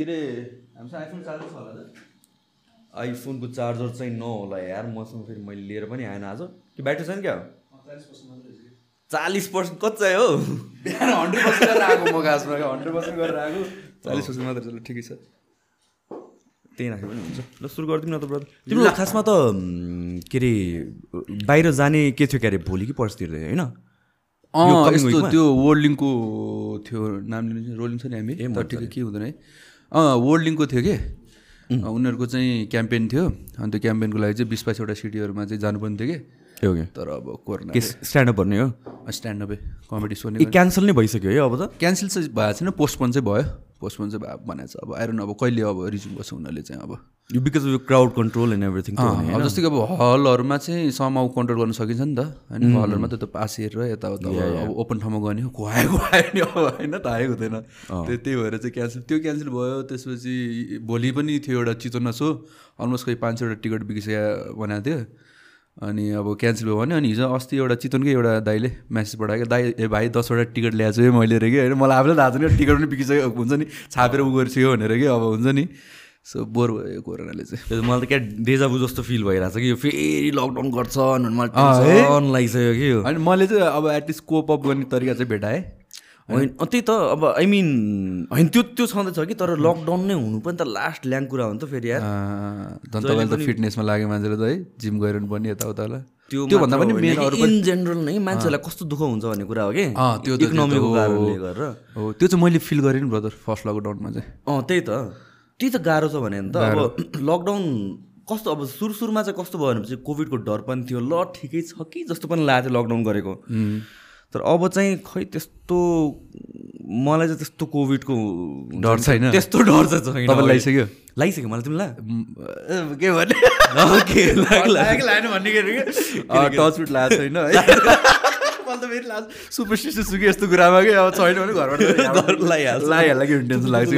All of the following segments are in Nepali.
के अरे हामीसँग आइफोन चार्जर छ होला त। आइफोनको चार्जर चाहिँ नहोला यार मसँग फेरि मैले लिएर पनि आएन आज। कि ब्याट्री छैन क्या? चालिस पर्सेन्ट कति चाहिँ हो बिहान हन्ड्रेड पर्सेन्ट गरेर आएको म खासमा हन्ड्रेड पर्सेन्ट गरेर आएको। चालिस पर्सेन्ट मात्र चल्यो ठिकै छ। त्यही राख्यो पनि हुन्छ। ल सुरु गरिदिउँ न त ब्रदर तिम्रो खासमा त के अरे बाहिर जाने के थियो क्या अरे भोलि कि पर्सितिर होइन? यस्तो? त्यो वर्ल्ड लिङ्कको थियो नाम लिनु रोलिङ छ नि हामी? ठिकै के हुँदैन है। अँ वर्ल्ड लिङ्कको थियो कि? उनीहरूको चाहिँ क्याम्पेन थियो। अनि त्यो क्याम्पेनको लागि चाहिँ बिस बाइसवटा सिटीहरूमा चाहिँ जानुपर्ने थियो कि? ओके तर अब कोरोना स्ट्यान्डअप भन्ने हो? स्ट्यान्डअपै कमेडी सो क्यान्सल नै भइसक्यो है अब त? क्यान्सल चाहिँ भएको छैन पोस्टपोन चाहिँ भयो। पोस्टपोन चाहिँ भयो भनेको छ। अब आइरन अब कहिले अब रिज्युम गर्छ उनीहरूले चाहिँ अब। यो because of crowd control and everything अब जस्तै कि अब हलहरूमा चाहिँ समाउ कन्ट्रोल गर्न सकिन्छ नि त। होइन हलहरूमा त त्यो पास हेरेर यताउता अब ओपन ठाउँमा गयो भने खुवायो खुवायो नि अब होइन त आएको हुँदैन त्यो त्यही भएर चाहिँ क्यान्सल त्यो क्यान्सल भयो त्यसपछि भोलि पनि थियो एउटा चितवनमा सो अलमोस्ट खोइ पाँच सयवटा टिकट बिगिसकेको बनाएको थियो। अनि अब क्यान्सल भयो भने अनि हिजो अस्ति एउटा चितवनकै एउटा दाइले म्यासेज पठाएको दाइ ए भाइ दसवटा टिकट ल्याएको छु है मैले रे कि। होइन मलाई आफूलाई थाहा छैन टिकट पनि बिगिसकेको हुन्छ नि छापेर उ गरिसक्यो भनेर कि अब हुन्छ नि। सो बोर भयो यो कोरोनाले चाहिँ। मलाई त क्या डेजाबु जस्तो फिल भइरहेको छ कि यो फेरि लकडाउन गर्छ मलाई लागिसक्यो कि अनि मैले चाहिँ अब एटलिस्ट कोप अप गर्ने तरिका चाहिँ भेटाएँ। होइन त्यही त अब आई मिन होइन त्यो त्यो छँदैछ कि तर लकडाउन नै हुनु पनि त लास्ट ल्याङ कुरा हो नि त फेरि यार। झन् तपाईँले त फिटनेसमा लाग्यो मान्छेले त है जिम गएर पनि यताउता त्यो त्योभन्दा पनि मेन अरू इन जेनरल नै मान्छेहरूलाई कस्तो दुःख हुन्छ भन्ने कुरा हो कि? त्यो इकोनोमीको। कारणले गरेर। हो त्यो चाहिँ मैले फिल गरेँ नि ब्रदर फर्स्ट लकडाउनमा चाहिँ। अँ त्यही त। त्यही त गाह्रो छ भने त। अब लकडाउन कस्तो अब सुरु सुरुमा चाहिँ कस्तो भयो भनेपछि कोभिडको डर पनि थियो। ल ठिकै छ कि? जस्तो पनि लागेको थियो लकडाउन गरेको। तर अब चाहिँ खै त्यस्तो मलाई चाहिँ त्यस्तो कोभिडको डर छैन? त्यस्तो डर चाहिँ छैन तपाईँलाई लगाइसक्यो लगाइसक्यो मलाई तिमीलाई? के भन्ने? के टच फुट लागेको छैन मैले त फेरि लास्ट सुपरस्टिसियस छु कि यस्तो कुरामा कि अब छैन भने घरबाट लगाइहाल्छ। लगाइहाल्छ कि टेन्सन लाग्छ।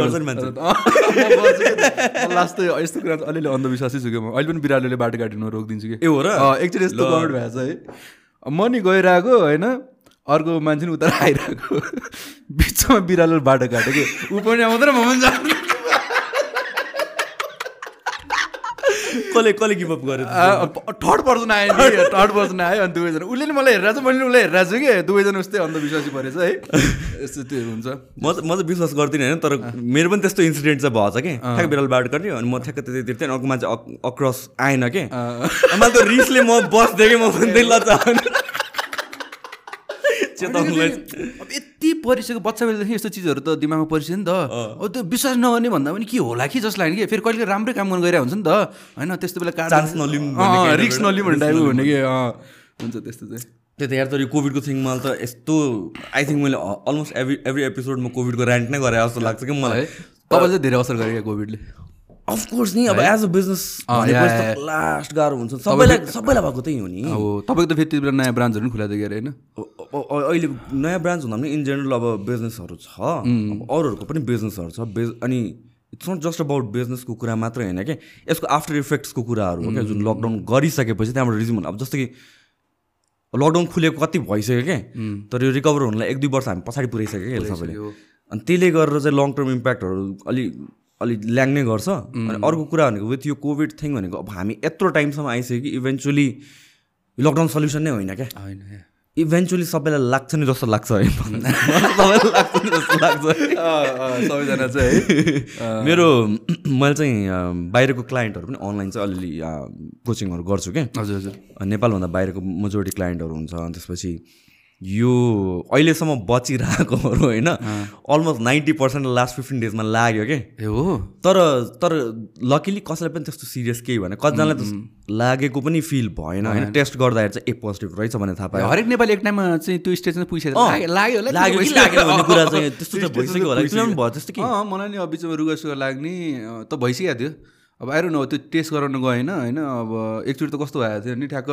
लास्ट त यस्तो कुरा त अलिअलि अन्धविश्वासै छु कि म। अहिले पनि बिरालोले बाटो काटिनु रोकिदिन्छु कि। ए हो र? एकचोटि यस्तो कमेन्ट भएको छ है। म नि गइरहेको होइन? अर्को मान्छे नि उता आइरहेको। बिचमा बिरालोले बाटो काट्यो कि। ऊ पनि आउँदैन म पनि जानु कसले कसले गिभअप गर्यो थर्ड पर्सन आयो नि थर्ड पर्सन आयो अनि दुवैजना उसले नि मलाई हेरेर मैले उसलाई हेरेर छु कि। दुवैजना उस्तै अन्धविश्वासी परेछ है। यस्तो त्यो हुन्छ। म चाहिँ म चाहिँ विश्वास गर्दिनँ होइन। तर मेरो पनि त्यस्तो इन्सिडेन्ट चाहिँ भएछ कि। ठ्याक्क बिराल बाटो गर्ने अनि म ठ्याक्क त्यति थिएँ अर्को मान्छे अक्रस आएन कि। अनि मलाई त रिसले म बस्थेँ कि म भन्दै लजा चेताउनुलाई अब यति परिसक्यो बच्चा बेलादेखि यस्तो चिजहरू त दिमागमा परिसक्यो नि त। अब त्यो विश्वास नगर्ने भन्दा पनि के होला कि जस्तो लाग्यो कि? फेरि कहिले राम्रै काम गर्नु गइरहेको हुन्छ नि त। होइन त्यस्तो बेला Chance नलिउँ एउटा- नलिउँ भन्ने टाइपको हुने कि हुन्छ त्यस्तो चाहिँ। त्यही त यार तर यो कोभिडको थिङ मलाई त यस्तो आई थिङ्क मैले अलमोस्ट एभ्री एभ्री एपिसोडमा कोभिडको ऱ्यान्ट नै गरे जस्तो लाग्छ कि मलाई। तपाईँ चाहिँ धेरै असर क्या कोभिडले। अफकोर्स नि अब एज अ बिजनेस। लास्ट गाह्रो हुन्छ। सबैलाई सबैलाई भएको त्यही हो नि। अब तपाईँको त फेरि त्यति बेला नयाँ ब्रान्चहरू पनि थियो अरे होइन? अहिले नयाँ ब्रान्च हुँदा पनि इन जेनरल अब बिजनेसहरू छ। अरूहरूको पनि बिजनेसहरू छ। बिज अनि इट्स नट जस्ट अबाउट बिजनेसको कुरा मात्रै होइन कि यसको आफ्टर इफेक्ट्सको कुराहरू हो क्या? जुन लकडाउन गरिसकेपछि त्यहाँबाट रिज्युम अब जस्तो कि लकडाउन खुलेको कति भइसक्यो क्या? तर यो रिकभर हुनलाई एक दुई वर्ष हामी पछाडि पुऱ्याइसक्यो क्या? सबैले। अनि त्यसले गरेर चाहिँ लङ टर्म इम्प्याक्टहरू अलि अलि ल्याङ्ने गर्छ। अनि अर्को कुरा भनेको विथ यो कोभिड थिङ भनेको अब हामी यत्रो टाइमसम्म आइसक्यो कि इभेन्चुली लकडाउन सल्युसन नै होइन क्या। होइन इभेन्चुली सबैलाई लाग्छ नि जस्तो लाग्छ है। सबैलाई लाग्छ नि जस्तो लाग्छ सबैजना चाहिँ है। मेरो मैले चाहिँ बाहिरको क्लाइन्टहरू पनि अनलाइन चाहिँ अलिअलि कोचिङहरू गर्छु क्या। हजुर हजुर। नेपालभन्दा बाहिरको मेजोरिटी क्लाइन्टहरू हुन्छ। अनि त्यसपछि यो अहिलेसम्म बचिरहेकोहरू होइन almost ninety percent last fifteen डेजमा लाग्यो कि? ए हो। तर तर लकिली कसैलाई पनि त्यस्तो सिरियस केही भएन। कतिजनालाई त लागेको पनि फिल भएन होइन। टेस्ट गर्दाखेरि चाहिँ ए पोजिटिभ रहेछ भनेर थाहा पायो। हरेक नेपाली एक टाइममा चाहिँ त्यो स्टेजमा पुगिसक्यो अँ, लाग्यो लाग्यो होला लाग्यो कि भइसक्यो। लागेन भन्ने कुरा चाहिँ त्यस्तो भइसक्यो होला भयो त्यस्तो कि? अँ मलाई नि अब बिचमा रुगा सुगा लाग्ने त भइसकेको थियो। अब आएर न त्यो टेस्ट गराउन गएन होइन अब एकचोटि त कस्तो भएको थियो नि ठ्याक्क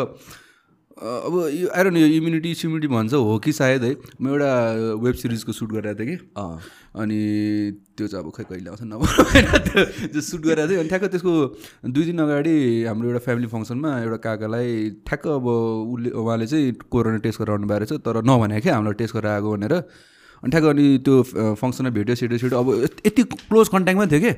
अब यो आएर न यो इम्युनिटी सिम्युनिटी भन्छ हो कि सायद है। म एउटा वेब सिरिजको सुट गरिरहेको थिएँ कि अनि त्यो चाहिँ अब खै कहिले आउँछ नभए होइन त्यो सुट गरेको थियो अनि ठ्याक्क त्यसको दुई दिन अगाडि हाम्रो एउटा फ्यामिली फङ्सनमा एउटा काकालाई ठ्याक्क अब उसले उहाँले चाहिँ कोरोना टेस्ट गराउनु भएको रहेछ तर नभने क्या हामीलाई टेस्ट गरेर आएको भनेर। अनि ठ्याक्क अनि त्यो फङ्सनमा भेट्यो सेट्यो सेट्यो अब यति क्लोज कन्ट्याक्टमा थियो कि?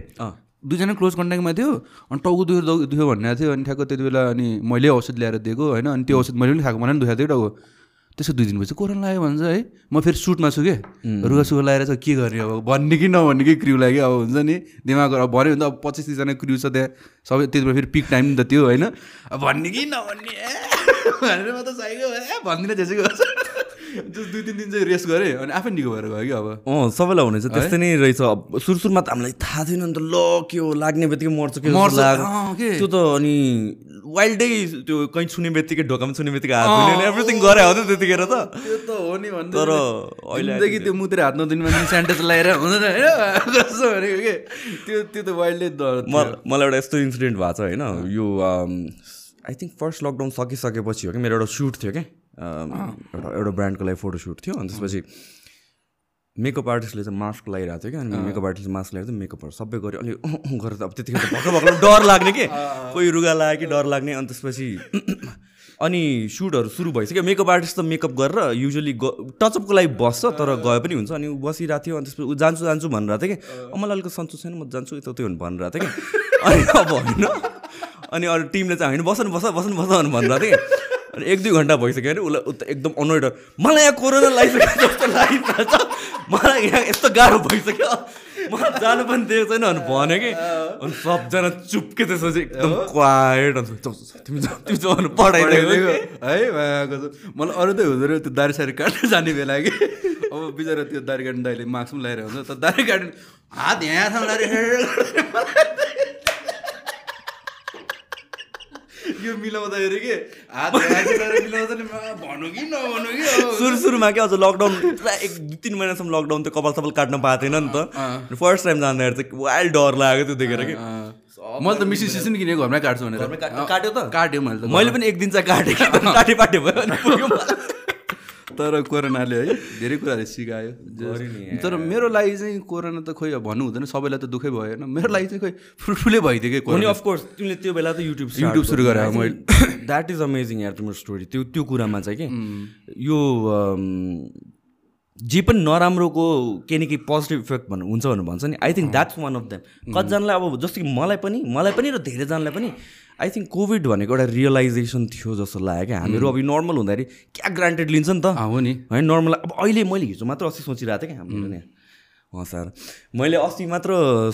दुईजना क्लोज कन्ट्याक्टमा थियो अनि टाउको दुख्यो दुख्यो भन्ने थियो अनि ठ्याक्क त्यति बेला अनि मैले औषध ल्याएर दिएको होइन? अनि त्यो औषध मैले पनि खाएको मलाई पनि दुखाएको थियो टाउको। त्यसो दुई दिनपछि कोरोना लाग्यो भन्छ है। म फेरि सुटमा छु कि? रुगा सुगा लगाएर चाहिँ के गर्ने अब? भन्ने कि नभन्ने कि क्रिउ लाग्यो अब हुन्छ नि? दिमाग अब भन्यो भने त अब पच्चिस तिसजना क्रिउ छ त्यहाँ। सबै त्यति बेला फेरि पिक टाइम त त्यो होइन? अब भन्ने कि नभन्ने भनेर म त चाहिएको ए! भनिदिनँ त्यसै गर्छ दुई तिन दिन चाहिँ रेस्ट गरेँ अनि आफै निको भएर गयो कि अब? अँ सबैलाई हुनेछ त्यस्तै नै रहेछ। अब सुरु सुरुमा त हामीलाई थाहा थिएन नि त ल के हो लाग्ने बित्तिकै मर्छ के मर्छ? त्यो त अनि वाइल्डै त्यो कहीँ छुने बित्तिकै ढोकामा छुने बित्तिकै हात एभ्रिथिङ गरे हो त्यतिखेर त। त्यो त हो नि भन्दै तर अहिले जिन्दगी त्यो मुतेर हात नदिने मान्छे सेन्टेज लगाएर हुँदैन होइन? कस्तो भनेको के? त्यो त्यो त वाइल्डले म- मलाई एउटा यस्तो इन्सिडेन्ट भएको छ होइन। यो आई थिङ्क फर्स्ट लकडाउन सकिसकेपछि हो कि? मेरो एउटा सुट थियो क्या एउटा एउटा ब्रान्डको लागि फोटो सुट थियो अनि त्यसपछि मेकअप आर्टिस्टले चाहिँ मास्क लगाइरहेको थियो कि अनि मेकअप आर्टिस्टले मास्क लगाएर मेकअपहरू सबै गऱ्यो। अनि गरेर त अब त्यतिखेर भर्खर भर्खर डर लाग्ने कि? कोही रुगा लाग्यो कि डर लाग्ने अनि त्यसपछि अनि सुटहरू सुरु भइसक्यो। मेकअप आर्टिस्ट त मेकअप गरेर युजली ग टचअपको लागि बस्छ तर गए पनि हुन्छ अनि ऊ बसिरहेको थियो अनि त्यसपछि ऊ जान्छु जान्छु भनिरहेको थियो कि "अँ, मलाई अलिक सन्चो छैन म जान्छु यता त्यो भनिरहेको थियो कि अनि अब होइन। अनि अरू टिमले चाहिँ होइन बस्नु बस बस्नु बस भनेर भनिरहेको थियो कि अनि एक दुई घन्टा भइसक्यो अरे उसलाई उता एकदम अनोइड मलाई यहाँ कोरोना लागिसक्यो जस्तो लागिरहेछ मलाई यहाँ यस्तो गाह्रो भइसक्यो। मलाई जानु पनि दिएको छैन। भने भन्यो कि अनि सबजना चुपके त्यसपछि एकदम क्वाइट अनि तिमी तिमी जाऊ भनेर पठाइदिएको कि। है। मलाई अरू त हुँदो रहेछ त्यो दारी सारी काट्न जाने बेला कि। अब बिचरा त्यो दारी काट्ने दाइले मास्क पनि लगाएर हुन्छ। तर दारी काट्ने हात यहाँ यो मिलाउँदाखेरि के हात मिलाउँछ नि भनौँ कि नभनौँ कि। सुरु सुरुमा क्या अझ लकडाउन पुरा एक दुई तिन महिनासम्म लकडाउन त्यो कपाल सपाल काट्न पाएको थिएन नि त फर्स्ट टाइम जाँदाखेरि चाहिँ वाइल्ड डर लाग्यो त्यो देखेर कि। मैले त मिसी सिसी नि किनेको घरमै काट्छु भनेर घरमै काट्यो- काट्यो त? काट्यो मैले त मैले पनि एक दिन चाहिँ काटेँ काटे पाटे भयो। तर कोरोनाले है धेरै कुराहरू सिकायो। तर मेरो लागि चाहिँ कोरोना त खोइ भन्नु हुँदैन सबैलाई त दुःखै भयो होइन। मेरो लागि चाहिँ खोइ फ्रुटफुलै भइदियो कि अनि कोरोना। अफकोर्स तिमीले त्यो बेला त युट्युब युट्युब सुरु गरेँ अब मैले। द्याट इज अमेजिङ यार तिम्रो स्टोरी त्यो त्यो कुरामा चाहिँ कि? यो जे पनि नराम्रोको केही न केही पोजिटिभ इफेक्ट भन्नु हुन्छ भनेर भन्छ नि। I think that's one of them कतिजनालाई अब जस्तो कि मलाई पनि मलाई पनि र धेरैजनालाई पनि आई थिङ्क कोभिड भनेको एउटा रियलाइजेसन थियो जस्तो लाग्यो क्या। हामीहरू अब नर्मल हुँदाखेरि क्या ग्रान्टेड लिन्छ नि त। हो नि। होइन नर्मल अब अहिले मैले हिजो मात्र अस्ति सोचिरहेको थिएँ क्या। हाम्रो नि अँ सर। मैले अस्ति मात्र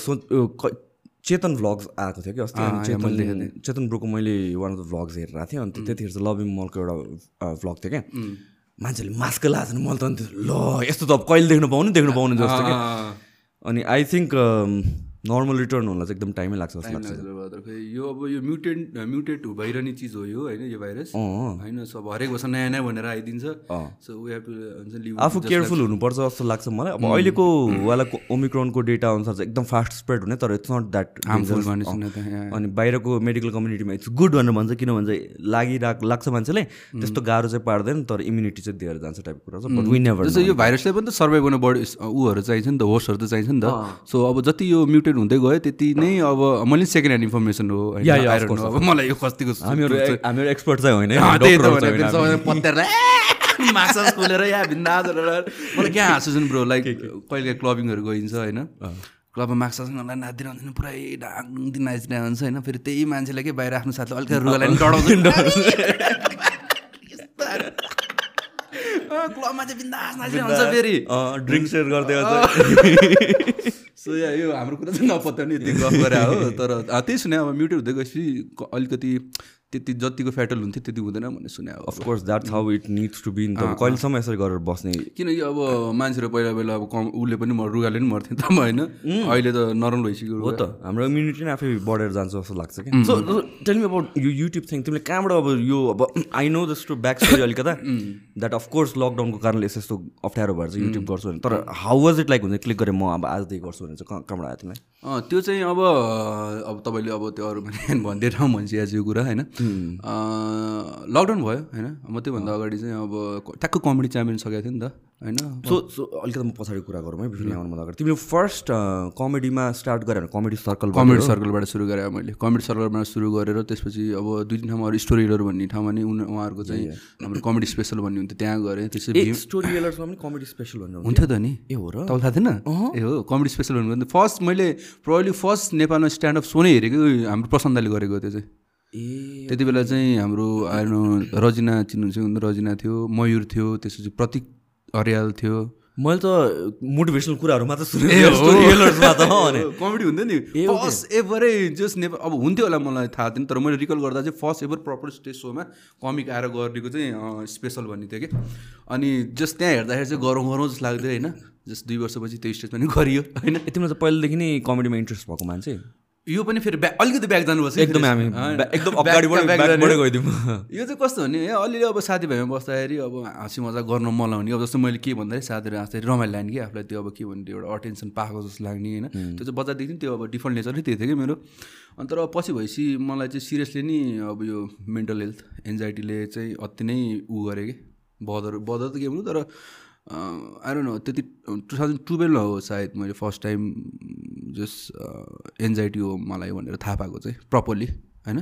सोच क- चेतन भ्लग्स आएको थियो कि? अस्ति चेतन चेतन ब्रोको मैले वान अफ द भ्लग्स हेरिरहेको थिएँ। अनि त्यतिखेर चाहिँ लभिङ मलको एउटा भ्लग थियो क्या। मान्छेले मास्क लगाएको छैन मैले त अन्त ल यस्तो त अब कहिले देख्नु पाउनु देख्नु पाउनु जस्तो क्या। अँ, अनि आई थिङ्क नर्मल रिटर्न हुनलाई चाहिँ एकदम टाइमै लाग्छ जस्तो लाग्छ। खोइ यो अब यो म्युटेन्ट म्युटेट भइरहने चिज हो यो होइन यो भाइरस होइन सब हरेक वर्ष नयाँ नयाँ भनेर आइदिन्छ। सो टु लिभ आफू केयरफुल हुनुपर्छ जस्तो लाग्छ मलाई। अब अहिलेको वाला ओमिक्रोनको डेटा अनुसार चाहिँ एकदम फास्ट स्प्रेड हुने तर इट्स नट द्याट हार्मफुल अनि बाहिरको मेडिकल कम्युनिटीमा इट्स गुड भनेर भन्छ किनभने चाहिँ लागिरहेको लाग्छ मान्छेले। त्यस्तो गाह्रो चाहिँ पार्दैन तर इम्युनिटी चाहिँ दिएर जान्छ टाइपको कुरा छ बट वी नेभर जस्तो यो भाइरसलाई पनि त सर्भाइभ गर्ने बडी ऊहरू चाहिन्छ नि त होस्टहरू त चाहिन्छ नि त। सो अब जति यो म्युटेट हुँदै गयो त्यति नै अब मैले सेकेन्ड ह्यान्ड इन्फर्मेसन हो अब मलाई यो कतिको हामीहरू एक्सपर्ट चाहिँ होइन या भिन्दा मलाई क्या हाँसु छ नि ब्रो लाइक कहिले क्लबिङहरू गइन्छ होइन? क्लबमा माक्स नाच्दिन नाच्दिन पुरै डाङ नाचिरहेको हुन्छ होइन? फेरि त्यही मान्छेलाई के बाहिर आफ्नो साथलाई अलिकति रुगालाई डढाउँछ। क्लबमा चाहिँ बिन्दास नाचिरहेको हुन्छ फेरि ड्रिङ्क सेयर गर्दै गर्छ सो या यो हाम्रो कुरा चाहिँ नपत्याउने यति गफ गरे हो तर त्यही सुने अब म्युटेड हुँदै गएपछि अलिकति त्यति जतिको फ्याटल हुन्थ्यो त्यति हुँदैन भन्ने सुने अब। Of course that's how it needs to be त कहिलेसम्म यसरी गरेर बस्ने। किनकि अब मान्छेहरू पहिला पहिला अब कम उसले पनि म रुगाले पनि मर्थ्यो त होइन? अहिले त नर्मल भइसक्यो हो त। हाम्रो इम्युनिटी नै आफै बढेर जान्छ जस्तो लाग्छ कि सो टेल मी अबाउट यो युट्युब थिङ तिमीले कहाँबाट अब यो अब आई नो जस्तो ब्याक स्टोरी अलिकता। द्याट अफकोर्स लकडाउनको कारणले यस्तो यस्तो अप्ठ्यारो भएर चाहिँ युट्युब गर्छु भने तर हाउ वाज इट लाइक हुन्छ? क्लिक गरेँ म अब आजदेखि गर्छु भने चाहिँ कहाँ कहाँबाट आयो तिमीलाई? अँ त्यो चाहिँ अब अब तपाईँले अब त्यो अरू भने भनिदिएर भनिसकेको यो कुरा होइन? लकडाउन भयो होइन? म त्योभन्दा अगाडि चाहिँ अब ट्याक्क कमेडी च्याम्पियन सकेको थिएँ नि त होइन? सो सो अलिकति म पछाडि कुरा गरौँ है फिल्म ल्याउनुभन्दा अगाडि। तिमीले फर्स्ट कमेडीमा स्टार्ट गरेर कमेडी सर्कल कमेडी सर्कलबाट सुरु गरेँ मैले। कमेडी सर्कलबाट सुरु गरेर त्यसपछि अब दुई तिन ठाउँमा अरू स्टोरी हेलर भन्ने ठाउँमा नि उनी उहाँहरूको चाहिँ हाम्रो कमेडी स्पेसल भन्ने हुन्थ्यो त्यहाँ गएँ त्यसपछि स्टोरी हेलर्समा पनि कमेडी स्पेसल भन्नु हुन्थ्यो? त नि। ए हो र? तपाईँलाई थाहा थिएन? ए हो कमेडी स्पेसल भन्नु फर्स्ट मैले प्रब्लली फर्स्ट नेपालमा स्ट्यान्डअप सो नै हेरेको हाम्रो प्रसन्नले गरेको त्यो चाहिँ। त्यति बेला चाहिँ हाम्रो आएन रजिना चिन्नुहुन्छ रजिना थियो मयुर थियो त्यसपछि प्रतीक अर्याल थियो। मैले त मोटिभेसनल कुराहरू मात्र कमेडी हुन्थ्यो नि। फर्स्ट एभरै जस नेपाल अब हुन्थ्यो होला मलाई थाहा थिएन तर मैले रिकल गर्दा चाहिँ फर्स्ट एभर प्रपर स्टेज सोमा कमिक आएर गरेको चाहिँ स्पेसल भन्ने थियो कि। अनि जस्ट त्यहाँ हेर्दाखेरि चाहिँ गरौँ गरौँ जस्तो लाग्थ्यो होइन। जस्ट दुई वर्षपछि त्यो स्टेजमा नि गरियो होइन। तिमीलाई त पहिलेदेखि नै कमेडीमा इन्ट्रेस्ट भएको मान्छे। यो पनि फेरि ब्याक अलिकति ब्याक जानुपर्छ एकदमै हामी एकदम अगाडिबाट गइदिउँ। यो चाहिँ कस्तो भने अलिअलि अब साथीभाइमा बस्दाखेरि अब हाँसी मजा गर्नु मन लाग्ने अब जस्तो मैले के भन्दाखेरि साथीहरू हाँस्दाखेरि रमाइलो लाग्ने कि आफूलाई त्यो अब के भन्ने एउटा अटेन्सन पाएको जस्तो लाग्ने होइन। त्यो चाहिँ बजारदेखि त्यो अब डिफल्ट नेचर नै त्यो थियो कि मेरो। अन्त तर पछि भएपछि मलाई चाहिँ सिरियसली नि अब यो मेन्टल हेल्थ एन्जाइटीले चाहिँ अति नै उ गरेँ कि। बदर बदर त के भन्नु तर आई न त्यति टु थाउजन्ड टुवेल्भमा हो सायद मैले फर्स्ट टाइम जस एन्जाइटी हो मलाई भनेर थाहा पाएको चाहिँ प्रपरली होइन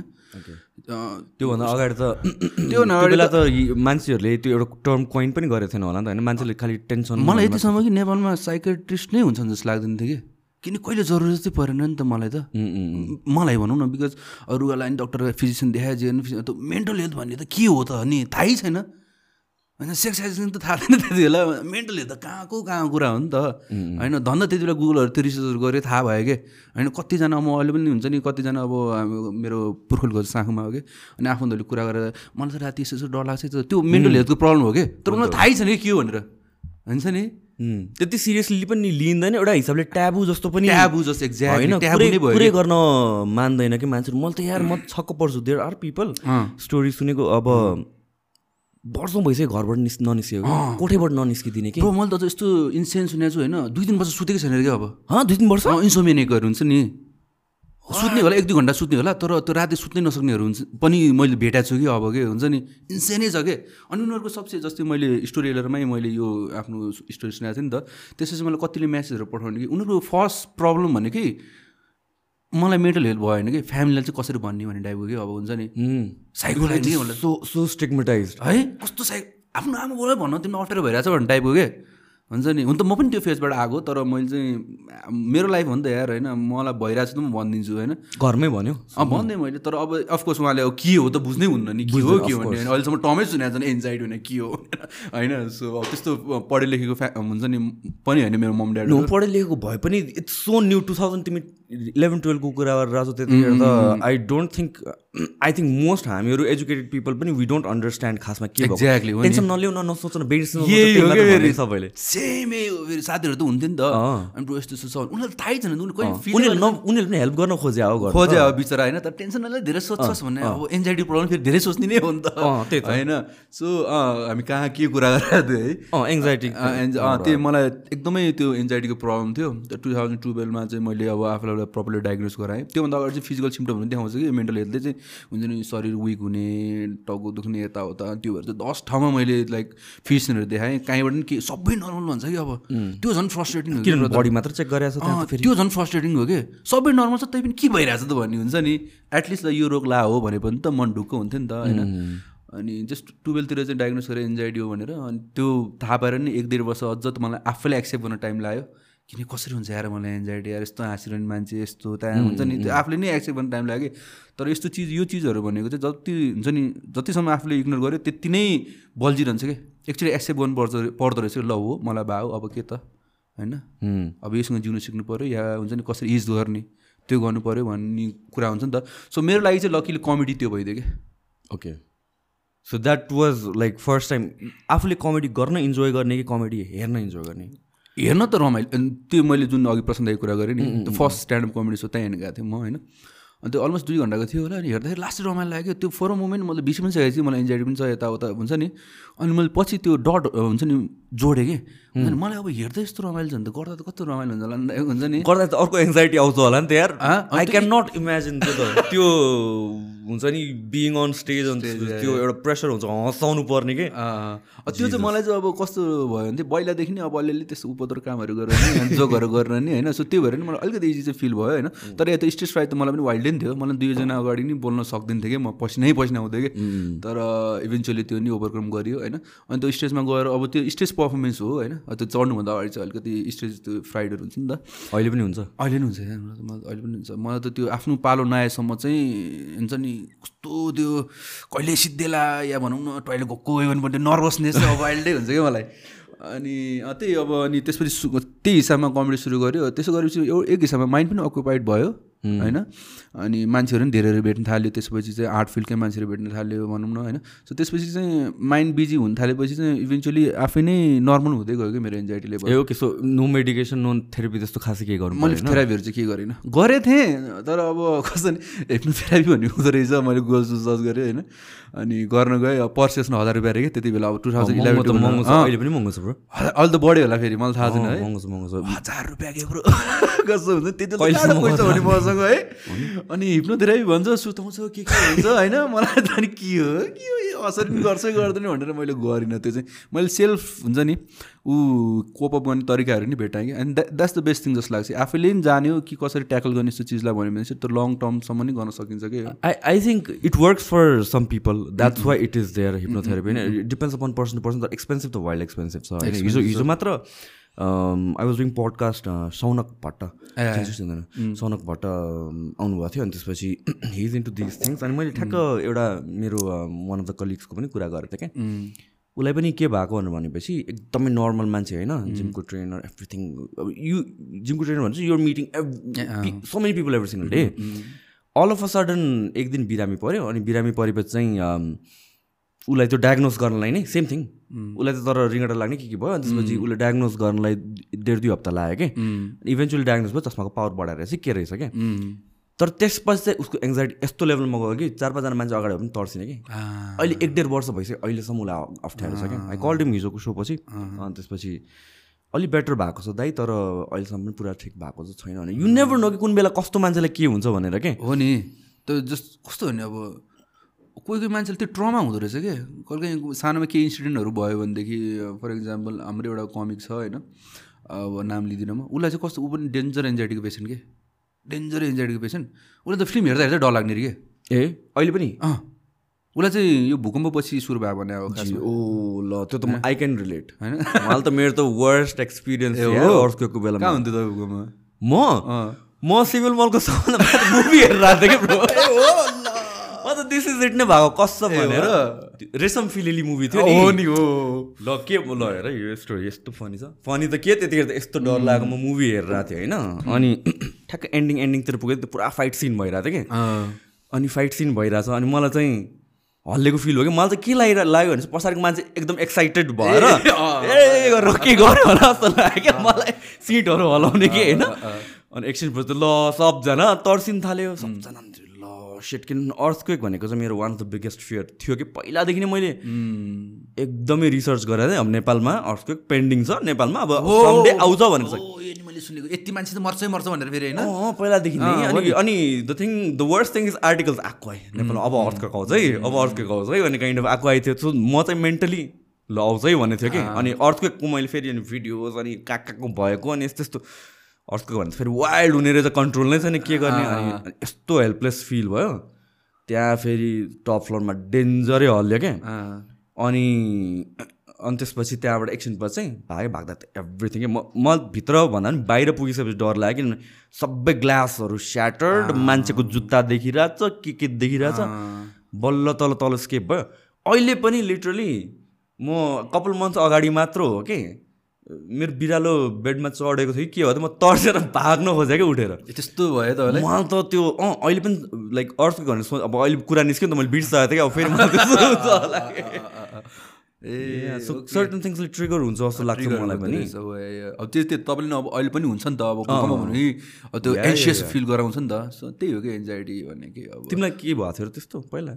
त्योभन्दा अगाडि त त्यो बेला त मान्छेहरूले त्यो एउटा टर्म कोइन पनि गरेको थिएन होला नि त होइन? मान्छेले खालि टेन्सन मलाई यतिसम्म कि नेपालमा साइकेट्रिस्ट नै हुन्छन् जस्तो लाग्दैन थियो कि? किन कहिले जरुरत चाहिँ परेन नि त मलाई त? मलाई भनौँ न बिकज अरूलाई नि डक्टर फिजिसियन देखाए जे मेन्टल हेल्थ भन्ने त के हो त अनि थाहै छैन। होइन सेक्स एजुकेसन त थाहा थिएन त्यति बेला। मेन्टल त कहाँको कहाँ कुरा हो नि त। होइन धन्दा त्यति बेला गुगलहरू त्यो रिसर्चहरू गरेँ थाहा भयो कि? होइन कतिजना म अहिले पनि हुन्छ नि कतिजना अब मेरो पुर्खुलको साखुमा हो कि? अनि आफूहरूले कुरा गरेर मलाई त राति यसो यसो डर लाग्छ त्यो मेन्टल हेल्थको प्रब्लम हो कि? तर मलाई थाहै छैन कि के हो भनेर। हुन्छ नि? त्यति सिरियसली पनि लिइँदैन एउटा हिसाबले ट्याबु जस्तो पनि ट्याबु जस्तो एक्ज्याक्ट पुरै गर्न मान्दैन कि मान्छेहरू। मैले त यार म छक्क पर्छु। देयर आर पिपल स्टोरी सुनेको अब वर्षौँ भइसक्यो घरबाट निस् ननिस्कियो कोठेबाट ननिस्किदिने कि? मैले त यस्तो इन्सेन्स सुनेको छु होइन। दुई तिन वर्ष सुतेकै छैन क्या अब। दुई तिन वर्ष? इन्सोमेनिकहरू हुन्छ नि। सुत्ने होला एक दुई घन्टा सुत्ने होला तर त्यो राति सुत्नै नसक्नेहरू हुन्छ पनि मैले भेटाएको छु कि अब के हुन्छ नि। इन्सेनै छ कि? अनि उनीहरूको सबसे जस्तै मैले स्टोरी हेलरमै मैले यो आफ्नो स्टोरी सुनाएको थिएँ नि त। त्यसपछि मलाई कतिले म्यासेजहरू पठाउने कि? उनीहरूको फर्स्ट प्रब्लम भने कि मलाई मेन्टल हेल्थ भयो भने कि? फ्यामिलीलाई चाहिँ कसरी भन्ने भन्ने टाइपको कि? अब हुन्छ नि। साइकोलाई सो सो स्टिगमेटाइज है? कस्तो साइ आफ्नो आमा भन्न तिमीलाई अप्ठ्यारो भइरहेछ भन्ने टाइपको के? हुन्छ नि। हुन त म पनि त्यो फेजबाट आएको तर मैले चाहिँ मेरो लाइफ हो नि त यार होइन? मलाई भइरहेको छ त म भनिदिन्छु होइन? घरमै भन्यो? अँ भनिदिएँ मैले तर अब अफकोर्स उहाँले अब के हो त बुझ्नै हुन्न नि। के हो के हो भने अहिलेसम्म टमै सुनेको छ एन्जाइटी भने के हो होइन? सो अब त्यस्तो पढे लेखेको फ्या हुन्छ नि पनि होइन मेरो मम ड्याडी पढे लेखेको भए पनि it's so new two thousand तिमी इलेभेन टुवेल्भको कुरा गरेर राजु त्यतिखेर त I don't think I think most हामीहरू एजुकेटेड पिपल पनि वी डोन्ट अन्डरस्ट्यान्ड खासमा के एक्ज्याक्टली टेन्सन नलिउ न। नसोच सबैले। सेमै साथीहरू त हुन्थ्यो नि त। अनि यस्तो यस्तो छ। उनीहरूलाई थाहै छैन। उनीहरूले उनीहरूले पनि हेल्प गर्न खोजे हो खोजे हो बिचरा होइन? तर टेन्सन नलिएर धेरै सोध्छस् भन्ने अब एन्जाइटी प्रब्लम फेरि धेरै सोच्ने नै हो नि त। होइन? सो हामी कहाँ के कुरा गरेर है? एङ्जाइटी त्यो मलाई एकदमै त्यो एन्जाइटीको प्रब्लम थियो। टु थाउजन्ड टुवेल्भमा चाहिँ मैले अब आफूलाई प्रपरली डायग्नोस गराएँ। त्योभन्दा अगाडि चाहिँ फिजिकल सिम्टमहरू देखाउँछ कि। मेन्टल हेल्थले चाहिँ हुन्छ नि शरीर विक हुने टाउको दुख्ने यताउता त्योहरू चाहिँ दस ठाउँमा मैले लाइक फिजनहरू देखाएँ। कहीँबाट पनि के सबै नर्मल भन्छ कि अब। त्यो झन् फ्रस्ट्रेटिङ हो बडी मात्र चेक गरेको छ त्यो झन् फ्रस्ट्रेटिङ हो कि? सबै नर्मल छ तै पनि के भइरहेछ त भन्ने हुन्छ नि। एटलिस्ट यो रोग ला हो भने पनि त मन ढुक्क हुन्थ्यो नि त होइन। अनि जस्ट टुवेल्भतिर चाहिँ डायग्नोस गरेँ एन्जाइटी हो भनेर। अनि त्यो थाहा पाएर नि एक डेढ वर्ष अझ त मलाई आफैलाई एक्सेप्ट गर्न टाइम लाग्यो। किन कसरी हुन्छ यार मलाई एन्जाइटी यार यस्तो हाँसिरहने मान्छे यस्तो त्यहाँ हुन्छ नि। त्यो आफूले नै एक्सेप्ट गर्न टाइम लाग्यो। तर यस्तो चिज यो चिजहरू भनेको चाहिँ जति हुन्छ नि जतिसम्म आफूले इग्नोर गर्यो त्यति नै बल्झिरहन्छ कि? एक्चुली एक्सेप्ट गर्नु पर्छ पर्दो रहेछ ल हो मलाई भाउ अब के त? होइन? अब योसँग जिउनु सिक्नु पऱ्यो या हुन्छ नि कसरी इज गर्ने त्यो गर्नु पऱ्यो भन्ने कुरा हुन्छ नि त। सो मेरो लागि चाहिँ लकिली कमेडी त्यो भइदियो कि? Okay so that was like first time आफूले कमेडी गर्न इन्जोय गर्ने कि कमेडी हेर्न इन्जोय गर्ने? हेर्न त रमाइलो त्यो मैले जुन अघि प्रसन्नदेखि कुरा गरेँ नि त्यो फर्स्ट स्ट्यान्डअप कमेडी सो त्यहाँ हेर्नु गएको थिएँ म होइन। अनि त्यो अलमोस्ट दुई घन्टाको थियो होला अनि हेर्दाखेरि लास्ट रमाइलो लाग्यो। त्यो फोर मोमेन्ट मैले बिस पनि सकेको मलाई इन्जाइटी पनि छ यताउता हुन्छ नि। अनि मैले पछि त्यो डट हुन्छ नि जोडेँ कि। अनि मलाई अब हेर्दा यस्तो रमाइलो छ नि त गर्दा त कस्तो रमाइलो हुन्छ होला नि- हुन्छ नि? गर्दा त अर्को एङ्जाइटी आउँछ होला नि त यार। आई क्यान नट इमेजिन त्यो त। त्यो हुन्छ नि बिङ अन स्टेज त्यो एउटा प्रेसर हुन्छ हँसाउनु पर्ने के? त्यो चाहिँ मलाई चाहिँ अब कस्तो भयो भने पहिलादेखि नै अब अलिअलि त्यस्तो उपद्रो कामहरू गरेर नि अनि जोगहरू गरेर नि होइन? सो त्यो भएर नि मलाई अलिकति इजी चाहिँ फिल भयो होइन? तर यता स्टेज फ्राइड त मलाई पनि वाइल्डै नि थियो। मलाई दुईजना अगाडि नै बोल्न सक्दिनँ कि? म पसिनै पसिना आउँथेँ कि? तर इभेन्चुली त्यो नि ओभरकम गरियो होइन? अनि त्यो स्टेजमा गएर अब त्यो स्टेज पर्फर्मेन्स हो होइन? त्यो चढ्नुभन्दा अगाडि चाहिँ अलिकति स्टेज त्यो फ्राइडहरू हुन्छ नि त। अहिले पनि हुन्छ? अहिले नि हुन्छ अहिले पनि हुन्छ। मलाई त त्यो आफ्नो पालो नआएसम्म चाहिँ हुन्छ नि कस्तो त्यो कहिले सिद्धेला या भनौँ न टोइलेट गएको गयो भने पनि त्यो नर्भसनेस चाहिँ अब वाइल्डै हुन्छ क्या मलाई। अनि त्यही अब अनि त्यसपछि त्यही हिसाबमा कमेडी सुरु गऱ्यो त्यसो गरेपछि एउ- एक हिसाबमा माइन्ड पनि अकुपाइड भयो। होइन? अनि मान्छेहरू पनि धेरैहरू भेट्न थाल्यो त्यसपछि चाहिँ आर्ट फिल्डकै मान्छेहरू भेट्न थाल्यो भनौँ न होइन? सो त्यसपछि चाहिँ माइन्ड बिजी हुन थालेपछि चाहिँ इभेन्चुली आफै नै नर्मल हुँदै गयो कि मेरो anxiety level uh okay so no medication no therapy त्यस्तो खासै केही गर्नु मैले थेरापीहरू चाहिँ के गरिनँ। गरेँ थिएँ तर अब कस्तो नि हेप्नोथेरापी भन्ने हुँदो रहेछ मैले गुगल सर्च गरेँ होइन? अनि गर्न गएँ अब पर सेसन हजार रुपियाँ अरे कि त्यति बेला अब टु थाउजन्ड महँगो त महँगो छ। इलेभेन अहिले पनि महँगो छ ब्रो। अहिले त बढ्यो होला फेरि मलाई थाहा छैन है। महँगो छ महँगो छ। हजार रुपियाँ के ब्रो? कस्तो हुन्छ त्यति पैसा मसँग है? अनि हिप्नोथेरापी भन्छ सुताउँछ के के हुन्छ होइन? मलाई त अनि के हो? के हो? असर पनि गर्छ गर्दैन भनेर मैले गरिनँ। त्यो चाहिँ मैले सेल्फ हुन्छ नि ऊ कोपअप गर्ने तरिकाहरू नि भेटाएँ कि। अनि द्याट्स द बेस्ट थिङ जस्तो लाग्छ। आफैले पनि जान्यो कि कसरी ट्याकल गर्ने यस्तो चिजलाई भन्यो भने चाहिँ त्यो लङ टर्मसम्म नि गर्न सकिन्छ कि I I think it works for some people that's why it is there hypnotherapy होइन? Depends upon person to person तर एक्सपेन्सिभ त वाइल्ड एक्सपेन्सिभ छ होइन? हिजो हिजो मात्र I was doing podcast Saunak Bhatt Saunak Bhatt आउनुभएको थियो अनि त्यसपछि हिज इन्टु दिस थिङ्स अनि मैले ठ्याक्क एउटा मेरो वान अफ द कलिग्सको पनि कुरा गरेको थिएँ क्या उसलाई पनि के भएको भनेर भनेपछि एकदमै नर्मल मान्छे होइन जिमको ट्रेनर एभ्रिथिङ अब यु जिमको ट्रेनर भन्छ your meeting so many people every single day all of a sudden एक दिन बिरामी पऱ्यो अनि बिरामी परेपछि चाहिँ um, उसलाई त्यो डायग्नोज गर्नलाई नै सेम थिङ उसलाई त तर रिङ्गटा लाग्ने के के भयो? त्यसपछि उसले डायग्नोज गर्नलाई डेढ दुई हप्ता लाग्यो कि? इभेन्चुली डायग्नोज भयो चस्माको पावर बढाएर चाहिँ के रहेछ क्या? तर त्यसपछि चाहिँ उसको एङ्जाइटी यस्तो लेभलमा गयो कि चार पाँचजना मान्छे अगाडि पनि तर्सिने कि? अहिले एक डेढ वर्ष भइसक्यो अहिलेसम्म उसलाई अप्ठ्यारो छ क्या? आई कल टिम हिजोको सो पछि अनि त्यसपछि अलिक बेटर भएको छ दाइ तर अहिलेसम्म पनि पुरा ठिक भएको चाहिँ छैन भने। यु नेभर नो कि कुन बेला कस्तो मान्छेलाई के हुन्छ भनेर के? हो नि। त्यो जस्ट कस्तो भने अब कोही कोही मान्छेले त्यो ट्रमा हुँदो रहेछ क्या कहिले काहीँ सानोमा केही इन्सिडेन्टहरू भयो भनेदेखि फर इक्जाम्पल हाम्रो एउटा कमिक छ होइन अब नाम लिँदिनँ म। उसलाई चाहिँ कस्तो ऊ पनि डेन्जर एन्जाइटीको पेसेन्ट के? डेन्जर एन्जाइटीको पेसेन्ट? उसलाई त फिल्म हेर्दा हेर्दा डर लाग्ने रे के? ए अहिले पनि? अँ। उसलाई चाहिँ यो भूकम्पपछि सुरु भयो भने अब ओ ल त्यो त आई क्यान रिलेट होइन। मलाई त मेरो त वर्स्ट एक्सपिरियन्स? अर्सको बेलामा। कहाँ हुन्थ्यो त भूकम्प? म? म सिभिल मलको सबभन्दा मुभी हेरेर आएको थिएँ कि म त दिस इज इट नै भएको कसम भनेर। रेशम फिलेली मुभी थियो हो नि हो। ल के ल हेर यो स्टोरी यस्तो फनी छ। फनी त के त्यतिखेर त यस्तो डर लागेको म मुभी हेरेर थिएँ होइन? अनि ठ्याक्क एन्डिङ एन्डिङतिर पुगेँ त्यो पुरा फाइट सिन भइरहेको थियो कि। अनि फाइट सिन भइरहेछ अनि मलाई चाहिँ हल्लेको फिल हो कि। मलाई चाहिँ के लागि लाग्यो भने चाहिँ पछाडिको मान्छे एकदम एक्साइटेड भएर ए गरेर के गर्यो होला जस्तो लाग्यो क्या मलाई सिटहरू हलाउने कि होइन? अनि एकछिनपछि त ल सबजना तर्सिन थाल्यो सबजना ल सेट किन अर्थक्वेक भनेको चाहिँ मेरो one of the biggest fear थियो कि पहिलादेखि नै मैले एकदमै रिसर्च गरेर अब नेपालमा अर्थक्वेक पेन्डिङ छ नेपालमा अब सन्डे आउँछ भनेको छ। मैले सुनेको यति मान्छे त मर्छै मर्छ भनेर फेरि होइन? पहिलादेखि नै। अनि अनि the thing the worst thing is articles आएको है। नेपालमा अब अर्थको आउँछ है अब अर्थको आउँछ है भने काइन्ड अफ आएको आएको थियो। सो म चाहिँ मेन्टली ल आउँछ है भन्ने थियो कि। अनि अर्थको मैले फेरि अनि भिडियोज अनि कहाँ कहाँको भएको अनि यस्तो यस्तो। अर्थको भने फेरि वाइल्ड हुने रहेछ कन्ट्रोल नै छैन के गर्ने? अनि यस्तो हेल्पलेस फिल भयो। त्यहाँ फेरि टप फ्लोरमा डेन्जरै हल्यो क्या। अनि अनि त्यसपछि त्यहाँबाट एकछिनपछि चाहिँ भागेँ भाग्दा त एभ्रिथिङ म म भित्र भन्दा पनि बाहिर पुगिसकेपछि डर लाग्यो किनभने सबै ग्लासहरू स्याटर्ड मान्छेको जुत्ता देखिरहेछ के के देखिरहेछ। बल्ल तल तल स्केप भयो। अहिले पनि लिटरली म कपाल मन्थ अगाडि मात्र हो कि? मेरो बिरालो बेडमा चढेको थियो कि के हो त म तर्सेर भाग्न खोजेँ क्या उठेर। त्यस्तो भयो तपाईँलाई मलाई त त्यो अँ अहिले पनि लाइक अर्थ गर्ने सोच अब अहिले कुरा निस्क्यो नि त मैले बिर्सएको थिएँ कि अब फेरि। ए सर्टन थिङ्सले ट्रिगर हुन्छ जस्तो लाग्छ मलाई पनि। अब त्यो त्यो तपाईँले अब अहिले पनि हुन्छ नि त अब कि त्यो एन्सियस फिल गराउँछ नि त। सो त्यही हो कि एन्जाइटी भन्ने कि अब। तिमीलाई के भएको थियो त्यस्तो पहिला?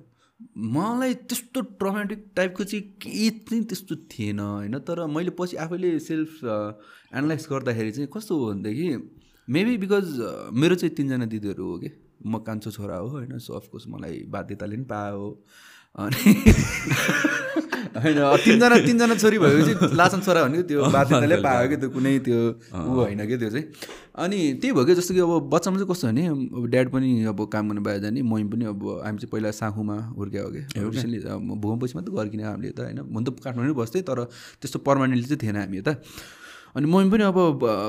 मलाई त्यस्तो ट्रमेटिक टाइपको चाहिँ केही चाहिँ त्यस्तो थिएन होइन? तर मैले पछि आफैले सेल्फ एनालाइज गर्दाखेरि चाहिँ कस्तो हो भनेदेखि मेबी बिकज मेरो चाहिँ तिनजना दिदीहरू हो कि? म कान्छो छोरा हो होइन? सो अफकोर्स मलाई बाध्यताले पनि पायो। अनि होइन तिनजना तिनजना छोरी भएपछि लासन छोरा भनेको त्यो बाध्यताले पायो कि त्यो कुनै त्यो ऊ होइन कि त्यो चाहिँ। अनि त्यही भयो कि जस्तो कि अब बच्चामा चाहिँ कस्तो भने अब ड्याड पनि अब काम गर्नु बाहिर जाने मम्मी पनि अब हामी चाहिँ पहिला साखुमा हुर्क्यो हो कि रिसेन्टली भूमपछि मात्रै गर्किने हामीले त होइन। हुन त काठमाडौँ बस्थेँ तर त्यस्तो पर्मानेन्टली चाहिँ थिएन हामी त अनि मम्मी पनि अब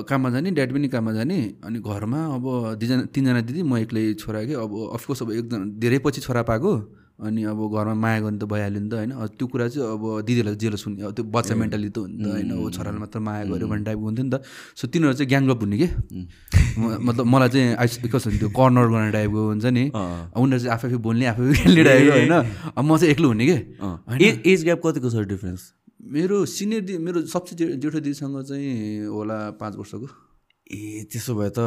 काममा जाने ड्याडी पनि काममा जाने। अनि घरमा अब दुईजना तिनजना दिदी म एक्लै छोरा कि अब अफकोर्स अब एकजना धेरै पछि छोरा पाएको। अनि अब घरमा माया गर्नु त भइहाल्यो नि त होइन? त्यो कुरा चाहिँ अब दिदीहरूलाई जेलस हुने अब त्यो बच्चा मेन्टालिटी त हुन्छ होइन? अब छोरालाई मात्र माया गऱ्यो भन्ने टाइपको हुन्थ्यो नि त। सो तिनीहरू चाहिँ ग्याङलप हुने कि? मतलब मलाई चाहिँ आइस कस्तो त्यो कर्नर गर्ने टाइपको हुन्छ नि। उनीहरू चाहिँ आफै आफै बोल्ने आफै खेल्ने टाइपको होइन? अब म चाहिँ एक्लो हुने कि? एज ग्याप कतिको छ डिफ्रेन्स? मेरो सिनियर दि मेरो सबसे जेठो दिदीसँग चाहिँ होला पाँच वर्षको। ए त्यसो भए त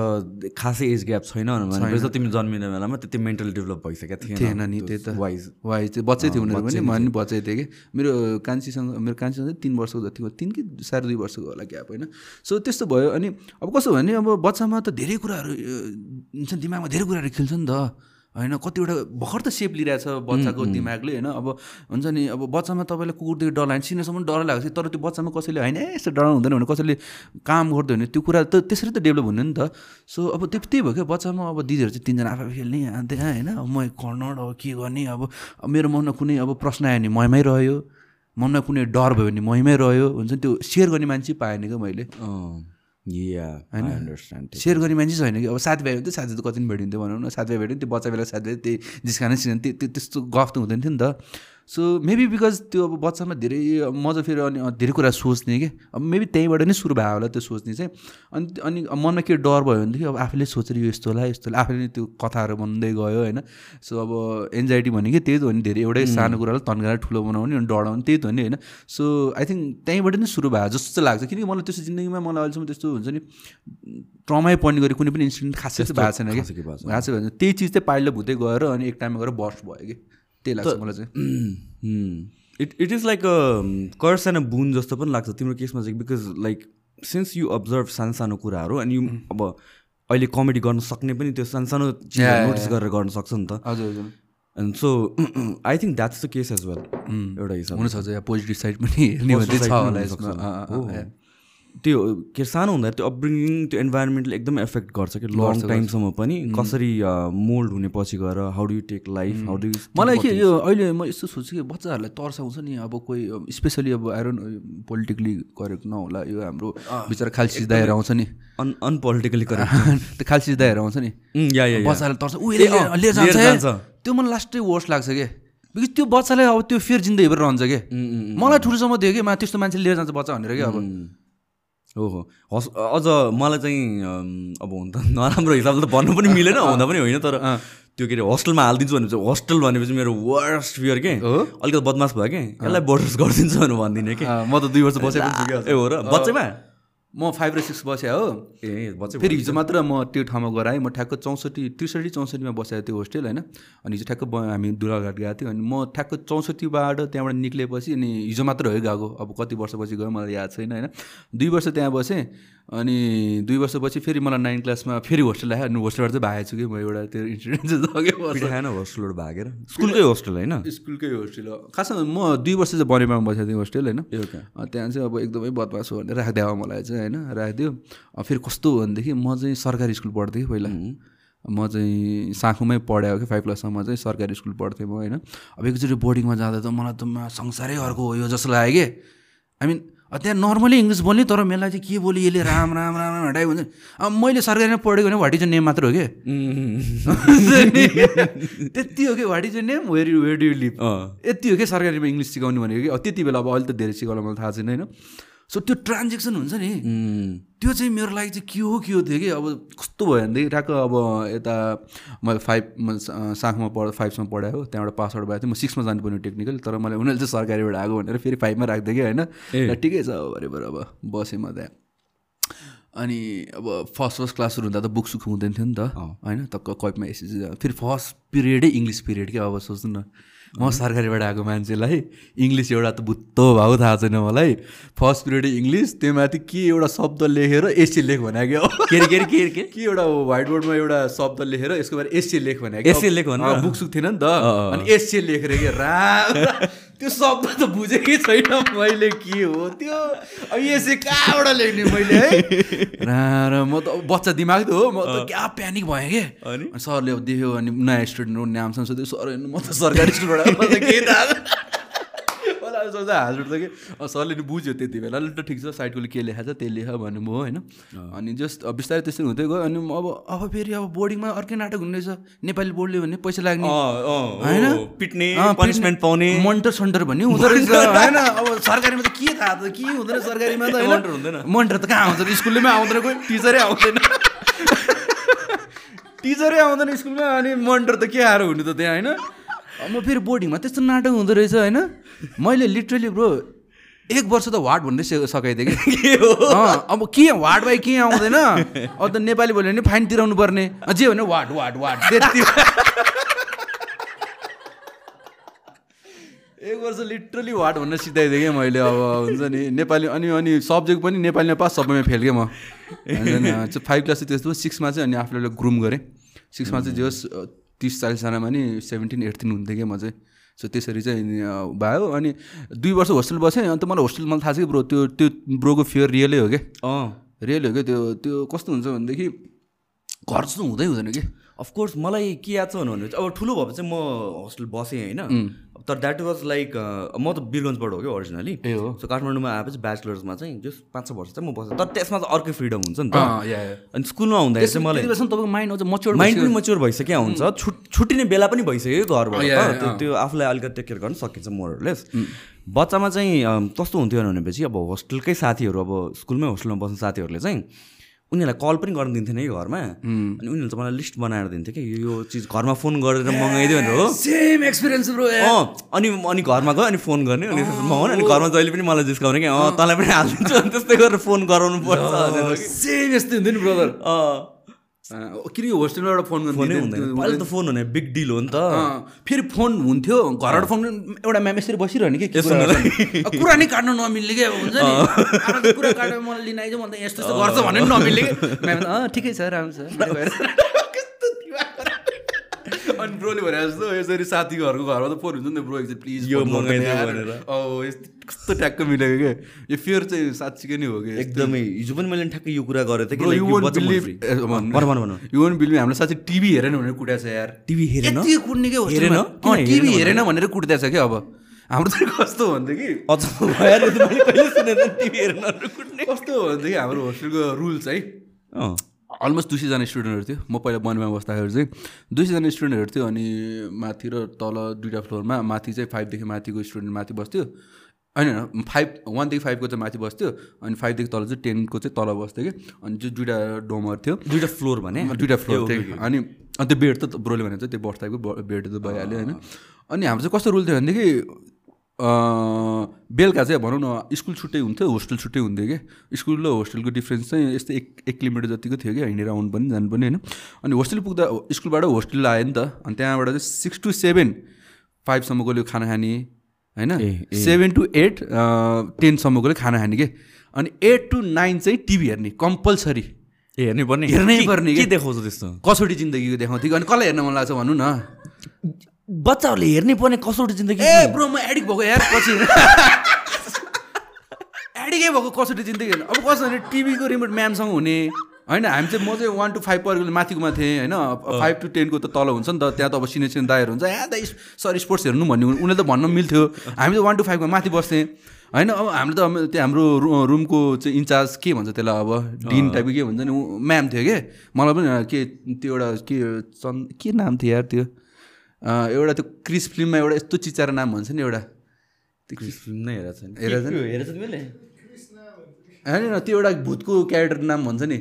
खासै एज ग्याप छैन भनेपछि तिमी जन्मिने बेलामा त्यति मेन्टली डेभलप भइसकेको थिएन। थिएन नि त्यही त। वाइज वाइज चाहिँ बच्चै थियो उनीहरू पनि। म पनि बच्चै थिएँ कि। मेरो कान्छीसँग मेरो कान्छीसँग चाहिँ तिन वर्षको जतिको तिन कि साढे दुई वर्षको होला ग्याप होइन। सो त्यस्तो भयो अनि अब कस्तो भने अब बच्चामा त धेरै कुराहरू हुन्छ दिमागमा धेरै कुराहरू खेल्छ नि त। होइन कतिवटा भर्खर त सेप लिइरहेछ बच्चाको दिमागले होइन? अब हुन्छ नि अब बच्चामा तपाईँलाई कुकुरदेखि डर लाग्यो सिनेसम्म डर लागेको थियो तर त्यो बच्चामा कसैले होइन यस्तो डराउनु हुँदैन भने कसैले काम गर्दैन त्यो कुरा त त्यसरी त डेभलप हुने नि त। सो अब त्यो त्यही भयो क्या बच्चामा अब दिदीहरू चाहिँ तिनजना आफै खेल्ने अन्त होइन? अब म कर्नर अब के गर्ने? अब मेरो मनमा कुनै अब प्रश्न आयो भने मैमै रह्यो। मनमा कुनै डर भयो भने मैमै रह्यो। हुन्छ नि त्यो सेयर गर्ने मान्छे पाएन क्या मैले। होइन। अन्डरस्ट्यान्ड सेयर गर्ने मान्छे छैन कि? अब साथीभाइ हुन्थ्यो साथी त कति पनि भेटिन्थ्यो भनौँ न साथीभाइ भेट्यो त्यो बच्चा बेला साथीभाइ त्यही जिस्कानै सिजन त्यो त्यस्तो गफ त हुँदैन थियो नि त। सो मेबी बिकज त्यो अब बच्चामा धेरै म चाहिँ फेरि अनि धेरै कुरा सोच्ने कि? अब मेबी त्यहीँबाट नै सुरु भयो होला त्यो सोच्ने चाहिँ। अनि अनि मनमा के डर भयो भनेदेखि अब आफूले सोचेर यो यस्तो होला यस्तो होला। आफूले नै त्यो कथाहरू भन्दै गयो होइन? सो अब एन्जाइटी भनेको त्यही त हो नि धेरै। एउटै सानो कुरालाई तन्काएर ठुलो बनाउने अनि डराउने त्यही त हो नि होइन? सो आई थिङ्क त्यहीँबाट नै सुरु भयो जस्तो चाहिँ लाग्छ। किनकि मलाई त्यस्तो जिन्दगीमा मलाई अहिलेसम्म त्यस्तो हुन्छ नि ट्रमै पर्ने गरी कुनै पनि इन्सिडेन्ट खासै चाहिँ भएको छैन कि? भएको छ भने त्यही चिज चाहिँ पाइलो भुतै गएर अनि एक टाइममा गएर बस्ट भयो कि? त्यही लाग्छ मलाई चाहिँ। It it is like a curse and a boon जस्तो पनि लाग्छ तिम्रो केसमा चाहिँ because like since you observe सानो सानो कुराहरू अनि यु अब अहिले कमेडी गर्न सक्ने पनि त्यो सानो सानो नोटिस गरेर गर्न सक्छ नि त। हजुर हजुर। And so I think that's the case as well एउटा हिसाब हुनसक्छ पोजिटिभ साइड पनि त्यो के सानो हुँदा त्यो अपब्रिङिङ त्यो इन्भाइरोमेन्टले एकदमै एफेक्ट गर्छ कि लङ टाइमसम्म पनि। कसरी मोल्ड हुने पछि गएर how do take life how do मलाई के यो अहिले म यस्तो सोच्छु कि बच्चाहरूलाई तर्साउँछ नि अब कोही स्पेसली अब आइरन पोलिटिकली करेक्ट नहोला यो हाम्रो बिचरा खालसी दाएर आउँछ नि। अन अनपोलिटिकली करेक्ट त्यो खालसी दाएर आउँछ नि। बच्चाहरूलाई लिएर जान्छ त्यो मलाई लास्टै वर्स लाग्छ क्या बिकज त्यो बच्चालाई अब त्यो फेरि जिन्दगी भएर रहन्छ क्या मलाई ठुलोसम्म दियो कि त्यस्तो मान्छे लिएर जान्छ बच्चा भनेर क्या अब? ओहो। हस् अझ मलाई चाहिँ अब हुन त नराम्रो हिसाबले त भन्नु पनि मिलेन हुँदा पनि होइन तर त्यो के अरे होस्टेलमा हालिदिन्छु भनेपछि होस्टेल भनेपछि मेरो वर्स्ट फियर के? अलिकति बदमास भयो कि? यसलाई बोर्डर्स गरिदिन्छु भनेर भनिदिने कि? म त दुई वर्ष बसेको ए हो र बच्चैमा? म फाइभ र सिक्स बसेँ हो। ए फेरि हिजो मात्र म त्यो ठाउँमा गएर आएँ। म ठ्याक्क चौसठी त्रिसठी चौसठीमा बसेको थियो होस्टेल होइन? अनि हिजो ठ्याक्क हामी दुराघाट गएको थियौँ। अनि म ठ्याक्क चौसठीबाट त्यहाँबाट निक्लेपछि अनि हिजो मात्र हो गएको अब कति वर्षपछि गयो मलाई याद छैन होइन? दुई वर्ष त्यहाँ बसेँ। अनि दुई वर्षपछि फेरि मलाई नाइन क्लासमा फेरि होस्टेल आयो। अनि होस्टेलबाट चाहिँ भागेको छु कि म एउटा त्यो इन्सिडेन्ट चाहिँ खाएन होस्टेलबाट भागेर? स्कुलकै होस्टेल होइन? स्कुलकै होस्टेल हो। खासमा म दुई वर्ष चाहिँ बनेमा बसेको थिएँ होस्टेल होइन। त्यहाँ चाहिँ अब एकदमै बदमास हो भनेर राखिदियो अब मलाई चाहिँ होइन राखिदियो। फेरि कस्तो हो भनेदेखि म चाहिँ सरकारी स्कुल पढ्थेँ कि पहिला। म चाहिँ साखुमै पढायो कि फाइभ क्लाससम्म चाहिँ सरकारी स्कुल पढ्थेँ म होइन। अब एकचोटि बोर्डिङमा जाँदा त मलाई त संसारै अर्को हो यो जस्तो लाग्यो कि। आई मिन त्यहाँ नर्मली इङ्ग्लिस बोल्ने तर मेलाई चाहिँ के बोल्यो यसले राम राम राम राम हटाइ हुन्छ अब मैले सरकारीमा पढेको भने वाट इज नेम मात्र हो कि? त्यति हो कि what is name where where do live यति हो कि सरकारीमा इङ्ग्लिस सिकाउने भनेको कि? त्यति बेला अब अहिले त धेरै सिकाउनु मलाई थाहा छैन होइन? सो त्यो ट्रान्जेक्सन हुन्छ नि. त्यो चाहिँ मेरो लागि चाहिँ के हो के हो थियो कि? अब कस्तो भयो भनेदेखि ठ्याक्क अब यता मैले फाइभ साखमा पढ फाइभसम्म पढायो त्यहाँबाट पास आउट भएको थिएँ म सिक्समा जानुपर्ने टेक्निकल तर मलाई उनीहरूले चाहिँ सरकारीबाट आएको भनेर फेरि फाइभमा राख्दै कि होइन? ठिकै छ अब अब बसेँ म त्यहाँ। अनि अब फर्स्ट फर्स्ट क्लास सुरु हुँदा त बुक सुक हुँदैन थियो नि त होइन? त कैपमा एसएससी फेरि फर्स्ट पिरियडै इङ्ग्लिस पिरियड क्या अब सोच्नु न। म सरकारीबाट आएको मान्छेलाई इङ्ग्लिस एउटा त भुत्तो भएको थाहा छैन मलाई। फर्स्ट पिरियड इङ्ग्लिस त्यो माथि के एउटा शब्द लेखेर एसी लेख भने क्या के अरे के अरे के अरे के के एउटा व्हाइट बोर्डमा एउटा शब्द लेखेर यसको बारे एसी लेख भने एसए लेख भनेर? बुक सुक थिएन नि त। अनि एसी लेखेर के? रा। त्यो शब्द त बुझेकै छैन मैले के हो त्यो। अब एसी कहाँबाट लेख्ने मैले है? रा म त बच्चा दिमाग त हो। म त क्या प्यानिक भएँ कि? अनि? सरले अब देख्यो अनि नयाँ स्टुडेन्ट हो नामसँग सोध्यो सर म त सरकारी स्कुलबाट आएको, मलाई त केही थाहा छैन। मलाई सोच्दा हाँसुट त कि सरले नि बुझ्यो त्यति बेला। ल ठिक छ साइडकोले के लेखाएको छ त्यही लेख भन्नुभयो होइन? अनि जस्ट बिस्तारै त्यसरी हुँदै गयो अनि अब अब फेरि अब बोर्डिङमा अर्कै नाटक हुने रहेछ। नेपाली बोर्डले भने पैसा लाग्ने। होइन? पिट्ने पनिसमेन्ट पाउने। मन्टर सन्टर भन्ने हुँदो रहेछ होइन? अब सरकारीमा त के थाहा त के हुँदैन सरकारीमा त? मन्टर हुँदैन? मन्टर त कहाँ आउँछ स्कुलमै आउँदैन कोही? टिचरै आउँदैन। टिचरै आउँदैन स्कुलमा अनि मन्टर त के आएर हुनु त त्यहाँ होइन? म फेरि बोर्डिङमा त्यस्तो नाटक हुँदो रहेछ होइन? मैले लिटरली ब्रो एक वर्ष त वार्ड भन्दै सि- सकाइदिएँ कि? अब के वार्ड बाई के आउँदैन? अब त नेपाली बोल्यो भने फाइन तिराउनु पर्ने। जे भने वार्ड वार्ड वार्ड। त्यति एक वर्ष लिटरली वार्ड भन्न सिकाइदिएँ क्या मैले अब हुन्छ नि? नेपाली अनि अनि सब्जेक्ट पनि नेपालीमा पास सबैमा फेल क्या म? फाइभ क्लास चाहिँ त्यस्तो सिक्समा चाहिँ अनि आफूले ग्रुम गरेँ। सिक्समा चाहिँ जे होस् तिस चालिसजनामा नि सेभेन्टिन एटिन हुन्थेँ क्या म चाहिँ। सो त्यसरी चाहिँ भयो। अनि दुई वर्ष होस्टेल बसेँ। अन्त मलाई होस्टेल मलाई थाहा छ कि ब्रो त्यो त्यो ब्रोको फियर रियलै हो क्या। अँ। रियल हो क्या त्यो त्यो कस्तो हुन्छ भनेदेखि घर जस्तो हुँदै हुँदैन कि। अफकोर्स मलाई के याद छ भने चाहिँ अब ठुलो भएपछि चाहिँ म होस्टेल बसेँ होइन। तर द्याट वाज लाइक म त बिरगन्जबाट हो क्या ओरिजिनली सो काठमाडौँमा आएपछि ब्याचलर्समा चाहिँ जस्ट पाँच छ वर्ष चाहिँ म बसेँ। तर त्यसमा चाहिँ अर्कै फ्रिडम हुन्छ नि त। अनि स्कुलमा हुँदाखेरि चाहिँ मलाई तपाईँको माइन्ड अझ मच्योर माइन्ड पनि मच्योर भइसक्यो हुन्छ। छुट छुट्टिने बेला पनि भइसक्यो घरबाट त। त्यो आफूलाई अलिकति टेक केयर गर्न सकिन्छ मोरलेस बच्चामा चाहिँ कस्तो हुन्थ्यो भनेपछि अब होस्टेलकै साथीहरू अब स्कुलमै होस्टेलमा बस्ने साथीहरूले चाहिँ उनीहरूलाई कल पनि गर्न दिन्थेन कि घरमा। अनि उनीहरूले चाहिँ मलाई लिस्ट बनाएर दिन्थ्यो कि यो चिज घरमा फोन गरेर मगाइदियो भनेर हो। सेम एक्सपिरियन्स ब्रो अँ अनि अनि घरमा गयो अनि फोन गर्ने अनि मगाउने अनि घरमा जहिले पनि मलाई जिस्काउने कि अँ तँलाई पनि हालिदिन्छु अनि त्यस्तै गरेर फोन गराउनु पर्छ। सेम यस्तै हुन्थ्यो नि ब्रदर अँ। किन होस्टेलमा एउटा फोन फोनै गर्नु हुँदैन। पहिला त फोन हुने बिग डिल हो नि त। फेरि फोन हुन्थ्यो? घरबाट फोन एउटा म्याम यसरी बसिरहने कि? कुरा नै काट्न नमिल्ने क्या हुन्छ नि। कुरा काटेर मलाई लिन आइज त यस्तो यस्तो गर्छ भने पनि नमिल्ने कि? म्याम ठिकै छ राम्रो छ। अनि ब्रोले भने जस्तो यसरी साथीहरूको घरमा त फोन हुन्छ नि ब्रो एकचोटि प्लिज यो मगाइदियो भनेर। औ यस्तो कस्तो ट्याक्क मिलेको क्या यो फियर चाहिँ साँच्चीकै नै हो कि एकदमै हिजो पनि मैले ठ्याक्कै यो कुरा गरेको थिएँ यो भन भन यु वन्ट बिलिभ हामीले साँच्चै टिभी हेरेन भनेर कुट्या छ यार टिभी हेरेन कुट्ने के हेरेन? टिभी हेरेन भनेर कुट्दै छ क्या अब? हाम्रो त कस्तो भन्थ्यो कि। कहिले सुनेन टिभी हेरेन कुट्ने। कस्तो भन्थ्यो कि हाम्रो होस्टेलको रुल्स है। अलमोस्ट दुई सयजना स्टुडेन्टहरू थियो। म पहिला वनमा बस्दाखेरि चाहिँ दुई सयजना स्टुडेन्टहरू थियो अनि माथि र तल दुइटा फ्लोरमा माथि चाहिँ फाइभदेखि माथिको स्टुडेन्ट माथि बस्थ्यो। होइन होइन फाइभ वानदेखि फाइभको चाहिँ माथि बस्थ्यो अनि फाइभदेखि तल चाहिँ टेनको चाहिँ तल बस्थ्यो कि। अनि जो दुइटा डोमहरू थियो। दुइटा फ्लोर भने? दुइटा फ्लोर थियो अनि अनि त्यो बेड त ब्रोले भने चाहिँ त्यो टाइपको बेड त भइहाल्यो होइन। अनि हाम्रो चाहिँ कस्तो रुल थियो भनेदेखि बेलुका चाहिँ भनौँ न स्कुल छुट्टै हुन्थ्यो होस्टेल छुट्टै हुन्थ्यो कि? स्कुल र होस्टेलको डिफ्रेन्स चाहिँ यस्तै एक एक किलोमिटर जतिको थियो कि हिँडेर आउनु पनि जानु पनि होइन। अनि होस्टेल पुग्दा स्कुलबाट होस्टेल आयो नि त अनि त्यहाँबाट चाहिँ सिक्स टु सेभेन फाइभसम्मकोले खाना खाने होइन? सेभेन टु एट टेनसम्मकोले खाना खाने कि? अनि एट टु नाइन चाहिँ टिभी हेर्ने कम्पलसरी। हेर्नै पर्ने? हेर्नै पर्ने के? देखाउँछ त्यस्तो? कसोटी जिन्दगीको देखाउँथ्यो कि? अनि कसलाई हेर्न मन लाग्छ भन्नु न। बच्चाहरूले हेर्नै पर्ने कसौटी जिन्दगी ए ब्रो म एडिक भएको यार पछि। एडिकै भएको कसरी जिन्दगी हेर्नु। अब कस्तो भने टिभीको रिमोट म्यामसँग हुने। होइन हामी चाहिँ म चाहिँ वान टू फाइभ परेको माथिकोमा थिएँ होइन? फाइभ टू टेनको त तल हुन्छ नि त। त्यहाँ त अब सिनियर सिनियर दाइहरू हुन्छ। या दाइ सर स्पोर्ट्स हेर्नु भन्ने उनीहरूले त भन्न मिल्थ्यो। हामी त वान टू फाइभमा माथि बस्थेँ। होइन अब हामीले त त्यो हाम्रो रुमको चाहिँ इन्चार्ज के भन्छ त्यसलाई अब? डिन टाइपको के भन्छ नि? म्याम थियो कि? मलाई पनि के त्यो एउटा के चन् के नाम थियो यार त्यो? एउटा त्यो क्रिस फिल्ममा एउटा यस्तो चिचारो नाम भन्छ नि एउटा। त्यो क्रिस फिल्म नै हेरेको छैन हेरेको मैले होइन त्यो एउटा भूतको क्यारेक्टर नाम भन्छ नि।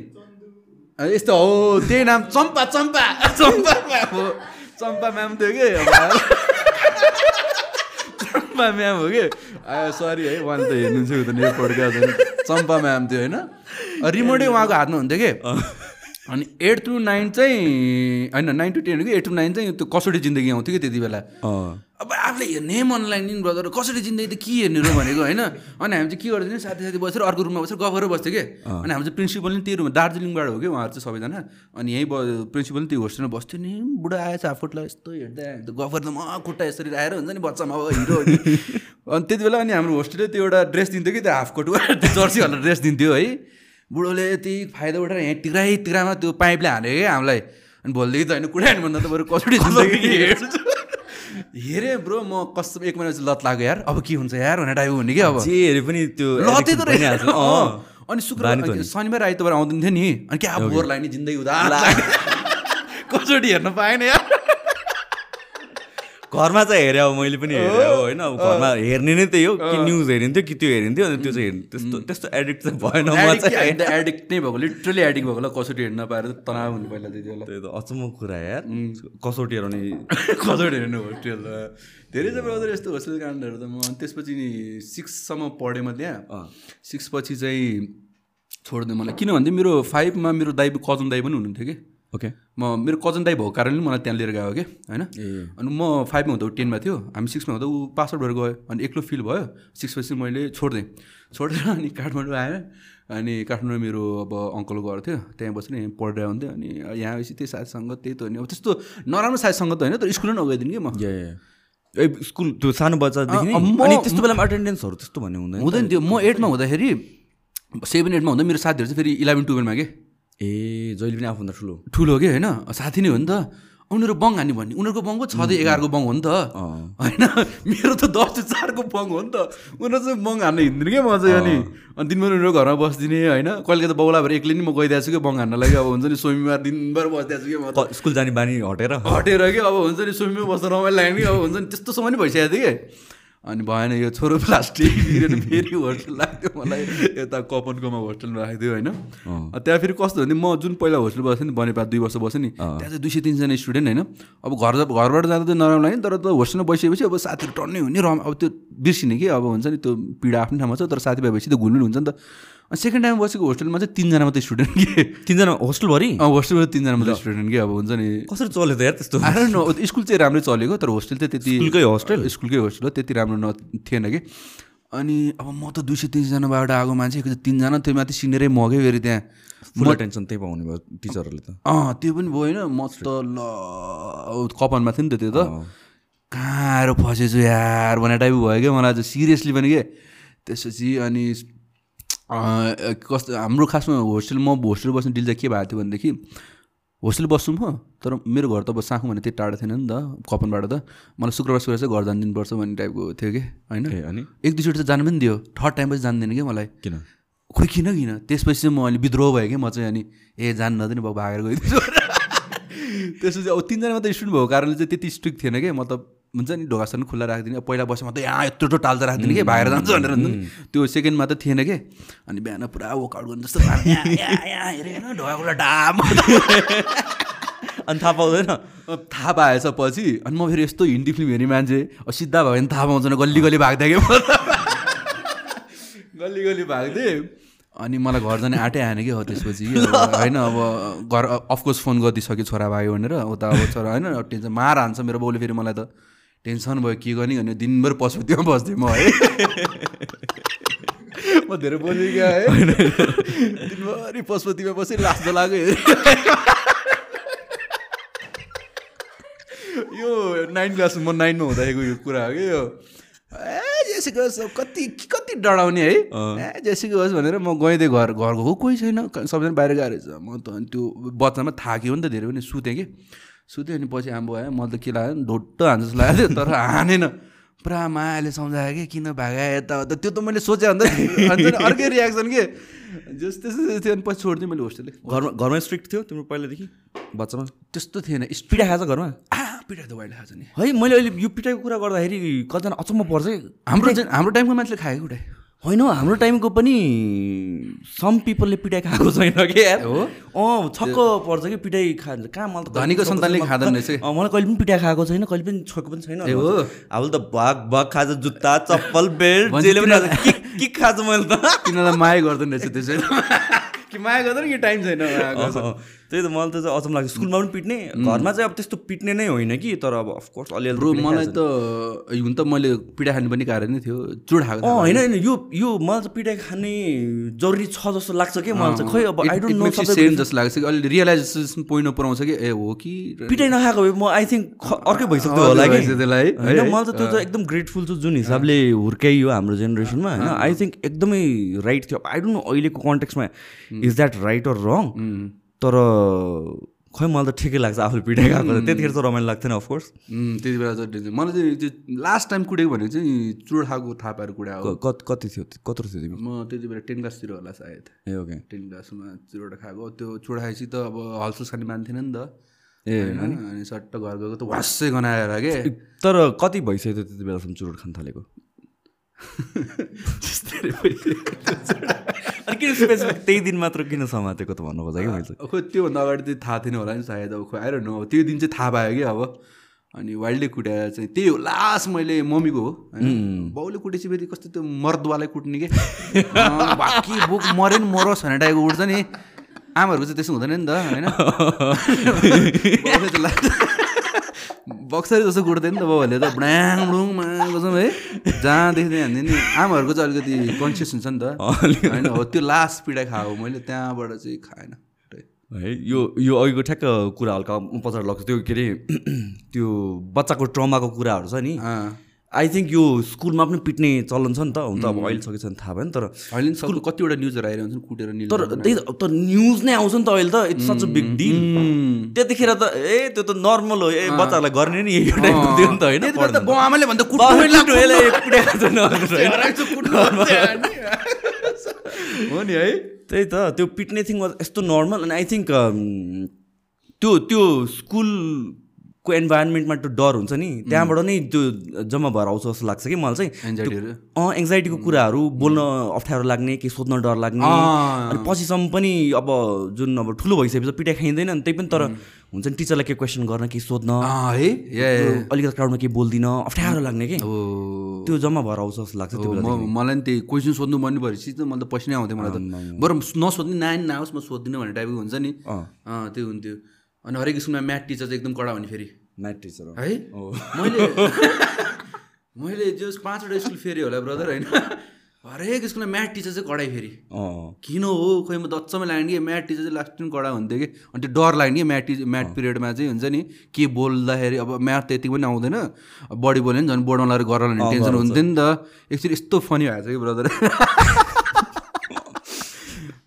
यस्तो हो त्यही नाम चम्पा चम्पा चम्पा म्याम हो। चम्पा म्याम थियो कि? अब चम्पा म्याम हो कि? सरी है उहाँले त हेर्नुहुन्छ त यो पोडकास्ट चम्पा म्याम थियो होइन? रिमोटै उहाँको हातमा हुन्थ्यो कि? अनि एट टु नाइन चाहिँ होइन नाइन टु टेन कि एट टु नाइन चाहिँ त्यो कसोटी जिन्दगी आउँथ्यो कि त्यति बेला? अब आफूले हेर्ने मन लाग्ने ब्रदर कसरी जिन्दगी त के हेर्ने र भनेको होइन? अनि हामी चाहिँ के गर्दैछौँ साथी साथी बसेर अर्को रुममा बसेर गफ गरेर बस्थ्यो कि? अनि हाम्रो चाहिँ प्रिन्सिपल नि त्यही रुममा दार्जिलिङबाट हो कि उहाँहरू चाहिँ सबैजना। अनि यहीँ ब प्रिन्सिपल नि त्यो होस्टेलमा बस्थ्यो नि। बुढा आएछ हाफुटलाई यस्तो हेर्दा गफ गर्दा म खुट्टा यसरी आएर हुन्छ नि बच्चामा अब हिरो अनि त्यति बेला अनि हाम्रो होस्टेलले त्यो एउटा ड्रेस दिन्थ्यो कि त्यो हाफ कोट त्यो जर्सी हल्ला ड्रेस दिन्थ्यो है। बुढोले यति फाइदा उठाएर यहाँ तिग्राई तिग्रामा त्यो पाइपले हाल्यो कि हामीलाई? अनि भोलिदेखि त होइन कुरै भन्दा त बरु कसरी हेरेँ ब्रो म कस्तो एक महिना चाहिँ लत लाग्यो यार। अब के हुन्छ यार भनेर टाइप हुने कि अब? जे हेरे पनि त्यो लतै त रहेछ। अनि शुक्र शनिबार आइतबार आउँदैन थियो नि। अनि क्या बोर लाग्ने जिन्दगी उदा कसरी हेर्न पाएन यार। घरमा चाहिँ हेरेँ अब मैले पनि हेरेँ हो होइन। अब घरमा हेर्ने नै त्यही हो कि न्युज हेरिन्थ्यो कि त्यो हेरिन्थ्यो अनि त्यो चाहिँ हेर्नु त्यस्तो त्यस्तो एडिक्ट चाहिँ भएन म चाहिँ। एडिक्ट नै भएको लिटरली एडिक्ट भएको कसोटी हेर्न नपाएर तनाव हुनु पहिला त्यति बेला। त्यही त अचम्म कुरा यार। कसोटी हेर्ने कसोटी हेर्नु होस्टेल धेरै ब्रदर यस्तो होस्टेल काण्डहरू त म त्यसपछि सिक्ससम्म पढेँ म त्यहाँ। सिक्स पछि चाहिँ छोडिदिएँ मलाई। किनभने मेरो फाइभमा मेरो दाइ कजन दाइ पनि हुनुहुन्थ्यो कि। ओके म मेरो कजन दाई भएको कारणले मलाई त्यहाँ लिएर गयो कि होइन? अनि म फाइभमा हुँदा टेनमा थियो। हामी सिक्समा हुँदा ऊ पास आउट भएर गयो। अनि एक्लो फिल भयो। सिक्स पछि मैले छोडिदिएँ छोडेर अनि काठमाडौँ आएँ। अनि काठमाडौँ मेरो अब अङ्कल घर थियो। त्यहाँ बसेर यहाँ पढेर हुन्थ्यो अनि यहाँ आएपछि त्यही साथीसँग त्यही त हो नि अब त्यस्तो नराम्रो साथीसँग त होइन तर स्कुल नै नगइदिनु कि म। ए स्कुल त्यो सानो बच्चादेखि अनि त्यस्तो बेलामा एटेन्डेन्सहरू त्यस्तो भन्ने हुँदैन। हुँदैन थियो। म एटमा हुँदाखेरि सेभेन एटमा हुँदा मेरो साथीहरू चाहिँ फेरि इलेभेन टुवेल्भमा के? ए जहिले पनि आफूभन्दा ठुलो ठुलो कि होइन? साथी नै हो नि त। उनीहरू बङ हान्ने भन्ने। उनीहरूको बङको छँदै एघारको बङ हो नि त। होइन? मेरो त दस चारको बङ हो नि त। उनीहरू चाहिँ बङ हान्न हिँड्दैन क्या म चाहिँ अनि अनि दिनभर उनीहरू घरमा बसिदिने होइन? कहिले त बौला भएर एक्लै नि म गइदिएको छु कि बङ हान्न लागि अब हुन्छ नि स्विमिङमा दिनभर बसिदिएको छु कि म स्कुल जाने बानी हटेर? हटेर कि? अब हुन्छ नि स्विमिङमा बस्दा रमाइलो लाग्यो कि? अब हुन्छ नि त्यस्तो समय नि भइसकेको थियो कि? अनि भएन यो छोरो प्लास्टिक फेरि होस्टेल लाग्थ्यो मलाई। यता कपनकोमा होस्टेलमा राखिदियो होइन। त्यहाँ फेरि कस्तो भने म जुन पहिला होस्टेल बस्थेँ नि बनेपा दुई वर्ष बसेँ नि त्यहाँ चाहिँ दुई सय तिनजना स्टुडेन्ट होइन। अब घर घरबाट जाँदा त नराम्रो लाग्यो तर त होस्टेलमा बसिएपछि अब साथीहरू टन्नै हुने रम अब त्यो बिर्सिने कि? अब हुन्छ नि त्यो पीडा आफ्नो ठाउँमा छ तर साथीभाइ भएपछि त घुल्नु हुन्छ नि त। सेकेन्ड टाइम बसेको होस्टेलमा चाहिँ तिनजना मात्रै स्टुडेन्ट कि? तिनजना होस्टेलभरि होस्टेलमा तिनजना मात्रै स्टुडेन्ट कि? अब हुन्छ नि। कसरी चल्यो त यार त्यस्तो? स्कुल चाहिँ राम्रै चलेको तर होस्टेल चाहिँ त्यति स्कुलकै होस्टेल स्कुलकै होस्टेल हो त्यति राम्रो न थिएन कि। अनि अब म त दुई सय तिनजनाबाट आएको मान्छे तिनजना त्यो माथि सिनियरै मगै फेरि त्यहाँ? फुल टेन्सन त्यही पाउने भयो टिचरहरूले त। अँ त्यो पनि भयो होइन म त ल कपनमा थियो नि त त्यो त। कहाँ आएर फसेछु यार भन्ने टाइप भयो क्या मलाई चाहिँ सिरियसली पनि के? त्यसपछि अनि कस्तो हाम्रो खासमा होस्टेल म होस्टेल बस्ने डिल चाहिँ के भएको थियो भनेदेखि होस्टेल बस्छौँ हो तर मेरो घर त अब साखु भने त्यति टाढा थिएन नि त कपनबाट त। मलाई शुक्रबार शुक्रबार चाहिँ घर जानिदिनुपर्छ भन्ने टाइपको थियो कि होइन? अनि? एक दुईचोटि त जानु पनि दियो थर्ड टाइम पछि जान्दैन कि मलाई। किन? खोइ किन किन? त्यसपछि चाहिँ म अहिले विद्रोह भयो कि म चाहिँ अनि ए जान्न दिने भयो भागेर गइदिन्छु। त्यसपछि अब तिनजना मात्रै स्टुडेन्ट भएको कारणले चाहिँ त्यति स्ट्रिक्ट थिएन कि मतलब हुन्छ नि ढोकासन खुल्ला राखिदिने पहिला बसेमा त यहाँ यत्रो टाल्छ राखिदिने कि? भागेर जान्छ? भनेर त्यो सेकेन्डमा त थिएन कि? अनि बिहान पुरा वर्कआउट गर्नु जस्तो हेरेन ढोका खुल्ला डाम अनि थाहा पाउँदैन। थाहा पाएछ पछि अनि म फेरि यस्तो हिन्दी फिल्म हेर्ने मान्छे सिधा भयो भने थाहा पाउँछ गल्ली गल्ली भाग्दै कि गल्ली गल्ली भाग्थेँ अनि मलाई घर जाने आँटै आएन कि हो त्यसपछि होइन अब घर अफकोर्स फोन गरिदिइसक्यो छोरा भाइ भनेर उता अब छोरा होइन टेन्सन मार हान्छ मेरो बाउले फेरि मलाई त। टेन्सन भयो के गर्ने भने दिनभर पशुपतिमा बस्थेँ म है। म धेरै बोलेँ क्या है। दिनभरि पशुपतिमा बसेँ लास्ट लाग्यो। यो नाइन क्लास म नाइनमा हुँदाखेरिको यो कुरा हो कि यो। ए जेसीको होस् कति कति डराउने है। ए जेसीको होस् भनेर म गइदिएँ घर घर गएको कोही छैन। सबैजना बाहिर गएर म त त्यो बच्चामा थाक्यो नि त धेरै पनि सुतेँ कि। सुत्यो अनि पछि आम्बो आयो मलाई त के लाग्यो ढोट्टो हान्छ जस्तो लाग्यो तर हानेन। पुरा मायाले सम्झायो कि किन भागा यताउता त्यो त मैले सोचेँ अन्त अर्कै रियाक्सन के? जस त्यस्तो थियो अनि पछि छोडिदिएँ मैले होस्टेलले घरमा घरमा स्ट्रिक्ट थियो तिम्रो पहिलादेखि बच्चामा? त्यस्तो थिएन। पिठा खाएको घरमा? पिटाइ त बाहिर खाएको नि। है मैले अहिले यो पिटाइको कुरा गर्दाखेरि कतिजना अचम्म पर्छ हाम्रो हाम्रो टाइमको मान्छेले खाएको पिटाइ होइन हाम्रो टाइमको पनि सम पिपलले पिटाइ खाएको छैन कि हो? अँ छक्क पर्छ कि? पिटाइ खा कहाँ मलाई त धनीको सन्तानले खाँदैन रहेछ मलाई कहिले पनि पिटाइ खाएको छैन कहिले पनि छोएको पनि छैन। हो? अब त भाग भाग खान्छ जुत्ता चप्पल बेल्ट जेले पनि के खान्छ मैले त। तिनीहरूलाई माया गर्दैन रहेछ त्यसै कि माया गर्दैन कि टाइम छैन त्यही त मलाई त चाहिँ अचम्म लाग्छ। स्कुलमा पनि पिट्ने घरमा चाहिँ अब त्यस्तो पिट्ने नै होइन कि तर अब अफकोर्स अलिअलि ब्रो मलाई त हुन त मैले पिडा खाने पनि कारण नै थियो। चुड खाएको होइन होइन यो यो मलाई चाहिँ पिटाइ खाने जरुरी छ जस्तो लाग्छ कि मलाई चाहिँ खै अब आई डोन्ट नो सेम जस्तो लाग्छ कि अहिले रियलाइजेसन पोइन्टमा पुऱ्याउँछ कि ए हो कि? पिटाइ नखाएको भए म आई थिङ्क अर्कै भइसक्यो होला कि। त्यसलाई होइन मलाई त त्यो त एकदम ग्रेटफुल छु जुन हिसाबले हुर्काइयो हाम्रो जेनेरेसनमा होइन। आई थिङ्क एकदमै राइट थियो। आई डोन्ट नो अहिलेको कन्टेक्समा is that right or wrong तर खै मलाई त ठिकै लाग्छ आफूले पिटाइ खाएको त्यतिखेर चाहिँ रमाइलो लाग्थेन अफकोर्स त्यति बेला चाहिँ मलाई चाहिँ त्यो लास्ट टाइम कुटेको भनेको चाहिँ चुड खाएको थाहा पाएर कुडा हो कति थियो? कत्रो थियो तिमी? म त्यति बेला टेन क्लासतिर होला सायद। ए ओके टेन क्लासमा चुरोटा खाएको त्यो खाएपछि त अब हलसुस खाने मान्थेन नि त। ए अनि सट्ट घर गएको त वासै गनाएर के? तर कति भइसक्यो त्यति बेलासम्म चुरोट खान थालेको? किन स्पेसिफिक त्यही दिन मात्र किन समातेको त भन्नु खोजेँ कि मैले? खोइ त्योभन्दा अगाडि चाहिँ थाहा थिएन होला नि सायद अब खोइ आएर नो त्यो दिन चाहिँ थाहा पायो कि अब। अनि वाइल्डले कुटाएर चाहिँ त्यही हो लास्ट मैले मम्मीको हो होइन? बाउले कुटेपछि फेरि कस्तो त्यो मर्दवालै कुट्ने कि? बाँकी बोक मऱ्यो नि मरोस् भनेर टाइपको उठ्छ नि। आमाहरूको चाहिँ त्यसो हुँदैन नि त होइन? बक्सरी जस्तो कुट्दैन नि त बाउहरूले त ब्राङ ब्रुङमा कसम है जहाँदेखि त्यहाँ हान्थ्यो नि। आमाहरूको चाहिँ अलिकति कन्सियस हुन्छ नि त। होइन हो त्यो लास्ट पिडाइ खाएको मैले त्यहाँबाट चाहिँ खाएन। है यो यो अघिको ठ्याक्क कुरा हल्का पछाडि लाग्छ। त्यो के अरे त्यो बच्चाको ट्रमाको कुराहरू छ नि। आई थिङ्क यो स्कुलमा पनि पिट्ने चलन छ नि त हुन त अब अहिले सकेको छैन थाहा भएन तर अहिले स्कुल कतिवटा न्युजहरू आइरहन्छ कुटेर तर त्यही त न्युज नै आउँछ नि त अहिले त it's such a big deal त्यतिखेर त ए त्यो त नर्मल हो ए बच्चाहरूलाई गर्ने नि थियो नि त होइन आमाले भन्दा हो नि है। त्यही त त्यो पिट्ने थिङ यस्तो नर्मल अनि आई थिङ्क त्यो त्यो स्कुल को इन्भाइरोमेन्टमा त्यो डर हुन्छ नि त्यहाँबाट नै त्यो जम्मा भएर आउँछ जस्तो लाग्छ कि मलाई चाहिँ। अँ एङ्जाइटीको कुराहरू बोल्न अप्ठ्यारो लाग्ने केही सोध्न डर लाग्ने। अनि पछिसम्म पनि अब जुन अब ठुलो भइसकेपछि पिटाइ खाइँदैन नि त्यही पनि तर हुन्छ नि टिचरलाई केही क्वेसन गर्न केही सोध्न। है? अलिकति क्राउडमा केही बोल्दिनँ अप्ठ्यारो लाग्ने कि। त्यो जम्मा भएर आउँछ जस्तो लाग्छ त्यो मलाई नि त्यही क्वेसन सोध्नु पर्ने भएपछि त मलाई त पछि नै आउँथ्यो मलाई त। बरु नसोध्ने नानी नआओस् म सोध्दिनँ भन्ने टाइपको हुन्छ नि। त्यो हुन्थ्यो। अनि हरेक स्कुलमा म्याथ टिचर चाहिँ एकदम कडा हुने फेरि। म्याथ टिचर है। मैले मैले जो पाँचवटा स्कुल फेरि होला ब्रदर होइन? हरेक स्कुलमा म्याथ टिचर चाहिँ कडाइ फेरि। किन हो? खोइ म दच्चमै लाग्ने कि? म्याथ टिचर चाहिँ लास्ट टाइम कडा हुन्थ्यो कि? अनि त्यो डर लाग्ने कि? म्याथ टिचर म्याथ पिरियडमा चाहिँ हुन्छ नि के बोल्दाखेरि अब म्याथ त यति पनि आउँदैन। बडी बोल्यो नि झन् बोर्डमा लगाएर गर टेन्सन हुन्थ्यो नि त। एकचोटि यस्तो फनी भएको छ कि ब्रदर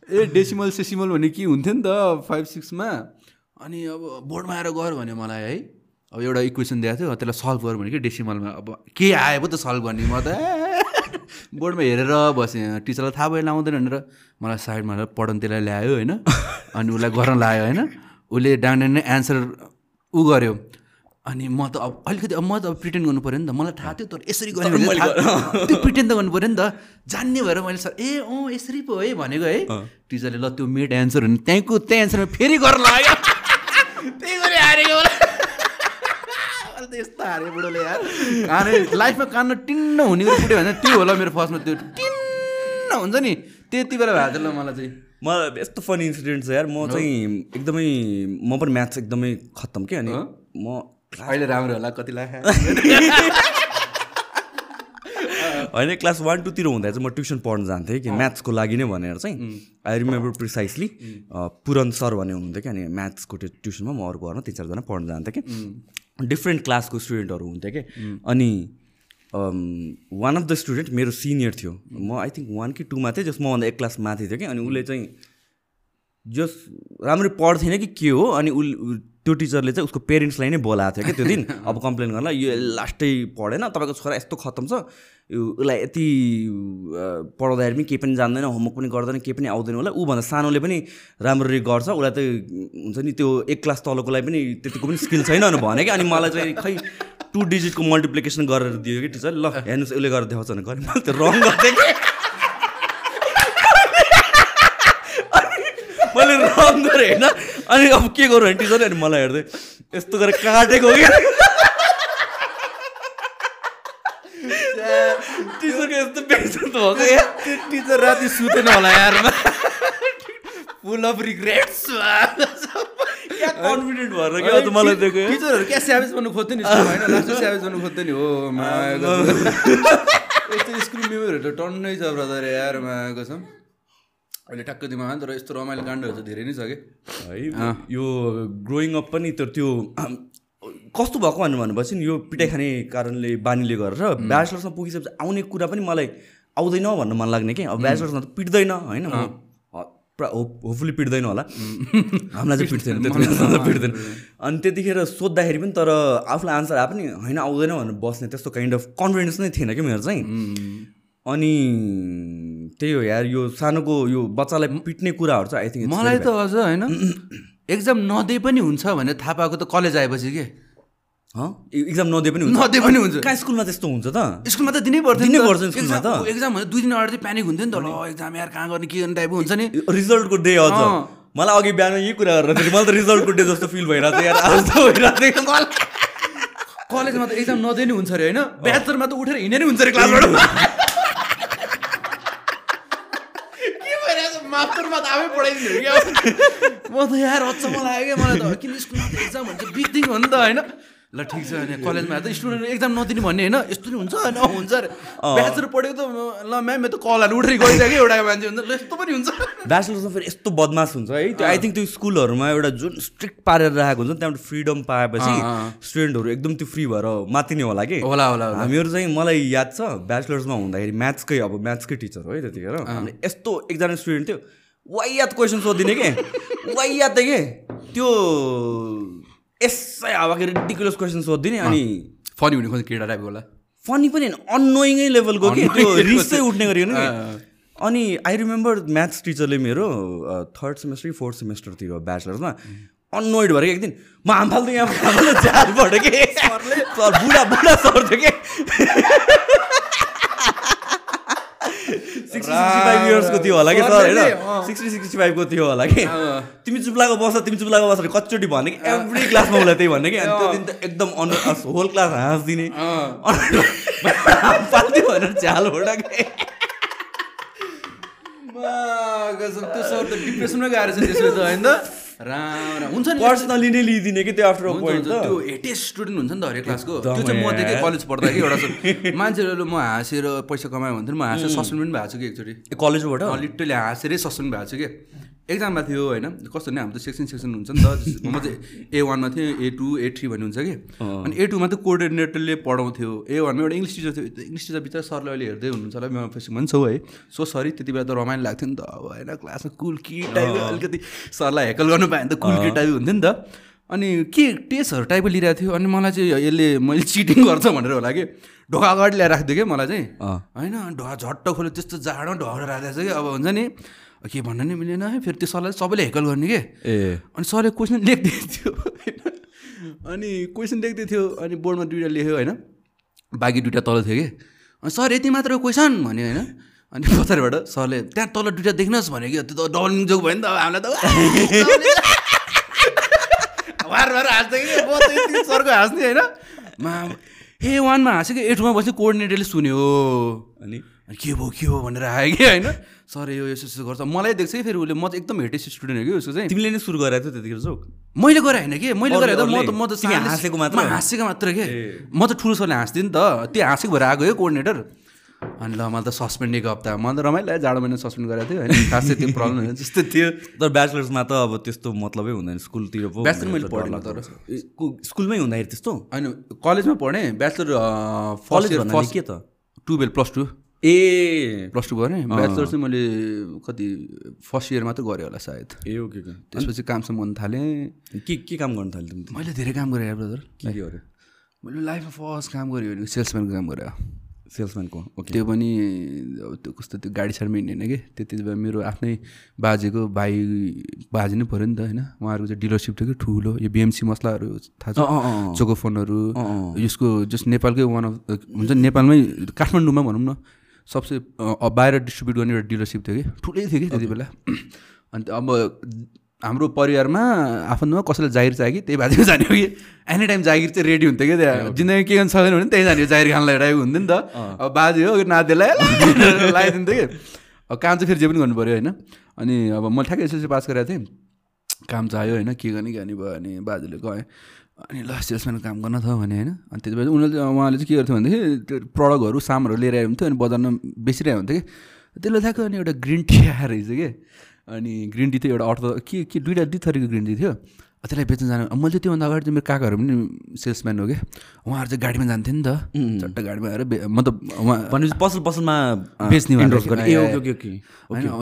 ए डेसिमल सेसिमल भन्ने के हुन्थ्यो नि त फाइभ सिक्समा? अनि अब बोर्डमा आएर गर भने मलाई है अब एउटा इक्वेसन दिएको थियो त्यसलाई सल्भ गर भने कि डेसिमलमा अब के आयो पो त सल्भ गर्ने म त? बोर्डमा हेरेर बसेँ टिचरलाई थाहा भयो लाउँदैन भनेर। मलाई साइडमा पढाउनु त्यसलाई ल्यायो होइन? अनि उसलाई गर्न लायो होइन? उसले डाँडे नै एन्सर ऊ गऱ्यो अनि म त अब अलिकति अब म त अब प्रिटेन्ड गर्नु पऱ्यो नि त। मलाई थाहा थियो तर यसरी गर्यो त्यो प्रिटेन्ड त गर्नु पऱ्यो नि त। जान्ने भएर मैले सर ए अँ यसरी पो है भनेको है। टिचरले ल त्यो मेड एन्सर हुने त्यहीँको त्यही एन्सरमा फेरि गर्न लाग्यो त्यही गरी हारेको यस्तो हारे बुढोले यार। काने लाइफमा कान टिन्न हुने गरी फुट्यो भने त्यो होला मेरो फर्स्टमा त्यो टिन्न हुन्छ नि। त्यति बेला भएको थियो ल मलाई चाहिँ। मलाई यस्तो फनी इन्सिडेन्ट छ यार। म चाहिँ एकदमै म पनि म्याथ्स एकदमै खत्तम के अनि म अहिले राम्रो होला कति लाख। होइन क्लास वान टूतिर हुँदा चाहिँ म ट्युसन पढ्न जान्थेँ कि म्याथ्सको लागि नै भनेर चाहिँ I remember precisely Puran sir भन्ने हुनुहुन्थ्यो कि अनि म्याथ्सको त्यो ट्युसनमा म अरू घरमा तिन चारजना पढ्न जान्थेँ कि। डिफ्रेन्ट क्लासको स्टुडेन्टहरू हुन्थ्यो कि। अनि वान अफ द स्टुडेन्ट मेरो सिनियर थियो। म आई थिङ्क वान कि टूमा थिएँ जस मभन्दा एक क्लास माथि थियो कि अनि उसले चाहिँ जस राम्ररी पढ्थेन कि के हो अनि उस त्यो टिचरले चाहिँ उसको पेरेन्ट्सलाई नै बोलाएको थियो कि त्यो दिन। अब कम्प्लेन गर्नलाई यो लास्टै पढेन तपाईँको छोरा यस्तो खत्तम छ। उसलाई यति पढाउँदाखेरि पनि केही पनि जान्दैन होमवर्क पनि गर्दैन केही पनि आउँदैन होला। ऊभन्दा सानोले पनि राम्ररी गर्छ उसलाई त हुन्छ नि त्यो एक क्लास तलकोलाई पनि त्यतिको पनि स्किल छैन भने कि। अनि मलाई चाहिँ खै टु डिजिटको मल्टिप्लिकेसन गरेर दियो कि टिचर ल हेर्नुहोस् उसले गरेर देखाउँछ भने गरेँ मैले त्यो रङ गर्थेँ कि। मैले रङ गरेँ होइन अनि अब के गरौँ भने टिचरले अनि मलाई हेर्दै। यस्तो गरेर काटेको कि टिचरको यस्तो बेचन त भएको त्यो टिचर राति सुतेन होला यारमा फुल अफ रिग्रेट्स कन्फिडेन्ट भएर क्या त मलाई दिएको टिचरहरू क्या स्याभेज बन्नु खोज्थ्यो नि होइन लास्ट स्याभेज बन्नु खोज्थ्यो नि। हो यस्तो स्कुल मेमोरीहरू त टन्नै छ ब्रदर यार छ अहिले ठ्याक्क दिमागमा तर यस्तो रमाइलो काण्डहरू त धेरै नै छ कि? है यो ग्रोइङ अप पनि त त्यो कस्तो भएको भनेपछि नि यो पिटाइ खाने कारणले बानीले गरेर ब्याचलर्समा पुगिसकेपछि आउने कुरा पनि मलाई आउँदैन भन्नु मन लाग्ने कि। अब ब्याचलर्समा त पिट्दैन होइन? पुरा होप होपफुली पिट्दैन होला। हामीलाई चाहिँ पिट्दैन त्यति पिट्दैन। अनि त्यतिखेर सोद्धाखेरि पनि तर आफूलाई आन्सर आए पनि होइन आउँदैन भनेर बस्ने त्यस्तो काइन्ड अफ कन्फिडेन्स नै थिएन कि मेरो चाहिँ। अनि त्यही हो यार यो सानोको यो बच्चालाई पिट्ने कुराहरू चाहिँ आई थिङ्क मलाई त अझ होइन एक्जाम नदिए पनि हुन्छ भनेर थाहा पाएको त कलेज आएपछि के? इक्जाम नदिए पनि हुन्छ? नदिए पनि हुन्छ। कहाँ स्कुलमा त्यस्तो हुन्छ त? स्कुलमा त दिनै पर्थ्यो दिनै पर्छ स्कुलमा त? एक्जाम भने दुई दिन अगाडि चाहिँ प्यानिक हुन्थ्यो नि त। ल एक्जाम यार कहाँ गर्ने के गर्ने टाइपको हुन्छ नि। रिजल्टको डे अझ। मलाई अघि बिहान यही कुरा गरेर मलाई त रिजल्टको डे जस्तो फिल भइरहेको थियो कलेजमा त एक्जाम नदिए नि हुन्छ अरे होइन? ब्याचलरमा त उठेर हिँडे नि हुन्छ अरे क्लासबाट मास्टरमा त आफै पढाइदिनु क्या? म त यार अचम्म लाग्यो क्या मलाई त किन स्कुलमा त एक्जाम भन्छ बिग थिङ हो नि त होइन? ल ठिक छ अनि कलेजमा त स्टुडेन्ट एक्जाम नदिने भन्ने होइन? यस्तो नि हुन्छ होइन? हुन्छ अरे। ब्याचलर पढेको त ल म्याम त कलहरू उठेर गइसक्यो एउटा मान्छे हुन्छ। ल यस्तो पनि हुन्छ। ब्याचलर्समा फेरि यस्तो बदमास हुन्छ है। त्यो आई थिङ्क त्यो स्कुलहरूमा एउटा जुन स्ट्रिक्ट पारेर राखेको हुन्छ त्यहाँबाट फ्रिडम पाएपछि स्टुडेन्टहरू एकदम त्यो फ्री भएर मातिने होला कि? होला होला हामीहरू चाहिँ मलाई याद छ ब्याचलर्समा हुँदाखेरि म्याथ्सकै अब म्याथ्सकै टिचर हो है त्यतिखेर। यस्तो एकजना स्टुडेन्ट थियो वाइयात क्वेसन सोधिदिने के? वाइयात के? त्यो यसै हावाखेरि रिडिकुलस क्वेसन सोधिदिने अनि फनी हुने खोज्छ केटा टाइपको होला? फनी पनि होइन अनोइङै लेभलको कि? त्यो रिस उठ्ने गरियो नि अनि आई रिमेम्बर म्याथ्स टिचरले मेरो थर्ड सेमेस्टर कि फोर्थ सेमेस्टरतिर ब्याचलर्समा अनोइड भएर एक दिन म हाम फाल्थेँ यहाँ झालबाट के? सरले सर बुढा बुढा सर थियो कि? सिक्सटी सिक्सटी फाइभ इयर्सको थियो होला कि सर होइन? सिक्सटी सिक्सटी फाइभको थियो होला कि? तिमी चुप्लाको बस तिमी चुप्लाको बस कतिचोटि भन्ने कि? एभ्री क्लासमा उसलाई त्यही भन्ने कि? अनि त्यो दिन त एकदम अन होल क्लास हाँसिदिने। पाल्थ्यो भनेर झ्याल के? त्यो सर त डिप्रेसनमा गएर छ त्यसो त होइन? त राम्रो हुन्छ नि पर्सनली नै लिइदिने कि त्यो आफ्टर पोइन्ट त्यो हेटेस्ट स्टुडेन्ट हुन्छ नि त हरेक क्लासको। त्यो चाहिँ म देखेँ कलेज पढ्दा कि एउटा मान्छेहरूले म हाँसेर पैसा कमायो भन्थ्यो म हाँसेर सस्पेन्ड पनि भएको छु कि एकचोटि। कलेजबाट लिटरली हाँसेरै सस्पेन्ड भएको छु कि। एक्जाममा थियो होइन कस्तो नि हाम्रो त सेक्सन सेक्सन हुन्छ नि त म चाहिँ ए वानमा थिएँ ए टू ए थ्री भन्ने हुन्छ कि। अनि ए टूमा त कोअर्डिनेटरले पढाउँथ्यो। ए वानमा एउटा इङ्ग्लिस टिचर थियो इङ्ग्लिस टिचर बिचरा सरले अहिले हेर्दै हुनुहुन्छ होला म फेसबुकमा पनि छौ है। सो सरी त्यति बेला त रमाइलो लाग्थ्यो नि त अब होइन क्लासमा कुल कि टाइप अलिकति सरलाई हेकल गर्नु पाएँ भने त कुल कि टाइप हुन्थ्यो नि त। अनि के टेस्टहरू टाइपको लिइरहेको थियो अनि मलाई चाहिँ यसले मैले चिटिङ गर्छ भनेर होला कि। ढोका अगाडि ल्याएर राखिदियो क्या मलाई चाहिँ। होइन ढोका झट्ट खोल्यो त्यस्तो जाडो ढोका राखेको छ कि अब हुन्छ नि। के भन्न नि मिलेन है फेरि त्यो सरलाई सबैले हेकल गर्ने के? ए। अनि सरले क्वेसन लेख्दै थियो होइन? अनि क्वेसन लेख्दै थियो अनि बोर्डमा दुइटा लेख्यो होइन? बाँकी दुइटा तल थियो कि? अनि सर यति मात्र क्वेसन भन्यो होइन? अनि पछाडिबाट सरले त्यहाँ तल दुइटा देख्नुहोस् भन्यो कि? त्यो त डबल जोक भयो नि त हामीलाई त हाँस्दै कि? सरको हाँस्ने होइन? ए वानमा हाँसेको एटमा बस्ने कोअर्डिनेटरले सुन्यो। अनि? के भयो के हो भनेर आयो कि होइन? सर यो यसो यसो गर्छ। मलाई देख्छ कि फेरि उसले म चाहिँ एकदम हेटेस्ट स्टुडेन्ट हो कि उसको चाहिँ। तिमीले नै सुरु गरेको थियो त्यतिखेर जोक। मैले गरेँ होइन कि? मैले गरेँ त म त म त हाँसेको मात्र हाँसेको मात्र के? म त ठुलो सरले हाँस्थेँ नि त। त्यो हाँसेको भएर आएको हो कोअर्डिनेटर अनि ल मैले त सस्पेन्ड एक हप्ता म त रमाइलो जाडो महिना सस्पेन्ड गरेको थियो। होइन खासै त्यो प्रब्लम होइन जस्तै थियो। तर ब्याचलर्समा त अब त्यस्तो मतलबै हुँदैन। स्कुलतिर पो ब्याचलर मैले पढेन तर। स्कुलमै हुँदाखेरि त्यस्तो? होइन कलेजमा पढेँ। ब्याचलर कलेज फर्स्ट के त? टुवेल्भ प्लस टू ए। प्लस टू गरेँ ब्याचलर चाहिँ मैले कति फर्स्ट इयर मात्रै गरेँ होला सायद। ए ओके त्यसपछि कामसम्म गर्नु थालेँ। के के काम गर्नु थाल्यो तिमी मैले धेरै काम गरेँ ब्रदर के के गरेँ? मैले लाइफमा फर्स्ट काम गरेँ भने सेल्सम्यानको काम गरेँ। सेल्सम्यानको ओके त्यो पनि अब त्यो कस्तो त्यो गाडी साडीमा हिँड्ने कि? त्यति बेला मेरो आफ्नै बाजेको भाइ बाजे नै पऱ्यो नि त होइन? उहाँहरूको चाहिँ डिलरसिप थियो कि ठुलो। यो बिएमसी मसलाहरू थाहा छ? चोको फोनहरू यसको जस्ट नेपालकै वान अफ हुन्छ नेपालमै काठमाडौँमा भनौँ न। सबसे बाहिर डिस्ट्रिब्युट गर्ने एउटा डिलरसिप थियो कि। ठुलै थियो कि त्यति बेला। अन्त अब हाम्रो परिवारमा आफन्तमा कसैलाई जागिर चाहियो कि त्यही बाजेको जाने हो कि। एनी टाइम जागिर चाहिँ रेडी हुन्थ्यो क्या त्यहाँ। जिन्दगी के गर्नु सक्दैन भने त्यही जाने जागिर खानलाई टाइप हुन्थ्यो नि त। अब बाजे हो नातिलाई लगाइदिन्थ्यो कि। अब काम चाहिँ फेरि जे पनि गर्नु पऱ्यो होइन। अनि अब मैले ठ्याक्कै एसएलसी पास गरेको थिएँ। काम चाहियो होइन के गर्ने के गर्ने भयो अनि बाजेले गएँ। अनि ल सेल्सम्यानको काम गर्न त भने होइन? अनि त्यति बेला उनीहरूले उहाँले चाहिँ के गर्थ्यो भनेदेखि त्यो प्रडक्टहरू सामानहरू लिएर आयो हुन्थ्यो अनि बजारमा बेचिरहेको हुन्थ्यो कि? त्यसले थाहा अनि एउटा ग्रिन टी आएर रहेछ कि? अनि ग्रिन टी थियो एउटा अर्थ के के दुइटा दुई थरीको ग्रिन टी थियो। त्यसलाई बेच्न जानु। मैले चाहिँ त्योभन्दा अगाडि चाहिँ मेरो काकाहरू पनि सेल्सम्यान हो क्या। उहाँहरू चाहिँ गाडीमा जान्थ्यो नि त। चट्ट गाडीमा आएर मतलब उहाँ भनेपछि पसल पसलमा बेच्ने। होइन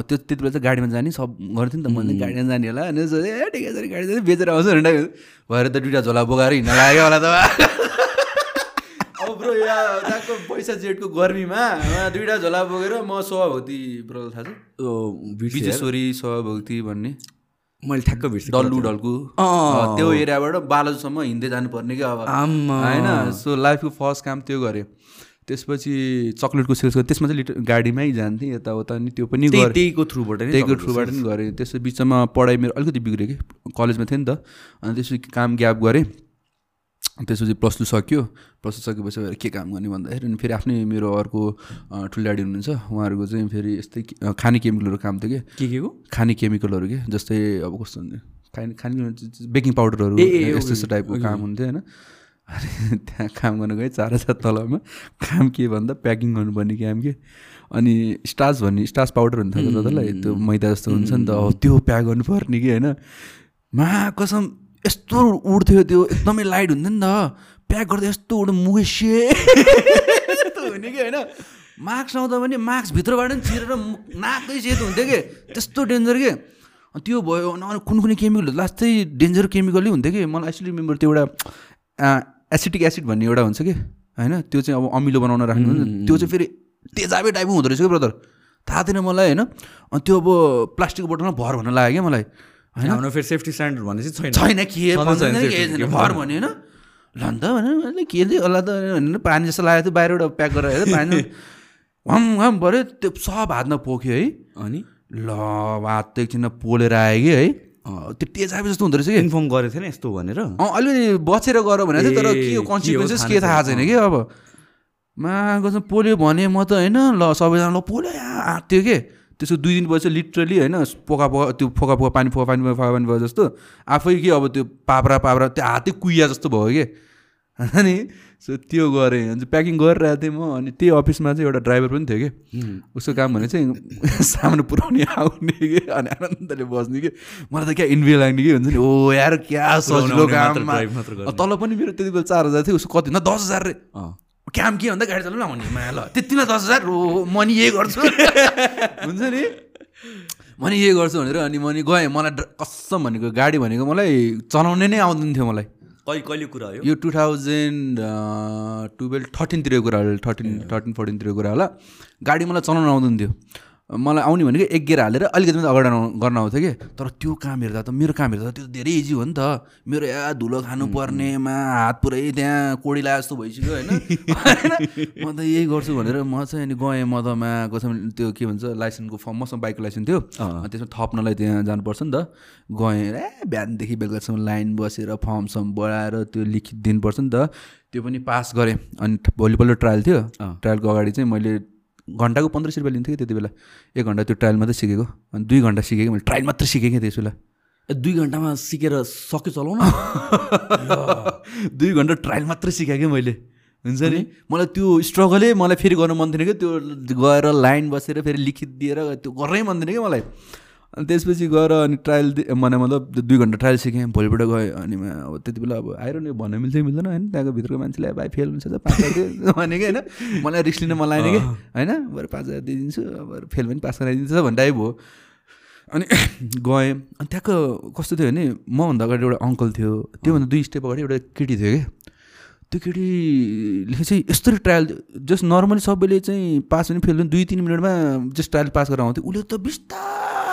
त्यो त्यति बेला चाहिँ गाडीमा जाने सब गर्थ्यो नि त। मैले गाडीमा जाने होला अनि सोचेँ, ए ठिकै छ गाडी जाने बेचेर आउँछ भनेर भएर त दुइटा झोला बोकाएर हिँड्न लाग्यो होला त। अब ब्रो यहाँ त्यहाँको पैसा जेठको गर्मीमा दुइटा झोला बोकेर म सभाभक्ति ब्रो थाहा छ। विजेश्वरी सभाभक्ति भन्ने। मैले ठ्याक्क बिर्सेँ डल्लु डल्कु। त्यो एरियाबाट बालाजुसम्म हिँड्दै जानुपर्ने कि अब। होइन सो लाइफको फर्स्ट काम त्यो गरेँ। त्यसपछि चक्लेटको सेल्स गरेँ। त्यसमा चाहिँ लिटर गाडीमै जान्थेँ यताउता अनि त्यो पनि त्यहीको थ्रुबाट नै त्यहीको थ्रुबाट पनि गरेँ। त्यसको बिचमा पढाइ मेरो अलिकति बिग्रियो कि। कलेजमा थिएँ नि त। अनि त्यसपछि काम ग्याप गरेँ। त्यसपछि प्लस टू सक्यो। प्लस टू सकेपछि के काम गर्ने भन्दाखेरि अनि फेरि आफ्नै मेरो अर्को अँ, ठुलो ड्याडी हुनुहुन्छ। उहाँहरूको चाहिँ फेरि यस्तै खाने केमिकलहरू काम थियो कि? के के को? खाने केमिकलहरू के? जस्तै अब कस्तो हुन्छ खाने खाने बेकिङ पाउडरहरू यस्तो यस्तो टाइपको काम हुन्थ्यो होइन। अनि त्यहाँ काम गर्नु गएँ चार हजार तलमा काम के भन्दा प्याकिङ गर्नुपर्ने काम के? अनि स्टाच भन्ने स्टाच पाउडर हुन्छ तपाईँलाई त्यो मैदा जस्तो हुन्छ नि त। हो त्यो प्याक गर्नुपर्ने कि होइन? मा कसम यस्तो उड्थ्यो त्यो एकदमै लाइट हुन्थ्यो नि त। प्याक गर्दा यस्तो उड मुखै से यस्तो हुने कि होइन? मास्क लाउँदा पनि मास्कभित्रबाट पनि छिरेर नाकै सेतो हुन्थ्यो कि। त्यस्तो डेन्जर के? त्यो भयो अनि कुन कुनै केमिकल लास्टै डेन्जर केमिकलै हुन्थ्यो कि? मलाई एक्चुली रिमेम्बर त्यो एउटा एसिटिक एसिड भन्ने एउटा हुन्छ कि? होइन? त्यो चाहिँ अब अमिलो बनाउन राख्नु हुन्छ। त्यो चाहिँ फेरि तेजाबे टाइपको हुँदो रहेछ कि ब्रदर थाहा थिएन मलाई होइन? अनि त्यो अब प्लास्टिकको बोतलमा भर भन्न लाग्यो क्या मलाई। होइन? हाम्रो फेरि सेफ्टी स्ट्यान्डर्ड भन्ने चाहिँ छैन। छैन के सधैँ भन्दैन छैन नि, safety के छैन, भर भन्यो होइन? ल नि त भने के होला त भनेर पानी जस्तो लागेको थियो बाहिरबाट प्याक गरेर पानी। वाम वाम पऱ्यो त्यो सब हातमा पोख्यो है। अनि? ल हात त एकछिनमा पोलेर आयो कि है। त्यो तेजाबे जस्तो हुँदो रहेछ कि। इन्फर्म गरेको थिएन यस्तो भनेर? अँ अलिकति बचेर गर भने चाहिँ तर के कन्सिक्वेन्सेस के थाहा छैन। कि अब। मा पोल्यो भने म त होइन ल सबैजना ल पोल्यो आँट्यो के? त्यसको दुई दिन पछि लिटरली होइन पोका पोका त्यो फोका फोका पानी फोका पानी फोका पानी भयो जस्तो आफै के अब त्यो पाप्रा पाप्रा त्यो हातै कुइया जस्तो भयो कि? अनि सो त्यो गरेँ अनि प्याकिङ गरिरहेको थिएँ म अनि त्यही अफिसमा चाहिँ एउटा ड्राइभर पनि थियो कि? उसको काम भने चाहिँ सामान पुऱ्याउने आउने कि? अनि आनन्दले बस्ने कि? मलाई त क्या इन्भे लाग्ने कि हुन्छ नि? ओ यार क्या सजिलो काम। तल पनि मेरो त्यति बेला चार हजार थियो उसको कति? न दस हजार रे। अँ। काम के भन्दा गाडी चलाउनु आउने मा ल। त्यतिमा दस हजार ओ म नि यही गर्छु। हुन्छ नि? म नि यही गर्छु भनेर अनि म नि गएँ। मलाई कसम भनेको गाडी भनेको मलाई चलाउनै नै आउँदैन थियो मलाई। कहिले कहिले कुरा हो यो? टु थाउजन्ड टुवेल्भ थर्टिनतिरको कुरा होला। थर्टिन थर्टिन फोर्टिनतिरको कुरा होला। गाडी मलाई चलाउनु आउँदैन थियो। मलाई आउने भनेको एक गेयर हालेर अलिकति मात्रै अगाडि गर्न आउँथ्यो कि। तर त्यो काम हेर्दा त मेरो काम हेर्दा त त्यो धेरै इजी हो नि त। मेरो या धुलो खानुपर्नेमा हात पुरै त्यहाँ कोडी लाए जस्तो भइसक्यो होइन? म त यही गर्छु भनेर म चाहिँ अनि गएँ म त मा कसम त्यो के भन्छ लाइसेन्सको फर्म मसँग बाइकको लाइसेन्स थियो। त्यसमा थप्नलाई त्यहाँ जानुपर्छ नि त। गएँ ए बिहानदेखि बेलुकासम्म लाइन बसेर फर्म सम बढाएर त्यो लिखित दिनुपर्छ नि त। त्यो पनि पास गरेँ। अनि भोलिपल्ट ट्रायल थियो। ट्रायलको अगाडि चाहिँ मैले घन्टाको पन्ध्र सय रुपियाँ लिन्थेँ कि त्यति बेला? एक घन्टा त्यो ट्रायल मात्रै सिकेको। अनि दुई घन्टा सिकेँ कि मैले ट्रायल मात्रै सिकेँ कि त्यस बेला। दुई घन्टामा सिकेर सक्यो चलाउन दुई घन्टा ट्रायल मात्रै सिकाएँ कि मैले। हुन्छ नि? मलाई त्यो स्ट्रगलै मलाई फेरि गर्नु मन थिएन कि त्यो गएर लाइन बसेर फेरि लिखित दिएर त्यो गर्नै मन थिएन कि मलाई। अनि त्यसपछि गएर अनि ट्रायल भने मतलब दुई घन्टा ट्रायल सिकेँ भोलिपल्ट गएँ अनि अब त्यति बेला अब आएर नि भन्नु मिल्छ मिल्दैन होइन? त्यहाँको भित्रको मान्छेलाई भाइ फेल हुन्छ त पास भने कि होइन? मलाई रिक्स लिन मन लागेन कि होइन? बरु पाँच हजार दिइदिन्छु बरु फेल पनि पास गराइदिन्छु भन्ने टाइप हो। अनि गएँ। अनि त्यहाँको कस्तो थियो भने मभन्दा अगाडि एउटा अङ्कल थियो। त्योभन्दा दुई स्टेप अगाडि एउटा केटी थियो कि। त्यो केटीले चाहिँ यस्तरी ट्रायल जस्ट नर्मली सबैले चाहिँ पास पनि फेल पनि दुई तिन मिनटमा जस्ट ट्रायल पास गरेर आउँथ्यो उसले त बिस्तारै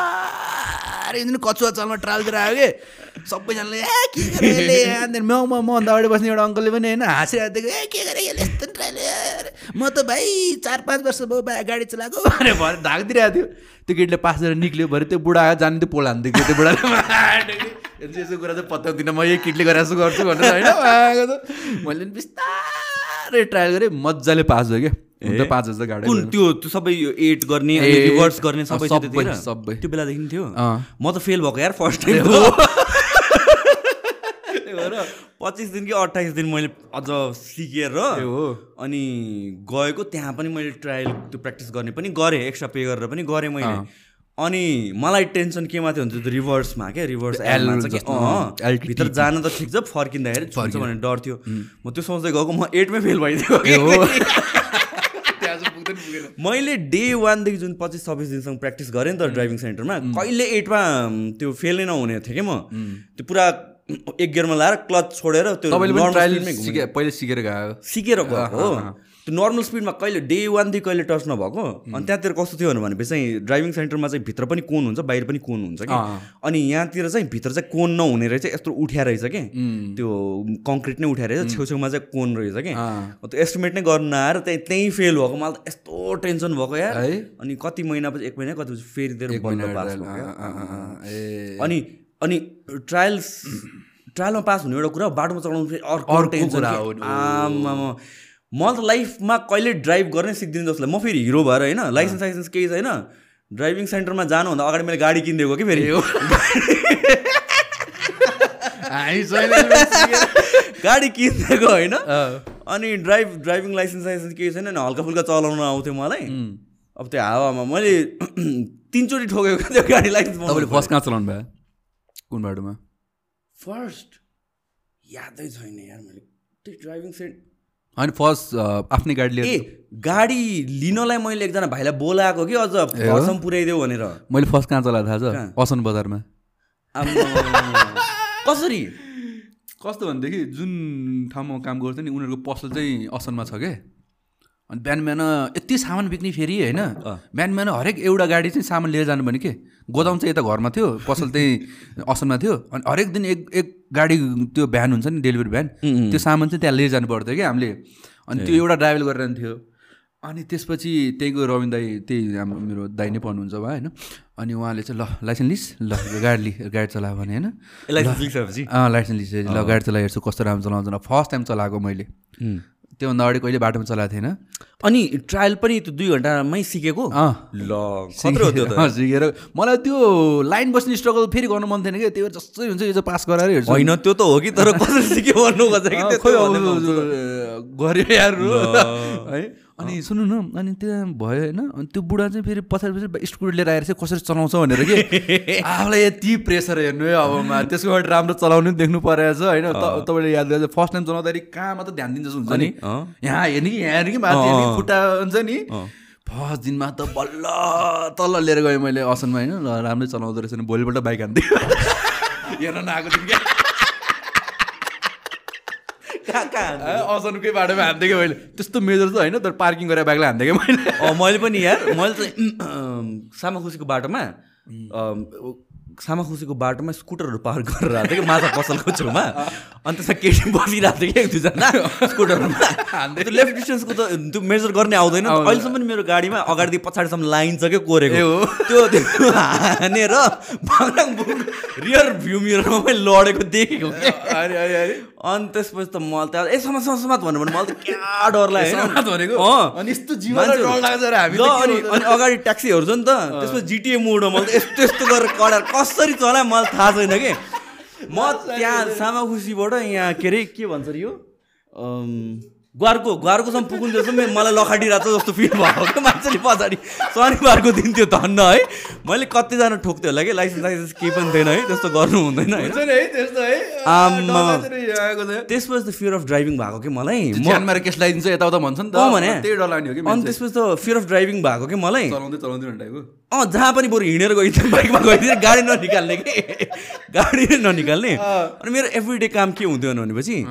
हुन्छ नि कचुवा चालमा ट्रायल दिएर आयो कि? सबैजनाले ए के गरेँ यसले? अनि म म मभन्दा अगाडि बस्ने एउटा अङ्कलले पनि होइन हाँसिरहेको थियो ए के गरेँ यसले यस्तो ट्रायल म त भाइ चार पाँच वर्ष भयो बा गाडी चलाएको भनेर भएर ढाकिदिरहेको थियो। त्यो केटीले पास गरेर निक्ल्यो भरे त्यो बुढा आयो जाने त्यो पोल हान्थ्यो त्यो बुढाले यसो कुरा चाहिँ पत्याउँदिनँ म यही किटले गरेर यसो गर्छु भनेर होइन मैले बिस्तारै ट्रायल गरेँ मजाले पास भयो क्या पाँच हजार गाडी कुन त्यो त्यो सबै यो एट गर्ने रिभर्स गर्ने सबै सबै। त्यो बेलादेखि थियो। म त फेल भएको यार फर्स्ट टाइम पच्चिस दिन कि अट्ठाइस दिन मैले अझ सिकेर हो। अनि गएको त्यहाँ पनि मैले ट्रायल त्यो प्र्याक्टिस गर्ने पनि गरेँ एक्स्ट्रा पे गरेर पनि गरेँ मैले। अनि मलाई टेन्सन केमा थियो भने त्यो रिभर्समा क्या रिभर्स. भित्र जान त ठिक छ फर्किँदाखेरि छुन्छ भन्ने डर थियो। म त्यो सोच्दै गएको म एटमै फेल भइदिएको हो। मैले डे वानदेखि जुन पच्चिस छब्बिस दिनसम्म प्र्याक्टिस गरेँ नि त ड्राइभिङ सेन्टरमा कहिले एटमा त्यो फेल नै नहुने थियो कि म। त्यो पुरा एक गियरमा लाएर क्लच छोडेर त्यो पहिले सिकेर गयो सिकेर गएको हो। त्यो नर्मल स्पिडमा कहिले डे वानदेखि कहिले टच नभएको? अनि त्यहाँतिर कस्तो थियो भनेपछि चाहिँ ड्राइभिङ सेन्टरमा चाहिँ भित्र पनि कोन हुन्छ बाहिर पनि कोन हुन्छ कि। अनि यहाँतिर चाहिँ भित्र चाहिँ कोन नहुने रहेछ यस्तो उठ्या रहेछ कि? त्यो कङ्क्रिट नै उठ्या रहेछ छेउछेउमा चाहिँ कोन रहेछ कि। त्यो एस्टिमेट नै गर्नु आएर त्यही त्यहीँ फेल भएको मलाई त यस्तो टेन्सन भएको है? अनि कति महिनापछि एक महिना कति फेरि पास भयो ए। अनि अनि ट्रायल्स ट्रायलमा पास हुने एउटा कुरा बाटोमा चलाउनु फेरि अर्को टेन्सन। आमामा। म त लाइफमा कहिले ड्राइभ गर्नै सिक्दिनँ जस्तो लाग्यो। म फेरि हिरो भएर होइन लाइसेन्स साइसेन्स केही छैन ड्राइभिङ सेन्टरमा जानुभन्दा अगाडि मैले गाडी किनिदिएको कि फेरि? गाडी किनिदिएको होइन। अनि ड्राइभ ड्राइभिङ लाइसेन्स साइसेन्स केही छैन हल्का फुल्का चलाउन आउँथ्यो मलाई। अब त्यो हावामा मैले तिनचोटि ठोकेको त्यो गाडी लाइसेन्स तपाईँले फर्स्ट कहाँ चलाउनु भयो? कुन बाटोमा? फर्स्ट? यादै छैन यार मैले। त्यो ड्राइभिङ सेन्ट होइन फर्स्ट आफ्नै गाडी ए लिएर गाडी लिनलाई मैले एकजना भाइलाई बोलाएको कि अझ घरसम्म पुऱ्याइदेऊ भनेर। मैले फर्स्ट कहाँ चलाएको थाहा छ? असन बजारमा। कसरी? कस्तो भनेदेखि जुन ठाउँमा काम गर्थेँ नि उनीहरूको पसल चाहिँ असनमा छ क्या अनि बिहान बिहान यति सामान बिक्ने फेरि होइन। बिहान बिहान हरेक एउटा गाडी चाहिँ सामान लिएर जानु भने के? गोदाम चाहिँ यता घरमा थियो पसल चाहिँ असनमा थियो। अनि हरेक दिन एक एक गाडी त्यो भ्यान हुन्छ नि डेलिभरी भ्यान त्यो सामान चाहिँ त्यहाँ लिएर जानु पर्थ्यो क्या हामीले। अनि त्यो एउटा ड्राइभर गरेर थियो। अनि त्यसपछि त्यहीँको रविन दाई त्यही हाम्रो मेरो दाई नै पढ्नुहुन्छ उहाँ होइन। अनि उहाँले चाहिँ ल लाइसेन्स लिस ल गाडी लि गाडी चलायो भने होइन। लिइसकेपछि? अँ लाइसेन्स ल गाडी चलाइ हेर्छु कस्तो राम्रो चलाउँछ। फर्स्ट टाइम चलाएको मैले। त्योभन्दा अगाडि कहिले बाटोमा चलाएको थिएन? अनि ट्रायल पनि त्यो दुई घन्टामै सिकेको। ल सिकेर मलाई त्यो लाइन बस्ने स्ट्रगल फेरि गर्नु मन थिएन कि? त्यो जस्तै हुन्छ यो चाहिँ पास गराएर हेर्छु। होइन त्यो त हो कि तर कसरी सिक्यो भन्नु खोजेको। गऱ्यो यार। हो। अनि सुन्नु न अनि त्यहाँ भयो होइन अनि त्यो बुढा चाहिँ फेरि पछाडि पछाडि स्कुटी लिएर आएर चाहिँ कसरी चलाउँछ भनेर कि? आफूलाई यति प्रेसर हेर्नु है अबमा। त्यसको अगाडि राम्रो चलाउनु पनि देख्नु परेको छ होइन तपाईँले याद गर्छ फर्स्ट टाइम चलाउँदाखेरि कहाँ मात्र ध्यान दिन्छ हुन्छ नि। यहाँ हेर्ने कि यहाँ हेर्ने कि माथि खुट्टा हुन्छ नि? फर्स्ट दिनमा त बल्ल तल लिएर गएँ मैले असनमा होइन। ल राम्रै चलाउँदो रहेछ नि भोलिपल्ट बाइक हान्थेँ हेर्न नआएको थिएँ क्या असनकै बाटोमा हान्थेँ कि मैले? त्यस्तो मेजर त होइन तर पार्किङ गरेर बाइकलाई हान्थेँ कि मैले? मैले पनि यार मैले चाहिँ अम, सामाखुसीको बाटोमा सामाखुसीको बाटोमा स्कुटरहरू पार गरेर आएको थियो कि माछा पसलको छेउमा। अनि त्यसमा केटी बसिरहेको थियो कि एक दुईजना स्कुटरमा त्यो लेफ्ट डिस्टेन्सको त त्यो मेजर गर्ने आउँदैन। अहिलेसम्म पनि मेरो गाडीमा अगाडिदेखि पछाडिसम्म लाइन छ क्या कोरेको। त्यो त्यो हानेर रियर भ्यू मिररमा मैले लडेको देखेको क्या अनि त्यसपछि त मलाई त ए समात भन्नु भने मलाई त क्या डर लाग्यो। अनि यस्तो डर लाग्छ अगाडि ट्याक्सीहरू छ नि त। त्यसपछि जिटिए मोडमा मैले त यस्तो यस्तो गरेर कडार कसरी चलाएँ मलाई थाहा छैन कि। म त्यहाँ सामाखुसीबाट यहाँ के अरे के भन्छ यो? ग्वारको ग्वारकोसम्म पुगुन्जेलसम्म मलाई लखाडिरहेको छ जस्तो फिल भएको क्या मान्छेले पछाडि शनिबारको दिन त्यो धन्न है। मैले कतिजना ठोक्थ्यो होला कि? लाइसेन्स लाइसेन्स केही पनि थिएन है। त्यस्तो गर्नु हुँदैन है। त्यसपछि त फियर अफ ड्राइभिङ भएको कि मलाई? केस लगाइदिन्छ यताउता भन्छ नि त भने अनि। त्यसपछि त फियर अफ ड्राइभिङ भएको कि मलाई? अँ जहाँ पनि बरु हिँडेर गइदियो बाइकमा गइदियो गाडी ननिकाल्ने कि? गाडी नै ननिकाल्ने। अनि मेरो एभ्री डे काम के हुन्थ्यो भनेपछि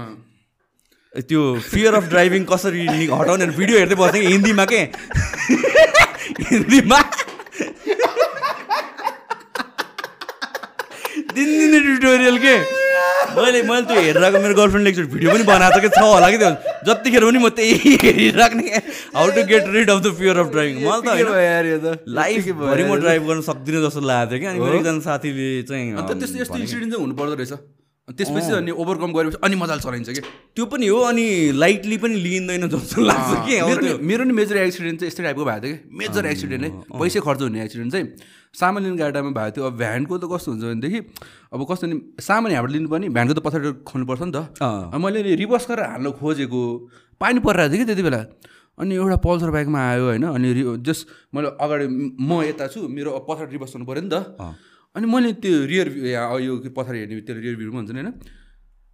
त्यो फियर अफ ड्राइभिङ कसरी हटाउने भिडियो हेर्दै बस्थेँ कि हिन्दीमा के? हिन्दीमा? दिनदिनै ट्युटोरियल के? मैले मैले त्यो हेरेर मेरो गर्लफ्रेन्डले एकचोटि भिडियो पनि बनाएको कि? छ होला कि त्यो? जतिखेर पनि म त्यही हेरिराख्ने how to get rid of the fear of driving मलाई त लाइफभरि म ड्राइभ गर्न सक्दिनँ जस्तो लागेको थियो कि। अनि मेरो एकजना साथीले चाहिँ त्यस्तो यस्तो इन्सिडेन्ट चाहिँ हुनु पर्दो रहेछ। त्यसपछि अनि ओभरकम गरेपछि अनि मजाले चलाइन्छ कि? त्यो पनि हो अनि लाइटली पनि लिइँदैन जस्तो लाग्छ कि मेरो त्यो? नि- मेरो नि मेजर एक्सिडेन्ट चाहिँ यस्तै टाइपको भएको थियो कि? मेजर एक्सिडेन्ट है। पैसै खर्च हुने एक्सिडेन्ट चाहिँ सामान लिने गाडामा भएको थियो। अब भ्यानको त कस्तो हुन्छ भनेदेखि अब कस्तो नि सामान यहाँबाट लिनु पनि भ्यानको त पछाडि खोल्नुपर्छ नि त। मैले नि रिभर्स गरेर हाल्न खोजेको पानी परिरहेको थियो कि त्यति बेला। अनि एउटा पल्सर बाइकमा आयो होइन। अनि रि जस्ट मैले अगाडि म यता छु मेरो पछाडि रिभर्स गर्नु पऱ्यो नि त। अनि मैले त्यो रियर यो पछाडि हेर्ने त्यो रियर भ्यूमा हुन्छ नि होइन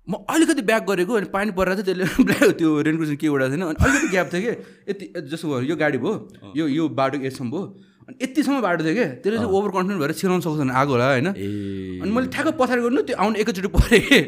म अलिकति ब्याक गरेको अनि पानी परेर चाहिँ त्यसले ब्ल्याक त्यो रेनकोट चाहिँ के उडाएको थिएन अनि अलिकति ग्याप थियो कि यति जस्तो भयो, यो गाडी भयो यो यो बाटो यतिसम्म भयो अनि यतिसम्म बाटो थियो कि त्यसले चाहिँ ओभर कन्फिडेन्ट भएर छिराउनु सक्छ भने आएको होला होइन। अनि मैले ठ्याक्क पछाडि गर्नु त्यो आउने एकैचोटि परेँ कि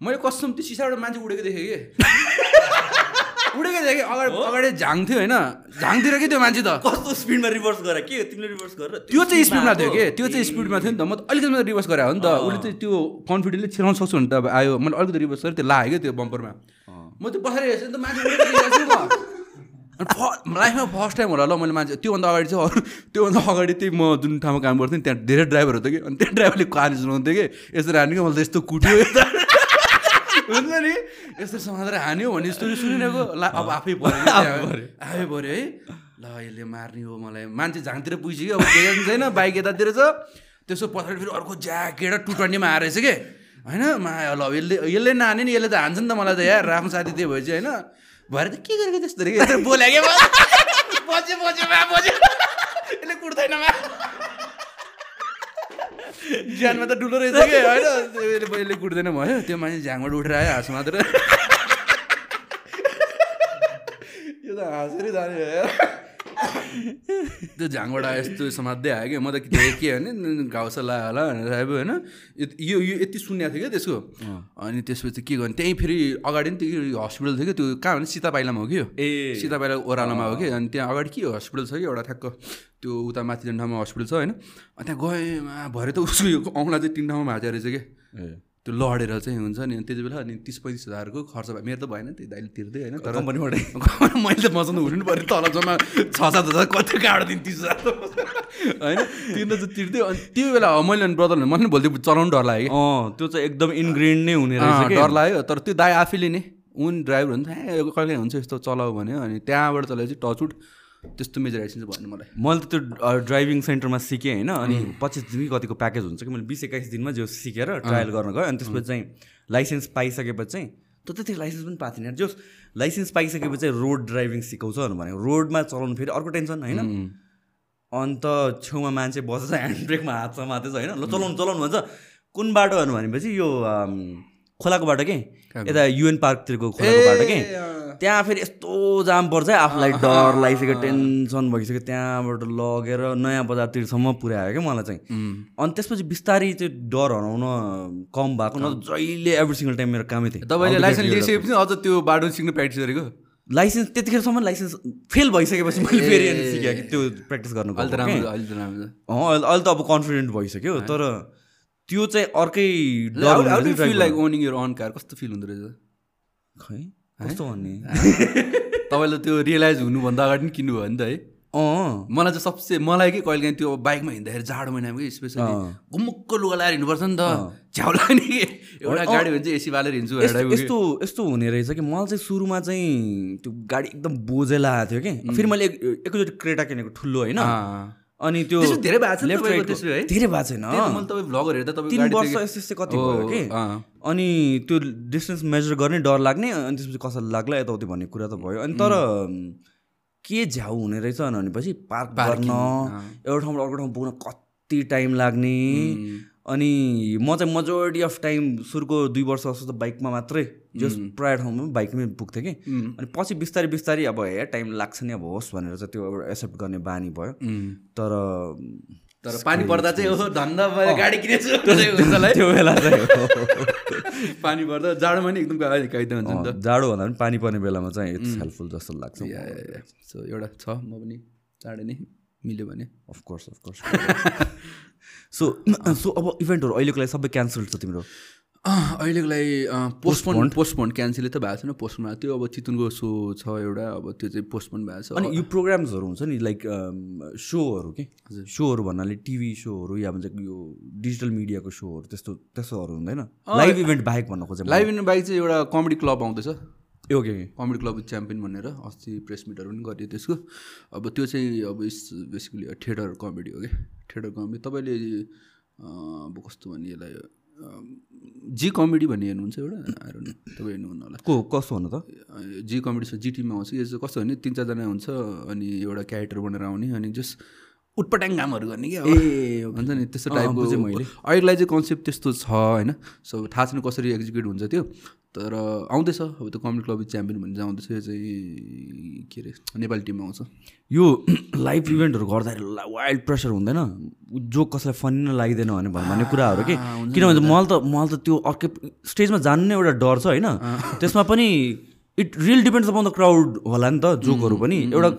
मैले कसम त्यो सिसाबाट मान्छे उडेको देखेँ कि। उडेको देखेँ अगाडि अगाडि झाङथ्यो होइन झाङतिर कि त्यो मान्छे त कस्तो स्पिडमा रिभर्स गर के तिमीले रिभर्स गरेर त्यो चाहिँ स्पिडमा थियो कि त्यो चाहिँ स्पिडमा थियो नि त म त अलिकति मात्रै रिभर्स गरेँ हो नि त उसले चाहिँ त्यो कन्फिडेन्टली छिराउन सक्छु भने त अब आयो मैले अलिकति रिभर्स गरेँ त्यो लाग्यो क्या त्यो बम्परमा म त्यो पछाडि हेर्छु नि त मान्छे लाइफमा फर्स्ट टाइम होला ल मैले मान्छे त्योभन्दा अगाडि चाहिँ अरू त्योभन्दा अगाडि चाहिँ म जुन ठाउँमा काम गर्थेँ नि त्यहाँ धेरै ड्राइभरहरू थियो कि अनि त्यो ड्राइभरले कहानी सुनाउँथ्यो कि यसरी हान्यो कि मैले त यस्तो कुट्यो हुन्छ नि यस्तो समातेर हान्यो भन्ने स्टोरी सुनिरहेको? ला अब आफै पऱ्यो। आफै पऱ्यो है। ल यसले मार्ने हो मलाई। मान्छे झाङतिर पुगिसक्यो अब छैन बाइक यतातिर छ। त्यसो पछाडि फेरि अर्को ज्याकेट टु ट्वेन्टीमा आएर रहेछ कि? होइन? माया ल यसले यसले नहाने नि यसले त हान्छ नि त मलाई त यार राम्रो साथी त्यही भएपछि होइन? भएर त के गरेको त्यस्तो रे? बोल्यो क्या? बज्यो बज्यो मा बज्यो यसले कुट्दैन ज्यानमा त ठुलो रहेछ कि? होइन यसले यसले कुट्दैन भयो। त्यो मान्छे झ्याङबाट उठेर आयो हाँस मात्र। यो त हाँसेरै जाने भयो। त्यो झाङबाट यस्तो समात्दै आयो कि म त के भने घाउसा लाग्यो होला भनेर आयो होइन। यो यो यति सुन्ने थियो क्या त्यसको। अनि त्यसपछि के गर्ने त्यहीँ फेरि अगाडि नि त्यो हस्पिटल थियो कि त्यो कहाँ भने सीता पाइलामा हो कि यो? ए। सीता पाइला ओह्रालोमा हो कि। अनि त्यहाँ अगाडि के हस्पिटल छ कि एउटा ठ्याक्क? त्यो उता माथि ठाउँमा हस्पिटल छ होइन। अनि त्यहाँ गएँ भरे त उसको यो औँला चाहिँ तिन ठाउँमा भाँच्यो रहेछ कि ए। त्यो लडेर चाहिँ हुन्छ नि अनि त्यति बेला अनि तिस पैँतिस हजारको खर्च भयो। मेरो त भएन त्यो दाइले तिर्दै होइन तर कम्पनीबाटै। मैले त मसँग हुनु पऱ्यो तल जम्मा छ सात हजार कति कहाँबाट दिनु तिस हजार होइन तिर्न चाहिँ तिर्दै अनि त्यो बेला मैले अनि ब्रदरले मैले भोलि चलाउनु डर लाग्यो अँ त्यो चाहिँ एकदम इन्ग्रेन नै हुने रहेछ डर लाग्यो तर त्यो दाइ आफैले नि उन ड्राइभर हुन्छ ए कहिले हुन्छ यस्तो चलाऊ भन्यो। अनि त्यहाँबाट चलाएपछि टचउट त्यस्तो मेजर एक्सिडेन्ट भन्यो मलाई। मैले त त्यो ड्राइभिङ सेन्टरमा सिकेँ होइन अनि पच्चिस दिन कतिको प्याकेज हुन्छ कि? मैले बिस एक्काइस दिनमा जो सिकेर ट्रायल गर्न गएँ अनि त्यसपछि चाहिँ लाइसेन्स पाइसकेपछि चाहिँ त त्यतिखेर लाइसेन्स पनि पाएको थिएन जो लाइसेन्स पाइसकेपछि चाहिँ रोड ड्राइभिङ सिकाउँछ भनेको। रोडमा चलाउनु फेरि अर्को टेन्सन होइन? अन्त छेउमा मान्छे बसेछ ह्यान्ड ब्रेकमा हात समातेछ होइन? ल चलाउनु चलाउनु भन्छ। कुन बाटो भन्नु भनेपछि यो खोलाको बाटो के यता युएन पार्कतिरको खोलाको बाटो के? त्यहाँ फेरि यस्तो जाम पर्छ है आफूलाई डर लागिसक्यो टेन्सन भइसक्यो त्यहाँबाट लगेर नयाँ बजारतिरसम्म पुर्यायो क्या मलाई चाहिँ। अनि त्यसपछि बिस्तारै चाहिँ डर हराउन कम भएको न जहिले एभ्री सिङ्गल टाइम मेरो कामै थियो तपाईँले लाइसेन्स लिइसकेपछि अझ त्यो बाटो सिक्नु प्र्याक्टिस गरेको? लाइसेन्स त्यतिखेरसम्म लाइसेन्स फेल भइसकेपछि मैले फेरि सिकेँ कि त्यो प्र्याक्टिस गर्नु अहिले त अब कन्फिडेन्ट भइसक्यो तर त्यो चाहिँ अर्कै feel like owning your own car? कस्तो फिल हुँदो रहेछ? खै? कस्तो भन्ने? तपाईँले त्यो रियलाइज हुनुभन्दा अगाडि पनि किन्नुभयो नि त है। अँ। मलाई चाहिँ सबसे मलाई कि कहिले काहीँ त्यो बाइकमा हिँड्दाखेरि जाडो महिनामा कि स्पेसली गुमुक्क लुगा लगाएर हिँड्नुपर्छ नि त। झ्याउ लाग्ने कि एउटा गाडी भने चाहिँ एसी बालेर हिँड्छु यस्तो यस्तो हुने रहेछ कि मलाई चाहिँ सुरुमा चाहिँ त्यो गाडी एकदम बोझेला आएको थियो कि। फेरि मैले एक- एकैचोटि क्रेटा किनेको ठुलो होइन। अनि त्यो धेरै भएको छ नि लेफ्ट तपाईँको राइटको त्यसो है? धेरै भएको छैन। भ्लगहरू हेर्दा तिन वर्ष यस्तो यस्तै कति भयो कि? अनि त्यो डिस्टेन्स मेजर गर्ने डर लाग्ने अनि त्यसपछि कसरी लाग्ला यताउति भन्ने कुरा त भयो। अनि तर के झ्याउ हुने रहेछ भनेपछि पार्क गर्न एउटा ठाउँबाट अर्को ठाउँ पुग्न कति टाइम लाग्ने। अनि म चाहिँ मेजोरिटी अफ टाइम सुरुको दुई वर्ष जस्तो त बाइकमा मात्रै जस प्रायः ठाउँमा बाइकमै पुग्थेँ कि। अनि पछि बिस्तारै बिस्तारै अब हे टाइम लाग्छ नि अब होस् भनेर चाहिँ त्यो एउटा एक्सेप्ट गर्ने बानी भयो। तर तर पानी पर्दा चाहिँ हो धन्दा गाडी किनेछु त्यो बेला चाहिँ पानी पर्दा जाडोमा नि एकदम हुन्छ जाडो भन्दा पनि पानी पर्ने बेलामा चाहिँ इट्स हेल्पफुल जस्तो लाग्छ सो एउटा छ म पनि चाँडै नै मिल्यो भने। अफकोर्स अफकोर्स सो सो अब इभेन्टहरू अहिलेको लागि सबै क्यान्सल छ तिम्रो? अहिलेको लागि पोस्टपोन पोस्टपोन क्यान्सलै त भएको छैन पोस्टपोन त्यो अब चितुनको सो छ एउटा अब त्यो चाहिँ पोस्टपोन भएको छ। अनि यो प्रोग्राम्सहरू हुन्छ नि लाइक सोहरू के? सोहरू भन्नाले टिभी सोहरू या भन्छ यो डिजिटल मिडियाको सोहरू त्यस्तो त्यस्तोहरू हुँदैन। लाइभ इभेन्ट बाहेक भन्न खोजेँ लाइभ इभेन्ट बाहेक चाहिँ एउटा कमेडी क्लब आउँदैछ। ओके कमेडी क्लब च्याम्पियन भनेर अस्ति प्रेस मिटहरू पनि गरियो त्यसको। अब त्यो चाहिँ अब बेसिकली थिएटर कमेडी हो कि? थिएटर कमेडी तपाईँले अब कस्तो भने यसलाई जी कमेडी भन्ने हेर्नुहुन्छ एउटा? आएर तपाईँ हेर्नुहुन्न होला। को कस्तो हुनु त? जी कमेडी छ जिटीमा आउँछ। यो चाहिँ कस्तो भने तिन चारजना हुन्छ अनि एउटा क्यारेक्टर बनेर आउने अनि जस्ट उटपटाङ कामहरू गर्ने कि ए हुन्छ नि त्यस्तो टाइपको मैले। अहिलेलाई चाहिँ कन्सेप्ट त्यस्तो छ होइन? सो थाहा छैन कसरी एक्जिक्युट हुन्छ त्यो। तर आउँदैछ अब त्यो कमेडी क्लब च्याम्पियन भन्ने आउँदैछ यो चाहिँ के अरे नेपाली टिममा आउँछ। यो लाइभ इभेन्टहरू गर्दाखेरि वाइल्ड प्रेसर हुँदैन? जो कसैलाई फनी नै लाग्दैन भने भन्ने कुराहरू के? किनभने मलाई त मलाई त त्यो अर्कै स्टेजमा जानु नै एउटा डर छ होइन? त्यसमा पनि it real depends upon the crowd होला नि त जोकहरू पनि। एउटा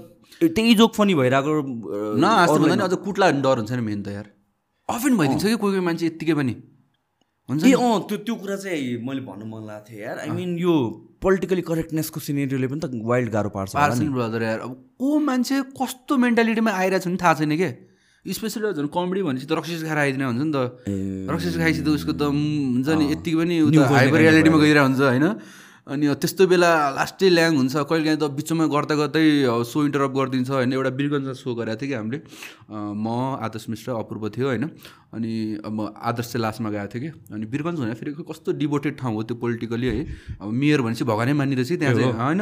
त्यही जोक फनी भइरहेको न अझ कुट्ला डर हुन्छ नि मेन त यार। अफेन भइदिन्छ कि कोही कोही मान्छे यत्तिकै पनि? हुन्छ ए अँ त्यो त्यो कुरा चाहिँ मैले भन्नु मन लागेको थियो यार। आई मिन यो पोलिटिकली करेक्टनेसको सिनेरियोले पनि त वाइल्ड गाह्रो पार्छ ब्रदर यार अब को मान्छे कस्तो मेन्टालिटीमा आइरहेको छ नि थाहा छैन क्या स्पेसली झन् कमेडी भनेपछि त रक्सिस खाएर आइदिने हुन्छ नि त। रक्सिस खाएपछि त उसको त हुन्छ नि यत्तिकै पनि हाइपर रियालिटीमा गइरहेको हुन्छ होइन? अनि त्यस्तो बेला लास्टै ल्याङ हुन्छ। कहिले काहीँ त बिचमा गर्दा गर्दै सो इन्टरप्ट गरिदिन्छ होइन। एउटा बिरगन्ज सो गरेको थियो कि हामीले। म आदर्श मिश्र अपूर्व थियो होइन। अनि अब आदर्श चाहिँ लास्टमा गएको थियो कि। अनि बिरगन्ज भने फेरि कस्तो डिभोटेड ठाउँ हो त्यो पोलिटिकली है। अब मेयर भनेपछि भगवानै मानिरहेछ त्यहाँ चाहिँ होइन।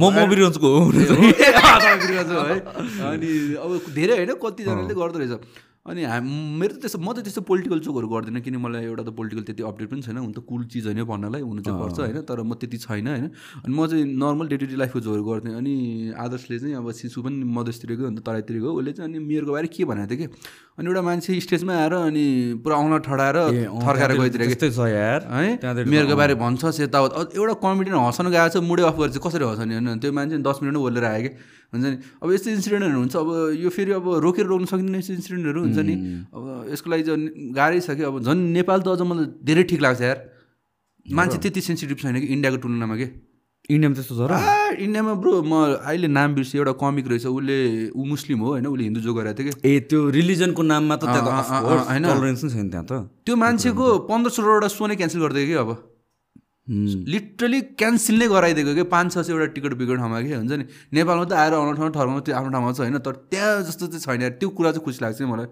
म म बिरगन्जको हो। है अनि अब धेरै होइन कतिजनाले गर्दो रहेछ। अनि हाम मेरो त त्यस्तो म त त्यस्तो पोलिटिकल चोकहरू गर्दिनँ किन मलाई एउटा त पोलिटिकल त्यति अपडेट पनि छैन हुन त कुल चिज होइन भन्नलाई हुनु चाहिँ पर्छ होइन तर म त्यति छैन होइन। अनि म चाहिँ नर्मल डे टु डे लाइफको जोहरू गर्थेँ अनि आदर्शले चाहिँ अब शिशु पनि मधेसतिरको अन्त तराईतिरको उसले चाहिँ अनि मेयरको बारे के भनेको थियो कि? अनि एउटा मान्छे स्टेजमा आएर अनि पुरा आउन ठडाएर थर्काएर त्यस्तै छ यार। है? मेयरको बारे भन्छ यता एउटा कमेडियन हँसाउनु गएको छ मुडे अफ गरेर कसरी हँसाउने होइन? त्यो मान्छे दस मिनट बोलेर आयो कि? हुन्छ नि? अब यस्तो इन्सिडेन्टहरू हुन्छ। अब यो फेरि अब रोकेर रोक्नु सकिँदैन यस्तो इन्सिडेन्टहरू हुन्छ नि? अब यसको लागि चाहिँ गाह्रै छ कि अब झन् नेपाल त अझ मलाई धेरै ठिक लाग्छ यार। मान्छे त्यति सेन्सिटिभ छैन कि इन्डियाको तुलनामा के? इन्डियामा त्यस्तो छ र इन्डियामा ब्रो म अहिले नाम बिर्सेँ। एउटा कमिक रहेछ। उसले ऊ मुस्लिम हो होइन? उसले हिन्दू जो गरेको थियो कि? ए त्यो रिलिजनको नाममा त होइन। छैन त्यहाँ त? त्यो मान्छेको पन्ध्र सोह्रवटा सो नै क्यान्सल गरिदियो कि अब? लिटरली क्यान्सल नै गराइदिएको कि? पाँच छ सयवटा टिकट बिगड ठाउँमा कि? हुन्छ नि। नेपालमा त आएर आउनु ठाउँ ठर्काउनु त्यो आफ्नो ठाउँमा छ होइन तर त्यहाँ जस्तो चाहिँ छैन। त्यो कुरा चाहिँ खुसी लाग्छ मलाई?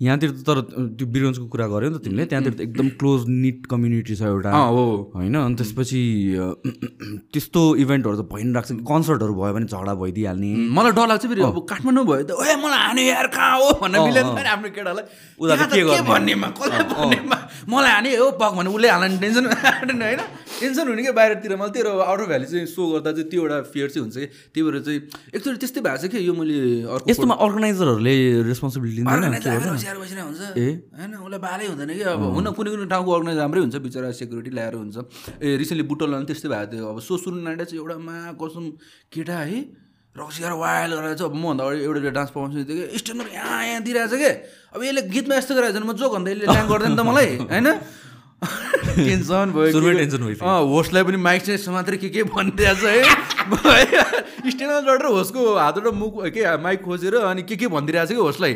यहाँतिर त तर त्यो बिरगन्जको कुरा गऱ्यो नि त तिमीले। त्यहाँतिर त एकदम क्लोज निट कम्युनिटी छ एउटा। हो होइन अनि त्यसपछि त्यस्तो इभेन्टहरू त भइ नै राख्छ। कन्सर्टहरू भयो भने झगडा भइदिइहाल्ने। मलाई डर लाग्छ फेरि। अब काठमाडौँ भयो त ए मलाई हाने यार कहाँ हो? भनेर मिलेन आफ्नो केटालाई। उनीहरू के भन्नेमा कसलाई भन्नेमा? मलाई हाने हो पक भने उसले हाल्ने टेन्सन होइन? टेन्सन हुने कि बाहिरतिर। मलाई त्यो आउट अफ भ्याली चाहिँ सो गर्दा चाहिँ त्यो एउटा फियर चाहिँ हुन्छ कि। त्यही भएर चाहिँ एकचोटि त्यस्तै भएको छ कि यो मैले अर्को यस्तोमा अर्गनाइजरहरूले रेस्पोन्सिबिलिटी स्याहार बसिरहेको हुन्छ। ए? होइन उसलाई बालै हुँदैन कि अब। हुन कुनै कुनै ठाउँको अर्गनाइज राम्रै हुन्छ बिचरा सेक्युरिटी ल्याएर हुन्छ। ए रिसेन्टली बुटोलमा पनि त्यस्तै भएको थियो। अब सो सुरु नाइडा चाहिँ एउटा मा कसम केटा है रक्सिएर वायल गरेर चाहिँ अब मभन्दा अगाडि एउटा डान्स पर्फर्मेन्स दिएको स्ट्यान्डर यहाँ यहाँ दिइरहेको छ कि? अब यसले गीतमा यस्तो गरेको छ म जोक भन्दा यसले ल्याङ गर्दैन त मलाई होइन? टेन्सन भयो टेन्सन भयो होस्टलाई पनि माइक चाहिँ समात्रै के के भनिदिएको छ है स्टेनमा चढेर होस्टको हातबाट मुख के माइक खोजेर अनि के के भनिदिइरहेको छ कि होस्टलाई?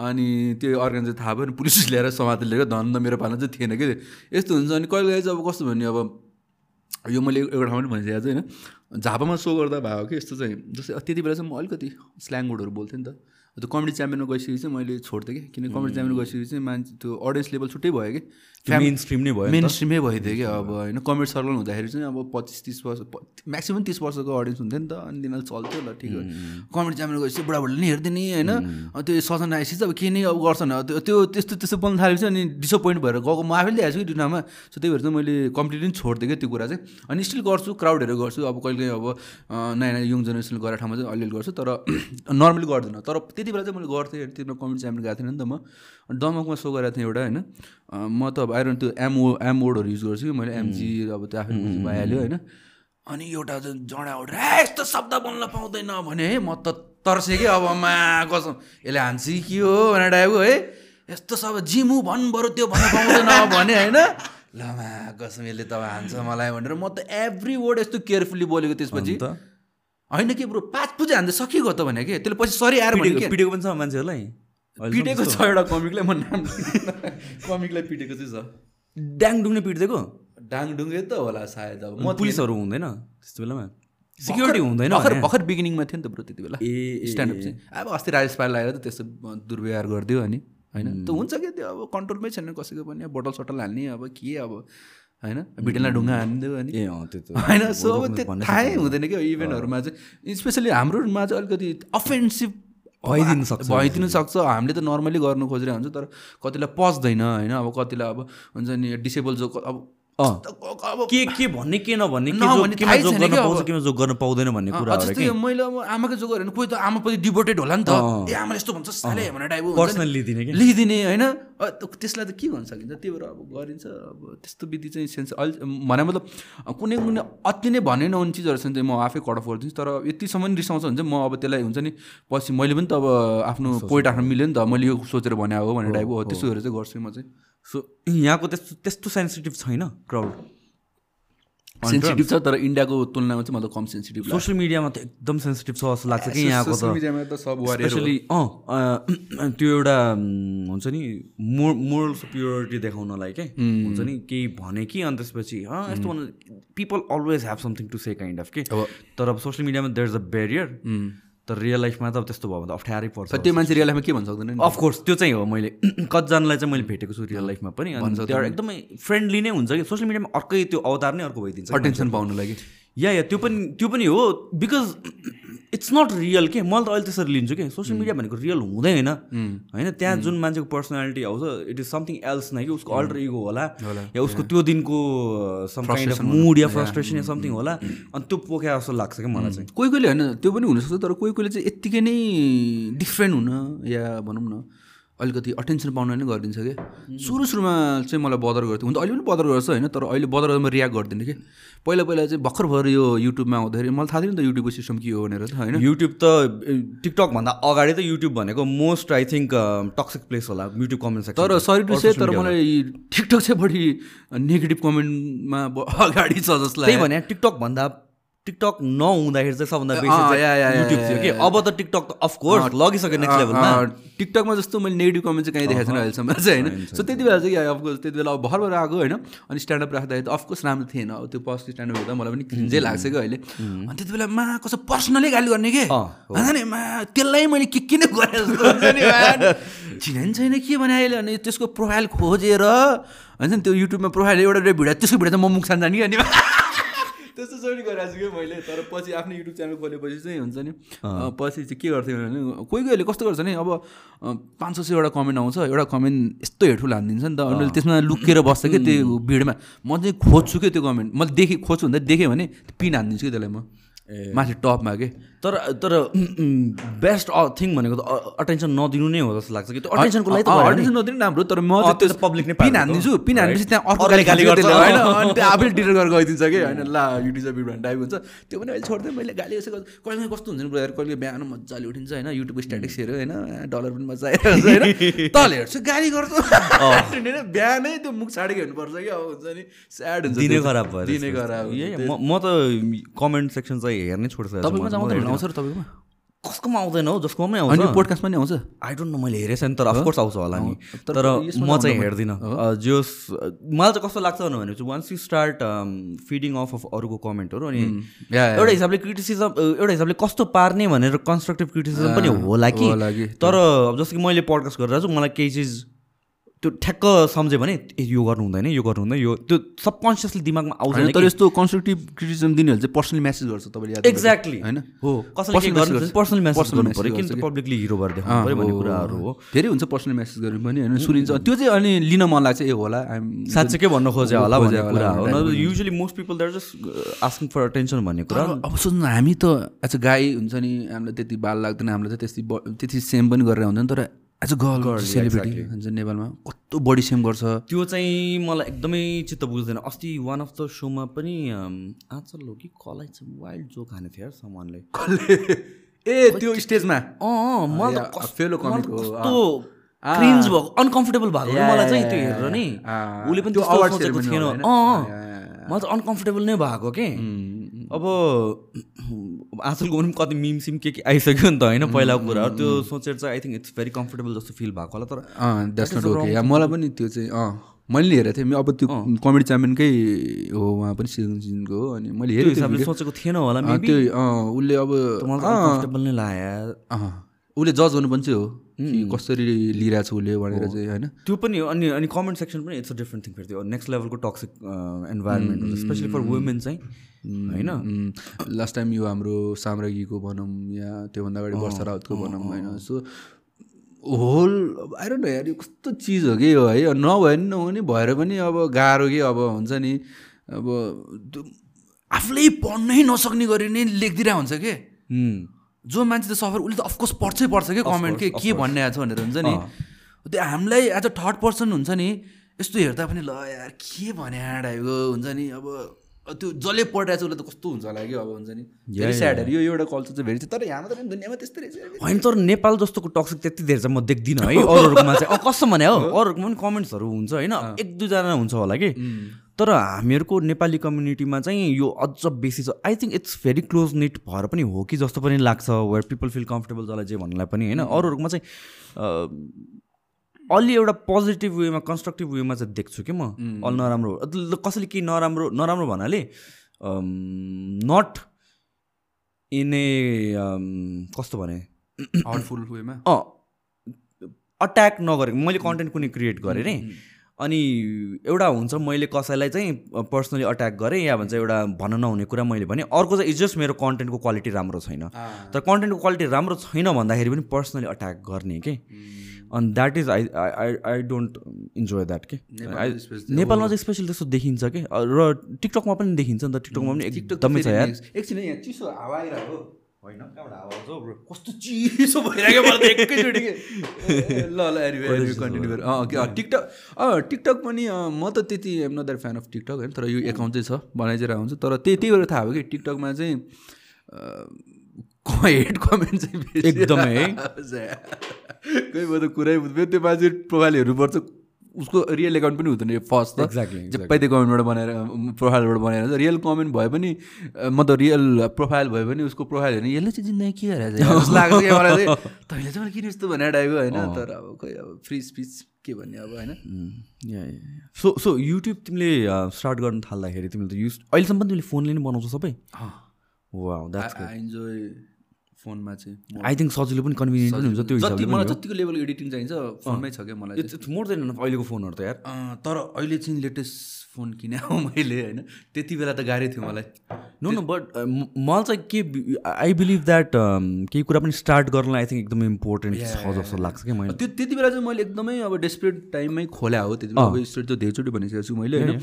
अनि? त्यो अर्गनाइजर थाहा भयो नि पुलिस ल्याएर समातेर लिएर धन मेरो पालन चाहिँ थिएन कि। यस्तो हुन्छ अनि कहिले कहिले चाहिँ अब कस्तो भन्ने अब यो मैले एउटा ठाउँमा पनि भनिसकेको छु होइन। झापामा सो गर्दा भयो कि यस्तो चाहिँ। जस्तै त्यति बेला चाहिँ म अलिकति स्ल्याङ वर्डहरू बोल्थेँ नि त। त्यो कमेडी च्याम्पियनमा गइसकेपछि चाहिँ मैले छोड्थेँ कि। किन कमेडी च्याम्पियन गइसकेपछि चाहिँ मान्छे त्यो अडियन्स लेभल छुट्टै भयो कि। मेन स्ट्रिम नै भयो मेन स्ट्रिमै भइदियो कि अब होइन। कमेडी सर्कल हुँदाखेरि चाहिँ अब पच्चिस तिस वर्ष म्याक्सिमम् तिस वर्षको अडियन्स हुन्थ्यो नि त। अनि तिनीहरूले चल्थ्यो ल ठिक हो। कमेडी च्याम्पियन गएपछि बुढाबुढीले नि हेरिदिने होइन। त्यो सजना आएपछि अब के नै अब गर्छन्। त्यो त्यस्तो त्यस्तो बोल्नु थालेपछि अनि डिसपोइन्ट भएर गएको। म आफैले ल्याएको छु कि ठाउँमा सो त्यही भएर चाहिँ मैले कम्प्लिटली छोडिदिएँ क्या त्यो कुरा चाहिँ। अनि स्टिल गर्छु क्राउडहरू गर्छु। अब कहिले अब नयाँ नयाँ यङ जेनेरेसनले गरेर ठाउँमा चाहिँ अलिअलि गर्छु। तर नर्मली गर्दिनँ। तर त्यति बेला चाहिँ मैले गर्थेँ त्यो कमेडी च्याम्पियन गएको थिएन नि त म। दमकमा सो गरेको थिएँ एउटा होइन। म त अब आइरन त्यो एमओ एमओडहरू युज गर्छु कि मैले एमजी अब त्यो आफै भइहाल्यो होइन। अनि एउटा जडा उठेर यस्तो शब्द बोल्न पाउँदैन भने है म त तर्सेँ कि अब मा कसम यसले हान्छ कि हो भनेर टाइपको है। यस्तो सब जिमु भन् बरु त्यो भन्न पाउँदैन भने होइन। लमा कसम यसले त हान्छ मलाई भनेर म त एभ्री वर्ड यस्तो केयरफुल्ली बोलेको त्यसपछि होइन कि ब्रो? पाँच पुजे हान्छ सकिएको त भने कि? त्यसले पछि सरी आएर पिटेको पनि छ मान्छेहरूलाई? पिटेको छ एउटा कमिकलाई म नाम कमिकलाई पिटेको चाहिँ छ। ड्याङ डुङ्ने पिटिदिएको डाङडुङ्गे त होला सायद अब। म पुलिसहरू हुँदैन त्यस्तो बेलामा? सिक्युरिटी हुँदैन भर्खर? भर्खर बिगिनिङमा थियो नि त ब्रो त्यति बेला। ए स्ट्यान्डअप चाहिँ। अब अस्ति राजेश पाल लगाएर त त्यस्तो दुर्व्यवहार गरिदियो अनि होइन? त हुन्छ क्या त्यो अब कन्ट्रोलमै छैन कसैको पनि। अब बोटल सटल हाल्ने अब के अब होइन? भिडनलाई ढुङ्गा हानिदियो अनि। ए अँ त्यो त। होइन सो अब त्यो थाहै हुँदैन क्या इभेन्टहरूमा चाहिँ। स्पेसली हाम्रोमा चाहिँ अलिकति अफेन्सिभ भइदिन सक्छ भइदिनु सक्छ। हामीले त नर्मली गर्नु खोजिरहेको हुन्छ तर कतिलाई पच्दैन होइन? अब कतिलाई अब हुन्छ नि डिसेबल जो। अब के के भन्ने के नभन्ने के जो नभन्ने केमा थाहै जो छैन गर्न पाउँदैन भन्ने कुराहरू जस्तै मैले अब आमाको जो गऱ्यो भने कोही त आमाप्रति डिभोटेड होला नि त। ए आमाले यस्तो भन्छ साले भनेर टाइप पर्सनल लिदिने कि? लिइदिने होइन। त्यसलाई त के भन्न सकिन्छ? त्यही भएर अब गरिन्छ अब त्यस्तो विधि चाहिँ सेन्स अलि भने मतलब कुनै कुनै अति नै भने नहुने चिजहरू छ भने चाहिँ म आफै कट अफ गरिदिन्छु तर यतिसम्म रिसाउँछ भने चाहिँ म अब त्यसलाई हुन्छ नि पछि मैले पनि त अब आफ्नो पोइन्ट आफ्नो मिल्यो नि त मैले यो सोचेर भने हो भन्ने टाइपको हो त्यस्तोहरू चाहिँ गर्छु म चाहिँ। सो यहाँको त्यस्तो त्यस्तो सेन्सिटिभ छैन क्राउड सेन्सिटिभ छ तर इन्डियाको तुलनामा चाहिँ मतलब कम सेन्सिटिभ सोसियल मिडियामा त एकदम सेन्सिटिभ छ जस्तो लाग्छ कि यहाँको त। स्पेसली अँ त्यो एउटा हुन्छ नि मो मोरल सुपिरियोरिटी देखाउनलाई के? हुन्छ नि केही भने कि अनि त्यसपछि यस्तो people always have something to say kind of के? तर अब सोसियल मिडियामा देयर इज अ ब्यारियर तर रियल लाइफमा त अब त्यस्तो भयो भने त अप्ठ्यारै पर्छ त्यो मान्छे रियल लाइफमा के भन्न सक्दैन अफकोर्स त्यो चाहिँ हो मैले। कतिजनालाई चाहिँ मैले भेटेको छु रियल लाइफमा पनि। अनि त्यो एकदमै फ्रेन्डली नै हुन्छ कि। सोसियल मिडियामा अर्कै त्यो अवतार नै अर्को भइदिन्छ। अटेन्सन पाउनु लागि या या त्यो पनि त्यो पनि हो बिकज इट्स नट रियल के? मैले त अहिले त्यसरी लिन्छु कि? सोसियल मिडिया भनेको रियल हुँदै होइन। होइन त्यहाँ जुन मान्छेको पर्सनालिटी आउँछ इट इज समथिङ एल्स नै कि उसको अल्टर इगो होला या उसको त्यो दिनको सम काइन्ड अफ मुड या फ्रस्ट्रेसन या समथिङ होला अनि त्यो पोख्या जस्तो लाग्छ क्या मलाई चाहिँ। कोही कोहीले होइन त्यो पनि हुनसक्छ तर कोही कोहीले चाहिँ यत्तिकै नै डिफ्रेन्ट हुन या भनौँ न अलिकति अटेन्सन पाउन नै गरिदिन्छ कि? सुरु सुरुमा चाहिँ मलाई बदर गर्थ्यो। हुन त अहिले पनि बदर गर्छ होइन तर अहिले बदर म रियाक्ट गर्दिनँ कि? पहिला पहिला चाहिँ भर्खर भएर यो युट्युबमा आउँदाखेरि मलाई थाहा थिएन नि त युट्युबको सिस्टम के हो भनेर त होइन? युट्युब त टिकटकभन्दा अगाडि त युट्युब भनेको most I think toxic place होला युट्युब कमेन्ट सेक्सन तर सरी टु से तर मलाई टिकटक चाहिँ बढी नेगेटिभ कमेन्टमा अगाडि छ लाग्यो भने टिकटक भन्दा टिकटक नहुँदाखेरि चाहिँ सबभन्दा बेसी युट्युब थियो कि? अब त टिकटक त अफकोर्स लगिसक्यो नेक्स्ट लेभलमा टिकटकमा जस्तो मैले नेगेटिभ कमेन्ट चाहिँ कहीँ देखाएको छैन अहिलेसम्म चाहिँ होइन? सो त्यति बेला चाहिँ अफकोर्स त्यति बेला अब भर भर आएको होइन? अनि स्ट्यान्डअप राख्दाखेरि त अफकोर्स राम्रो थिएन। अब त्यो फर्स्ट स्ट्यान्डअप हेर्दा मलाई पनि क्रिन्जै लाग्छ कि अहिले। अनि त्यति बेला मा कसो पर्सनली गाली गर्ने के? होइन नि मा त्यसलाई मैले के के नै गरेँ जस्तो हुन्छ नि man। चिने नि छैन के भने अहिले? अनि त्यसको प्रोफाइल खोजेर हुन्छ नि त्यो युट्युबमा प्रोफाइल एउटा एउटा भिडियो त्यसको भिडियो चाहिँ म मुख जाने कि अनि त्यस्तो चाहिँ गरिरहेको छु कि मैले। तर पछि आफ्नो युट्युब च्यानल खोलेपछि चाहिँ हुन्छ नि पछि चाहिँ के गर्थ्यो भने कोही कोहीले कस्तो गर्छ नि अब पाँच छ सयवटा कमेन्ट आउँछ एउटा कमेन्ट यस्तो हेठुल हानिदिन्छ नि त। अनि त्यसमा लुकेर बस्छ कि त्यो भिडमा। म चाहिँ खोज्छु कि त्यो कमेन्ट मैले देखेँ खोज्छु भन्दा देखेँ भने पिन हानिदिन्छु कि त्यसलाई म। माथि टपमा के? तर तर बेस्ट थिङ भनेको त अटेन्सन नदिनु नै हो जस्तो लाग्छ कि त्यो अटेन्सनको लागि। अटेन्सन नदिनु राम्रो तर म त्यो public नै पिन हानिदिन्छु। पिन हानेपछि त्यहाँ अर्को गाली गाली गर्छ। होइन अनि त्यो आफैले डिलिट गरेर गइदिन्छ कि होइन ला युट्युब भिडियो टाइप हुन्छ। त्यो पनि अहिले छोड्दै मैले गाली यसो गर्छु। कहिले कस्तो हुन्छ नि ब्रदर कहिले बिहान मजाले उठिन्छ होइन युट्युबको स्ट्याटिक्स हेऱ्यो होइन डलर पनि मजा आइरहेको हुन्छ होइन। तल हेर्छु गाली गर्छु। होइन बिहानै त्यो मुख छाडेको हेर्नुपर्छ कि अब हुन्छ नि। स्याड हुन्छ दिनै खराब। भयो दिनै खराब म त कमेन्ट सेक्सन चाहिँ हेर्नै छोडिसकेको आउँछ र तपाईँकोमा? कसकोमा आउँदैन हौ जसकोमै अनि आउँछ। पोडकास्ट पनि आउँछ? आई डोन्ट नो मैले हेरेको छैन तर अफकोर्स आउँछ होला नि। तर म चाहिँ। हेर्दिनँ। जोस मलाई चाहिँ कस्तो लाग्छ भने चाहिँ once you start feeding off off अरूको कमेन्टहरू अनि एउटा हिसाबले क्रिटिसिजम एउटा हिसाबले कस्तो पार्ने भनेर कन्स्ट्रक्टिभ क्रिटिसिजम पनि होला कि। तर जस्तो कि मैले पडकास्ट गरिरहेको छु मलाई केही चिज त्यो ठ्याक्क सम्झेँ भने ए यो गर्नु हुँदैन यो गर्नु हुँदैन यो त्यो सबकन्सियसली दिमागमा आउँछ तर यस्तो कन्स्ट्रक्टिभ क्रिटिसिजम दिनेहरूले चाहिँ पर्सनली म्यासेज गर्छ तपाईँले एक्ज्याक्टली होइन? हो। कसैले के Personal गर्नु पर्सनल मेसेज Personal गर्नु पऱ्यो किन? पब्लिकली हिरो भएर देखाउनु पऱ्यो भन्ने कुराहरू हो। धेरै हुन्छ पर्सनल म्यासेज गर्नु पनि होइन? सुनिन्छ। त्यो चाहिँ अनि लिन मन लाग्छ ए होला साँच्चै के भन्न खोजे होला भन्ने कुरा हो। Usually most people they're just asking for attention भन्ने कुरा अब सोच्नु हामी त एज अ गाई हुन्छ नि हामीलाई त्यति बाल लाग्दैन हामीलाई त त्यति त्यति सेम पनि गरेर हुँदैन तर एज अ गर्ल सेलिब्रिटी हुन्छ नेपालमा कस्तो बडी सेम गर्छ? त्यो चाहिँ मलाई एकदमै चित्त बुझ्दैन। अस्ति वान अफ द सोमा पनि आजल हो कि कलाई चाहिँ वाइल्ड जोक हाने थियो यार सामानले। कसले ए त्यो स्टेजमा? अँ मलाई त फेलो त कस्तो क्रिन्ज भएको अनकम्फर्टेबल भएको मलाई चाहिँ त्यो हेरेर नि उसले पनि त्यो सोचेको थिएन? अँ। मलाई चाहिँ अनकम्फर्टेबल नै भएको के। उम्, अब आजकलको पनि कति मिम सिम के के आइसक्यो नि त होइन पहिलाको कुराहरू त्यो सोचेर चाहिँ I think it's very comfortable जस्तो फिल भएको होला तर द्याट्स नट ओके मलाई पनि त्यो चाहिँ अँ मैले हेरेको थिएँ। अब त्यो कमेडी च्याम्पियनकै हो उहाँ पनि सिजन सिजनको हो अनि मैले हेरेको हिसाबले। सोचेको थिएन होला त्यो अँ, उसले अब कम्फर्टेबल नै लाग्यो। अँ, उसले जज गर्नु पनि चाहिँ हो कसरी लिइरहेको छ उसले भनेर चाहिँ होइन। त्यो पनि हो अनि अनि कमेन्ट सेक्सन पनि इट्स अ डिफ्रेन्ट थिङ फेरि त्यो। नेक्स्ट लेभलको toxic environment especially for women चाहिँ। होइन? लास्ट टाइम यो हाम्रो साम्राज्ञीको भनौँ या त्योभन्दा अगाडि वर्षा राउतको भनौँ होइन so whole I don't know यार यो कस्तो चिज हो कि यो है? नभए नि नहुने भएर पनि अब गाह्रो कि अब हुन्छ नि अब आफूले पढ्नै नसक्ने गरी नै लेखिदिरहेको हुन्छ कि? जो मान्छे त सफर उसले त अफकोर्स पढ्छै पढ्छ कि कमेन्ट के के भन्ने आएको छ भनेर हुन्छ नि। त्यो हामीलाई एज अ थर्ड पर्सन हुन्छ नि यस्तो हेर्दा पनि ल यार के भने टाइपको हुन्छ नि अब त्यो जसले पढिरहेको छ उसलाई त कस्तो हुन्छ होला कि अब हुन्छ नि। भेरी स्याड यो एउटा कल्चर चाहिँ भेरी तर यहाँ मात्रै दुनियाँमा त्यस्तै रहेछ। होइन तर नेपाल जस्तोको टक्सिक त्यति धेरै चाहिँ म देख्दिनँ है अरूहरूकोमा चाहिँ कस्तो भने हो अरूहरूको पनि कमेन्ट्सहरू हुन्छ होइन? एक दुईजना हुन्छ होला कि? तर हामीहरूको नेपाली कम्युनिटीमा चाहिँ यो अझ बेसी छ। I think it's very close knit भएर पनि हो कि जस्तो पनि लाग्छ वेयर पिपल फिल कम्फर्टेबल जसलाई जे भन्नलाई पनि होइन? अरूहरूकोमा चाहिँ अलि एउटा पोजिटिभ वेमा कन्स्ट्रक्टिभ वेमा चाहिँ देख्छु कि म। अलि नराम्रो कसैले केही नराम्रो नराम्रो भन्नाले नट इन ए कस्तो भने? हार्टफुल वेमा? अँ अट्याक नगरेको मैले कन्टेन्ट कुनै क्रिएट गरेँ रे अनि एउटा हुन्छ मैले कसैलाई चाहिँ पर्सनली अट्याक गरेँ या भन्छ एउटा भन्न नहुने कुरा मैले भने अर्को चाहिँ इज जस्ट मेरो कन्टेन्टको क्वालिटी राम्रो छैन। तर कन्टेन्टको क्वालिटी राम्रो छैन भन्दाखेरि पनि पर्सनली अट्याक गर्ने के? अनि that is I I I don't enjoy that के नेपालमा चाहिँ स्पेसली त्यस्तो देखिन्छ कि र टिकटकमा पनि देखिन्छ नि त टिकटकमा पनि एकदमै छ यार। एकछिन यहाँ चिसो हावा आइरहेको। होइन कहाँबाट हावा आउँछ हौ bro? कस्तो चिसो भइरहेको मलाई त एकैचोटि के? ए, ल ल एनिवे कन्टिन्यू गर। अँ के- अँ, टिकटक टिकटक पनि म त त्यति am not that fan of TikTok होइन तर यो एकाउन्ट चाहिँ छ बनाइदिएर हुन्छ तर त्यही त्यही भएर थाहा भयो कि टिकटकमा चाहिँ हेड कमेन्ट चाहिँ एकदमै। कोही म त कुरै बुझ्यो त्यो मान्छे प्रोफाइल हेर्नुपर्छ उसको रियल एकाउन्ट पनि हुँदैन फर्स्ट त। Exactly, जप्पै त्यो कमेन्टबाट बनाएर प्रोफाइलबाट बनाएर रियल कमेन्ट भए पनि म त रियल प्रोफाइल भए पनि उसको प्रोफाइल हेर्ने। यसले चाहिँ जिन्दगी के जस्तो लाग्छ मलाई चाहिँ। तैँले चाहिँ किन यस्तो भनेर टाइपको होइन? तर अब खोइ अब फ्री स्पिच के भन्ने अब होइन? सो सो युट्युब तिमीले स्टार्ट गर्न थाल्दाखेरि तिमीले त युज अहिलेसम्म पनि तिमीले फोनले नै बनाउँछौ सबै? द्याट्स आई इन्जोय फोनमा चाहिँ आई थिङ्क सजिलो पनि कन्भिनियन्ट पनि हुन्छ त्यो हिसाबले मलाई जतिको लेभलको एडिटिङ चाहिन्छ फोनमै छ क्या मलाई इट्स मोर देन अहिलेको फोनहरू त यार। तर अहिले चाहिँ लेटेस्ट फोन किने हो मैले होइन। त्यति बेला त गाह्रै थियो मलाई। नो नो बट मलाई चाहिँ के आई बिलिभ द्याट केही कुरा पनि स्टार्ट गर्नलाई आई थिङ्क एकदमै इम्पोर्टेन्ट छ जस्तो लाग्छ कि मैले। त्यो त्यति बेला चाहिँ मैले एकदमै अब डेस्परेट टाइममै खोल्या हो। त्यति बेला अब स्टोरी त धेरैचोटि भनिसकेको छु मैले होइन।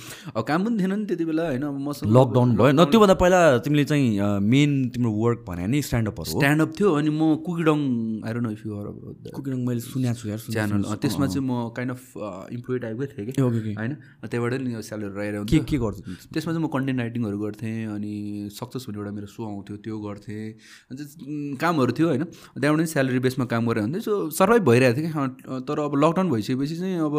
काम पनि थिएन नि त्यति बेला होइन। अब मसँग लकडाउन भयो। न त्योभन्दा पहिला तिमीले चाहिँ मेन तिम्रो वर्क भने नि स्ट्यान्डअपहरू हो। स्ट्यान्डअप थियो अनि म कुकिडङ आएर नो इफ यु कुकिङ मैले सुनेको छु यार सुनेको च्यानल त्यसमा चाहिँ म काइन्ड अफ इम्प्लोइ टाइपकै थिएँ कि। होइन? त्यहाँबाट नि स्यालेरी रहेर के के गर्छु तिमी? त्यसमा चाहिँ म कन्टेन्ट राइटिङहरू गर्थेँ अनि सक्सेस भन्ने एउटा मेरो सो आउँथ्यो त्यो गर्थेँ। अनि चाहिँ, उम्, कामहरू थियो होइन? त्यहाँबाट नि स्यालेरी बेसमा काम गरेर हुन्थ्यो। सो सर्भाइभ भइरहेको थियो कि तर अब लकडाउन भइसकेपछि चाहिँ अब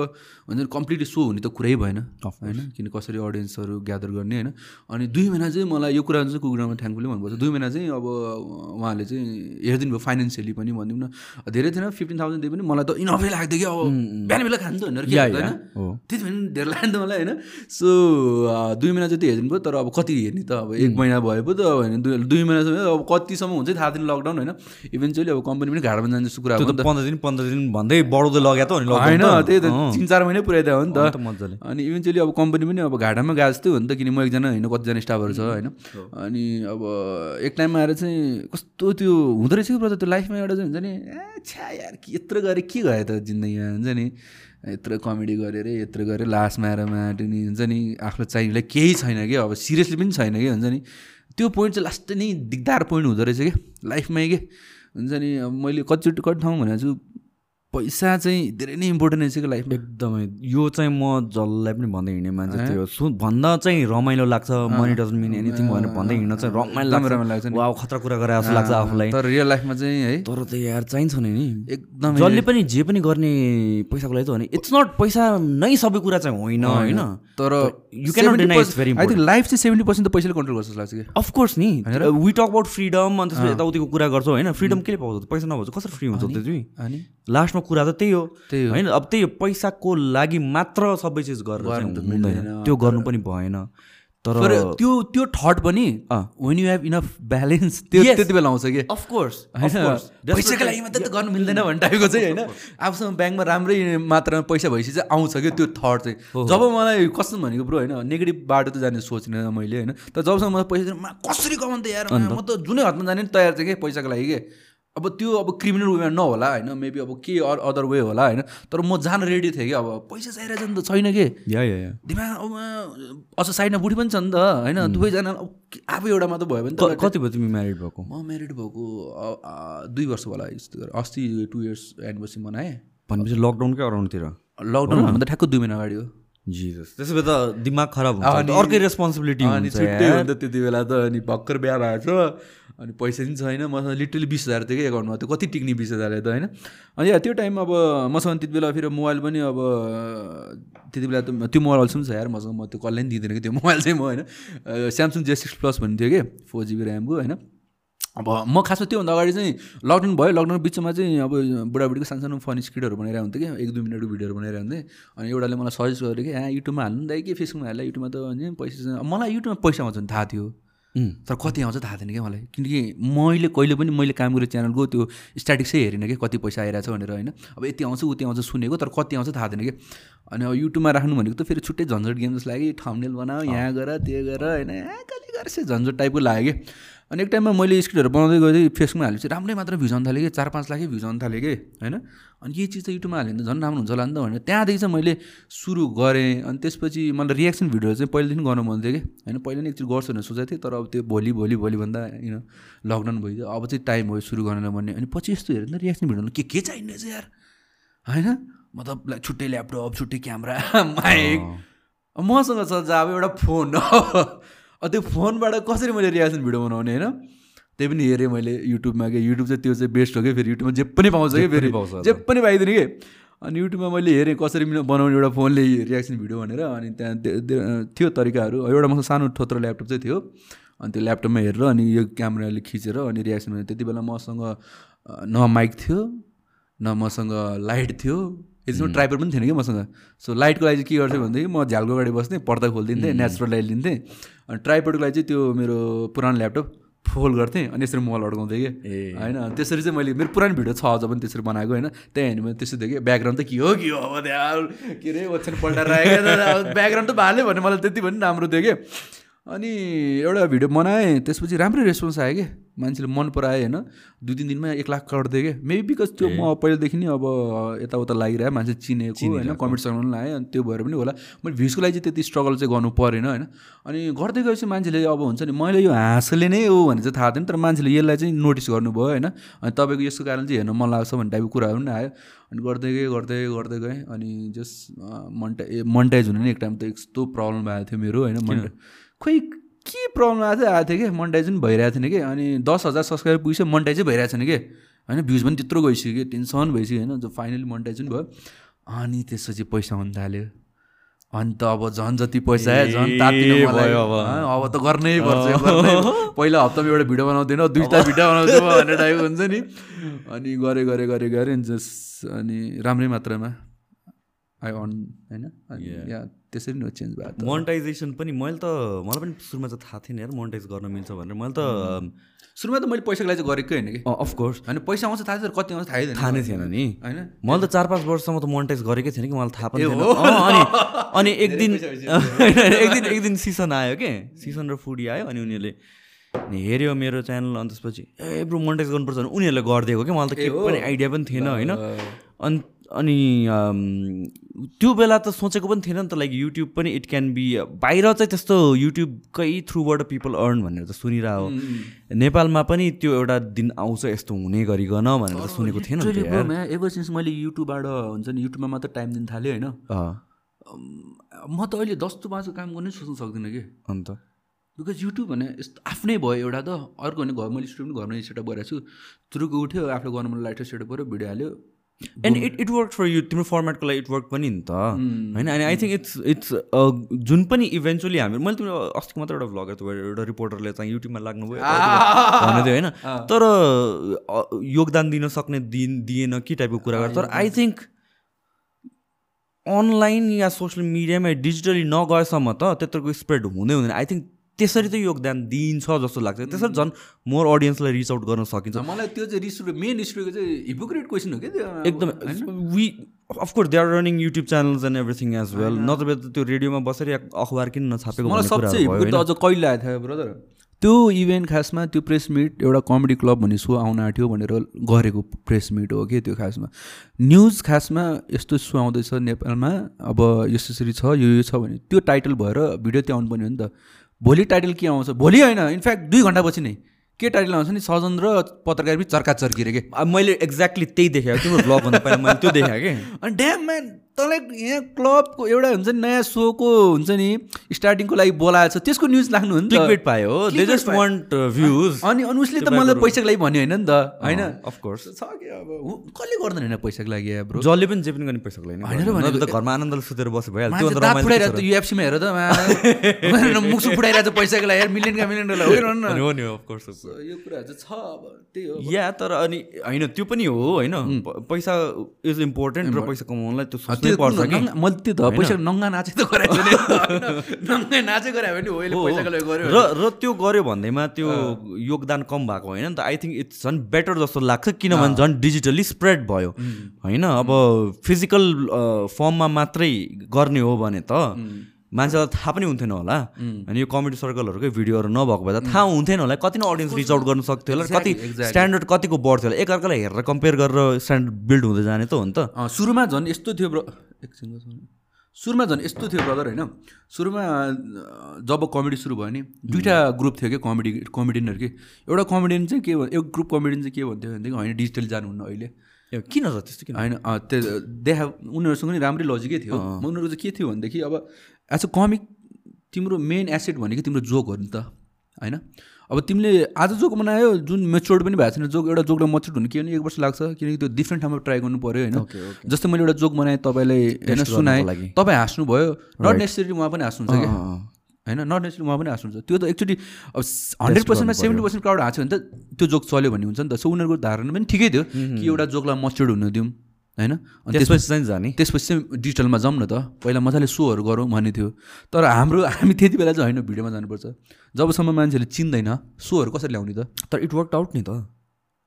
हुन्छ नि कम्प्लिटली सो हुने त कुरै भएन। होइन? किन कसरी अडियन्सहरू ग्यादर गर्ने होइन? अनि दुई महिना चाहिँ मलाई यो कुरा चाहिँ कुकुरामा थ्याङ्कफुली भन्नुपर्छ। दुई महिना चाहिँ अब उहाँले चाहिँ हेरिदिनु भयो फाइनेन्सियली पनि भनिदिउँ न। धेरै थिएन फिफ्टिन थाउजन्ड दिए पनि मलाई त इनफै लाग्थ्यो कि अब बिहान बेला हुन्छ या, होइन। त्यति पनि धेरै लाग्यो नि त मलाई होइन? सो दुई महिना जति हेरिदिनु भयो तर अब कति हेर्ने त? अब एक महिना भयो पो त होइन? दुई दुई महिनासम्म अब कतिसम्म हुन्छ थाहा थिएन लकडाउन होइन? इभेन्चुअली अब कम्पनी पनि घाटामा जान्छ जस्तो कुरा त त पन्ध्र दिन पन्ध्र दिन भन्दै बढाउँदै लग्यो त होइन त्यही त तिन चार महिनै पुऱ्याइदियो हो नि त। मजाले। अनि इभेन्चुली अब कम्पनी पनि अब घाटामा गएको जस्तै हो नि त किन म एकजना होइन कतिजना स्टाफहरू छ होइन? अनि अब एक टाइममा आएर चाहिँ कस्तो त्यो हुँदो रहेछ कि त्यो लाइफमा एउटा चाहिँ हुन्छ नि ए छ्या यार यत्रो गरेँ के गयो त जिन्दगीमा हुन्छ नि? यत्रो कमेडी गरेर यत्रो गरेर लास्टमा आएर माटो नि हुन्छ नि आफूलाई चाहिनेलाई केही छैन कि अब सिरियसली पनि छैन कि हुन्छ नि? त्यो पोइन्ट चाहिँ लास्ट नै दिगदार पोइन्ट हुँदो रहेछ कि लाइफमै के? हुन्छ नि अब मैले कतिचोटि कति ठाउँ भनेको छु पैसा चाहिँ धेरै नै इम्पोर्टेन्ट रहेछ कि लाइफमा एकदमै। यो चाहिँ म जसलाई पनि भन्दै हिँड्ने मान्छे त्यो सु भन्दा चाहिँ रमाइलो लाग्छ। मनी डजन्ट मिन एनिथिङ भनेर भन्दै हिँड्न चाहिँ रमाइलो लाग्छ। राम्रो लाग्छ वा खतरा कुरा गरे जस्तो लाग्छ आफूलाई। तर रियल लाइफमा चाहिँ है। तर त यार चाहिन्छ नि एकदम। जसले पनि जे पनि गर्ने पैसाको लागि त हो नि इट्स नट पैसा नै सबै कुरा चाहिँ होइन? होइन। तर you can deny it's very I think life चाहिँ सेभेन्टी पर्सेन्ट त पैसाले कन्ट्रोल गर्छ जस्तो लाग्छ कि अफकोर्स नि वी टक अबाउट फ्रिडम अनि त्यसपछि यताउतिको कुरा गर्छौँ होइन? फ्रिडम केले पाउँछ? पैसा नभएको कसरी फ्री हुन्छ त्यो चाहिँ? अनि? लास्टमा कुरा त त्यही हो। त्यही। होइन? अब त्यही हो, पैसाको लागि मात्र सबै चिज गरेर हुँदैन। त्यो गर्नु पनि भएन। तर त्यो त्यो थट पनि। When you have enough balance त्यो. त्यति बेला आउँछ कि? अफकोर्स पैसाको लागि मात्रै त गर्नु मिल्दैन भन्ने टाइपको चाहिँ होइन। आफूसँग ब्याङ्कमा राम्रै मात्रामा पैसा भएपछि चाहिँ आउँछ कि त्यो थट चाहिँ। जब मलाई कसम भनेको ब्रो होइन नेगेटिभ बाटो त जाने सोच्ने मैले होइन। तर जबसम्म मलाई पैसा कसरी कमाउनु त यार? म त जुनै हदमा जाने तयार चाहिँ के पैसाको लागि के? अब त्यो अब क्रिमिनल वेमा नहोला होइन? मेबी अब के अदर वे होला होइन? तर म जान रेडी थिएँ कि अब पैसा चाहिरहेको छ नि त छैन कि? दिमाग अब अझ साइडमा बुढी पनि छ नि त होइन? दुवैजना अब आफू एउटा मात्र भयो भने त कति भयो तिमी म्यारिड भएको? म म्यारिड भएको दुई वर्ष होला यस्तो गरेर। अस्ति टु इयर्स एनिभर्सरी मनाएँ भनेपछि लकडाउनकै अराउन्डतिर। लकडाउन भन्दा ठ्याक्क दुई महिना अगाडि हो। जिजस त्यसो भए त दिमाग खराब हुन्छ। अर्कै रेस्पोन्सिबिलिटी अनि हुन्छ छुट्टै त्यति बेला त अनि भर्खर बिहा भएको छ। अनि पैसा पनि छैन मसँग लिटरली बिस हजार थियो कि एकाउन्टमा त्यो कति टिक्ने बिस हजारले त होइन? अनि त्यो टाइममा अब मसँग त्यति बेला फेरि मोबाइल पनि अब त्यति बेला त त्यो मोबाइल अल्छौँ छ यार मसँग। म त्यो कसैलाई पनि दिँदैन कि त्यो मोबाइल चाहिँ म होइन? स्यामसङ जे सिक्स प्लस भन्ने थियो कि फोर जिबी ऱ्यामको होइन? अब म खासमा त्योभन्दा अगाडि चाहिँ लकडाउन भयो। लकडाउन बिचमा चाहिँ अब बुढाबुढीको सानो सानो फनी स्किटहरू बनाइरहेको हुन्थ्यो कि एक दुई मिनटको भिडियोहरू बनाइरहेको हुन्थेँ अनि एउटाले मलाई सजेस्ट गर्यो कि यहाँ युट्युबमा हाल्नु दाइ के फेसबुकमा हाल्दा युट्युबमा त अनि पैसा मलाई युट्युबमा पैसा आउँछ थाहा थियो। तर कति आउँछ थाहा थिएन क्या मलाई? किनकि मैले कहिले पनि मैले काम गरेको च्यानलको त्यो स्ट्याटिक्सै हेरिनँ कि कति पैसा आइरहेको छ भनेर होइन? अब यति आउँछ उति आउँछ सुनेको तर कति आउँछ थाहा थिएन कि? अनि अब युट्युबमा राख्नु भनेको त फेरि छुट्टै झन्झट गेम जस्तो लाग्यो। थम्नेल बनाऊ यहाँ गर त्यो गर होइन? गरेर चाहिँ झन्झट टाइपको लाग्यो कि। अनि एक टाइममा मैले स्क्रिप्टहरू बनाउँदै गएँ फेसबुकमा हालेपछि राम्रै मात्र भ्युज आउनु थालेँ कि चार पाँच लाखै भ्युज आउनु थालेँ कि होइन? अनि यही चिज त युट्युबमा हाल्यो भने त झन् राम्रो हुन्छ होला नि त भनेर। त्यहाँदेखि चाहिँ मैले सुरु गरेँ अनि त्यसपछि मलाई रियाक्सन भिडियोहरू चाहिँ पहिलेदेखि गर्नु मन थियो कि होइन? पहिला नै एकचोटि गर्छु भनेर सोचेको थिएँ तर अब त्यो भोलि भोलि भोलि भन्दा होइन लकडाउन भइदियो। अब चाहिँ टाइम भयो सुरु गर्नलाई भन्ने। अनि पछि यस्तो हेरेँ नि त रियाक्सन भिडियोमा के के चाहिने रहेछ यार? होइन? मतलब छुट्टै ल्यापटप छुट्टै क्यामेरा माइक। मसँग छ जब अब एउटा फोन। त्यो फोनबाट कसरी मैले रियाक्सन भिडियो बनाउने होइन? त्यही पनि हेरेँ मैले युट्युबमा कि युट्युब चाहिँ त्यो चाहिँ बेस्ट हो कि फेरि? युट्युबमा जे पनि पाउँछ कि फेरि? पाउँछ जे पनि पाइँदैन कि? अनि युट्युबमा मैले हेरेँ कसरी बनाउने एउटा फोनले रियाक्सन भिडियो भनेर अनि त्यहाँ त्यो- त्यो- थियो तरिकाहरू। एउटा मसँग सानो थोत्रो ल्यापटप चाहिँ थियो। अनि त्यो ल्यापटपमा हेरेर अनि यो क्यामेराले खिचेर अनि रियाक्सन भने त्यति बेला मसँग न माइक थियो न मसँग लाइट थियो। यसमा ट्राइपर पनि थिएन कि मसँग? सो लाइटको लागि चाहिँ के गर्थेँ भनेदेखि म झ्यालको अगाडि बस्थेँ पर्दा खोलिदिन्थेँ नेचुरल लाइट लिन्थेँ। अनि ट्राइपरको लागि चाहिँ त्यो मेरो पुरानो ल्यापटप फोल्ड गर्थेँ अनि यसरी मोबाइल अड्काउँथेँ कि। होइन त्यसरी चाहिँ मैले मेरो पुरानो भिडियो छ अझ पनि त्यसरी बनाएको होइन। त्यही होइन मैले त्यसरी देखेँ। ब्याकग्राउन्ड त के हो के हो अब त्यहाँ के अरे ओछ्यान पल्टाएर ब्याकग्राउन्ड त भाल्यो भने मलाई त्यति पनि राम्रो थियो कि अनि एउटा भिडियो बनाएँ त्यसपछि राम्रै रेस्पोन्स आयो कि? मान्छेले मन परायो होइन। दुई तिन दिनमा एक लाख करोड दियो कि? मेबी बिकज त्यो म पहिलादेखि नै अब यताउता लागिरह्यो मान्छे चिनेको होइन कमेन्ट सेक्सन पनि लाएँ अनि त्यो भएर पनि होला। मैले भ्युजको लागि चाहिँ त्यति स्ट्रगल चाहिँ गर्नु परेन होइन। अनि गर्दै गएपछि मान्छेले अब हुन्छ नि मैले यो हाँसले नै हो भने चाहिँ थाहा थिएन तर मान्छेले यसलाई चाहिँ नोटिस गर्नुभयो होइन। अनि तपाईँको यसको कारण चाहिँ हेर्नु मन लाग्छ भन्ने टाइपको कुराहरू पनि आयो। अनि गर्दै गएँ गर्दै गर्दै गएँ अनि जस्ट मन्टा ए मन्टाइज हुने नि एक टाइम त यस्तो प्रब्लम भएको थियो मेरो होइन मन्टा खोइ के प्रब्लम आएको थियो? आएको थियो कि मन्टाइज पनि भइरहेको थिएन कि? अनि दस हजार सब्सक्राइबर पुगिसक्यो मन्टाइज भइरहेको छैन कि? होइन भ्युज पनि त्यत्रो गइसक्यो कि? टेन्सन भइसक्यो होइन? जो फाइनली मन्टाइज पनि भयो अनि त्यसपछि पैसा आउनु थाल्यो। अनि त अब झन् जति पैसा आयो झन् तातिनु भयो अब। अब त गर्नै पर्छ। पहिला हप्तामा एउटा भिडियो बनाउँदैन दुईवटा भिडियो बनाउँछु म भन्ने टाइपको हुन्छ नि। अनि गरे गरे गरे गरे जस अनि राम्रै मात्रामा आई अन होइन त्यसरी नै चेन्ज त। मोनिटाइजेसन पनि मैले त मलाई पनि सुरुमा चाहिँ थाहा थिएन यार मोनिटाइज गर्न मिल्छ भनेर। मैले त सुरुमा त मैले पैसाको लागि चाहिँ गरेकै होइन कि? अफकोर्स होइन पैसा आउँछ थाहा थियो कति आउँछ थाहै थिएन थाहा नै थिएन नि। होइन? मैले त चार पाँच वर्षसम्म त मोनिटाइज गरेकै थिएन कि मलाई थाहा पनि थिएन। अनि अनि एक दिन एक दिन एक दिन सिसन आयो के? सिसन र फुडी आयो अनि उनीहरूले अनि हेऱ्यो मेरो च्यानल अनि त्यसपछि ए ब्रो मोनिटाइज गर्नुपर्छ भने उनीहरूले गरिदिएको कि? मलाई त केही पनि आइडिया पनि थिएन होइन? अनि अनि त्यो बेला त सोचेको पनि थिएन नि त लाइक युट्युब पनि इट क्यान बी बाहिर चाहिँ त्यस्तो युट्युबकै थ्रुबाट पिपल अर्न भनेर त सुनिरह हो। नेपालमा पनि त्यो एउटा दिन आउँछ यस्तो हुने गरिकन भनेर सुनेको थिएन एभर सिन्स मैले युट्युबबाट हुन्छ नि युट्युबमा मात्र टाइम दिन थालेँ होइन। म त अहिले दस टु पाँचको काम गर्नै सोच्नु सक्दिनँ कि। अन्त बिकज युट्युब भने यस्तो आफ्नै भयो एउटा त। अर्को भने घर मैले स्टुडियो घरमै सेटअप गरेको छु। तुरुको उठ्यो आफूले गर्नु मन लाइट सेटअप गऱ्यो भिडियो हाल्यो। And it it work for you तिम्रो फर्मेटको लागि इट वर्क पनि नि त। होइन? अनि आई थिङ्क इट्स इट्स जुन पनि इभेन्चुली हामी मैले तिम्रो अस्तिको मात्र एउटा भ्लगर थियो एउटा रिपोर्टरले चाहिँ युट्युबमा लाग्नुभयो भन्नु थियो होइन? तर योगदान दिन सक्ने दिन दिएन के टाइपको कुरा गर्छ। तर आई थिङ्क अनलाइन या सोसियल मिडियामा डिजिटली नगएसम्म त त्यत्रोको स्प्रेड हुँदै हुँदैन। आई थिङ्क त्यसरी चाहिँ योगदान दिइन्छ जस्तो लाग्छ। त्यसरी झन् मोर अडियन्सलाई रिच आउट गर्न सकिन्छ। मलाई त्यो चाहिँ रिस मेन रिसको चाहिँ हिपोक्रेट क्वेसन हो कि त्यो एकदम। We of course they are running YouTube channels and everything as well नत्र त त्यो रेडियोमा बसेर अखबार किन नछापेको मलाई सबसे अझ कहिले आएको थियो ब्रदर त्यो इभेन्ट खासमा त्यो प्रेस मिट एउटा कमेडी क्लब भन्ने सो आउन आँट्यो भनेर गरेको प्रेस मिट हो कि त्यो खासमा। न्युज खासमा यस्तो सो आउँदैछ नेपालमा अब यसरी छ यो यो छ भने त्यो टाइटल भएर भिडियो त्यो आउनु पर्ने हो नि त। भोलि टाइटल के आउँछ? भोलि होइन इनफ्याक्ट दुई घन्टापछि नै। के टाइटल आउँछ नि? सजन र पत्रकार पनि चर्का चर्किरे कि मैले एक्ज्याक्टली त्यही देखेँ तिम्रो ब्लग भन्दा पहिला मैले त्यो देखेँ कि? अनि ड्याम म्यान तँलाई यहाँ क्लबको एउटा हुन्छ नि नयाँ सोको हुन्छ नि स्टार्टिङको लागि बोलाएको छ त्यसको न्युज लाग्नु हो नि त। पायो दे जस्ट वान्ट भ्युज अनि अनि उसले त मलाई पैसाको लागि भन्यो होइन नि त होइन? अफकोर्स छ कि अब कसले गर्दैन होइन पैसाको लागि ब्रो जसले पनि जे पनि गर्ने पैसाको लागि होइन भने त घरमा आनन्दले सुतेर बस्यो भइहाल्छ। फुटाइरहेको त युएफसीमा हेर त मुक्सु फुटाइरहेको छ पैसाको लागि मिलियनका मिलियन हो नि अफकोर्स यो कुराहरू चाहिँ छ अब त्यही हो। या तर अनि होइन त्यो पनि हो होइन? पैसा इज इम्पोर्टेन्ट र पैसा कमाउनलाई त्यो पर्छ कि? मैले त्यो त पैसा नङ्गा नाचे त गराएको नङ्गा नाचे गरायो भने हो र र त्यो गऱ्यो भन्दैमा त्यो योगदान कम भएको होइन नि त। आई थिङ्क इट्स झन् बेटर जस्तो लाग्छ किनभने झन् डिजिटली स्प्रेड भयो। होइन? अब फिजिकल फर्ममा मात्रै गर्ने हो भने त मान्छेलाई थाहा पनि हुन्थेन होला। अनि यो कमेडी सर्कलहरूकै भिडियोहरू नभएको भए त थाहा हुन्थेन होला। कति नै अडियन्स रिच आउट गर्न सक्थ्यो होला कति स्ट्यान्डर्ड कतिको बढ्थ्यो होला। एकअर्कालाई हेरेर कम्पेयर गरेर स्ट्यान्डर्ड बिल्ड हुँदै जाने त हो नि त। सुरुमा झन् यस्तो थियो ब्रो एकछिन सुरुमा झन् यस्तो थियो ब्रदर होइन? सुरुमा जब कमेडी सुरु भयो नि दुइटा ग्रुप थियो कि कमेडी कमेडियनहरू कि। एउटा कमेडियन चाहिँ के भयो एक ग्रुप कमेडियन चाहिँ के भन्थ्यो भनेदेखि होइन डिजिटल जानुहुन्न अहिले। किन र त्यस्तो किन? होइन त्यो देहा उनीहरूसँग नि राम्रै लजिकै थियो। उनीहरूको चाहिँ के थियो भनेदेखि अब एज अ कमिक तिम्रो मेन एसेट भनेको तिम्रो जोक हो नि त होइन? अब तिमीले आज जोक बनायो जुन मेच्योर्ड पनि भएको छैन जोक एउटा जोकलाई मच्योर्ड हुनु के भने एक वर्ष लाग्छ किनकि त्यो डिफ्रेन्ट ठाउँमा ट्राई गर्नु पऱ्यो होइन? जस्तै मैले एउटा जोक बनाएँ तपाईँलाई होइन सुनाएँ तपाईँ हाँस्नुभयो नट नेसेसरी उहाँ पनि हाँस्नुहुन्छ क्या? होइन? नट नेसेसरी उहाँ पनि हाँस्नुहुन्छ। त्यो त एक्चुली अब हन्ड्रेड पर्सेन्टमा सेभेन्टी पर्सेन्ट क्राउड हाँस्यो भने त त्यो जोक चल्यो भन्ने हुन्छ नि त। सो उनीहरूको धारणा पनि ठिकै थियो कि एउटा जोकलाई मच्योर्ड हुनु दिउँ। होइन? त्यसपछि चाहिँ जाने। त्यसपछि चाहिँ डिजिटलमा जाउँ न त। पहिला मजाले सोहरू गरौँ भन्ने थियो। तर हाम्रो हामी त्यति बेला चाहिँ होइन भिडियोमा जानुपर्छ। जबसम्म मान्छेले चिन्दैन सोहरू कसरी ल्याउने त? तर इट वर्क आउट नि त।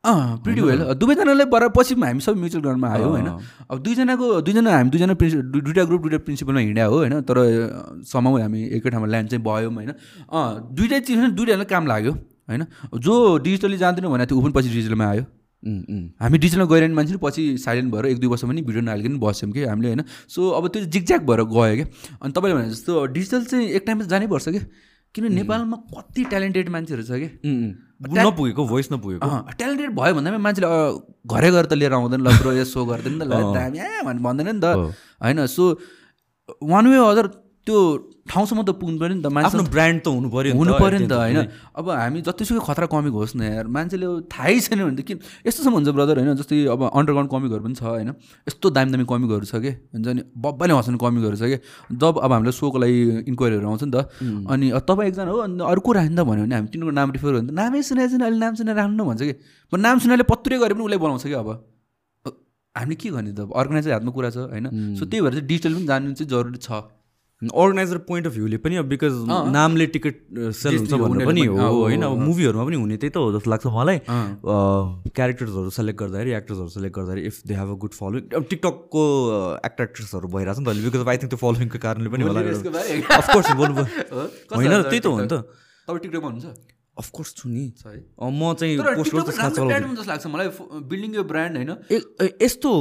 अँ प्रिटी वेल दुवैजनाले बरा पछि हामी सबै म्युचुअल ग्राउन्डमा आयो होइन? अब दुईजनाको दुईजना हामी दुईजना प्रिन्सि दुइटा ग्रुप दुइटा प्रिन्सिपलमा हिँड्या हो होइन? तर समाउ हामी एकै ठाउँमा ल्यान्ड चाहिँ भयौँ होइन? अँ दुइटै चिज दुइटालाई काम लाग्यो होइन? जो डिजिटली जान्दैन भने त्यो ऊ पनि पछि डिजिटलमा आयो। हामी डिजिटलमा गइरहने मान्छे पछि साइलेन्ट भएर एक दुई वर्ष पनि भिडियो नहालिकन बस्यौँ कि हामीले होइन। सो अब त्यो जिगज्याक भएर गयो क्या। अनि तपाईँले भने जस्तो डिजिटल चाहिँ एक टाइममा जानै पर्छ क्या। किन नेपालमा कति ट्यालेन्टेड मान्छेहरू छ कि नपुगेको भोइस नपुगेको। ट्यालेन्टेड भयो भन्दा मान्छेले घरै गएर त लिएर आउँदैन ल ब्रो यो सो गर्दैन त ल दामी भन्दैन नि त। होइन सो वान वे अदर त्यो ठाउँसम्म त पुग्नु पऱ्यो नि त मान्छे आफ्नो ब्रान्ड त हुनु पऱ्यो हुनु पऱ्यो नि त होइन? अब हामी जतिसुकै खतरा कमिक होस् न यार मान्छेले थाहै छैन भने त किन यस्तोसम्म हुन्छ ब्रदर होइन? जस्तै अब अन्डरग्राउन्ड कमिकहरू पनि छ होइन? यस्तो दामी दामी कमिकहरू छ कि? हुन्छ नि? बब्बाले हँसाउने कमिकहरू छ कि? जब अब हामीलाई सोको लागि इन्क्वायरीहरू आउँछ नि त अनि तपाईँ एकजना हो अनि अरू को राख्नु त भन्यो भने हामी तिनीहरूको नाम रिफर भने नामै सुनाएको छैन अहिले नाम सुनेर राख्नु भन्छ कि? नाम सुनाले पत्रै गरे पनि उसलाई बनाउँछ कि अब? हामीले के गर्ने त? अर्गनाइजर हातमा कुरा छ होइन? सो त्यही भएर चाहिँ डिजिटल पनि जानु चाहिँ जरुरी छ। अर्गनाइजर पोइन्ट अफ भ्यूले पनि अब बिकज नामले टिकट सेल हुन्छ भन्ने पनि हो होइन? अब मुभीहरूमा पनि हुने त्यही त हो जस्तो लाग्छ मलाई। क्यारेक्टर्सहरू सेलेक्ट गर्दाखेरि एक्टर्सहरू सेलेक्ट गर्दाखेरि if they have a good following अब टिकटकको एक्टर एक्ट्रेसहरू भइरहेको छ नि त अहिले बिकज आई थिङ्क त्यो फलोइङको कारणले पनि होला अफकोर्स बोल्नु होइन त्यही त हो नि त। तपाईँ टिकटकमा हुन्छ अफकोर्स छु नि। म चाहिँ जस्तो लाग्छ। मलाई बिल्डिङ यो ब्रान्ड होइन? यस्तो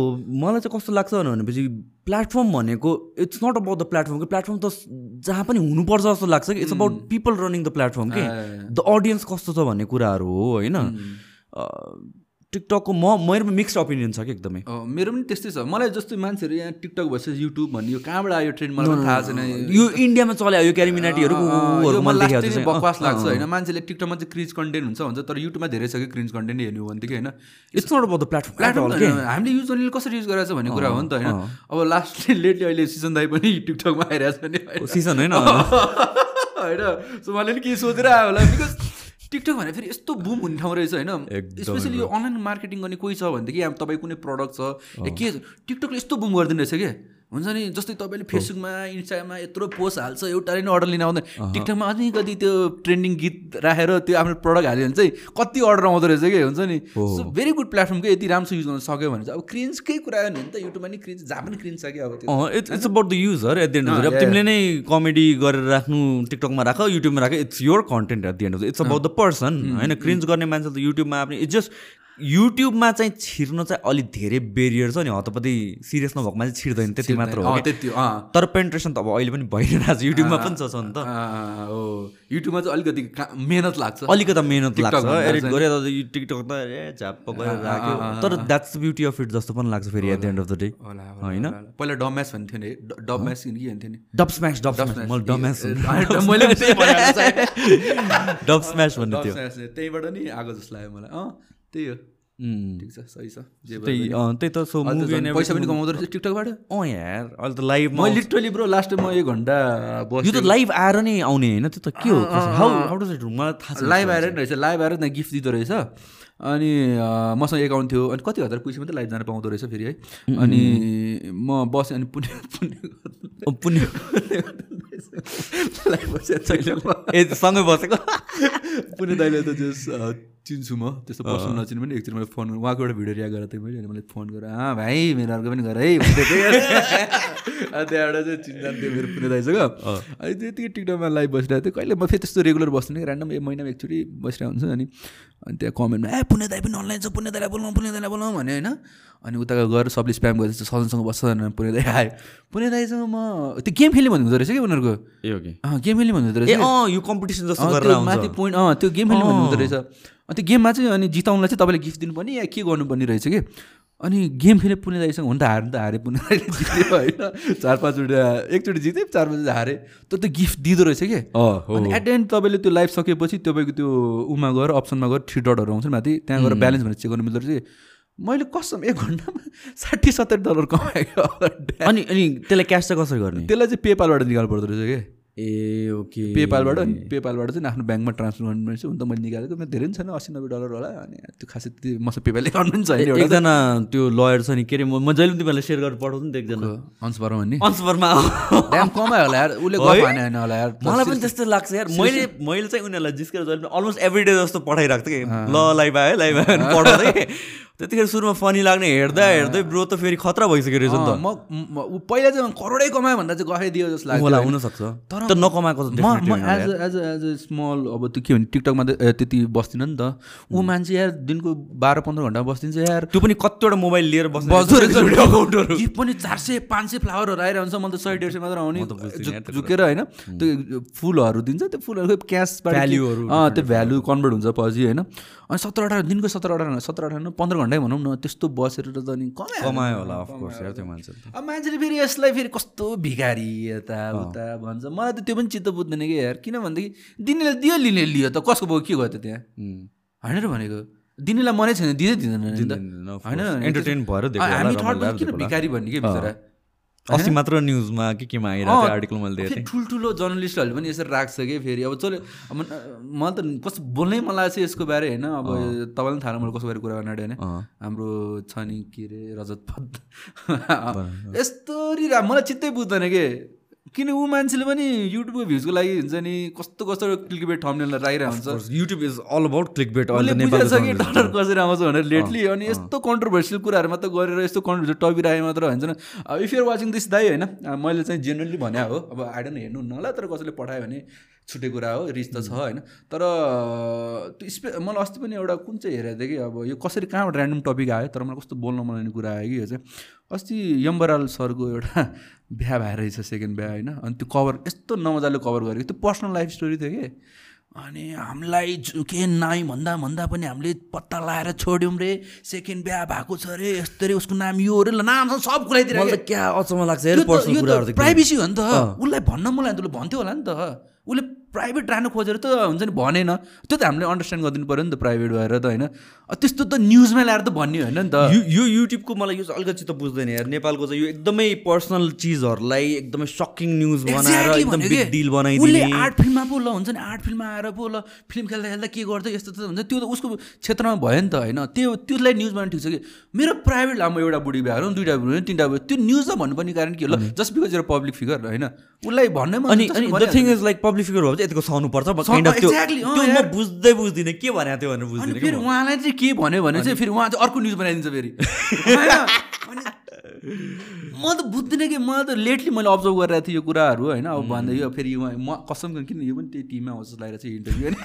मलाई चाहिँ कस्तो लाग्छ भनेपछि प्लेटफर्म भनेको it's not about the platform कि। प्लेटफर्म त जहाँ पनि हुनुपर्छ जस्तो लाग्छ कि। It's about people running the platform कि। द अडियन्स कस्तो छ भन्ने कुराहरू हो होइन? टिकटकको म मेरो मिक्स्ड ओपिनियन छ कि एकदमै। मेरो पनि त्यस्तै छ। मलाई जस्तै मान्छेहरू यहाँ टिकटक भएपछि युट्युब भन्ने यो कहाँबाट आयो ट्रेन्ड मलाई थाहा छैन। यो इन्डियामा चल्यो यो क्यारिमिनाटीहरू बकवास लाग्छ होइन। मान्छेले टिकटकमा चाहिँ क्रिज कन्टेन्ट हुन्छ भन्छ तर युट्युबमा धेरै छ कि क्रिज कन्टेन्ट हेर्नु हो भनेदेखि होइन। अबाउट द प्लेटफर्म प्लेटफर्म हामीले युज गर्नेले कसरी युज गरेको छ भन्ने कुरा हो नि त होइन। अब लास्ट लेटली अहिले सिजन दाई पनि टिकटकमा आइरहेको छ नि। सिजन होइन। होइन। सो मैले नि के सोचेर आयो होला। बिकज टिकटक भने फेरि यस्तो बुम हुने ठाउँ रहेछ होइन। स्पेसली यो अनलाइन मार्केटिङ गर्ने कोही छ भनेदेखि अब तपाईँ कुनै प्रडक्ट छ। के टिकटकले यस्तो बुम गरिदिनु रहेछ क्या हुन्छ नि? जस्तै तपाईँले फेसबुकमा इन्स्टाग्राममा यत्रो पोस्ट हाल्छ एउटाले नै अर्डर लिन आउँदैन। टिकटकमा अझै कति त्यो ट्रेन्डिङ गीत राखेर त्यो आफ्नो प्रडक्ट हाल्यो भने चाहिँ कति अर्डर आउँदो रहेछ कि? हुन्छ नि? सो भेरी गुड प्लेटफर्म के? यति राम्रो युज गर्न सक्यो भने चाहिँ अब क्रिन्सकै कुरा हो नि त। युट्युबमा नि क्रिन्स जहाँ पनि क्रिन्स छ कि अब it's about the user at the end अब तिमीले नै कमेडी गरेर राख्नु टिकटकमा राख युट्युबमा राख it's your content at the end it's about the person होइन? क्रिन्ज गर्ने मान्छे त युट्युबमा आफ्नो इट्स जस्ट युट्युबमा चाहिँ छिर्न चाहिँ अलिक धेरै बेरियर छ नि हतपति सिरियस नभएको मान्छे छिर्दैन त्यति मात्र हो। त्यति तर पेन्ट्रेसन त अब अहिले पनि भइरहेको छ युट्युबमा पनि छ नि त। हो। युट्युबमा चाहिँ अलिकति मेहनत लाग्छ। अलिकति मिहिनेत लाग्छ एडिट चाहिँ। गरे त यो टिकटक त ए झ्याप्प गरेर राख्यो। तर द्याट्स ब्युटी अफ इट जस्तो पनि लाग्छ फेरि at the end of the day होइन? होला, होला। पहिला डम्यास भन्थ्यो नि डम्यास कि भन्थ्यो नि? डब स्म्यास डब स्म्यास मैले डम्यास मैले पनि त्यही भनिहाल्नु चाहिँ। डब स्म्यास भन्ने थियो त्यहीबाट नि आएको जस्तो लाग्यो मलाई अँ। त्यही हो। ठिक छ सही छ। त्यही त सो पैसा पनि कमाउँदो रहेछ टिकटकबाट अँ यार अहिले त लाइभमा म लिटरली ब्रो लास्ट म एक घन्टा यो त लाइभ आएर नै आउने होइन त्यो त के हो? मलाई थाहा छैन लाइभ आएर नि रहेछ लाइभ आएर त्यहाँ गिफ्ट दिँदो रहेछ। अनि मसँग एकाउन्ट थियो। अनि कति हजार पैसा मात्रै लाइभ जान पाउँदो रहेछ फेरि है। अनि म बसेँ अनि पुण्य पुण्य पुण्य लाइभ सँगै बसेको? पुण्य दाइले त जस चिन्छु म त्यस्तो पर्सनल नचिने पनि एकचोटि मैले फोन उहाँको एउटा भिडियो रिया गरेको थिएँ मैले अनि मैले फोन गरेर अँ भाइ मेरो अर्को पनि गर है। त्यहाँबाट चाहिँ चिन्जान थियो मेरो पुण्य दाइसँग अनि त्यतिकै टिकटकमा लाइभ बसिरहेको थियो। कहिले म फेरि त्यस्तो रेगुलर बस्ने ऱ्यान्डम एक महिनामा एकचोटि बसिरहेको हुन्छ। अनि अनि त्यहाँ कमेन्टमा ए पुण्य दाइ पनि अनलाइन छ पुण्य दाइलाई बोलाउँ पुण्य दाइलाई बोलाउँ भने होइन। अनि उता गएर सबले स्प्याम गरेर सजनसँग बस्छ भनेर पुण्य दाइ आयो। पुण्य दाइसँग म त्यो गेम खेल्ने भन्ने हुँदो रहेछ कि? उनीहरूको गेम खेल्ने भन्ने हुँदो ए रहेछ यो कम्पिटिसन जस्तो माथि पोइन्ट अँ त्यो गेम खेल्नु भन्नु हुँदो रहेछ। त्यो गेममा चाहिँ अनि जिताउनलाई चाहिँ तपाईँले गिफ्ट दिनुपर्ने या के गर्नुपर्ने रहेछ कि? अनि गेम खेले पुण्य दाइसँग हुन त हार्नु त हारे पुण्य दाइले जित्यो होइन। चार पाँचवटा एकचोटि जित्यो चार पाँचवटा हारे। तर त्यो गिफ्ट दिँदो रहेछ कि? अनि एट एन्ड तपाईँले त्यो लाइभ सकेपछि तपाईँको त्यो उमा गएर अप्सनमा गएर थ्री डटहरू आउँछ नि माथि। त्यहाँ गएर ब्यालेन्स भनेर चेक गर्नु मिल्दो रहेछ मैले कसम एक घन्टामा साठी सत्तरी डलर कमाएको अनि अनि त्यसलाई क्यास चाहिँ कसरी गर्ने? त्यसलाई चाहिँ पेपालबाट निकाल्नु पर्दो रहेछ कि? ए ओके। पेपालबाट अनि पेपालबाट चाहिँ आफ्नो ब्याङ्कमा ट्रान्सफर गर्नु पर्छ हुन त मैले निकालेको मेरो धेरै पनि छैन अस्सी नब्बे डलर होला। अनि त्यो खासै त्यति मसँग पेपालले गर्नु पनि छैन एकजना त्यो लयर छ नि के अरे म जहिले पनि तिमीलाई सेयर गरेर पठाउँछु नि त एकजना। अंश वर्मा भन्ने। अन्सपरमा ड्याम कमायो होला यार। उसले होइन होला यार। मलाई पनि त्यस्तो लाग्छ यार। मैले मैले चाहिँ उनीहरूलाई जिस्केर जहिले पनि अलमोस्ट एभ्री डे जस्तो पठाइरहेको थिएँ कि। ल लाइभ आयो लाइभ आयो भने पठाउँदै त्यतिखेर सुरुमा फनी लाग्ने हेर्दा हेर्दै ब्रो त फेरि खतरा भइसक्यो रहेछ नि त। म पहिला चाहिँ करोडै कमायो भन्दा चाहिँ गफै दियो जस्तो होइन? हुनसक्छ। तर तर नकमाएको त म as. As as a small अब त्यो के भने टिकटकमा त त्यति बस्दिनँ नि त। ऊ मान्छे यार दिनको बाह्र पन्ध्र घन्टा बस्दिन्छ यार। त्यो पनि कतिवटा मोबाइल लिएर बस्दो पनि चार सय पाँच सय फ्लावरहरू आइरहन्छ मलाई त सय डेढ सय मात्र आउने त झुकेर होइन त्यो फुलहरू दिन्छ त्यो फुलहरू क्यासबाट Value-हरू अँ त्यो भ्यालु कन्भर्ट हुन्छ। पछि होइन। अनि सत्र अठार दिनको सत्र अठार सत्र अठार न पन्ध्र घन्टै भनौँ न त्यस्तो बसेर त अनि कमायो। होला अफकोर्स यार त्यो मान्छे अब मान्छेले फेरि यसलाई फेरि कस्तो भिखारी यता उता भन्छ। मलाई त त्यो पनि चित्त बुझ्दैन कि यार किनभनेदेखि दिनेले दियो लिने लियो त कसको भयो के त त्यहाँ होइन र भनेको दिनेलाई मनै छैन दिँदै दिँदैन होइन एन्टरटेन भएर हामी थर्ड किन। भिखारी भन्ने कि बिचरा अस्ति मात्र न्युजमा के केमा आइरहेको थियो आर्टिकल मैले थिएँ ठुल्ठुलो जर्नलिस्टहरूले पनि यसरी राख्छ कि फेरि अब चल्यो अब मलाई त कस्तो बोल्नै मन लागेको छ यसको बारे होइन अब तपाईँलाई पनि थाहा मैले कसको बारे कुरा गर्न होइन। हाम्रो छ नि के अरे रजत पद यस्तो मलाई चित्तै बुझ्दैन के किन ऊ मान्छेले पनि युट्युबको भ्युजको लागि हुन्छ नि कस्तो कस्तो क्लिकबेट थम्नेललाई राखिरहेको हुन्छ। YouTube is all about clickbait कि डलर कसरी आउँछ भनेर लेटली अनि यस्तो कन्ट्रोभर्सियल कुराहरू मात्र गरेर यस्तो कन्ट्रोभर्सियल टपिक राखे मात्र हुन्छ अब इफ युआर वाचिङ दिस दाई होइन मैले चाहिँ जेनरली भने हो अब आइडन हेर्नु न होला तर कसैले पठायो भने छुट्टै कुरा हो रिच त छ होइन। तर त्यो स्पे मलाई अस्ति पनि एउटा कुन चाहिँ हेरेको थिएँ कि अब यो कसरी कहाँबाट ऱ्यान्डम टपिक आयो तर मलाई कस्तो बोल्न मनलाउने कुरा आयो कि यो चाहिँ अस्ति यम्बराल सरको एउटा बिहा भएर रहेछ सेकेन्ड बिहा होइन। अनि त्यो कभर यस्तो नमजाले कभर गरेको त्यो पर्सनल लाइफ स्टोरी थियो कि। अनि हामीलाई के नाइ भन्दा भन्दा पनि हामीले पत्ता लगाएर छोड्यौँ रे सेकेन्ड बिहा भएको छ अरे यस्तो रे उसको नाम यो अरे नाम सब खुलाइदिएर क्या अचम्म लाग्छ प्राइभेसी हो नि त। उसलाई भन्न मलाई उसले भन्थ्यो होला नि त। उसले प्राइभेट राख्नु खोजेर त हुन्छ नि भनेन। त्यो त हामीले अन्डरस्ट्यान्ड गरिदिनु पऱ्यो नि त प्राइभेट भएर त होइन। त्यस्तो त न्युजमा ल्याएर त भन्ने होइन नि त। यो युट्युबको मलाई यो अलिकति त बुझ्दैन यार। नेपालको चाहिँ यो एकदमै पर्सनल चिजहरूलाई एकदमै सकिङ न्युज बनाएर एकदम बिग डिल बनाइदिने। आर्ट फिल्ममा पो ल हुन्छ नि? आर्ट फिल्ममा आएर पो ल फिल्म खेल्दा खेल्दा के गर्छ यस्तो त हुन्छ। त्यो त उसको क्षेत्रमा भयो नि त होइन? त्यो त्यसलाई न्युज बनाउनु ठिक छ कि? मेरो प्राइभेट लामो एउटा बुढी हो दुइटा बुढी तिनवटा बुढी त्यो न्युजमा भन्नुपर्ने कारण के हो ल? जस्ट बिकज एउटा पब्लिक फिगर होइन? उसलाई भन्नै अनि the thing is like public figure भयो यतिको सहनुपर्छ बुझ्दै बुझ्दिनँ। के भनेको थियो भनेर बुझ्दिनँ फेरि उहाँलाई चाहिँ के भन्यो भने चाहिँ फेरि उहाँ चाहिँ अर्को न्युज बनाइदिन्छ फेरि। म त बुझ्दिनँ कि म त लेटली मैले अब्जर्भ गरिरहेको थिएँ यो कुराहरू होइन? अब भन्दै यो फेरि म कसम किन यो पनि त्यही टिममा होस् लगाएर चाहिँ इन्टरभ्यू होइन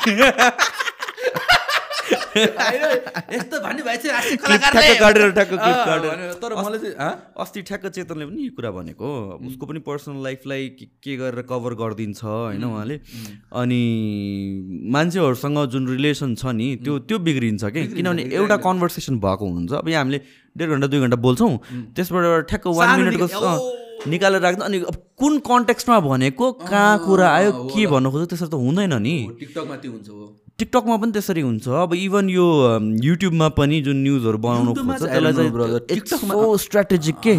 यस्तो तर मलाई चाहिँ अस्ति ठ्याक्क चेतनले पनि यो कुरा भनेको उसको पनि पर्सनल लाइफलाई के गरेर कभर गरिदिन्छ होइन उहाँले। अनि मान्छेहरूसँग जुन रिलेसन छ नि त्यो त्यो बिग्रिन्छ कि। किनभने एउटा कन्भर्सेसन भएको हुन्छ। अब यहाँ हामीले डेढ घन्टा दुई घन्टा बोल्छौँ। त्यसबाट ठ्याक्क वान मिनटको निकालेर राख्दा अनि अब कुन कन्टेक्स्टमा भनेको कहाँ कुरा आयो के भन्नु खोज्छ त्यसरी त हुँदैन नि। टिकटकमा त्यो हुन्छ टिकटकमा पनि त्यसरी हुन्छ। अब इभन यो युट्युबमा पनि जुन न्युजहरू बनाउनु खोज्छ त्यसलाई स्ट्राटेजिक के?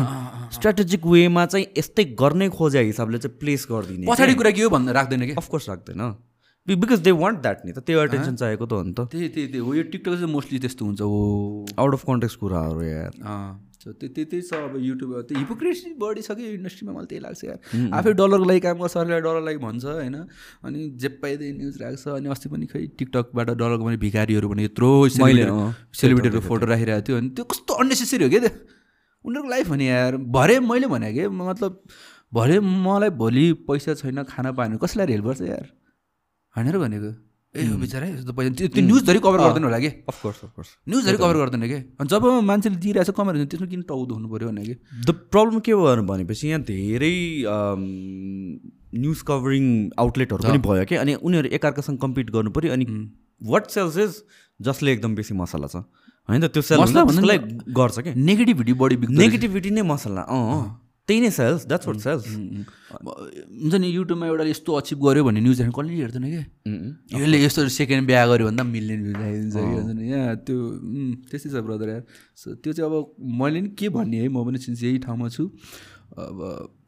स्ट्राटेजिक वेमा चाहिँ यस्तै गर्नै खोजे हिसाबले चाहिँ प्लेस गरिदिने। पछाडि कुरा के हो भन्दा राख्दैन कि? अफकोर्स राख्दैन। बिकज दे वान्ट द्याट नि त त्यो एटेन्सन चाहेको त हो नि त। त्यही त्यही त्यही हो। यो टिकटक चाहिँ मोस्टली त्यस्तो हुन्छ हो। आउट अफ कन्टेक्स कुराहरू यार त्यो त्यही छ अब युट्युब त्यो हिपोक्रेसी बढी छ कि इन्डस्ट्रीमा मलाई त्यही लाग्छ यार आफै डलरको लागि काम गर्छ सरकारले डलर लागि भन्छ होइन अनि जे पाइदिए न्युज राख्छ अनि अस्ति पनि खै टिकटकबाट डलरको पनि भिखारीहरू पनि यत्रो सेलिब्रिटीहरूको फोटो राखिरहेको थियो अनि त्यो कस्तो अन्नेसेसरी हो क्या त्यो उनीहरूको लाइफ भने यार भरे मैले भने कि मतलब भरे मलाई भोलि पैसा छैन खाना पाएन कसैलाई हेल्प गर्छ यार होइन र भनेको ए बिचरा यस्तो पैसा त्यो न्युजधरि कभर गर्दैन होला कि? अफकोर्स अफकोर्स न्युजधरि कभर गर्दैन कि? अनि जब मान्छेले दिइरहेको छ कमेन्ट त्यसमा किन टाउदो हुनु पऱ्यो भने कि? द प्रब्लम के भयो भनेपछि यहाँ धेरै न्युज कभरिङ आउटलेटहरू पनि भयो कि? अनि उनीहरू एकअर्कासँग कम्पिट गर्नु पऱ्यो अनि वाट सेल्स इज जसले एकदम बेसी मसला छ। होइन त त्यो सेल्स गर्छ क्या नेगेटिभिटी बढी नेगेटिभिटी नै मसला अँ। त्यही नै सेल्स द्याट्स वाट सेल्स हुन्छ नि युट्युबमा एउटा यस्तो अचिभ गऱ्यो भने न्युज हेर्नु कसले हेर्दैन क्या यसले यस्तो सेकेन्ड बिहा गऱ्यो भन्दा मिल्ने न्युज आइदिन्छ कि हुन्छ नि। यहाँ त्यो त्यस्तै छ ब्रदर यार। सो त्यो चाहिँ अब मैले नि के भन्ने है म पनि सिन्स यही ठाउँमा छु। अब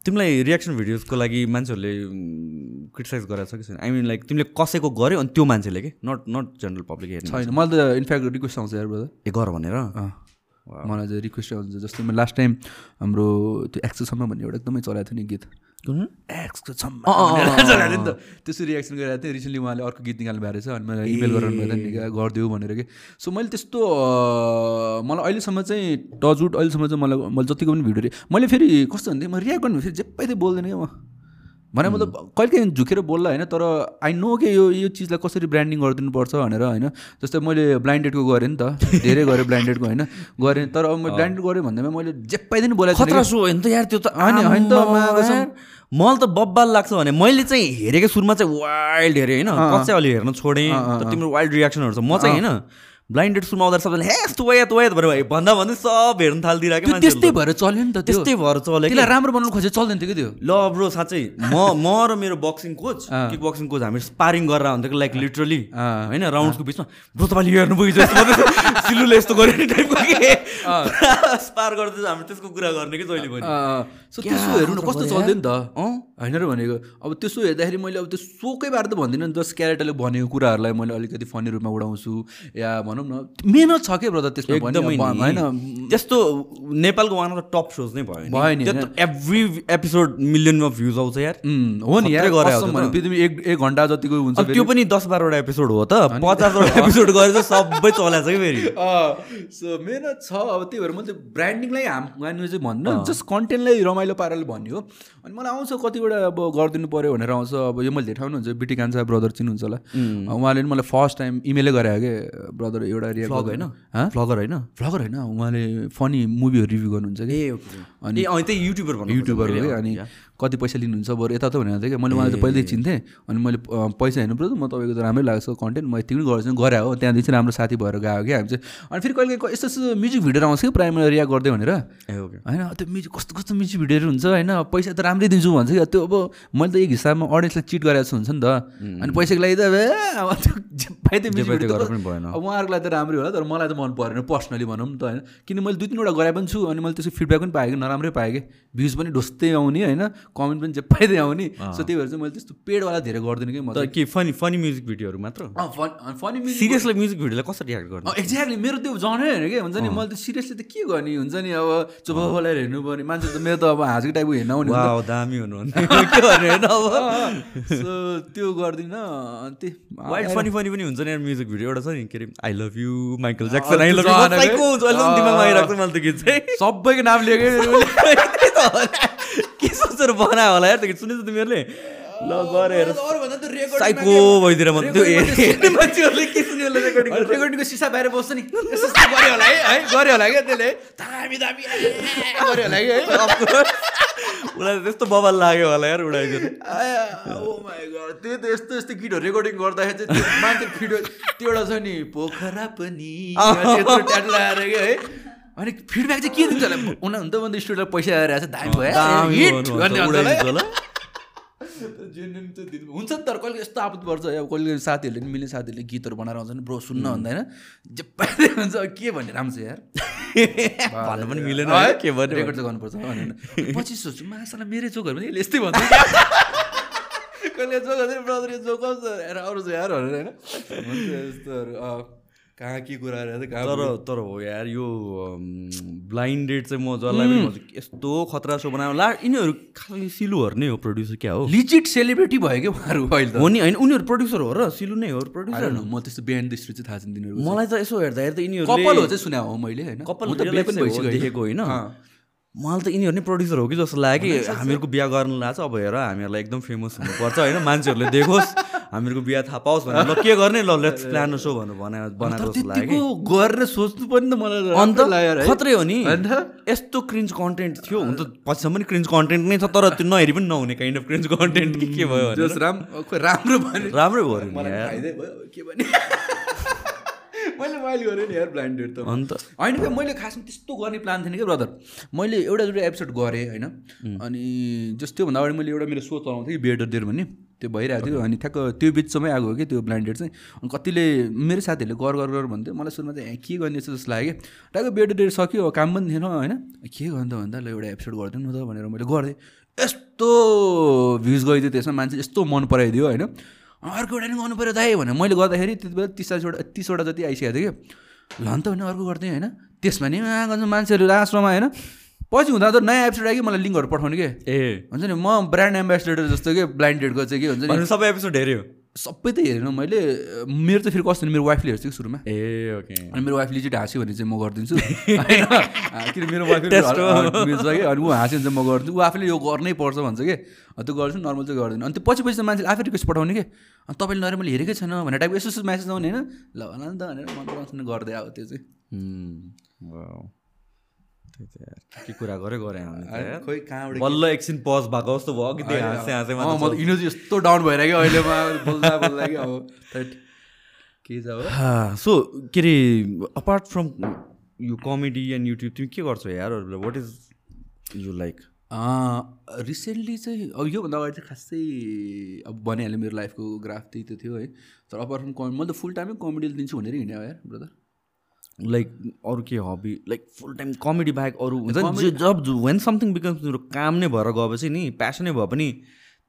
तिमीलाई रियाक्सन भिडियोजको लागि मान्छेहरूले क्रिटिसाइज गराएको छ कि छैन? आई मिन लाइक तिमीले कसैको गऱ्यो अनि त्यो मान्छेले कि? नट नट जेनरल पब्लिक हेर्नु छैन मलाई त इन्फ्याक्ट रिक्वेस्ट आउँछ यार ब्रदर। ए गर भनेर मलाई चाहिँ रिक्वेस्ट हुन्छ जस्तै म लास्ट टाइम हाम्रो त्यो एक्सोसम्म भन्ने एउटा एकदमै चलाएको थियो नि गीत। एक्सको छम्म चलाएको नि त। त्यसो रियाक्सन गरिरहेको थिएँ। रिसेन्टली उहाँले अर्को गीत निकाल्नु भएको रहेछ अनि मलाई इमेल गरेर भयो गरिदियो भनेर कि। सो मैले त्यस्तो मलाई अहिलेसम्म चाहिँ टचवुड अहिलेसम्म चाहिँ मलाई मैले जतिको पनि भिडियो मैले फेरि कस्तो भन्थेँ म रियाक्ट गर्नु फेरि जे पाइदिए बोल्दैन क्या म। भने मतलब कहिले काहीँ झुकेर बोल्ला होइन तर आई नो के यो यो चिजलाई कसरी ब्रान्डिङ गरिदिनुपर्छ भनेर होइन। जस्तै मैले ब्लाइन्डेडको गरेँ नि त धेरै गरेँ ब्लाइन्डेडको होइन गरेँ। तर अब मैले ब्लाइन्डेड गरेँ भन्दैमा मैले जे पाइदिनु बोलाएको होइन त यार त्यो त होइन होइन त मलाई त बब्बाल लाग्छ भने मैले चाहिँ हेरेको सुरुमा चाहिँ वाइल्ड हेरेँ होइन। कच्चै अलि हेर्न छोडेँ। तिम्रो वाइल्ड रियाक्सनहरू छ। म चाहिँ होइन ब्लाइन्डेड सुमा आउँदा सबैले हे यस्तो वाया वाया भनेर भन्दा भन्दै सब हेर्नु थालिदिरहेको त्यस्तै भएर चल्यो नि त त्यस्तै भएर चल्यो त्यसलाई राम्रो बनाउनु खोजे चल्दैन थियो कि त्यो? ल ब्रो साँच्चै। म म र मेरो boxing coach kick boxing coach हामी स्पारिङ गरेर हुन्थ्यो लाइक लिटरली होइन राउन्ड्सको बिचमा। ब्रो तपाईँले हेर्नु पुगिन्छ सिलुले यस्तो गऱ्यो नि टाइपको कि स्पार गर्दै हामी त्यसको कुरा गर्ने कि जहिले पनि। सो त्यसो हेर्नु न कस्तो नि त? होइन र भनेको अब त्यसो हेर्दाखेरि मैले अब त्यो सोकै बार त भन्दिनँ नि जस्ट क्यारेक्टरले भनेको कुराहरूलाई मैले अलिकति फनी रूपमा उडाउँछु। या भनौँ न मेहनत छ के ब्रदर त्यसमा एकदमै होइन। त्यस्तो नेपालको one of the top shows नै भयो भयो नि, एभ्री एपिसोड मिलियनमा भ्युज आउँछ यार। हो नि यार पृथ्वी एक एक घन्टा जतिको हुन्छ त्यो पनि दस बाह्रवटा एपिसोड हो त पचासवटा एपिसोड गरेर सबै चलाएको छ कि फेरि? सो मेहनत छ अब त्यही भएर मैले ब्रान्डिङलाई हाम चाहिँ भन्नु जस्ट कन्टेन्टलाई रमाइलो पाराले भन्ने हो अनि मलाई आउँछ कतिवटा अब गरिदिनु पऱ्यो भनेर आउँछ। अब यो मैले देखाउनु हुन्छ बिटी कान्छा ब्रदर चिन्नुहुन्छ होला। उहाँले नि मलाई फर्स्ट टाइम इमेलै गरे कि ब्रदर एउटा रिया भ्लग होइन? भ्लगर होइन? भ्लगर होइन। उहाँले फनी मुभीहरू रिभ्यू गर्नुहुन्छ कि? अनि त्यही युट्युबर भन्नु युट्युबर अनि कति पैसा लिनुहुन्छ बरु यता त भनेको थिएँ कि मैले उहाँले त पहिल्यै चिन्थेँ अनि मैले पैसा हेर्नु पर्यो म तपाईँको त राम्रै लाग्छ कन्टेन्ट म यति पनि गर्छु गरे हो त्यहाँदेखि चाहिँ राम्रो साथी भएर गयो कि हामी चाहिँ। अनि फेरि कहिले यस्तो यस्तो म्युजिक भिडियोहरू आउँछ कि प्रायः मैले रिया गरिदियो भनेर होइन त्यो म्युजिक कस्तो कस्तो म्युजिक भिडियोहरू हुन्छ होइन पैसा त राम्रै दिन्छु भन्छ कि त्यो अब मैले त एक हिसाबमा अडियन्सलाई चिट गरेको जस्तो हुन्छ नि त। अनि पैसाको लागि त अब उहाँहरूको लागि त राम्रै होला तर मलाई त मन परेन पर्सनली भनौँ न त होइन। किन मैले दुई तिनवटा गरे पनि छु अनि मैले त्यसको फिडब्याक पनि पाएँ कि नराम्रै पाएँ कि भ्युज पनि ढुस्दै आउने होइन। कमेन्ट पनि जे पाइँदै आउने सो त्यही भएर चाहिँ मैले त्यस्तो पेडवाला धेरै गर्दिनँ कि म के फनी फनी म्युजिक भिडियोहरू मात्र? फनी म्युजिक सिरियसली म्युजिक भिडियोलाई कसरी रियाक्ट गर्नु? एक्ज्याक्टली मेरो त्यो जनै होइन कि हुन्छ नि मैले त सिरियसली त के गर्ने हुन्छ नि अब चुप बोलाएर हेर्नु पर्ने मान्छे त मेरो त अब हाँसको टाइपको हेर्न आउने दामी हुनुहुन्थ्यो के गर्ने होइन अब? सो त्यो गर्दिनँ त्यही वाइल्ड फनी फनी पनि हुन्छ नि म्युजिक भिडियो एउटा छ नि के अरे I love you Michael Jackson I love you सबैको नाम लिएकै। के सोचेर बनायो होला यार सुनेछ तिमीहरूले ल गरेर साइको भइदिएर म त्यो हेर्ने मान्छेहरूले के सुन्यो रेकर्डिङ रेकर्डिङको सिसा बाहिर बस्छ नि। गऱ्यो होला है है गऱ्यो होला क्या त्यसले। दामी दामी गऱ्यो होला कि है। उसलाई त्यस्तो बबाल लाग्यो होला यार उडाइदिएर। ओ माई गड त्यो त यस्तो यस्तो गीतहरू रेकर्डिङ गर्दाखेरि चाहिँ मान्छे भिडियो त्यो एउटा छ नि पोखरा पनि। है। अनि फिडब्याक चाहिँ के दिन्छ होला उनीहरू त भन्दा स्टुडियोलाई पैसा आएर चाहिँ दामी भयो हुन्छ जेन्युन चाहिँ नि तर कहिले यस्तो आपत पर्छ अब कहिले साथीहरूले नि मिल्ने साथीहरूले गीतहरू बनाएर आउँछ नि ब्रो सुन्न भन्दा होइन जे पाइदिए हुन्छ के भन्ने राम्रो छ यार भन्नु पनि मिलेन के भन्ने रेकर्ड चाहिँ गर्नुपर्छ भनेर पछि सोच्छु मासालाई मेरै जोकहरू पनि यसले यस्तै भन्छ। कहिले जोक ब्रदर जोक अरू चाहिँ यार भनेर होइन यस्तोहरू कहाँ के कुरा रहेछ कहाँ तर तर हो यार यो ब्लाइन्ड डेट चाहिँ म जसलाई पनि भन्छु यस्तो खतरा सो बनायो ला यिनीहरू खालि सिलुहरू नै हो प्रड्युसर क्या हो? लिजिट सेलिब्रेटी भयो क्या उहाँहरू अहिले त? हो नि होइन उनीहरू प्रड्युसर हो र सिलु नै हो प्रड्युसर know, म त्यस्तो बिहान दृष्टि चाहिँ थाहा छैन तिनीहरू मलाई त यसो हेर्दा हेर्दा यिनीहरू कपाल हो चाहिँ सुने हो मैले होइन? कपाल देखेको होइन। मलाई त यिनीहरू नै प्रड्युसर हो कि जस्तो लाग्यो कि हामीहरूको बिहा गर्नु लाग्छ अब हेर हामीहरूलाई एकदम फेमस हुनुपर्छ होइन। मान्छेहरूले देखोस् हामीहरूको बिहा थाहा पाओस् भनेर। ल के गर्ने? ल लेट्स प्लान सो भनेर बना बनाएको जस्तो लाग्यो गरेर सोच्नु पनि त मलाई अन्त राम्रो। खत्रै हो नि। यस्तो क्रिन्ज कन्टेन्ट थियो। हुन त पछिसम्म पनि क्रिन्ज कन्टेन्ट नै छ तर त्यो नहेरी पनि नहुने काइन्ड अफ क्रिन्ज कन्टेन्ट के के भयो राम्रो राम्रै भयो फाइदै भयो। के भने मैले मैले गरेँ नि यार ब्लाइन्ड डेट त। अन्त? होइन क्या मैले खासमा त्यस्तो गर्ने प्लान थिएन क्या ब्रदर मैले एउटा दुइटा एपिसोड गरेँ होइन। अनि जस्ट त्योभन्दा अगाडि मैले एउटा मेरो सो चलाउँथेँ कि बेडर देयर भन्ने। त्यो भइरहेको थियो अनि ठ्याक्क त्यो बिचसम्मै आएको हो कि त्यो ब्लाइन्ड डेट चाहिँ। अनि कतिले मेरो साथीहरूले गर गर गर भन्थ्यो। मलाई सुरुमा चाहिँ के गर्ने यस्तो जस्तो लाग्यो कि? ठ्याक्क बेडर डेट सक्यो काम पनि थिएन होइन। के गर्नु त भन्दा? ल एउटा एपिसोड गरिदिउँ न त भनेर मैले गरेँ यस्तो भ्युज गइदियो त्यसमा। मान्छे यस्तो मन पराइदियो होइन। अर्को एउटा नि गर्नु पऱ्यो दाइ भनेर मैले गर्दाखेरि त्यति बेला तिस चालिसवटा तिसवटा जति आइसकेको थियो कि ल नि त भने अर्को गर्थेँ होइन। त्यसमा नि गर्छ मान्छेहरू लास्टमा होइन। पछि हुँदा त नयाँ एपिसोड आयो कि मलाई लिङ्कहरू पठाउने के? ए। हुन्छ नि म ब्रान्ड एम्बेसडर जस्तो कि ब्लाइन्डेडको चाहिँ के हुन्छ नि। भने सबै एपिसोड हेऱ्यो। सबै त हेरेन मैले मेरो त फेरि कस्तो नि मेरो वाइफले हेर्छ कि सुरुमा? ए ओके। अनि मेरो वाइफले चाहिँ हाँस्यो भने चाहिँ म गरिदिन्छु। होइन? किन मेरो वाइफ मिल्छ कि? अनि ऊ हाँस्यो भने चाहिँ म गरिदिन्छु। ऊ आफूले यो गर्नै पर्छ भन्छ कि? त्यो गर्छु नर्मल चाहिँ गर्दिनँ। अनि त्यो पछि पछि त मान्छेले आफै रिक्वेस्ट पठाउने कि? अनि तपाईँले नरे मैले हेरेकै छैन भनेर टाइपको यस्तो यस्तो म्यासेज आउने होइन? ल होला नि त भनेर मन पराउँछ गर्दै अब त्यो चाहिँ। के कुरा गरे गरे खोइ कहाँबाट बल्ल एकछिन पज भएको जस्तो भयो कि हाँसे म त इनर्जी यस्तो डाउन भइरहेको बोल्दा बोल्दा कि अब थैट। के छ हो? सो के अरे अपार्ट फ्रम यो कमेडी एन्ड युट्युब तिमी के गर्छौ यार what is you like recently चाहिँ अब योभन्दा अगाडि चाहिँ खासै अब भनिहालेँ मेरो लाइफको ग्राफ त्यही त थियो है। तर अपार्ट फ्रम कमेडी मैले त फुल टाइमै कमेडी दिन्छु भनेर हिँड्यो यार ब्रदर लाइक अरू के hobby like full time comedy बाहेक अरू हुन्छ नि। जब वेन समथिङ बिकम्स तिम्रो काम नै भएर गएपछि नि प्यासनै भए पनि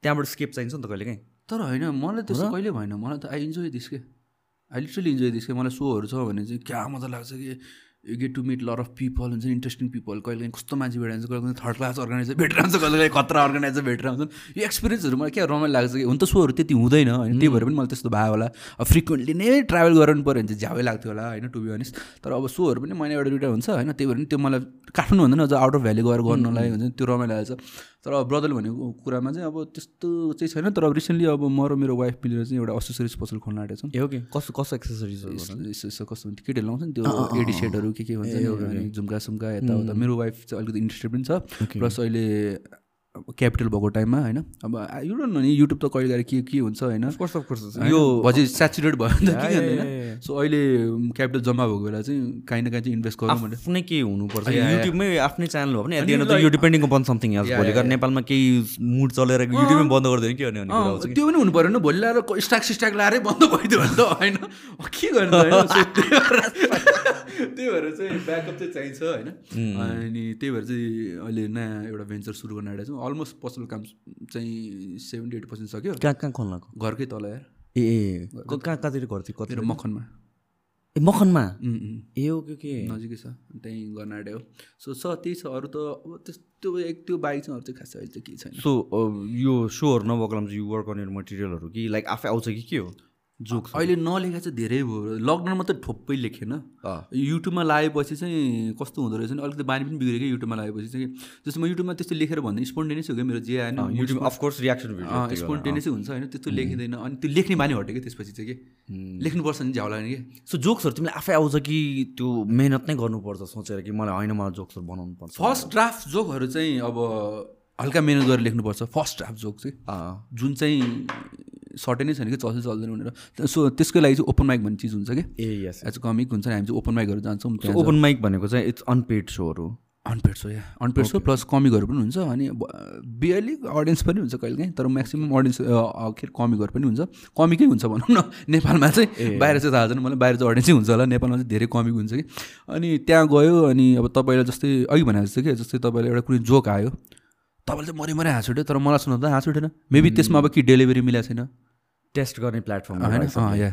त्यहाँबाट स्केप चाहिन्छ नि त कहिले काहीँ। तर होइन मलाई त्यस्तो कहिले भएन। मलाई त आई इन्जोय दिस के? आई लिटरली इन्जोय दिस मलाई सोहरू छ भने चाहिँ क्या मजा लाग्छ कि? You get to meet lot of people हुन्छ इन्ट्रेस्टिङ पिपल कहिले काहीँ कस्तो मान्छे भेटेर कहिले काहीँ थर्ड क्लास अर्गनाइजर भेटेर हुन्छ कहिले काहीँ खतरा अर्गनाइजर भेटेर हुन्छन् यो एक्सपिरियन्सहरू मलाई क्या रमाइलो लाग्छ कि? हुन त सोहरू त्यति हुँदैन होइन? त्यही भएर पनि मलाई त्यस्तो भयो होला। फ्रिक्वेन्टली नै ट्राभल गर्नु पऱ्यो भने चाहिँ झ्यावै लाग्थ्यो होला होइन टु बी अनेस्ट तर अब सोहरू पनि महिना एउटा दुइटा हुन्छ होइन? त्यही भएर पनि त्यो मलाई काठमाडौँ भन्दा अझ आउट अफ भ्याली गएर गर्नलाई हुन्छ त्यो रमाइलो लाग्छ। तर अब ब्रदरले भनेको कुरामा चाहिँ अब त्यस्तो चाहिँ छैन तर अब रिसेन्टली अब म र मेरो वाइफ मिलेर चाहिँ एउटा एसेसरिज पसल खोल्न आँटेको छौँ। ओके कस्तो कस्तो एक्सेसरिजहरू यसो कस्तो हुन्छ? केटीहरू लाउँछ नि त्यो एडी सेटहरू के के हुन्छ झुम्का सुम्का यताउता। मेरो वाइफ चाहिँ अलिकति इन्ट्रेस्टेड पनि छ। प्लस अहिले क्यापिटल भएको टाइममा होइन? अब यो नि युट्युब त कहिले गएर के के हुन्छ होइन? यो भजी सेचुरेट भयो नि त के होइन? सो अहिले क्यापिटल जम्मा भएको बेला चाहिँ काहीँ न काहीँ चाहिँ इन्भेस्ट गरौँ भने आफ्नै के हुनुपर्छ। युट्युबमै आफ्नै च्यानल हो भने यो डिपेन्डिङ अपन समथिङ एल्स भोलि नेपालमा केही मुड चलेर युट्युबमै बन्द गरिदियो के भने त्यो पनि हुनु पऱ्यो नि भोलि ल्याएर स्ट्याक सिस्ट्याक ल्याएरै बन्द भइदियो भने त होइन। के गर्नु त्यही भएर चाहिँ ब्याकअप चाहिँ चाहिन्छ होइन? अनि त्यही भएर चाहिँ अहिले नयाँ एउटा भेन्चर सुरु गर्न आँटेको छौँ अलमोस्ट पसल काम चाहिँ सेभेन्टी एट पर्सेन्ट सक्यो। कहाँ कहाँ खोल्नको? घरकै तल यार ए कहाँ कहाँतिर गर्थ्यो कति मखनमा। ए मखनमा? ए हो के नजिकै छ। त्यहीँ गर्न आँट्यो। सो छ त्यही छ। अरू त अब त्यस्तो एक त्यो बाइक चाहिँ अरू चाहिँ खास अहिले चाहिँ केही छैन। सो यो सोहरू नभएको यु वर्क गर्ने मटेरियलहरू कि लाइक आफै आउँछ कि के हो? जोक अहिले नलेखा चाहिँ धेरै भयो। लकडाउनमा त ठोप्पै लेखेन युट्युबमा लगाएपछि चाहिँ कस्तो हुँदो रहेछ नि अलिकति बानी पनि बिग्रेको युट्युबमा लगाएपछि चाहिँ। जस्तो म युट्युबमा त्यस्तो लेखेर भन्दा स्पोन्टेनियस हो क्या मेरो जे आएन युट्युब अफकोर्स रियाक्सन स्पोन्टेनियसै हुन्छ होइन त्यस्तो लेखिँदैन। अनि त्यो लेख्ने बानी हट्यो कि त्यसपछि चाहिँ कि? लेख्नुपर्छ नि झ्याउ लाग्ने कि सो जोक्सहरू तिमीले आफै आउँछ कि त्यो मेहनत नै गर्नुपर्छ सोचेर कि मलाई होइन मलाई जोक्सहरू बनाउनु पर्छ? फर्स्ट ड्राफ्ट जोकहरू चाहिँ अब हल्का मेहनत गरेर लेख्नुपर्छ। फर्स्ट ड्राफ्ट जोक चाहिँ। जुन चाहिँ सर्टै नै छैन कि चल्छ चल्दैन भनेर। सो त्यसको लागि चाहिँ ओपन माइक भन्ने चिज हुन्छ कि? ए यस एज अ कमिक हुन्छ हामी चाहिँ ओपन माइकहरू जान्छौँ ओपन माइक भनेको चाहिँ इट्स अनपेड सोहरू अनपेड सो या अनपेड सो प्लस कमिकहरू पनि हुन्छ अनि बियरली अडियन्स पनि हुन्छ कहिले काहीँ तर म्याक्सिमम् अडियन्स के अरे कमिकहरू पनि हुन्छ। कमिकै हुन्छ भनौँ न। नेपालमा चाहिँ बाहिर चाहिँ थाहा छैन मलाई बाहिर चाहिँ अडियन्सै हुन्छ होला। नेपालमा चाहिँ धेरै कमिक हुन्छ कि। अनि त्यहाँ गयो अनि अब तपाईँलाई जस्तै अघि भनेको जस्तो कि जस्तै तपाईँलाई एउटा कुनै जोक आयो। तपाईँले चाहिँ मरि मरि हाँस उठ्यो तर मलाई सुन्दा हाँस उठेन। मेबी त्यसमा अब कि डेलिभरी मिलाएको छैन। टेस्ट गर्ने प्लेटफर्म होइन? या।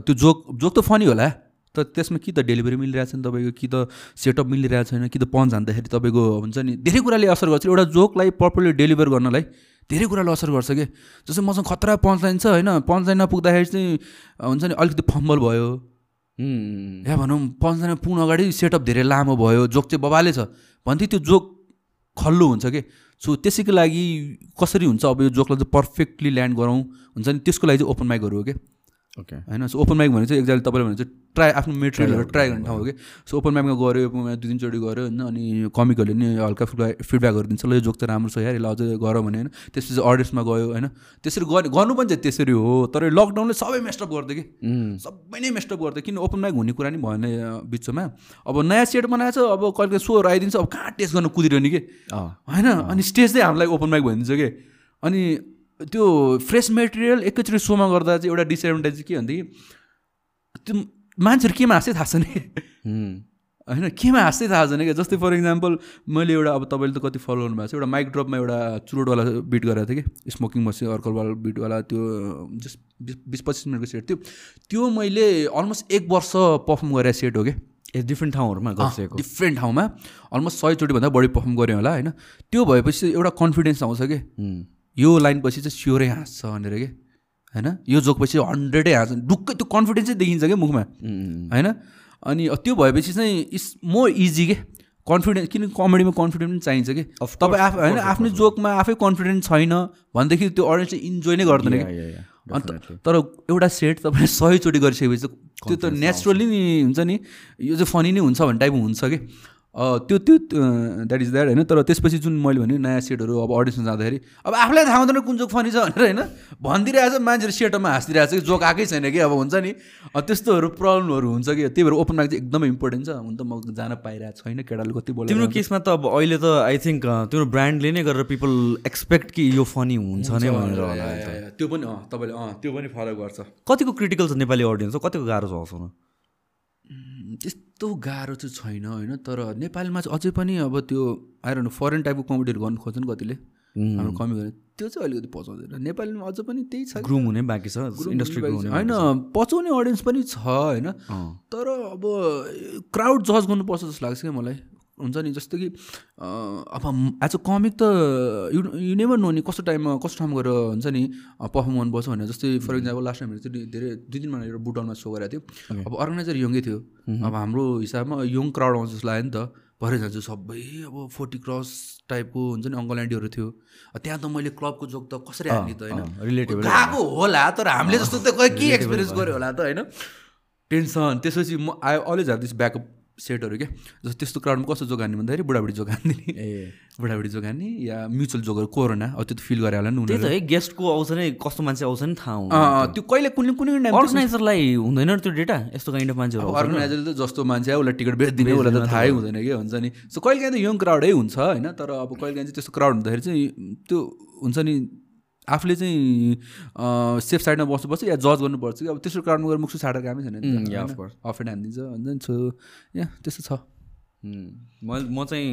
त्यो जोक जोक त फनी होला। तर त्यसमा कि त डेलिभरी मिलिरहेको छैन तपाईँको? कि त सेटअप मिलिरहेको छैन? कि त पन्च हान्दाखेरि तपाईँको हुन्छ नि धेरै कुराले असर गर्छ। एउटा जोकलाई प्रपरली डेलिभर गर्नलाई धेरै कुराले असर गर्छ कि? जस्तै मसँग खतरा पन्च लाइन छ होइन? पन्च लाइनमा पुग्दाखेरि चाहिँ हुन्छ नि अलिकति फम्बल भयो। या भनौँ पन्च लाइनमा पुग्नु अगाडि सेटअप धेरै लामो भयो जोक चाहिँ बबाले छ। भन्थे त्यो जोक खल्लो हुन्छ कि? सो त्यसैको लागि कसरी हुन्छ अब यो जोकलाई चाहिँ पर्फेक्टली ल्यान्ड गरौँ हुन्छ नि? त्यसको लागि चाहिँ ओपन माइकहरू हो कि ओके होइन सो ओपन माइक भने चाहिँ एक्जाम्पल तपाईँले भने चाहिँ ट्राई आफ्नो मेटेरियलहरू ट्राई गर्ने ठाउँ हो कि? सो ओपन माइकमा गऱ्यो ओपन माइक दुई तिनचोटि गऱ्यो होइन अनि कमिकहरूले नि हल्का फिडब्याक फिडब्याकहरू दिन्छ ल यो जोक चाहिँ राम्रो छ यार यसलाई अझै गर भने होइन। त्यसपछि अडियन्समा गयो होइन। त्यसरी गर्ने गर्नु पनि चाहिँ त्यसरी हो। तर लकडाउनले सबै मेस्टअप गर्थ्यो कि? सबै नै मेस्टअप गर्थ्यो किन ओपन माइक हुने कुरा नि भएन बिचमा। अब नयाँ सेट बनाएको छ अब कहिले सोहरू आइदिन्छ अब कहाँ टेस्ट गर्न कुदिरहने कि? होइन अनि स्टेज चाहिँ हामीलाई ओपन माइक भनिदिन्छ कि? अनि त्यो फ्रेस मेटेरियल एकैचोटि सोमा गर्दा चाहिँ एउटा डिसएडभान्टेज के भनेदेखि त्यो मान्छेहरू केमा हाँस्दै थाहा छ नि? होइन केमा हाँस्दै थाहा छैन क्या जस्तै फर इक्जाम्पल मैले एउटा अब तपाईँले त कति फलो गर्नुभएको छ एउटा माइक ड्रपमा एउटा चुरोटवाला बिट गरेको थिएँ कि? स्मोकिङ मसिन अर्कलवाला बिटवाला त्यो जस्ट बिस पच्चिस मिनटको सेट थियो। त्यो मैले अलमोस्ट एक वर्ष पर्फर्म गरेर सेट हो कि? ए डिफ्रेन्ट ठाउँहरूमा गइसकेको डिफ्रेन्ट ठाउँमा। अलमोस्ट सयचोटिभन्दा बढी पर्फर्म गऱ्यो होला होइन? त्यो भएपछि एउटा कन्फिडेन्स आउँछ कि? यो लाइन पछि चाहिँ स्योरै हाँस्छ भनेर कि? होइन? यो जोक पछि हन्ड्रेडै हाँस्छ। ढुक्कै त्यो कन्फिडेन्सै देखिन्छ क्या मुखमा? होइन? अनि त्यो भएपछि चाहिँ इट्स मोर इजी के? कन्फिडेन्स किन कमेडीमा कन्फिडेन्स पनि चाहिन्छ कि? तपाईँ आफू होइन? आफ्नै जोकमा आफै कन्फिडेन्स छैन भनेदेखि त्यो अडियन्सले इन्जोय नै गर्दैन कि? अन्त तर एउटा सेट तपाईँले सयचोटि गरिसकेपछि त्यो त नेचुरली नि हुन्छ नि। यो चाहिँ फनी नै हुन्छ भन्ने टाइपको हुन्छ कि? त्यो त्यो द्याट इज द्याट होइन? तर त्यसपछि जुन मैले भने नयाँ सेटहरू अब अडिसन जाँदाखेरि अब आफूलाई थाहा हुँदैन कुन जोक फनी छ भनेर होइन? भनिदिइरहेको छ मान्छेहरू सेटमा हाँसिदिरहेको छ कि जोक आएकै छैन कि? अब हुन्छ नि। त्यस्तोहरू प्रब्लमहरू हुन्छ कि? त्यही भएर ओपन माइक चाहिँ एकदमै इम्पोर्टेन्ट छ। हुन त म जान पाइरहेको छैन केटाले कति बोल्छ तिम्रो केसमा त अब अहिले त आई थिङ्क तिम्रो ब्रान्डले नै गरेर पिपल एक्सपेक्ट कि यो फनी हुन्छ नै भनेर त्यो पनि अँ तपाईँले अँ त्यो पनि फलो गर्छ। कतिको क्रिटिकल छ नेपाली अडियन्स कतिको गाह्रो छ हँसाउन? त्यस्तो गाह्रो चाहिँ छैन होइन? तर नेपालमा चाहिँ अझै पनि अब त्यो आएर फरेन टाइपको कमेडीहरू गर्नु खोज्छ नि कतिले। हाम्रो कमी गर्ने। त्यो चाहिँ अलिकति पचाउँदैन। नेपालीमा अझ पनि त्यही छ। ग्रुम हुने बाँकी छ। इन्डस्ट्री होइन पचाउने अडियन्स पनि छ होइन? तर अब क्राउड जज गर्नुपर्छ जस्तो लाग्छ क्या मलाई। हुन्छ नि जस्तो कि अब एज अ कमिक त यु यु नेभर नो नि कस्तो टाइममा कस्तो ठाउँमा गएर हुन्छ नि पर्फर्म गर्नुपर्छ भनेर। जस्तै फर इक्जाम्पल लास्ट टाइम चाहिँ धेरै दुई तिन महिना बुटनमा सो गरेको थियो। अब अर्गनाइजर यङ्गै थियो। अब हाम्रो हिसाबमा यङ क्राउड आउँछ जस्तो लाग्यो नि त। भरे जान्छु सबै अब फोर्टी क्रस टाइपको हुन्छ नि अङ्कल आन्टीहरू थियो। त्यहाँ त मैले क्लबको जोक त कसरी हाल्ने त होइन? गएको होला तर हामीले जस्तो त के एक्सपिरियन्स गऱ्यो होला त होइन? टेन्सन त्यसपछि म I always have this backup सेटहरू क्या जस्तो त्यस्तो क्राउडमा कस्तो जोगानी भन्दाखेरि बुढाबुढी जोगानिदिने ए। बुढाबुढी जोगानी या म्युचुअल जोगर कोरोना अब त्यो त फिल गरेर होला नि त है गेस्टको आउँछ नै कस्तो मान्छे आउँछ नि थाहा हुन्छ त्यो कहिले कुनै कुनै अर्गनाइजरलाई हुँदैन त्यो डेटा यस्तो काइन्ड अफ मान्छेहरू अर्गनाइजरले त जस्तो मान्छे उसलाई टिकट बेचिदिने उसलाई त थाहै हुँदैन कि हुन्छ नि? सो कहिले काहीँ त यङ क्राउडै हुन्छ होइन? तर अब कहिले काहीँ चाहिँ त्यस्तो क्राउड हुँदाखेरि चाहिँ त्यो हुन्छ नि आफूले चाहिँ सेफ साइडमा बस्नुपर्छ या जज गर्नुपर्छ कि? अब तेस्रो क्राउडमा गएर मुख छाडेर कामै छैन अफेन्ड हानिदिन्छ भन्छ छु। या त्यस्तो छ। म चाहिँ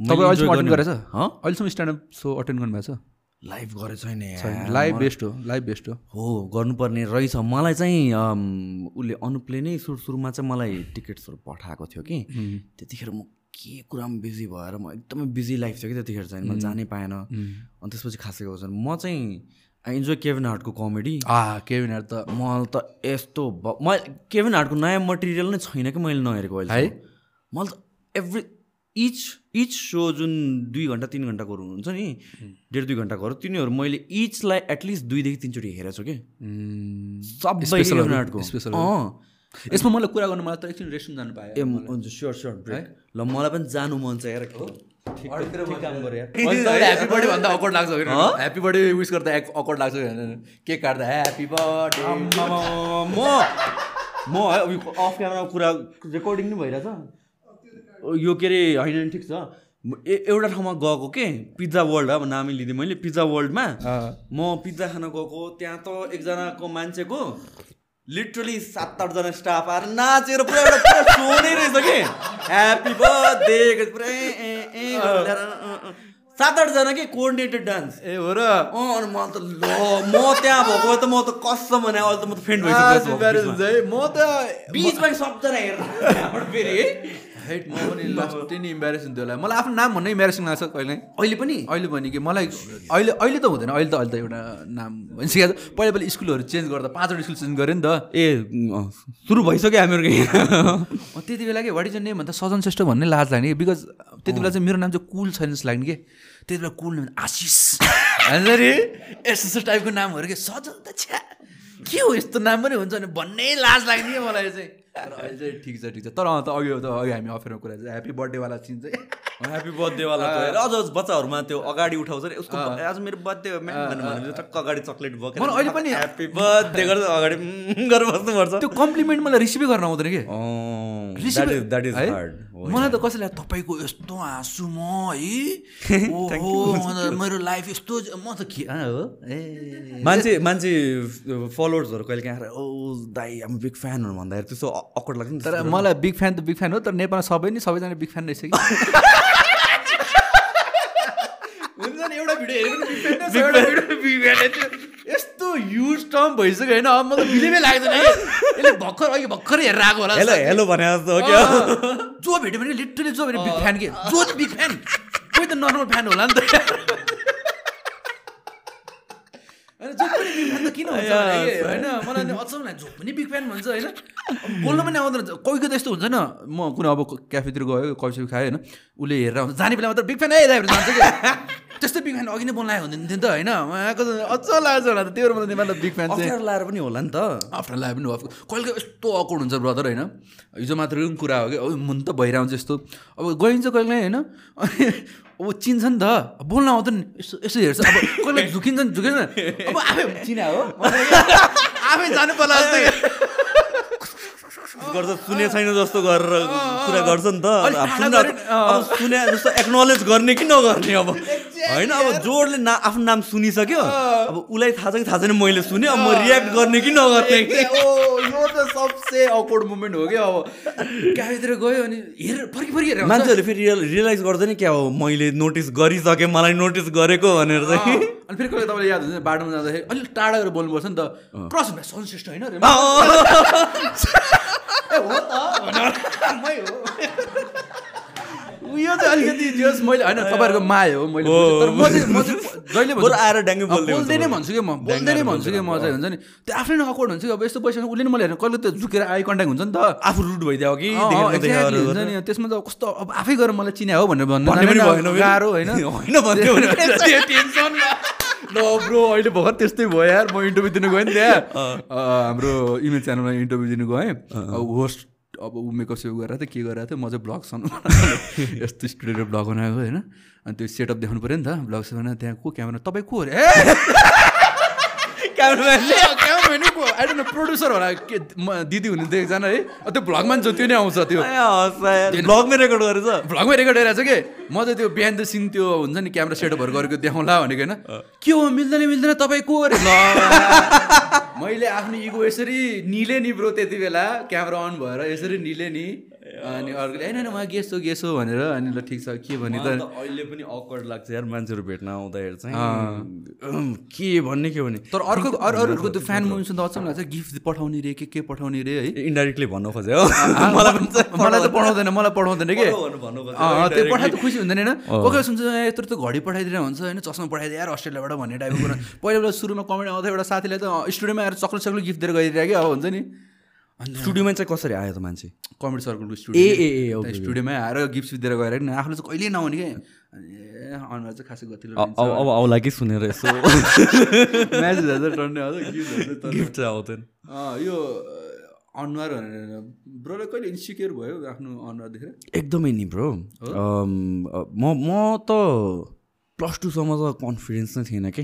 तपाईँ अहिलेसम्म अटेन्ड गरेछ? अहिलेसम्म स्ट्यान्डअप सो अटेन्ड गर्नुभएको छ? लाइभ गरे छैन लाइभ बेस्ट हो लाइभ बेस्ट हो। हो गर्नुपर्ने रहेछ। मलाई चाहिँ उसले अनुपले नै सुरु सुरुमा चाहिँ मलाई टिकट्सहरू पठाएको थियो कि। त्यतिखेर म के कुरामा बिजी भएर म एकदमै बिजी लाइफ थियो कि त्यतिखेर चाहिँ। म जानै पाएन। अनि त्यसपछि खासै छैन म चाहिँ आई इन्जोय केभिन हार्टको कमेडी। केभिन हार्ट त म त यस्तो म केभिन हार्टको नयाँ मटेरियल नै छैन कि मैले नहेरेको अहिले है? मैले त एभ्री इच इच सो जुन दुई घन्टा तिन घन्टाको हुन्छ नि डेढ दुई घन्टाको तिनीहरू मैले इचलाई एटलिस्ट दुईदेखि तिनचोटि हेरेको छु कि सबै केभिन हार्टको। अँ। यसमा मलाई कुरा गर्नु मलाई त एकछिन रेस्टुरेन्ट जानु पाएँ ए हुन्छ स्योर स्योर ब्रेक ल मलाई पनि जानु मन छ यार। ह्याप्पी बर्थडे भन्दा अकर्ड लाग्छ ह्याप्पी बर्थडे विस गर्दा अकर्ड लाग्छ केक काट्दा ह्याप्पी बर्थडे म म है अफ क्यामेरा कुरा रेकर्डिङ नै भइरहेछ। यो के अरे होइन ठिक छ। एउटा ठाउँमा गएको के? पिज्जा वर्ल्ड अब नामै लिँदै मैले। पिज्जा वर्ल्डमा म पिज्जा खान गएको त्यहाँ त एकजनाको मान्छेको लिटरली सात आठजना स्टाफ आएर नाचेर पुरा एउटा पुरा सोनै रहेछ कि? ह्याप्पी बर्थडे पुरा सात आठजना के कोअर्डिनेटेड डान्स ए हो र। अँ अनि म त ल म त्यहाँ भएको त म त कसम भने अहिले त म त फेन्ट भइसकेको म त बिचमा सबजना हेर्दा फेरि। हेट म पनि लास्ट नि इम्बेरेसिङ थियो होला। मलाई आफ्नो नाम भन्नै इम्बेरेसिङ लाग्छ कहिले? अहिले पनि? अहिले पनि कि मलाई अहिले अहिले त हुँदैन अहिले त अहिले त एउटा नाम भनिसकेको छ। पहिला पहिला स्कुलहरू चेन्ज गर्दा पाँचवटा स्कुल चेन्ज गऱ्यो नि त। ए सुरु भइसक्यो हामीहरू त्यति बेला कि वाट इज नेम भन्दा सजन श्रेष्ठ भन्ने लाज लाग्ने कि? बिकज त्यति बेला चाहिँ मेरो नाम चाहिँ कुल छैन जस्तो लाग्ने कि? त्यति बेला कुल नेम आशिष। होइन यस्तो यस्तो टाइपको नामहरू के? सजन त छ्या। के हो यस्तो नाम पनि हुन्छ भने भन्नै लाज लाग्ने मलाई चाहिँ? अहिले चाहिँ ठिक छ ठिक छ। तर त अघि त अघि हामी अफेरमा कुरा चाहिँ ह्याप्पी बर्थडेवाला सिन चाहिँ। ह्याप्पी बर्थडेवाला अझ बच्चाहरूमा त्यो अगाडि उठाउँछ नि उसको आज मेरो बर्थडे भने टक्क अगाडि चक्लेट बोकेर अहिले पनि ह्याप्पी बर्थडे गर्दा अगाडि गरेर बस्नुपर्छ। त्यो कम्प्लिमेन्ट मलाई रिसिभै गर्न आउँदैन कि? मलाई त कसैलाई तपाईँको यस्तो हाँसु म है? मेरो लाइफ यस्तो म त के हो? ए। मान्छे मान्छे फलोवर्सहरू कहिले काहीँ आएर ओ दाई हामी बिग फ्यानहरू भन्दाखेरि त्यस्तो अकर्ड लाग्छ नि तर मलाई बिग फ्यान त बिग फ्यान हो तर नेपालमा सबै नै सबैजना बिग फ्यान रहेछ कि? हुन्छ नि एउटा भिडियो यस्तो युज टर्म भइसक्यो होइन अब मतलब बिलिभै लाग्दैन यसले भर्खर अघि भर्खरै हेरेर आएको होला हेलो हेलो भने जस्तो हो क्या? जो भेट्यो भने लिटरली जो भेट्यो बिग फ्यान के। जो बिग फ्यान कोही त नर्मल फ्यान होला नि त। होइन जो पनि बिग फ्यान त किन हुन्छ होइन मलाई अचम्म लाग्छ जो पनि बिग फ्यान भन्छ होइन बोल्न पनि आउँदैन। कोही कोही त यस्तो हुन्छ नि म कुनै अब क्याफेतिर गयो कफी खाएँ होइन उसले हेरेर आउँछ जाने बेला मात्र बिग फ्यान जान्छ कि? त्यस्तै बिग फ्यान अघि नै आएको हुँदैन थियो नि त होइन? उहाँको अझ लाग्छ होला त त्यो मतलब नेपालको बिग फ्यान चाहिँ लाएर पनि होला नि त। आफ्टर लाएर पनि हो कहिले यस्तो अकर्ड हुन्छ ब्रदर होइन? हिजो मात्र कुरा हो कि? अब मुन त भइरहन्छ यस्तो। अब गइन्छ कहिले होइन? अनि अब चिन्छ नि त। बोल्न आउँदैन यसो यसो हेर्छ। अब कहिले झुकिन्छ नि झुकिन्छ अब आफै चिना हो। आफै जानु पर्ला गर्छ सुने छैन जस्तो गरेर कुरा गर्छ नि त। सुने जस्तो एक्नोलेज गर्ने कि नगर्ने अब? होइन अब जोडले ना आफ्नो नाम सुनिसक्यो। अब उसलाई थाहा छ कि थाहा छैन मैले सुने अब म रियाक्ट गर्ने कि नगर्ने? यो त सबसे अकवर्ड मुमेन्ट हो क्या अब? क्याफेतिर गयो अनि हेर फर्की फर्की हेरेर मान्छेहरूले फेरि रियल रियलाइज गर्दैन क्या हो मैले नोटिस गरिसकेँ मलाई नोटिस गरेको भनेर चाहिँ। अनि फेरि कहिले तपाईँलाई याद हुन्छ बाटोमा जाँदाखेरि अलिक टाढा गएर बोल्नुपर्छ नि त। क्रस भ्या सनसिस्ट होइन हो त भनेर मै हो उयो चाहिँ अलिकति जस मैले होइन तपाईँहरूको माया हो मैले। तर म चाहिँ म चाहिँ जहिले आएर ड्याङ्गे बोल्दै नै भन्छु कि म बोल्दै नै भन्छु कि म चाहिँ हुन्छ नि त्यो आफ्नै नै अकवर्ड हुन्छ कि अब यस्तो पैसा उसले नि मलाई हेर्नु कहिले त झुकेर आई कन्ट्याक्ट हुन्छ नि त आफू रुट भइदियो कि हुन्छ नि त्यसमा त कस्तो अब आफै गएर मलाई चिने हो भनेर भन्नु। गाह्रो होइन ल ब्रो अहिले भर्खर त्यस्तै भयो यार। म इन्टरभ्यू दिनु गएँ नि त्यहाँ हाम्रो इमेज च्यानलमा इन्टरभ्यू दिनु गएँ। अब होस्ट अब ऊ मेकअप सेप गरेर थियो के गरेर थियो म चाहिँ ब्लग सन यस्तो स्टुडियो ब्लग बनाएको होइन? अनि त्यो सेटअप देखाउनु पऱ्यो नि त ब्लग बनाएर त्यहाँ को क्यामेरा तपाईँ को अरे? क्यामेराम्यानले को आई डोन्ट नो प्रड्युसर होला के दिदी हुनुहुन्थ्यो एकजना है? त्यो भ्लगमा नि त्यो नै आउँछ त्यो। ब्लगमै रेकर्ड गरेछ। भ्लगमै रेकर्ड गरिरहेको छ कि? म चाहिँ त्यो बिहान त सिन त्यो हुन्छ नि क्यामेरा सेटअपहरू गरेको देखाउँला भनेको होइन। के हो मिल्दैन मिल्दैन तपाईँ को अरे? मैले आफ्नो इगो यसरी निले नि ब्रो त्यति बेला क्यामेरा अन भएर यसरी निले नि। अनि अर्कोले होइन होइन उहाँ गेस हो गेस हो भनेर अनि ल ठिक छ के भने त अहिले पनि अकवर्ड लाग्छ यार मान्छेहरू भेट्न आउँदाखेरि चाहिँ। के भन्ने के भन्ने? तर अर्को अरू अरूहरूको त्यो फ्यान मुभमेन्ट त अचम्म लाग्छ। गिफ्ट पठाउने रे के के पठाउने रे है? इन्डाइरेक्टली भन्नु खोज्यो हो। मलाई मलाई त पठाउँदैन। मलाई पठाउँदैन कि? त्यो। पठाए त खुसी हुँदैन होइन? कोही सुन्छ यत्रो त घडी पठाइदिएर हुन्छ होइन? चस्मा पठाइदिए यार अस्ट्रेलियाबाट भन्ने टाइपको कुरा। पहिला बेला सुरुमा कमेन्ट आउँथ्यो एउटा साथीले त स्टुडियोमा आएर चक्लेट चक्लेट गिफ्ट दिएर गइदिएर कि अब हुन्छ नि। स्टुडियोमा चाहिँ कसरी आयो त मान्छे? कमेडी सर्कलको स्टुडियो ए, ए, स्टुडियोमै आएर गिफ्ट दिएर गएर नि आफूले चाहिँ कहिले नहुने कि? अनि ए अनुहार चाहिँ खासै गतिलो अब अब आउला कि सुनेर यसो? टन्ने गिफ्ट चाहिँ आउँदैन। अँ, यो अनुहार भनेर ब्रोले कहिले इन्सिक्योर भयो आफ्नो अनुहार देखेर? एकदमै नि ब्रो। म म त प्लस टूसम्म त कन्फिडेन्स नै थिएन कि।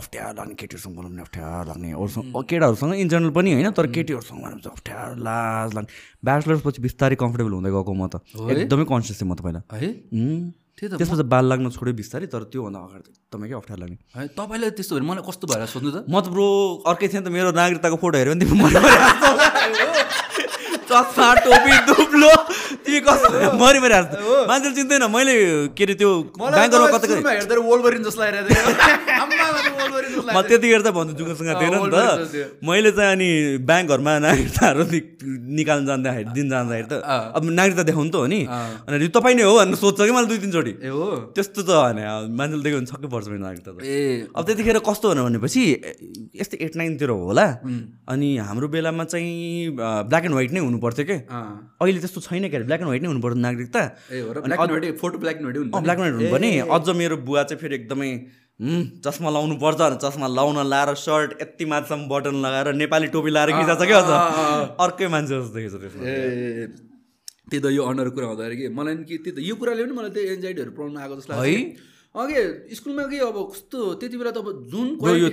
अप्ठ्यारो लाग्ने केटीहरूसँग बोल्नु पनि अप्ठ्यारो लाग्ने अरूसँग केटाहरूसँग इन जेनरल पनि होइन तर केटीहरूसँग भनौँ अप्ठ्यारो लाज लाग्ने ब्याचलर्स पछि बिस्तारै कम्फर्टेबल हुँदै गएको म त? एकदमै कन्सियस थिएँ म त पहिला। है? त्यही त त्यसपछि बाल लाग्न छोड्यो बिस्तारै तर त्योभन्दा अगाडि एकदमै क्या अप्ठ्यारो लाग्ने। है तपाईँलाई त्यस्तो भने मलाई कस्तो भएर सोध्नु त? म त ब्रो अर्कै थिएँ त मेरो नागरिकताको फोटो हेऱ्यो भने टोपी दुब्लो। तिमी कस्तो मरि मरि हाँस्छौ। मान्छेले चिन्दैन मैले के अरे त्यो ब्याङ्करमा कता हेर्दा वोल्भरिन जस्तो लागिरहेको त म त्यतिखेर चाहिँ भन्छु जुगसँग थिएन नि त। मैले चाहिँ अनि ब्याङ्कहरूमा नागरिकताहरू निकाल्न जाँदाखेरि दिन जाँदाखेरि त अब नागरिकता देखाउनु त हो नि। अनि तपाईँ नै हो भनेर सोध्छ कि मैले दुई तिनचोटि? ए हो। त्यस्तो त होइन। मान्छेले देख्यो भने छक्कै पर्छ मेरो नागरिकता त। ए। अब त्यतिखेर कस्तो भनेर भनेपछि यस्तै एट नाइनतिर होला। अनि हाम्रो बेलामा चाहिँ ब्ल्याक एन्ड व्हाइट नै हुनु पर्थ्यो क्या अहिले त्यस्तो छैन क्या ब्ल्याक एन्ड व्हाइट नै हुनु पर्छ नागरिकता फोटो ब्ल्याक एन्ड व्हाइट अँ ब्ल्याक एन्ड व्हाइट अझ मेरो बुवा चाहिँ फेरि एकदमै "हुँ, चस्मा लाउनु पर्छ चस्मा लाउन लाएर सर्ट यति माथिसम्म बटन लगाएर नेपाली टोपी लाएर खिचाएको छ क्या अझ। अर्कै मान्छे जस्तो देखेछ त्यसमा। ए त्यही त यो अनुहार कुरा हुँदाखेरि कि मलाई नि कि त्यही त यो कुराले पनि मलाई त्यो एन्जाइटीहरू प्रब्लम आएको जस्तो लाग्छ है? अघि स्कुलमा कि अब कस्तो त्यति बेला त अब जुन यो।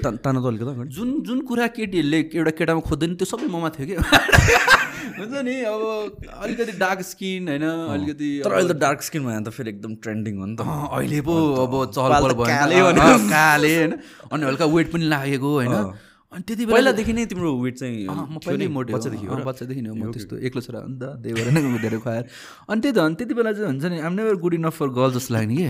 जुन जुन कुरा केटीहरूले एउटा केटामा खोज्दैन त्यो सबै ममा थियो कि। हुन्छ नि अब अलिकति डार्क स्किन होइन अलिकति तर अहिले त डार्क स्किन भयो भने त फेरि एकदम ट्रेन्डिङ हो नि त। अहिले पो अब। अँ, काले होइन। अनि हल्का वेट पनि लागेको होइन। अनि त्यति बेला पहिलादेखि नै तिम्रो वेट चाहिँ म नि, मोटे बच्चादेखि? बच्चादेखि नै हो म त्यस्तो एक्लो छोरा अन्त त्यही भएर नै धेरै खुवाएर। अनि त्यही त अनि त्यति बेला चाहिँ हुन्छ नि I'm never good enough for girl जस्तो लाग्ने कि?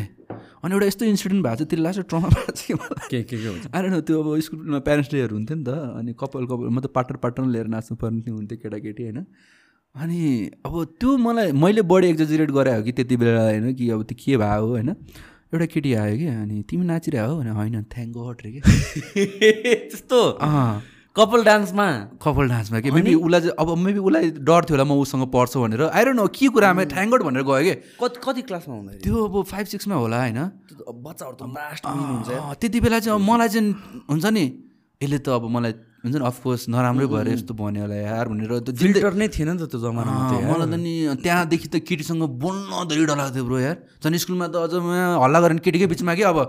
अनि एउटा यस्तो इन्सिडेन्ट भएको छ त्यो लास्ट ट्रमा भएको छ कि के के हुन्छ? आएर न त्यो अब स्कुलमा प्यारेन्ट्स डेहरू हुन्थ्यो नि त अनि कपाल कपाल मतलब पार्टनर पार्टनर लिएर नाच्नु पर्ने हुन्थ्यो केटाकेटी होइन? अनि अब त्यो मलाई मैले बढी एक्जजिरेट गरे हो कि त्यति बेला होइन कि अब त्यो के भयो होइन? एउटा केटी आयो कि अनि तिमी नाचिरह हो भने होइन थ्याङ्क गड रे कि। त्यस्तो? कपाल डान्समा? कपाल डान्समा कि मेबी उसलाई अब मेबी उसलाई डर थियो होला म उसँग पढ्छु भनेर। आइरहनु नो के कुरामा थ्याङ्क गड भनेर गयो कि। कति कति क्लासमा हुँदाखेरि? त्यो अब फाइभ सिक्समा होला होइन। बच्चाहरू त त्यति बेला चाहिँ अब मलाई चाहिँ हुन्छ नि यसले त अब मलाई हुन्छ नि अफकोर्स नराम्रै भएर यस्तो भन्यो होला यार भनेर। फिल्टर नै थिएन नि त त्यो जमानामा मलाई त नि त्यहाँदेखि त केटीसँग बोल्न धेरै डर लाग्थ्यो ब्रो यार। झन् स्कुलमा त अझ हल्ला गरेर केटीकै बिचमा कि अब।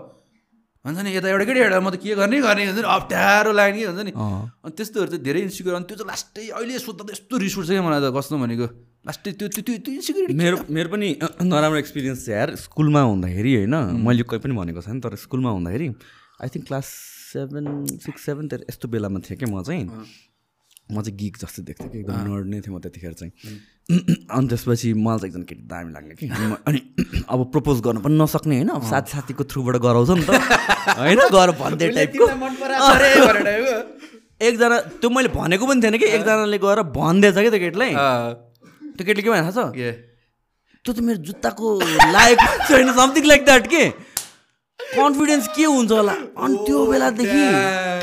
हुन्छ नि यता एउटा केटी एउटा म त के गर्ने गर्ने हुन्छ नि अप्ठ्यारो लाग्ने कि हुन्छ नि। अनि त्यस्तोहरू चाहिँ धेरै इन्सिक्योर अनि त्यो चाहिँ लास्टै अहिले सोध्दा त यस्तो रिस उठ्छ क्या मलाई त कस्तो भनेको। लास्टै त्यो त्यो त्यो त्यो इन्सिक्युरिटी मेरो मेरो पनि नराम्रो एक्सपिरियन्स यार। स्कुलमा हुँदाखेरि होइन मैले कोही पनि भनेको छैन तर स्कुलमा हुँदाखेरि I think class seven six सेभेनतिर यस्तो बेलामा थिएँ कि म चाहिँ। म चाहिँ गिक जस्तो देख्थेँ कि एकदम नर्ड नै थिएँ म त्यतिखेर चाहिँ। अनि त्यसपछि मलाई चाहिँ एकदम केटी दामी लाग्ने कि। अनि अब प्रपोज गर्नु पनि नसक्ने होइन। अब साथी साथीको थ्रुबाट गराउँछ नि त। होइन गर भन्ने टाइपको एकजना त्यो मैले भनेको पनि थिएन कि एकजनाले गएर भनिदिएछ कि त्यो केटीलाई। त्यो केटीले के भने थाहा छ? के? त्यो त मेरो जुत्ताको लायक छैन समथिङ लाइक द्याट के। कन्फिडेन्स के हुन्छ होला? अनि त्यो बेलादेखि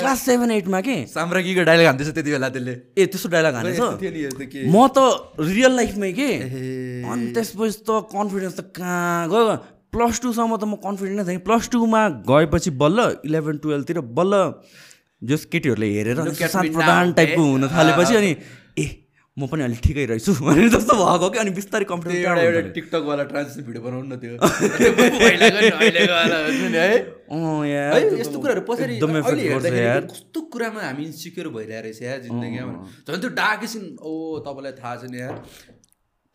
क्लास सेभेन एटमा के? साम्राज्ञीको डाइलग हान्दैछ त्यति बेला त्यसले। ए त्यस्तो डाइलग हानेछ म त रियल लाइफमै के? अनि त्यसपछि त कन्फिडेन्स त कहाँ गयो? प्लस टूसम्म त म कन्फिडेन्ट नै थिएँ। प्लस टूमा गएपछि बल्ल इलेभेन टुवेल्भतिर बल्ल जस केटीहरूले हेरेर प्रधान टाइपको हुन थालेपछि अनि ए म पनि अलिक ठिकै रहेछु भनेर जस्तो भएको कि अनि बिस्तारै कन्फिडेन्स एउटा एउटा टिकटकवाला ट्रान्सलेट भिडियो बनाउनु न त्यो। यस्तो कुराहरू पछाडि कस्तो कुरामा हामी इन्सिक्योर भइरहेको रहेछ यार जिन्दगीमा झन् त्यो डार्क एकछिन ओ तपाईँलाई थाहा छ नि यार।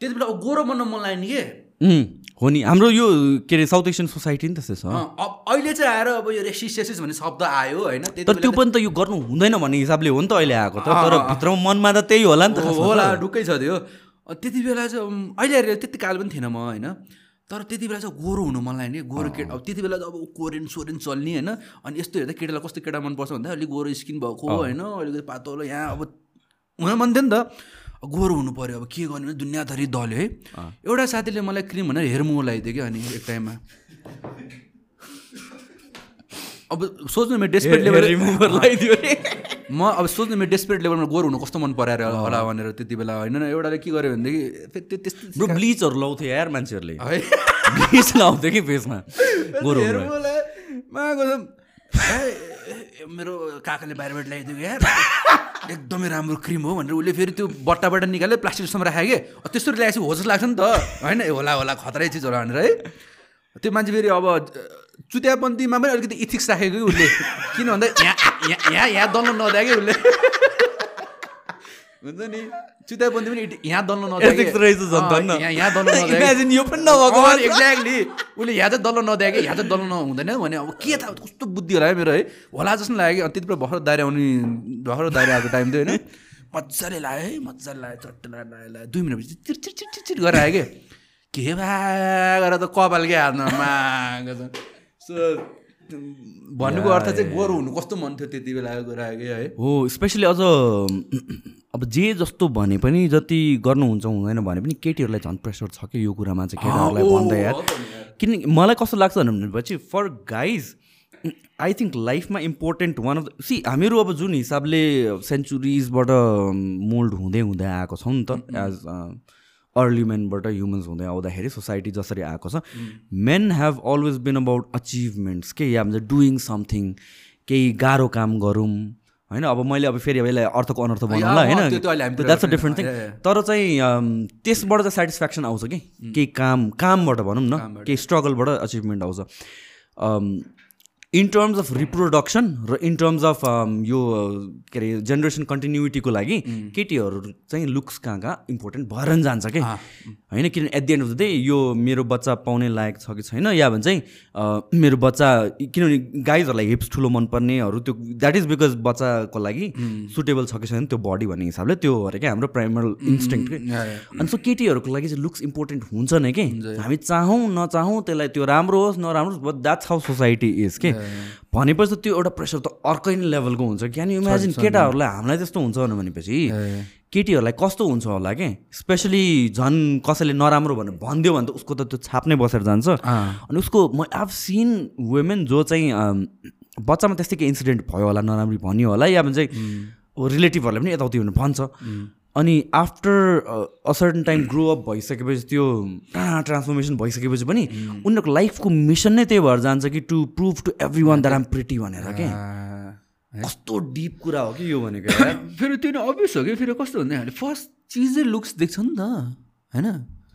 त्यति बेला गोरो बन्न मन लाग्यो नि के? हो नि हाम्रो यो के अरे साउथ एसियन सोसाइटी नि त्यस्तै छ। अहिले चाहिँ आएर अब यो रेसिस सेसिस भन्ने शब्द आयो होइन? तर त्यो पनि त यो गर्नु हुँदैन भन्ने हिसाबले हो नि त अहिले आएको त। तर भित्रमा मनमा त त्यही होला नि त होला। ढुक्कै छ त्यो। त्यति बेला चाहिँ अहिले त्यति काल पनि थिएन म होइन? तर त्यति बेला चाहिँ गोरो हुनु मन लाग्ने गोरो केटा अब त्यति बेला चाहिँ अब कोरियन सोरेन चल्ने होइन? अनि यस्तो हेर्दा केटालाई कस्तो केटा मनपर्छ भन्दा अलिक गोरो स्किन भएको होइन? अलिकति पातलो यहाँ अब हुन मन थियो नि त। गोरो हुनु पऱ्यो अब के गर्ने भने दुनियाँभरि दल्यो है। एउटा साथीले मलाई क्रिम भनेर हेरमो लगाइदियो कि अनि एक टाइममा। अब सोच्नु मेरो हेयर लेभल रिमुभर लगाइदियो रे म अब सोच्नु मेरो डेस्परेट लेभलमा गोर हुनु कस्तो मन पराएर होला भनेर त्यति बेला होइन एउटाले के गर्यो भनेदेखि त्यो त्यस्तो ब्लिचहरू लाउँथ्यो यार मान्छेहरूले। है। ब्लिच लाउँथ्यो कि फेसमा? गोरो मेरो काकाले बाहिरबाट ल्याइदियो यार एकदमै राम्रो क्रिम हो भनेर उसले फेरि त्यो बट्टाबाट निकाल्यो प्लास्टिक जस्तोमा राख्यो कि अब त्यसरी ल्याएपछि हो जस्तो लाग्छ नि त। होइन? होला होला खतरै चिज होला भनेर है। त्यो मान्छे फेरि अब चुतियापन्थीमा पनि अलिकति इथिक्स राखेको कि उसले। किन भन्दा यहाँ यहाँ यहाँ यहाँ दल्न कि उसले। हुन्छ नि? चुतियापन्थी पनि यहाँ दल्न नदिए Ethics रहेछ झन्। यहाँ यहाँ दल्न Imagine यो पनि नभएको। एक्ज्याक्टली उसले यहाँ चाहिँ दल्न नदिए कि यहाँ चाहिँ दल्न नहुँदैन भने अब के थाहा कस्तो बुद्धि होला है मेरो है। होला जस्तो लाग्यो कि अनि त्यति बेला भर्खर दाइरे आउने भर्खर दाइरे आएको टाइम थियो होइन। मजाले लाग्यो है मजाले लाग्यो चट्ट लाग्यो लाग्यो लाग्यो दुई मिनटपछि चिर चिर चिर चिर गरेर आयो कि। के भा गरेर त कपाल के हाल्न मागेको छ। सो भन्नुको अर्थ चाहिँ गोरो हुनु कस्तो मन थियो त्यति बेला गएर आयो कि है। हो स्पेसली अझ अब जे जस्तो भने पनि जति गर्नुहुन्छ हुँदैन भने पनि केटीहरूलाई झन् प्रेसर छ कि यो कुरामा चाहिँ केटाहरूलाई भन्दा यार। किनकि मलाई कस्तो लाग्छ भनेपछि फर गाइज आई थिङ्क लाइफमा important one of the see हामीहरू अब जुन हिसाबले सेन्चुरिजबाट मोल्ड हुँदै हुँदै आएको छौँ नि त एज अर्ली मेनबाट ह्युमन्स हुँदै आउँदाखेरि सोसाइटी जसरी आएको छ men have always been about achievements के या डुइङ समथिङ केही गाह्रो काम गरौँ होइन? अब मैले अब फेरि यसलाई अर्थको अनर्थ बनाउँला होइन? That's a. Different thing. तर चाहिँ त्यसबाट चाहिँ सेटिस्फ्याक्सन आउँछ कि? केही काम कामबाट भनौँ न केही स्ट्रगलबाट अचिभमेन्ट आउँछ। इन टर्म्स अफ रिप्रोडक्सन र इन टर्म्स अफ यो के अरे जेनेरेसन कन्टिन्युटीको लागि केटीहरू चाहिँ लुक्स कहाँ कहाँ इम्पोर्टेन्ट भएर नि जान्छ कि? होइन किनभने at the end of the day यो मेरो बच्चा पाउने लायक छ कि छैन या भने चाहिँ मेरो बच्चा किनभने गाइजहरूलाई हिप्स ठुलो मनपर्नेहरू त्यो द्याट इज बिकज बच्चाको लागि सुटेबल छ कि छैन त्यो बडी भन्ने हिसाबले त्यो हो अरे क्या हाम्रो प्राइमल इन्स्टिङ या। अनि सो केटीहरूको लागि चाहिँ लुक्स इम्पोर्टेन्ट हुन्छ नै कि? हामी चाहौँ नचाहौँ त्यसलाई त्यो राम्रो होस् नराम्रो होस् but that's how society is के? भनेपछि त त्यो एउटा प्रेसर त अर्कै नै लेभलको हुन्छ क्यान यु इमेजिन केटाहरूलाई हामीलाई त्यस्तो हुन्छ भनेपछि केटीहरूलाई कस्तो हुन्छ होला कि? स्पेसली झन् कसैले नराम्रो भनेर भनिदियो भने त उसको त त्यो छाप नै बसेर जान्छ। अनि उसको म आभ सिन वुमेन जो चाहिँ बच्चामा त्यस्तै केही इन्सिडेन्ट भयो होला नराम्री भनियो होला या भने चाहिँ रिलेटिभहरूलाई पनि यताउति भनेर भन्छ। अनि after a certain time grow up भइसकेपछि त्यो ट्रान्सफर्मेसन भइसकेपछि पनि उनीहरूको लाइफको मिसन नै त्यही भएर जान्छ कि to prove to everyone that I'm pretty भनेर के कस्तो डिप कुरा हो कि यो भनेको फेरि त्यो नि अभियस हो कि फेरि कस्तो भन्दा हामीले फर्स्ट चिजै लुक्स देख्छ नि त होइन?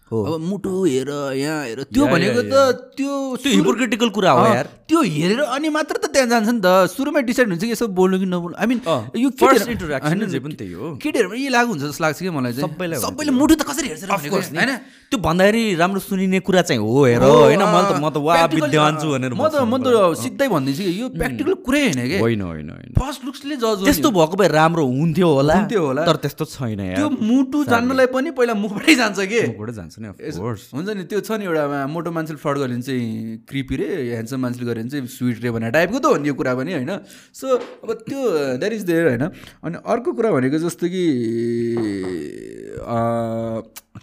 अब मुटु हेर यहाँ हेर। त्यो भनेको त त्यो त्यो हिपोक्रिटिकल कुरा हो यार। त्यो हेरेर अनि मात्र त त्यहाँ जान्छ नि त। सुरुमै डिसाइड हुन्छ कि यसो बोल्नु कि नबोल्नु। आई मिन यो फर्स्ट होइन, जे पनि त्यही हो। केटीहरूमा यही लागु हुन्छ जस्तो लाग्छ कि मलाई चाहिँ। सबैलाई सबैले मुटु त कसरी हेर्छ। होइन? त्यो भन्दाखेरि राम्रो सुनिने कुरा चाहिँ हो हेर। होइन मैले त म त वा विद्वान छु भनेर म त म त सिधै भनिदिन्छु कि यो प्र्याक्टिकल कुरै होइन कि? होइन होइन होइन। फर्स्ट लुक्सले जज त्यस्तो भएको भए राम्रो हुन्थ्यो होला। हुन्थ्यो होला। तर त्यस्तो छैन यार। त्यो मुटु जान्नलाई पनि पहिला मुखबाटै जान्छ कि? मुखबाट जान्छ। नि। हुन्छ नि त्यो छ नि एउटा मोटो मान्छेले फ्रड गर्यो भने चाहिँ क्रिपी रे ह्यान्डसम मान्छेले गर्यो भने चाहिँ स्विट रे भन्ने टाइपको त हो नि यो कुरा पनि होइन? सो अब त्यो द्याट इज देयर होइन? अनि अर्को कुरा भनेको जस्तो कि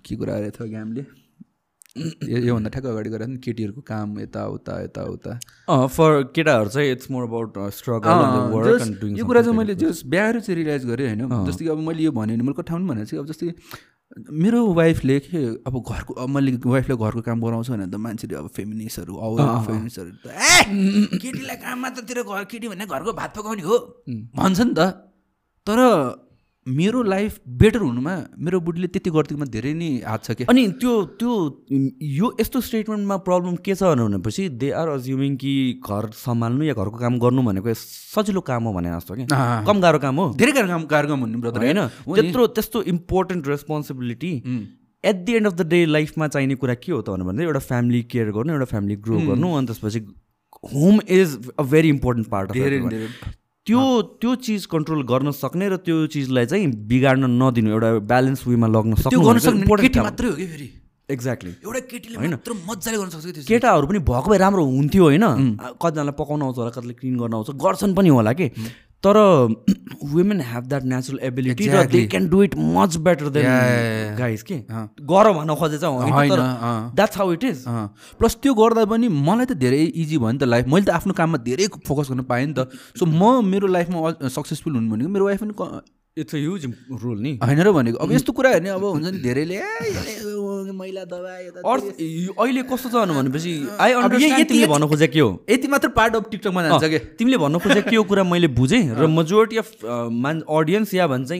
के कुरा अरे थियो ग्यामले यो योभन्दा ठ्याक्क अगाडि गरेर नि केटीहरूको काम यताउता यताउता फर केटाहरू चाहिँ इट्स मोर अबाउट स्ट्रगल यो कुरा चाहिँ मैले जस बिहार चाहिँ रियलाइज गरेँ होइन? जस्तै कि अब मैले यो भने मैले कठाउनु भनेको चाहिँ अब जस्तै मेरो वाइफले के अब घरको अब मैले वाइफले घरको काम गराउँछु भने त मान्छेले अब फेमिनिस्टहरू अब फेमिनिस्टहरू त ए केटीलाई काम मात्रतिर घर केटी भने घरको भात पकाउने हो। भन्छ नि त। तर मेरो लाइफ बेटर हुनुमा मेरो बुढीले त्यति गरिदिएकोमा धेरै नै हात छ क्या अनि त्यो त्यो यो यस्तो स्टेटमेन्टमा प्रब्लम के छ भनेपछि दे आर अज्युमिङ कि घर सम्हाल्नु या घरको काम गर्नु भनेको सजिलो काम हो भने जस्तो कि। कम गाह्रो काम हो। धेरै गाह्रो काम गाह्रो काम हुनु ब्रदर होइन। त्यत्रो त्यस्तो important responsibility at the end of the day लाइफमा चाहिने कुरा के हो त भने एउटा फ्यामिली केयर गर्नु एउटा फ्यामिली ग्रो गर्नु अनि त्यसपछि home is a very important part of त्यो त्यो चिज कन्ट्रोल गर्न सक्ने र त्यो चिजलाई चाहिँ बिगाड्न नदिनु एउटा ब्यालेन्स वेमा लग्न सक्नु। मात्रै हो कि फेरि? एक्ज्याक्टली एउटा केटीले मात्र मजाले गर्न सक्छ। केटाहरू पनि भएको भए राम्रो हुन्थ्यो होइन। कतिजनालाई पकाउन आउँछ होला कतिले क्लिन गर्न आउँछ। गर्छन् पनि होला कि। तर women have that natural ability र they. Can do it much better than. Guys के। गर भन्न खोजे चाहिँ होइन होइन, तर अँ। That's how it is. Plus त्यो गर्दा पनि मलाई त धेरै इजी भयो नि त लाइफ मैले त आफ्नो काममा धेरै फोकस गर्न पाएँ नि त सो म मेरो लाइफमा सक्सेसफुल हुनु भनेको मेरो वाइफ पनि इट्स अ ह्युज रुल नि होइन र भनेको अब यस्तो कुरा हेर्ने अब हुन्छ नि धेरैले "ए, यसले मैला दबाई यता अर्थ अहिले कस्तो छ भनेपछि आई अन्डरस्ट्यान्ड तिमीले भन्न खोजे के हो? यति मात्र पार्ट अफ टिकटकमा जान्छ कि? तिमीले भन्नु खोजे के हो कुरा मैले बुझेँ र मेजोरिटी अफ मान अडियन्स या भन्छ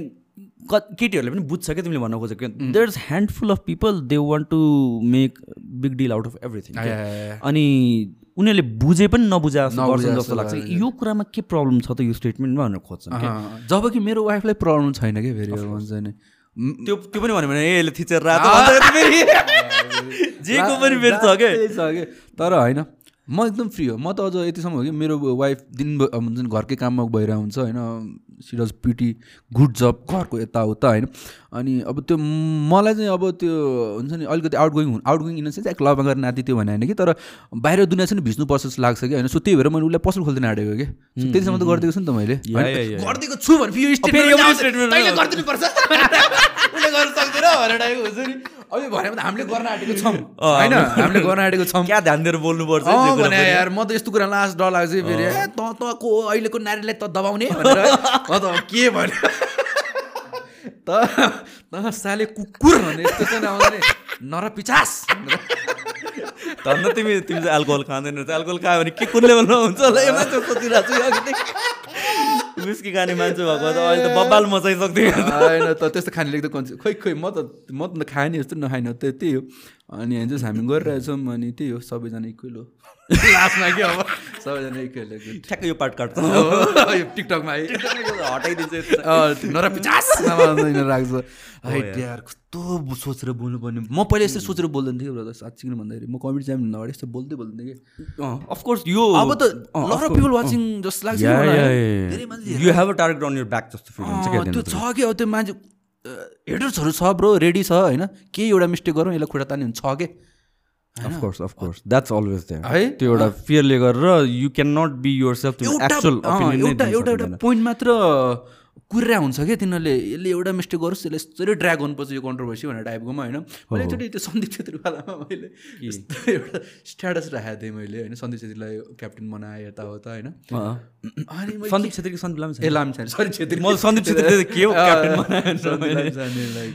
केटीहरूले पनि बुझ्छ क्या तिमीले भन्न खोजेको there is handful of people they want to make big deal out of everything. अनि उनीहरूले बुझे पनि नबुझे गर्छन् जस्तो लाग्छ। यो कुरामा के प्रब्लम छ त यो स्टेटमेन्टमा भनेर खोज्छन् क्या अँ, जब कि मेरो वाइफलाई प्रब्लम छैन क्या फेरि? हुन्छ नि। त्यो त्यो पनि भन्यो भने ए यसले थिचेर रातो भन्छ फेरि। जेको पनि फेरि छ क्या कि? तर होइन म एकदम फ्री हो। म त अझ यतिसम्म हो कि मेरो वाइफ दिन हुन्छ नि घरकै काममा भइरहेको हुन्छ होइन she does pretty good job घरको यताउता होइन। अनि अब त्यो मलाई चाहिँ अब त्यो हुन्छ नि अलिकति outgoing outgoing in sense क्लबमा गरेर नाति त्यो भने होइन कि तर बाहिर दुनियाँ चाहिँ भिज्नुपर्छ जस्तो लाग्छ कि होइन। सो त्यही भएर मैले उसलाई पसल खोल्दैन आँटेको कि। त्यतिसम्म त गरिदिएको छु नि त मैले। गरिदिएको छु भने यो भने हामीले गर्न आँटेको छौँ। होइन? हामीले गर्न आँटेको छौँ। क्या ध्यान दिएर बोल्नुपर्छ भने। यार म त यस्तो कुरा लास्ट डर लाग्छ फेरि। ए त तँको अहिलेको नारीलाई त दबाउने? भनेर। म त के भन्यो? त त साले कुकुर भने यस्तो चाहिँ नआउँछ नि। नर पिचास। धन्न तिमी तिमी चाहिँ एल्कोहल खाँदैन रहेछ। एल्कोहल खायो भने के कुन लेभलमा हुन्छ होला? सोचिरहेको छु। विस्की खाने मान्छे भएको त अहिले त बब्बाल मचाइसक्थ्यो होइन त त्यस्तो खाने लेख्दा कन्स खोइ खोइ म त म त खाएँ नि जस्तो नखाएन त्यही हो अनि चाहिँ हामी गरिरहेछौँ अनि त्यही हो सबैजना इक्वल हो लास्टमा के अब सबैजना इक्वल हो ठ्याक्कै यो पार्ट काट्छ। यो टिकटकमा हटाइदिन्छ राख्छ। हाइट यार। कस्तो सोचेर बोल्नुपर्ने। म पहिला यस्तो सोचेर बोल्दैन थिएँ ब्रदर साँच्ची किन भन्दाखेरि म कमेडी जाम अगाडि यस्तो बोल्दै बोल्दैन थिएँ कि। अफकोर्स यो अब त लट अफ पिपल वाचिङ जस्तो लाग्छ you have a target on your back जस्तो फिल हुन्छ त्यो छ कि अब त्यो मान्छे हेडर्सहरू छ ब्रो रेडी छ होइन? केही एउटा मिस्टेक गरौँ यसलाई खुट्टा तान्ने हुन्छ छ के? Of course of course that's always there है? त्यो एउटा फियरले गरेर you can not be yourself एउटा एउटा पोइन्ट मात्र कुरिरहेको हुन्छ क्या तिनीहरूले? यसले एउटा मिस्टेक गरोस् यसले यसरी ड्र्याग गर्नुपर्छ यो कन्ट्रोभर्सी भनेर टाइपकोमा होइन? मैले एकचोटि त्यो सन्दीप छेत्रीवालामा मैले यस्तो एउटा स्ट्याटस राखेको थिएँ मैले होइन? सन्दीप छेत्रीलाई क्याप्टेन बनाएँ यताउता होइन? अनि मैले सन्दीप छेत्री सन्दीप ए सरी छेत्री। म सन्दीप छेत्री के हो? क्याप्टेन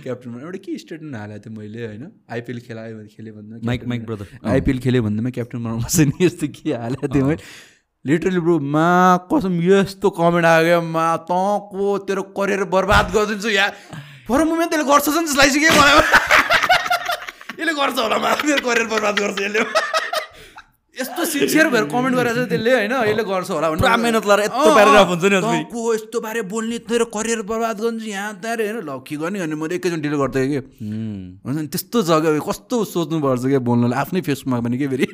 क्याप्टेन एउटा के स्टेटमेन्ट हालेको थिएँ मैले होइन? आइपिएल खेलायो भने खेलेँ भन्दा माइक माइक ब्रदर आइपिएल खेल्यो भन्दैमा क्याप्टेन बनाउनु पर्छ नि यस्तो के हालेको थिएँ मैले। लिटरली ब्रो मा कसम यस्तो कमेन्ट आयो मा तँको तेरो करियर बर्बाद गरिदिन्छु या। फर मुमेन्ट त्यसले गर्छ जस्तो लागिसक्यो मलाई। यसले यसले गर्छ होला मेरो करियर बर्बाद गर्छ यसले। यस्तो सिन्सियर भएर कमेन्ट गरेर चाहिँ त्यसले होइन यसले गर्छ होला पुरा मेहनत लगाएर यस्तो प्याराग्राफ हुन्छ नि को यस्तो बारे बोल्ने तेरो करियर बर्बाद गर्नु यहाँ त्यहाँ होइन। ल के गर्ने भने मैले एकैचोटि डिल गर्थेँ कि? हुन्छ नि त्यस्तो जग्गा कस्तो सोच्नुपर्छ क्या बोल्नलाई आफ्नै फेसमा पनि के फेरि?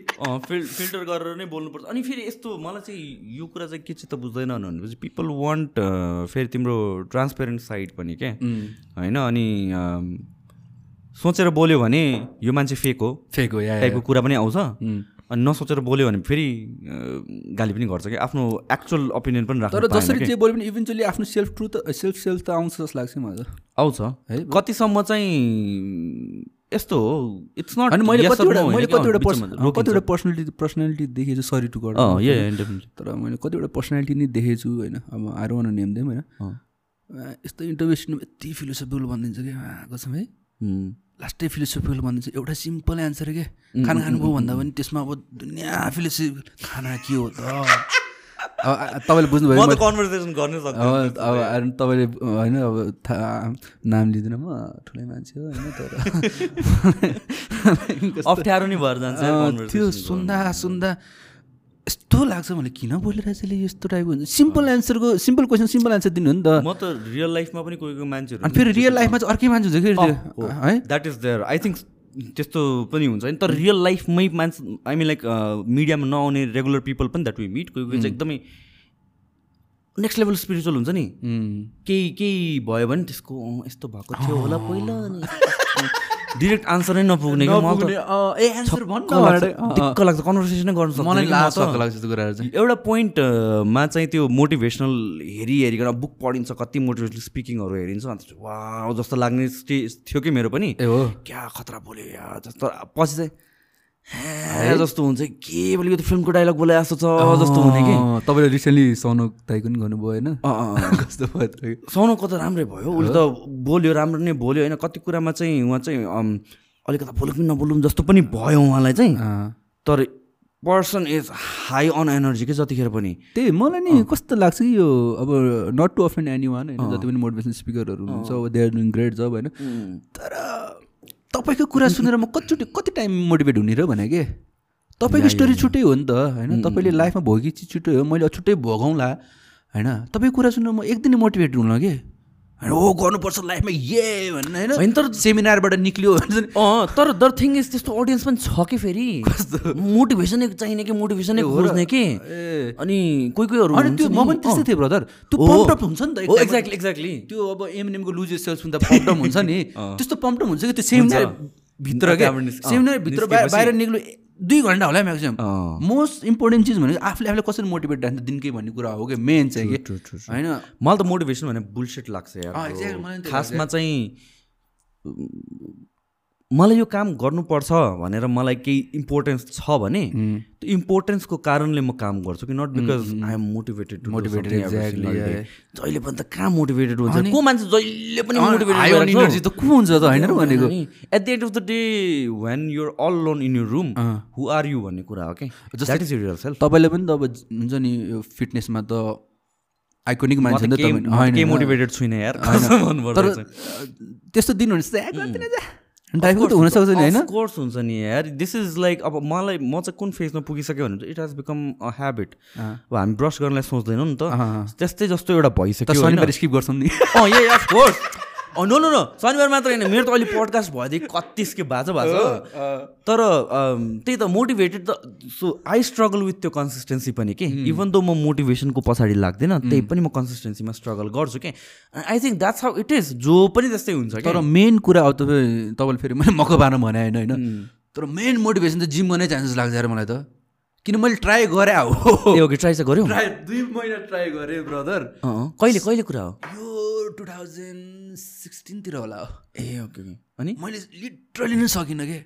फिल फिल्टर गरेर नै बोल्नुपर्छ। अनि फेरि यस्तो मलाई चाहिँ यो कुरा चाहिँ के चाहिँ त बुझ्दैन भनेपछि पिपल वान्ट फेरि तिम्रो ट्रान्सपेरेन्ट साइड पनि क्या होइन अनि सोचेर बोल्यो भने यो मान्छे फेक हो। फेक हो या टाइपको कुरा पनि आउँछ। अनि नसोचेर बोल्यो भने फेरि गाली पनि गर्छ क्या। आफ्नो एक्चुअल ओपिनियन पनि राख्नु तर जसरी। जे बोल्यो भने इभेन्चुली आफ्नो सेल्फ ट्रुथ सेल्फ सेल्फ त आउँछ जस्तो लाग्छ मलाई आउँछ। है? कतिसम्म चाहिँ यस्तो हो इट्स नट अनि मैले कतिवटा मैले कतिवटा पर्सन कतिवटा पर्सनालिटी पर्सनालिटी देखेको छु सरी टु गर्नु तर मैले कतिवटा पर्सनालिटी नै देखेको छु होइन। अब आएर वान नेम देम होइन। यस्तो इन्टरभ्युसनमा यति फिलोसफिकल भनिदिन्छ कि कसम है। लास्टै फिलोसफिकल भनिदिन्छ एउटा सिम्पल एन्सर के? खाना खानुभयो भन्दा पनि त्यसमा अब दुनियाँ फिलोसफिकल खाना के हो त? तपाईँले बुझ्नुभयो म मैले- त कन्भर्सेसन गर्नै सक्छु अब तपाईँले होइन अब नाम लिँदैन म ठुलै मान्छे हो होइन तर अप्ठ्यारो नै भएर जान्छ त्यो। सुन्दा सुन्दा यस्तो लाग्छ मलाई किन बोलिरहेछ यसले यस्तो टाइपको हुन्छ सिम्पल एन्सरको सिम्पल क्वेसन सिम्पल एन्सर दिनु हो नि त। म त रियल लाइफमा पनि कोही कोही मान्छेहरू अनि फेरि रियल लाइफमा चाहिँ अर्कै मान्छे हुन्छ कि? है। That is there I think त्यस्तो पनि हुन्छ। नि तर रियल लाइफमै मान्छे आई मिन लाइक मिडियामा नआउने रेगुलर पिपल पनि द्याट वी मिट कोही कोही चाहिँ एकदमै नेक्स्ट लेभल स्पिरिचुअल हुन्छ नि। केही केही भयो भने त्यसको यस्तो भएको थियो होला पहिला डिरेक्ट आन्सरै नपुग्ने दिक्क लाग्छ कन्भर्सेसनै गर्न। सक्छ कुराहरू चाहिँ। एउटा पोइन्टमा चाहिँ त्यो मोटिभेसनल हेरी हेरिकन बुक पढिन्छ कति मोटिभेसनल स्पिकिङहरू हेरिन्छ अन्त वा जस्तो लाग्ने स्टेज थियो कि मेरो पनि। ए हो। क्या खतरा बोल्यो या जस्तो। पछि चाहिँ जस्तो हुन्छ के बोल्यो यो त फिल्मको डाइलग बोले जस्तो छ जस्तो हुने कि? तपाईँले रिसेन्टली सौनक दाइको नि गर्नुभयो होइन। कस्तो भयो तर सौनकको त राम्रै भयो उसले त बोल्यो राम्रो नै बोल्यो होइन कति कुरामा चाहिँ उहाँ चाहिँ अलिकता बोलौँ कि नबोलौँ जस्तो पनि भयो उहाँलाई चाहिँ। तर person is high on energy के जतिखेर पनि। त्यही मलाई नि कस्तो लाग्छ कि यो अब not to offend anyone होइन जति पनि मोटिभेसन स्पिकरहरू हुन्छ अब they are doing great job होइन। तर तपाईँको कुरा सुनेर म कतिचोटि कति टाइम मोटिभेट हुने र भने के तपाईँको स्टोरी छुट्टै हो नि त होइन? तपाईँले लाइफमा भोगेको चिज छुट्टै हो मैले छुट्टै भोगाउँला होइन? तपाईँको कुरा सुनेर म एक दिन मोटिभेट हुन कि? ओ गर्नुपर्छ लाइफमा ये भन्ने होइन? तर सेमिनारबाट निक्लियो अँ तर दर थिङ इज त्यस्तो अडियन्स पनि छ कि फेरि? मोटिभेसनै चाहिने कि मोटिभेसनै खोज्ने कि? अनि कोही कोहीहरू अनि त्यो म पनि त्यस्तै थिएँ ब्रदर त्यो पम्पटप हुन्छ नि त। एक्ज्याक्टली एक्ज्याक्टली त्यो अब एमएनएमको लुज सेल्स हुँदा पम्पटप हुन्छ नि। त्यस्तो पम्पटप हुन्छ कि त्यो सेमिनार भित्र क्या त्यहाँबाट निस्- अँ, सेमिनार भित्र बाहिर बाहिर निक्लो दुई घन्टा होला म्याक्सिमम्। मोस्ट इम्पोर्टेन्ट चिज भनेको आफूले आफूलाई कसरी मोटिभेट राख्छ दिनकै भन्ने कुरा हो कि मेन चाहिँ कि? होइन? मलाई त मोटिभेसन भने बुलसेट लाग्छ खासमा चाहिँ मलाई यो काम गर्नुपर्छ भनेर मलाई केही इम्पोर्टेन्स छ भने त्यो इम्पोर्टेन्सको कारणले म काम गर्छु कि not because I am motivated yeah. जहिले पनि त कहाँ मोटिभेटेड हुन्छ? को मान्छे जहिले पनि मोटिभेटेड इनर्जी त को हुन्छ त होइन भनेको? At the end of the day when you're all alone in your room who are you भन्ने कुरा हो कि द्याट इज युर सेल्फ तपाईँले पनि त अब हुन्छ नि यो फिटनेसमा त आइकोनिक मान्छे नि त तपाईँ। मोटिभेटेड छुइनँ यार। तर। त्यस्तो दिन हुनसक्छ नि होइन? कोर्स हुन्छ नि यार। दिस इज लाइक अब मलाई म चाहिँ कुन फेजमा पुगिसक्यो भने it has become a. Habit अब हामी ब्रस गर्नलाई सोच्दैनौँ नि त। त्यस्तै जस्तो एउटा भइसक्यो स्किप गर्छौँ नि। नो नो नो शनिबार मात्र होइन। मेरो त अहिले पोडकास्ट भएदेखि कतिस के भएको छ भएको तर त्यही त मोटिभेटेड त सो आई स्ट्रगल विथ त्यो कन्सिस्टेन्सी पनि के? इभन दो म मोटिभेसनको पछाडि लाग्दैन त्यही पनि म कन्सिस्टेन्सीमा स्ट्रगल गर्छु के? I think that's how it is जो पनि त्यस्तै हुन्छ तर मेन कुरा अब तपाईँ तपाईँले फेरि मैले मक्क पार्न भने होइन होइन? तर मेन मोटिभेसन चाहिँ जिम गर्नै चान्सेस लाग्छ मलाई त। किन मैले ट्राई गरेँ हो? ए ओके ट्राई चाहिँ गऱ्यौ। ट्राई दुई महिना ट्राई गरेँ ब्रदर कहिले कहिले कुरा हो? यो टु थाउजन्ड सिक्सटिनतिर होला हो। ए ओके अनि? मैले लिटरली नै सकिनँ के?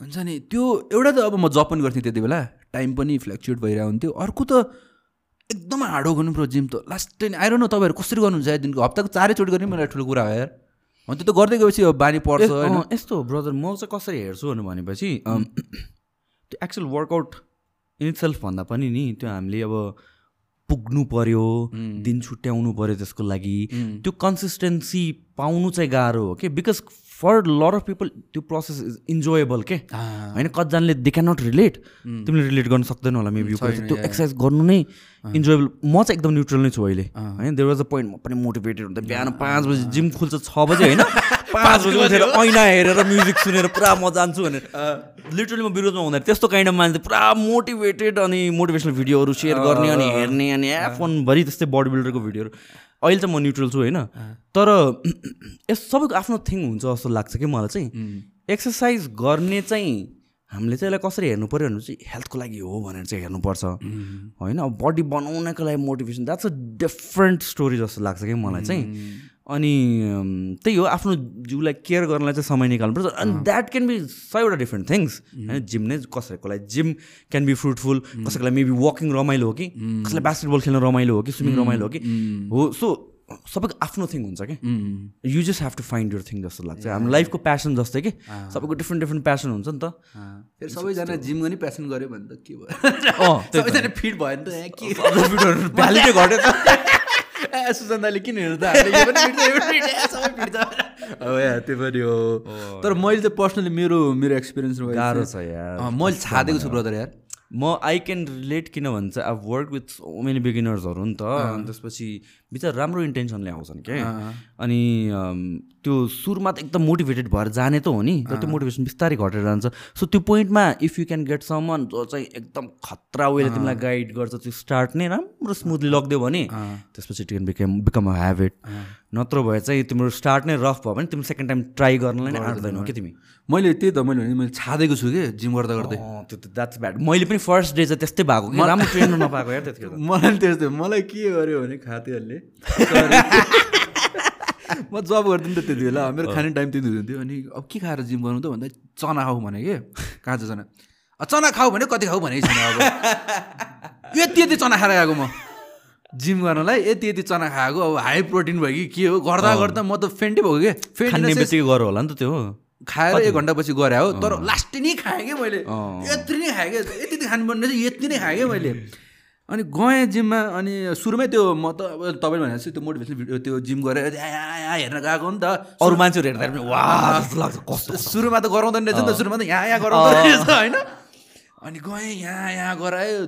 हुन्छ नि त्यो एउटा त अब म जब पनि गर्थेँ त्यति बेला। टाइम पनि फ्लक्चुएट भइरहेको हुन्थ्यो। अर्को त एकदम हार्ड हो गर्नु जिम त। लास्ट टाइम आएर न तपाईँहरू कसरी गर्नुहुन्छ दिनको हप्ताको चारैचोटि गर्ने मलाई ठुलो कुरा हो यार। अनि त्यो त गर्दै गएपछि अब बानी पर्छ यस्तो ब्रदर म चाहिँ कसरी हेर्छु भने भनेपछि त्यो एक्चुअल वर्कआउट इन सेल्फ भन्दा पनि नि त्यो हामीले अब पुग्नु पर्यो दिन छुट्याउनु पर्यो त्यसको लागि। त्यो कन्सिस्टेन्सी पाउनु चाहिँ गाह्रो हो कि? Because for lot of people त्यो प्रोसेस इज इन्जोएबल के होइन कतिजनाले दे क्यान नट रिलेट तिमीले रिलेट गर्न सक्दैन होला मेबी त्यो एक्सर्साइज गर्नु नै इन्जोएबल म चाहिँ एकदम न्युट्रल नै छु अहिले। होइन देयर वाज अ पोइन्ट म पनि मोटिभेटेड हुन्छ बिहान पाँच बजी जिम खुल्छ छ बजी होइन? पाँच बजी उठेर ऐना हेरेर म्युजिक सुनेर पुरा म जान्छु भनेर। लिटरली म विरोधमा हुँदैन त्यस्तो काइन्ड अफ मान्छे पुरा मोटिभेटेड अनि मोटिभेसनल भिडियोहरू सेयर गर्ने अनि हेर्ने अनि एफोनभरि त्यस्तै बडी बिल्डरको भिडियोहरू अहिले चाहिँ म न्युट्रल छु होइन? तर यस सबैको आफ्नो थिङ हुन्छ जस्तो लाग्छ कि मलाई चाहिँ। एक्सर्साइज गर्ने चाहिँ हामीले चाहिँ यसलाई कसरी हेर्नु पऱ्यो भने चाहिँ हेल्थको लागि हो भनेर चाहिँ हेर्नुपर्छ। होइन? अब बडी बनाउनको लागि motivation that's a different story जस्तो लाग्छ कि मलाई चाहिँ। अनि त्यही हो आफ्नो जिउलाई केयर गर्नलाई चाहिँ समय निकाल्नुपर्छ अनि द्याट क्यान बी सयवटा डिफ्रेन्ट थिङ्स होइन जिम नै कसैको लागि जिम क्यान बी फ्रुटफुल कसैको लागि मेबी वकिङ रमाइलो हो कि? कसैलाई बास्केटबल खेल्न रमाइलो हो कि? स्विमिङ रमाइलो हो कि? हो सो सबैको आफ्नो थिङ हुन्छ कि you just have to find your thing जस्तो लाग्छ। हाम्रो लाइफको प्यासन जस्तै कि? सबैको डिफ्रेन्ट डिफ्रेन्ट प्यासन हुन्छ नि त। फेरि सबैजना जिम गर्ने प्यासन गऱ्यो भने त के भयो? सबैजना फिट भयो नि त। त सुजन्दाले किन हेर्दा अब त्यो पनि हो तर मैले चाहिँ पर्सनली मेरो मेरो एक्सपिरियन्स गाह्रो छ यार मैले छादेको छु ब्रदर यार म आई क्यान रिलेट किन भन्छ I work with so many बिगिनर्सहरू नि त अनि त्यसपछि बिचरा राम्रो इन्टेन्सनले आउँछन् क्या अनि त्यो सुरुमा त एकदम मोटिभेटेड भएर जाने त हो नि तर त्यो मोटिभेसन बिस्तारै घटेर जान्छ। सो त्यो पोइन्टमा if you can get someone जो चाहिँ एकदम खतरा वेले तिमीलाई गाइड गर्छ त्यो स्टार्ट नै राम्रो स्मुथली लगिदियो भने त्यसपछि it can become become a. Habit नत्र भए चाहिँ तिम्रो स्टार्ट नै रफ भयो भने तिमी सेकेन्ड टाइम ट्राई गर्नलाई नै आँट्दैनौ कि तिमी? मैले त्यही त मैले मैले छादेको छु कि जिम गर्दा गर्दै? त्यो त द्याट्स ब्याड मैले पनि फर्स्ट डे चाहिँ त्यस्तै भएको कि राम्रो ट्रेनर नपाएको यार त्यतिखेर मलाई त्यस्तै मलाई के गर्यो भने खातेहरूले म जब गर्थेँ नि त त्यति बेला मेरो खाने टाइम त्यति हुन्थ्यो अनि अब के खाएर जिम गर्नु त भन्दा चना खाऊ भने कि? काँचो चना? चना खाऊ भने कति खाऊ भनेको छैन अब। यति यति चना खाएर गएको म। जिम गर्नलाई यति यति चना खाएको अब हाई प्रोटिन भयो कि के हो? गर्दा गर्दा म त फेन्टै भएको कि? फेन्ट गर होला नि त त्यो खाएर एक घन्टापछि गरे हो। तर लास्ट नै खाएँ कि मैले? यति नै खाएँ क्या यति खानुपर्ने चाहिँ यति नै खाएँ क्या मैले? अनि गएँ जिममा अनि सुरुमै त्यो म त अब तपाईँले चाहिँ त्यो मोटिभेसन भिडियो त्यो जिम गरेर यहाँ हेर्न गएको नि त। अरू मान्छेहरू हेर्दा पनि वा जस्तो लाग्छ कस्तो सुरुमा त गराउँदैन रहेछ नि त सुरुमा त यहाँ यहाँ गराउँदो रहेछ होइन? अनि गएँ यहाँ यहाँ गरायो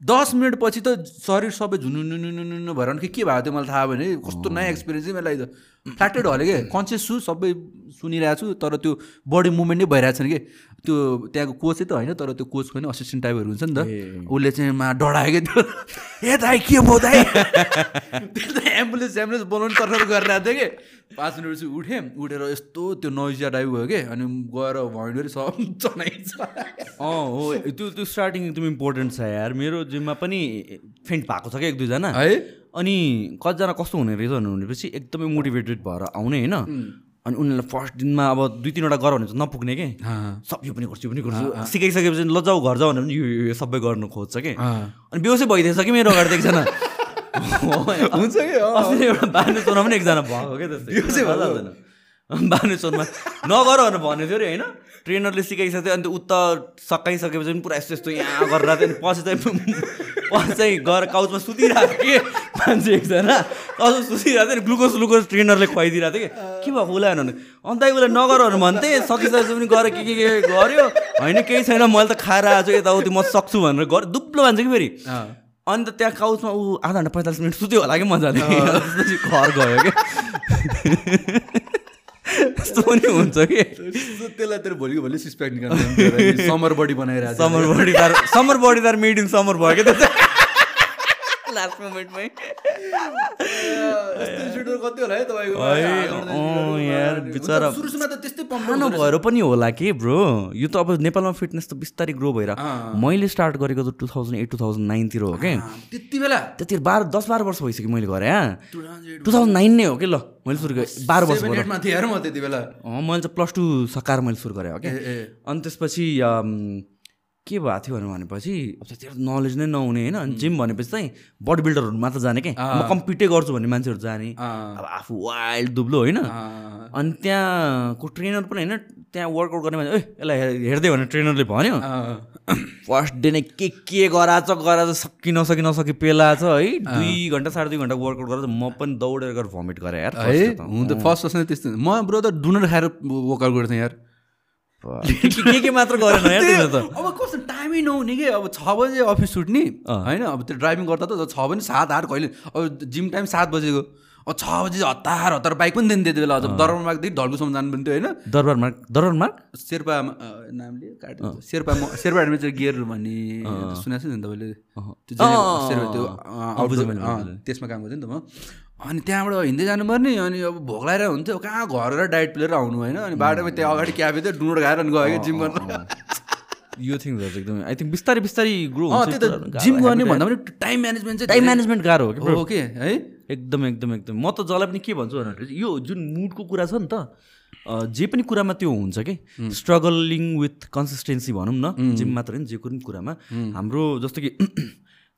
दस मिनटपछि त शरीर सबै झुनुनुनुनु भएर के के भएको थियो मलाई थाहा भने कस्तो नयाँ एक्सपिरियन्स चाहिँ मलाई त। फ्ल्याक्टेड हल्यो क्या कन्सियस छु सबै सुनिरहेको छु तर त्यो बडी मुभमेन्ट नै भइरहेको छैन कि? त्यो त्यहाँको कोचै त होइन तर त्यो कोचको पनि असिस्टेन्ट टाइपहरू हुन्छ नि त। उसले चाहिँ मा डढायो क्या त्यो? ए दाइ के भयो दाइ? त्यो त एम्बुलेन्स एम्बुलेन्स बोलाउनु तर्फ गरिरहेको थियो कि? पाँच मिनटपछि उठेँ उठेर यस्तो त्यो नोइजिया टाइप भयो कि? अनि गएर भैँडो सब चलाइन्छ अँ हो त्यो त्यो स्टार्टिङ एकदम इम्पोर्टेन्ट छ यार। मेरो जिममा पनि फेन्ट भएको छ क्या एक दुईजना? है? अनि कतिजना कस्तो हुने रहेछ भनेपछि एकदमै मोटिभेटेड भएर आउने होइन? अनि उनीहरूलाई फर्स्ट दिनमा अब दुई तिनवटा गर भने चाहिँ नपुग्ने कि? सब यो पनि गर्छु यो पनि गर्छु। सिकाइसकेपछि लजाउ घर जाऊ भने पनि यो सबै गर्नु खोज्छ कि? अनि बेहोसै भइदिएछ कि मेरो अगाडि एकजना? हुन्छ कि एउटा बानेश्वरमा पनि एकजना भएको क्या त्यस्तै। बानेश्वरमा नगर भनेर भन्ने थियो अरे होइन? ट्रेनरले सिकाइसकेको थियो अन्त उता सकाइसकेपछि पनि पुरा यस्तो यस्तो यहाँ गरेर पछि चाहिँ पछि चाहिँ गएर काउचमा सुतिरहेको थियो कि मान्छे एकजना कसो सुतिरहेको थियो नि ग्लुकोज ग्लुकोज ट्रेनरले खुवाइदिरहेको थियो कि। के भएको उसलाई भने अन्त उसलाई नगर भन्थे सकिसकेपछि पनि गएर के के के गर्यो। होइन केही छैन मैले त खाएर आएको छु यताउति म सक्छु भनेर गर। दुब्लो भन्छ कि फेरि। अन्त त्यहाँ काउचमा ऊ आधा घन्टा पैँतालिस मिनट सुत्यो होला कि मजाले। घर गयो कि। यस्तो पनि हुन्छ कि? त्यसलाई तेरो भोलिको भोलि सिस्पेक्ट निकाल्नु समर बडी बनाइरहेको समर बडी तार समर बडी तार मेड इन समर भयो क्या त्यो लास्ट मोमेन्टमै कति होला है तपाईँको यार बिचरा सुरुमा त त्यस्तै पुरानो भएर पनि होला कि ब्रो यो त अब नेपालमा फिटनेस त बिस्तारै ग्रो भएर मैले स्टार्ट गरेको त two thousand eight two thousand नाइनतिर हो क्या त्यति बेला? त्यति बाह्र दस बाह्र वर्ष भइसक्यो मैले गरेँ टु थाउजन्ड नाइन नै हो कि ल? मैले सुरु गरेँ बाह्र वर्ष थिएँ म त्यति बेला। मैले चाहिँ प्लस टू सकाएर मैले सुरु गरेँ हो क्या अनि त्यसपछि के भएको थियो भनेपछि अब त्यतिखेर नलेज नै नहुने होइन। अनि जिम भनेपछि चाहिँ बडी बिल्डरहरू मात्र जाने क्या म कम्पिटै गर्छु भन्ने मान्छेहरू जाने। अब आफू वाइल्ड दुब्लो होइन। अनि त्यहाँको ट्रेनर पनि होइन त्यहाँ वर्कआउट गर्ने मान्छे ए यसलाई हेर- हेर्दै भने ट्रेनरले भन्यो। फर्स्ट डे नै के के गराएछ गराएछ सकि नसकि नसकि पेलाएछ है। दुई घन्टा साढे दुई घन्टा वर्कआउट गरेर म पनि दौडेर गएर भमिट गरेँ यार फर्स्ट फर्स्ट त्यस्तो। म ब्रो त डुनर खाएर वर्कआउट गर्थेँ यार। के के के मात्र गरेन? यार तिमीले त। अब कस्तो टाइमै नहुने कि? अब छ बजे अफिस छुट्ने। होइन? अब त्यो ड्राइभिङ गर्दा त छ भने सात आठ कहिले? अब जिम टाइम सात बजेको। अब छ बजी हतार हतार बाइक पनि दिन्थ्यो त्यति बेला। अझ दरबारमादेखि ढल्कुसम्म जानु पनि थियो होइन? दरबार मार्ग दरबार मार्ग? शेर्पा नामले काट्यो शेर्पा म शेर्पा एडभेन्चर गियर भन्ने सुनेको छ नि तपाईँले। त्यो त्यसमा काम गर्थेँ नि त म। अनि त्यहाँबाट हिँड्दै जानुपर्ने अनि अब भोक लागेर हुन्थ्यो कहाँ घर र डाइट प्लेयर आउनु होइन अनि बाटोमा त्यहाँ अगाडि क्याफे थियो डुनोट खाएर अनि गयो कि जिम गर्न। यो थिङ्सहरू एकदमै आई थिङ्क बिस्तारै बिस्तारै ग्रो त्यो त जिम गर्ने भन्दा पनि टाइम म्यानेजमेन्ट चाहिँ टाइम म्यानेजमेन्ट गाह्रो हो कि। हो कि है? एकदम एकदम एकदम। म त जसलाई पनि के भन्छु भन्दाखेरि यो जुन मुडको कुरा छ नि त जे पनि कुरामा त्यो हुन्छ कि स्ट्रगलिङ विथ कन्सिस्टेन्सी भनौँ न जिम मात्र होइन जे कुनै कुरामा। हाम्रो जस्तो कि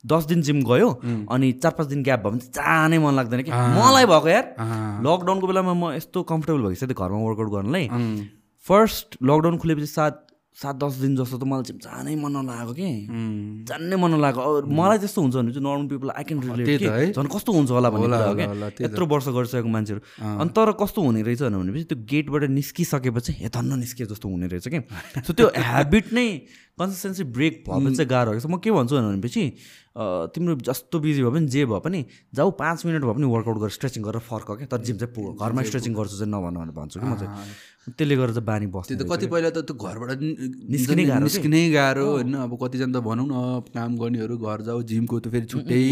दस दिन जिम गयो अनि चार पाँच दिन ग्याप भयो भने चाहिँ जानै मन लाग्दैन कि। मलाई भएको यार लकडाउनको बेलामा म यस्तो कम्फर्टेबल भइसक्यो घरमा वर्कआउट गर्नलाई। फर्स्ट लकडाउन खुलेपछि सात सात दस दिन जस्तो त मलाई जिम जानै मन नलागेको कि? जान्नै मन नलागेको। मलाई त्यस्तो हुन्छ भने चाहिँ normal people I can relate. झन् कस्तो हुन्छ होला भन्ने। यत्रो वर्ष गरिसकेको मान्छेहरू। अनि तर कस्तो हुने रहेछ भनेपछि त्यो गेटबाट निस्किसकेपछि हे धन्न निस्के जस्तो हुने रहेछ कि? सो त्यो हेबिट नै कन्सिस्टेन्सी ब्रेक भएपछि चाहिँ गाह्रो हो म के भन्छु भनेपछि तिम्रो जस्तो बिजी भए पनि जे भए पनि जाऊ पाँच मिनट भए पनि वर्कआउट गरेर स्ट्रेचिङ गरेर फर्क क्या तर जिम चाहिँ घरमा स्ट्रेचिङ गर्छु चाहिँ नभन भनेर भन्छु कि म चाहिँ। त्यसले गर्दा चाहिँ बानी बस्छ त्यो त कति पहिला त त्यो घरबाट निस्किनै गाह्रो? निस्किनै गाह्रो होइन। अब कतिजना त भनौँ न काम गर्नेहरू घर जाऊ जिमको त फेरि छुट्टै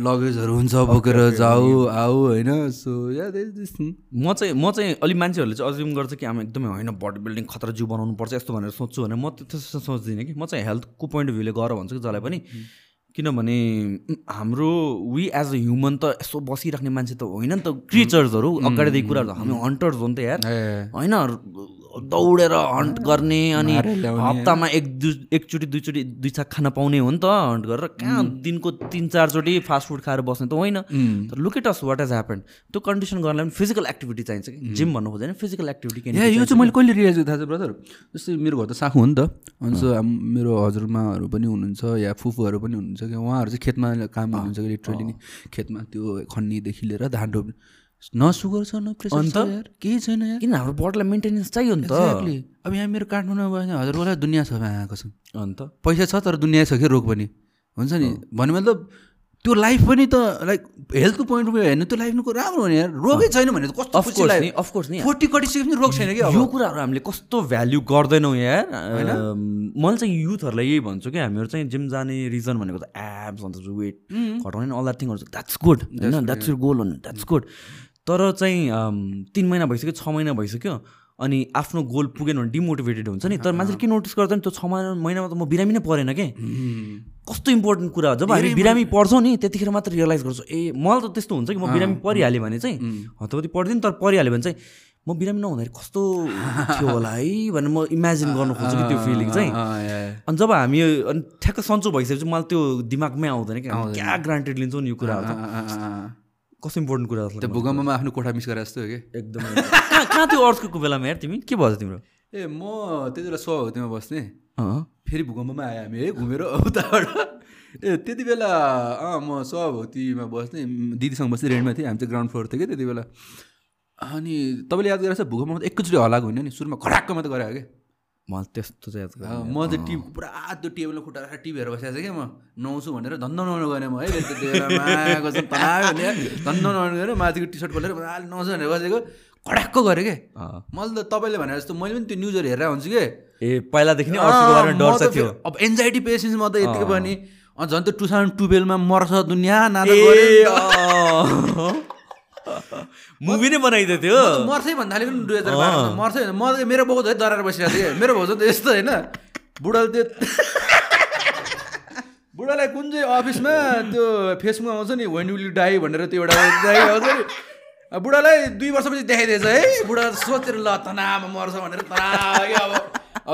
लगेजहरू हुन्छ बोकेर जाऊ आऊ होइन। सो या म चाहिँ म चाहिँ अलिक मान्छेहरूले चाहिँ अज्युम गर्छ कि हामी एकदमै होइन बडी बिल्डिङ खतरा जिउ बनाउनु पर्छ यस्तो भनेर सोध्छु भने म त त्यस्तो सोच्दिनँ कि। म चाहिँ हेल्थको पोइन्ट अफ भ्यूले गर भन्छु कि जसलाई पनि। किनभने हाम्रो वी एज अ ह्युमन त यसो बसिराख्ने मान्छे त होइन नि त क्रिचर्सहरू अगाडिदेखि कुराहरू हामी हन्टर्स हो नि त यार। होइन दौडेर हन्ट गर्ने अनि हप्तामा एक दुई एकचोटि दुईचोटि दुई छाक खान पाउने हो नि त हन्ट गरेर। कहाँ दिनको तिन चारचोटि फास्ट फुड खाएर बस्ने त होइन। तर look at us what has happen त्यो कन्डिसन गर्नलाई पनि फिजिकल एक्टिभिटी चाहिन्छ कि। जिम भन्नु खोजेन फिजिकल एक्टिभिटी या यो चाहिँ मैले कहिले रियलाइज थाहा छ ब्रदर जस्तै मेरो घर त साखु हो नि त। अनि मेरो हजुरमाहरू पनि हुनुहुन्छ या फुपूहरू पनि हुनुहुन्छ कि उहाँहरू चाहिँ खेतमा काम गर्नुहुन्छ कि लिटरली नि खेतमा त्यो खन्नीदेखि लिएर धान रोप्ने। न सुगर छ न प्रेसर यार केही छैन यार। किन हाम्रो बडीलाई मेन्टेनेन्स चाहियो नि त. अब यहाँ मेरो काठमाडौँमा बस्ने हजुरकोलाई दुनियाँ छ आएको छ। अन्त? पैसा छ तर दुनियाँ छ कि रोग पनि? हुन्छ नि? भन्नु मतलब त्यो लाइफ पनि त लाइक हेल्थको पोइन्ट अफ भ्यू हेर्नु त्यो लाइफ राम्रो हो नि यार। रोगै छैन भने त कस्तो अफकोर्स नि लाग्यो अफकोर्स नि। फोर्टी कटिसके पनि रोग छैन कि यो कुराहरू हामीले कस्तो भ्याल्यु गर्दैनौँ यार। मैले चाहिँ युथहरूलाई यही भन्छु कि हामीहरू चाहिँ जिम जाने रिजन भनेको त एब्स अन्त वेट घटाउने अल द्याट थिङहरू द्याट्स गुड होइन? द्याट्स your गोल भन्नु द्याट्स गुड तर चाहिँ तिन महिना भइसक्यो छ महिना भइसक्यो अनि आफ्नो गोल पुगेन भने डिमोटिभेटेड हुन्छ नि। तर मान्छेले के नोटिस गर्दैन त्यो छ महिना महिनामा त म बिरामी नै परेन कि? कस्तो इम्पोर्टेन्ट कुरा हो। जब हामी बिरामी पर्छौँ नि त्यतिखेर मात्र रियलाइज गर्छौँ। ए मलाई त त्यस्तो हुन्छ कि म बिरामी परिहालेँ भने चाहिँ। हतपति पर्दिनँ तर परिहाल्यो भने चाहिँ म बिरामी नहुँदाखेरि कस्तो थियो होला है भनेर म इमेजिन गर्नु खोज्छु कि त्यो फिलिङ चाहिँ। अनि जब हामी अनि ठ्याक्क सन्चो भइसकेपछि मलाई त्यो दिमागमै आउँदैन कि हामी क्या ग्रान्टेड लिन्छौँ नि यो कुराहरू। कस्तो इम्पोर्टेन्ट कुरा त्यो। भूकम्पमा आफ्नो कोठा मिस गरे जस्तो हो कि? एकदमै। कहाँ त्यो अर्थको बेलामा यार तिमी? के भयो तिम्रो? ए म त्यति बेला सभापतिमा बस्ने। फेरि भूकम्पमा आयो हामी है घुमेर उताबाट। ए त्यति बेला अँ म सभापतिमा बस्ने। दिदीसँग बस्ने रेन्टमा थिएँ हामी चाहिँ ग्राउन्ड फ्लोर थियो कि त्यति बेला। अनि तपाईँले याद गरेर भूकम्पमा त एकैचोटि हलाएको होइन नि सुरुमा खडाक्क मात्रै गरे कि? मलाई त्यस्तो चाहिँ म चाहिँ टिम पुरा त्यो टेबलमा खुट्टा राखेर टिभी हेरेर बसिरहेको थिएँ क्या म। नुहाउँछु भनेर धन्न नुहाउनु गएँ म है धन्न नुहाउनु गएर माथिको टी सर्ट खोलेर मजाले नुहाउँछु भनेर बसेको। खडाक्क गरेँ कि। मैले त तपाईँले भने जस्तो मैले पनि त्यो न्युजहरू हेरेर हुन्छु कि? ए पहिलादेखि थियो। अब एन्जाइटी पेसेन्स म त यतिकै पनि झन् त्यो टु थाउजन्ड टुवेल्भमा मर्छ दुनियाँ नाता। मुभी नै बनाइदिएको थियो। त मर्छै भन्दाखेरि पनि दुई हजार बाह्रमा मर्छै। म त मेरो बाउ झै डराएर बसिरहेको कि मेरो भाउजू त यस्तो होइन। बुढाले त्यो बुढालाई कुन चाहिँ अफिसमा त्यो फेसबुकमा आउँछ नि वेन विल डाई भनेर त्यो एउटा आउँछ नि। बुढालाई दुई वर्षपछि देखाइदिएछ है बुढा सोचेर ल तनावमा मर्छ भनेर तनाव कि अब।